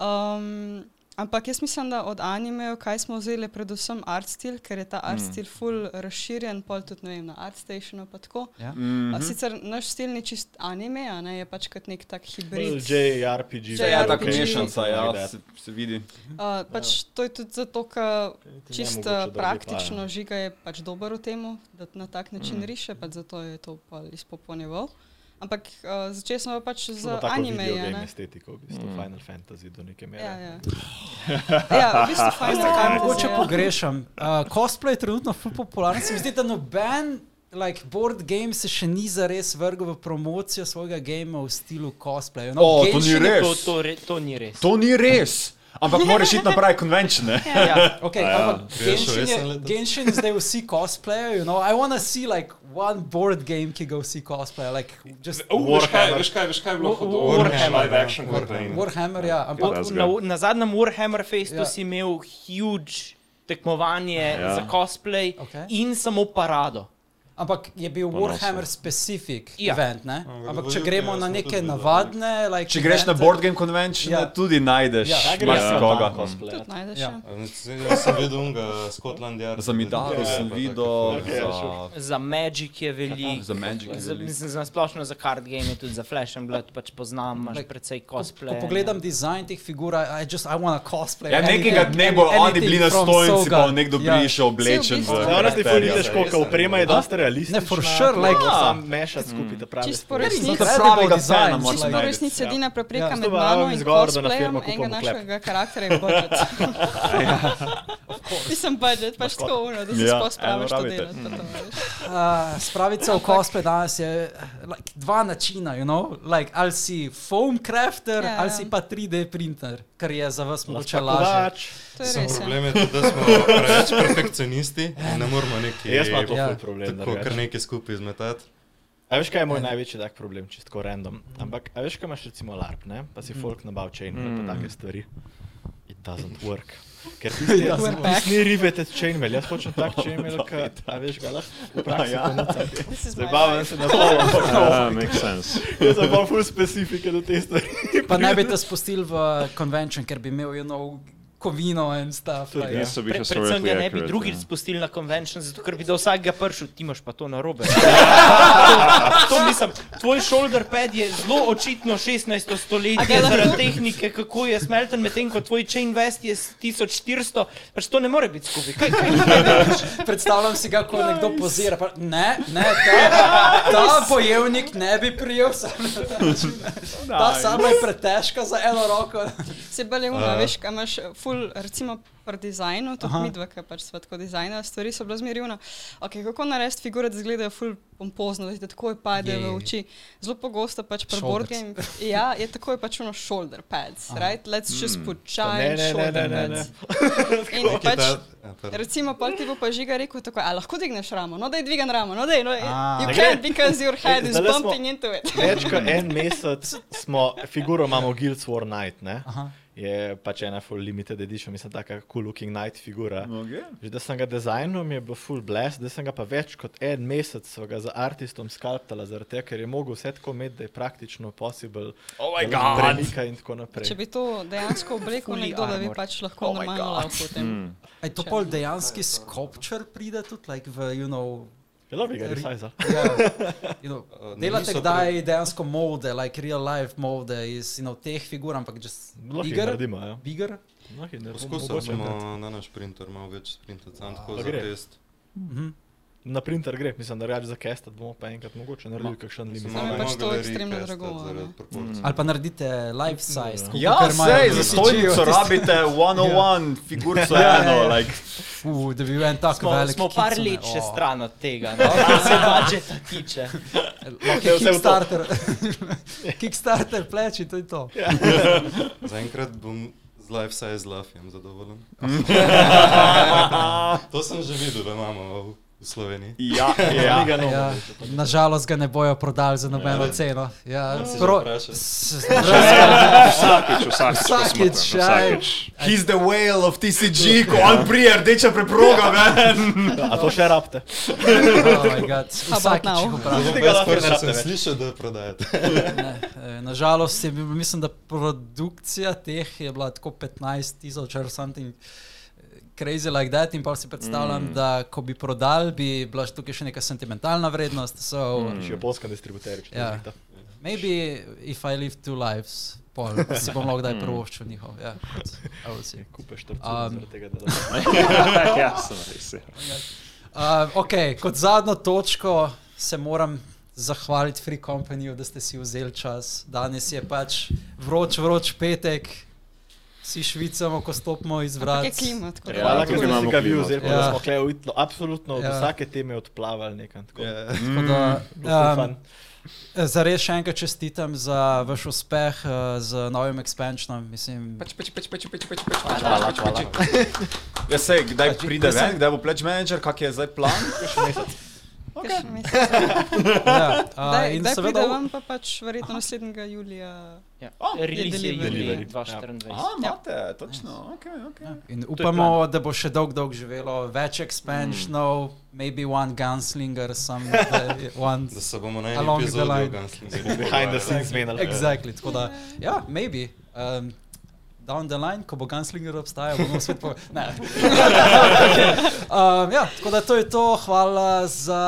Um, ampak jaz mislim, da od animejev, kaj smo vzeli, je predvsem art stil, ker je ta art Mm. stil full razširjen, pol tudi vem, na ArtStationu pa tako. Ja. Mhm. Uh, sicer naš stil ni čist anime, a ne, je pač kot nek tak hibrid. JRPG. JRPG. Ja, tako RPG. mešanica, ja, se, se vidi. Uh, pač to je tudi zato, ker čisto nemogoče dolgo praktično žiga je pač dober v tem, da na tak način mm. riše, pač zato je to pa izpopolnjeval. Ampak uh, začeli smo pa pač z anime. Game estetiko, v bistvu Mm. Final Fantasy do neke mere. Ja, ja. [LAUGHS] ja, v bistvu Final Kaj Fantasy. mogoče ja. pogrešam? Uh, cosplay je trenutno ful popularen. Se mi zdi, da noben like, board game se še ni zares vrgel v promocijo svojega gamea v stilu cosplay. No, O, to ni res. To, to, re, to ni res. To ni res. Ampak moraš iti na pravi konvenčne. Ja. Okay, ja. ampak Greš v Genshin, je? Genshin zdaj vsi cosplayajo. You know? I wanna see like one board game, ki ga vsi cosplayajo. Like, just Uh, veš kaj, veš kaj, veš kaj je bilo hudo? Warhammer, Live action campaign. Warhammer, ja. Pa, Ampak, na, na zadnjem Warhammer Festu Ja. ja. si imel huge tekmovanje Ja. ja. za cosplay okay. in samo parado. Ampak je bil Ponosno. Warhammer specific Ja. event, ne? Ampak Ampak če gremo na neke navadne, like Če greš na Board Game Convention, Ja. ja. tudi najdeš Ja. ja. Ja, najdeš. Ja. Ja. Jaz sem videl unga Scotland Yard. Za Midaro Ja, sem pa videl, za, Magic je veliko. za Magic. je Za, veliko. mislim, za splošno za card game, tudi za Flash and Blood, pač poznam, imaš Like, precej Ko, cosplay. ko pogledam dizajn teh figur, I just I want to cosplay. Ja, nekega dne bo oni bili na stojnici, pa nekdo Ja. prišel oblečen. V v Ja, ona ti karakterja. vidiš, koliko oprema je dosta realistična. Ne, for sure, like- sam mešati skupaj, da pravi. Čisto po Res resnici. incredible pravega fana moraš Čisto najti. resnici edina prepreka Ja. med mano in cosplayem enega našega karakterja je budžet. [LAUGHS] [LAUGHS] Mislim budžet, pač tako uno, da se Ja, sploh spraviš to veš. Uh, spraviti se v cosplay danes je like, dva načina, you know? like, ali si foam crafter, Ja, ali ja. si pa 3D printer, kar je za vas mogoče lažje. Res. ja. problem je da smo preveč perfekcionisti in ne moramo neki, Jaz imam to Ja. ful problem. tako, kar nekaj skupaj izmetati. A veš, kaj je moj največji tak problem, čisto random. Ampak, a veš, kaj imaš recimo LARP, ne? pa si folk nabav chainmail, mm. pa take stvari. It doesn't work. Ker ti It doesn't work. ni riveted chainmail, jaz hočem tak chainmail, [LAUGHS] ka, a veš, ga lahko Ja. my Zabavam se na to, [LAUGHS] Ja, makes sense. [LAUGHS] jaz sem pa full specifike do te stvari. Pa ne bi te spustili v convention, ker bi imel you know, kovino in stuff. Like, ja. Niso Pre, predvsem ga ne bi ja. spustili na convention, zato ker bi do vsakega pršil, ti imaš pa to na robe. [LAUGHS] to mislim, tvoj shoulder pad je zelo očitno 16. stoletje zaradi tehnike, kako je smelten, medtem ko tvoj chain vest je s 1400, pač to ne more biti skupaj. Kaj, kaj, kaj? Predstavljam si ga, ko nekdo pozira. Pa, ne, ne, ta, ta bojevnik ne bi prijel sam ta. Ta sama je pretežka za eno roko. Se bolje uno, veš, kaj imaš full, recimo pri dizajnu, tudi Aha. mi dva, ki pač sva tako dizajna, stvari so bile zmerjivne. Okay, kako narediti figure, da izgledajo full pompozno, da ti takoj padejo Je, je, v je. oči. Zelo pogosto pač pri Shoulders. board game, ja, je takoj pač ono shoulder pads, right? Let's just put Ne, child ne, ne, shoulder ne, ne, ne. pads. [LAUGHS] In pač, recimo, pol ti bo pa žiga rekel tako, a lahko digneš ramo, no da je dvigan ramo, no da je, no, A. you Ne can't because your head is bumping into it. Več kot en [LAUGHS] mesec smo, figuro imamo Guild War Night, ne? Aha. Je pač ena full limited edition, mislim, taka cool looking night figura. Okay. Že da sem ga dizajnil, mi je bil full bless, da sem ga pa več kot en mesec ga za artistom skalptala, zaradi tega, ker je mogel vse tako imeti, da je praktično possible. Oh my god! Premika in tako naprej. Če bi to dejansko oblekel nekdo, da bi pač lahko Oh my normalno God. lahko potem. Mm. Je to pol dejanski sculpture pride tudi, like v, you know, [LAUGHS] You know, Uh, ne, delate kdaj dejansko molde, like real life molde iz you know, teh figur, ampak just Lahko jih bigger, naredimo, ja. bigger. Poskusili smo na naš printer malo več sprintati, samo tako za gre. test. Mhm. Na printer gre, mislim, da reč za kestat bomo pa enkrat mogoče naredili kakšen limit. Samo pač to ekstremno drago, proporcij. Ali pa naredite life size. Ja, sej, za stojnico tisti- rabite 101 figurico Ja, ja, eno, ja. like. Fu, da bi bil en tak Smo, velik smo par let še o. stran od tega, [LAUGHS] no, kar se budžeta tiče. V to. Kickstarter, [LAUGHS] Kickstarter pleči, to je to. [LAUGHS] Zaenkrat bom z life size lafjem zadovoljen. to sem že videl, da imamo v Sloveniji. Ja, [LAUGHS] ja. Novo, Ja, nažalost ga ne bojo prodali za nobeno Ja. ceno. Ja, že pro, [LAUGHS] Vsakič, vsakič. ko Vsakič, ja. vsakič. He's the whale of TCG, ko on prije rdeča preproga, man. A to še rabite? oh my God, about vsakič rabite sem slišal, da prodajate. Eh, Nažalost, mislim, da produkcija teh je bila tako 15 tisoč ali something crazy like that. In pa si predstavljam, mm. da ko bi prodali, bi bila tukaj še neka sentimentalna vrednost. So, mm. Še japonska distributerja, če Ja. Maybe if I live two lives, pol, si bom lahko kdaj privoščil njihov. Ja, I will see. Kupeš to Um, tega, da [LAUGHS] ja, sem res. ja. Uh, ok, kot zadnjo točko se moram zahvaliti Free Companyju, da ste si vzeli čas. Danes je pač vroč, vroč petek, si švicamo, ko stopimo iz vrat. Ampak je klima, tako ja, hvala, ker si ga vi vzeli, ja. da smo kle uitno, absolutno ja. od vsake teme odplavali nekam. Tako, ja. Mm. tako da, um, Zares še enkrat čestitam za vaš uspeh uh, z novim expansionom. Mislim, pač, pač, pač, pač, pač, pač, pač, hvala, pač, pač hvala, pač. Hvala. Jaz se, kdaj pač, pride ven, kdaj bo pledge manager, kak je zdaj plan? [LAUGHS] Okay. ja, uh, daj, in daj seveda, vam pa pač verjetno naslednjega julija. Ja. Oh, Release je delivery. julij Delivery. 2024. A, imate, točno. Okay, okay. ja, in upamo, da bo še dolgo, dolgo živelo, več expansionov, maybe one gunslinger, some [LAUGHS] one. Da se bomo na line. o Gunslingerju Behind the scenes menili. Exactly, tako da, ja, maybe. Um, Down the line, ko bo Gunslinger obstajal, bomo svet povedali. [LAUGHS] Ne. okay. [LAUGHS] um, ja, tako da to je to. Hvala za,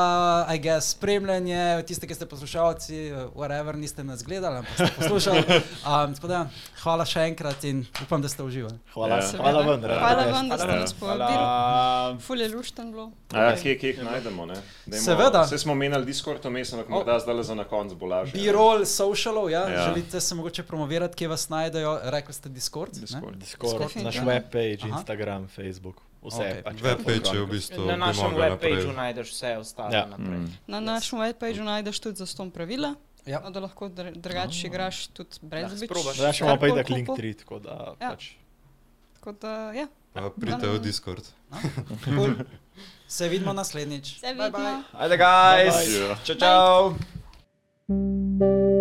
I guess, spremljanje. Tiste, ki ste poslušalci, whatever, niste nas gledali, ampak ste poslušali. [LAUGHS] Um, tako da, hvala še enkrat in upam, da ste uživali. Hvala, Ja. hvala ven, rad Hvala vam, da ste Hvala. nas povabili. Hvala. Ful je lušten bilo. A Ja, kje, kje jih najdemo? Ne? Dajmo, Seveda. Vse smo menili Discord, vmes, ampak morda zdaj za na koncu bo lažje. B-roll socialov, ja? Ja. ja. želite se mogoče promovirati, kje vas najdejo, rekli ste Discord. ne? Discord. Discord, naš Definitivno. webpage, Aha. Instagram, Facebook, vse. Okay. Pač, Webpage je v bistvu Na našem webpageu najdeš vse ostalo Ja. naprej. Mm. Na našem webpageu najdeš tudi za ston pravila, Ja. No, da lahko dr drugače ah. igraš tudi brez več. Ja, še imamo pa itak link 3, tako da ja. pač. Tako da, ja. Pa pridite v Discord. No. [LAUGHS] cool. Se vidimo naslednjič. Se vidimo. Bye bye. Ajde, guys. Bye bye. Čau, čau. Bye.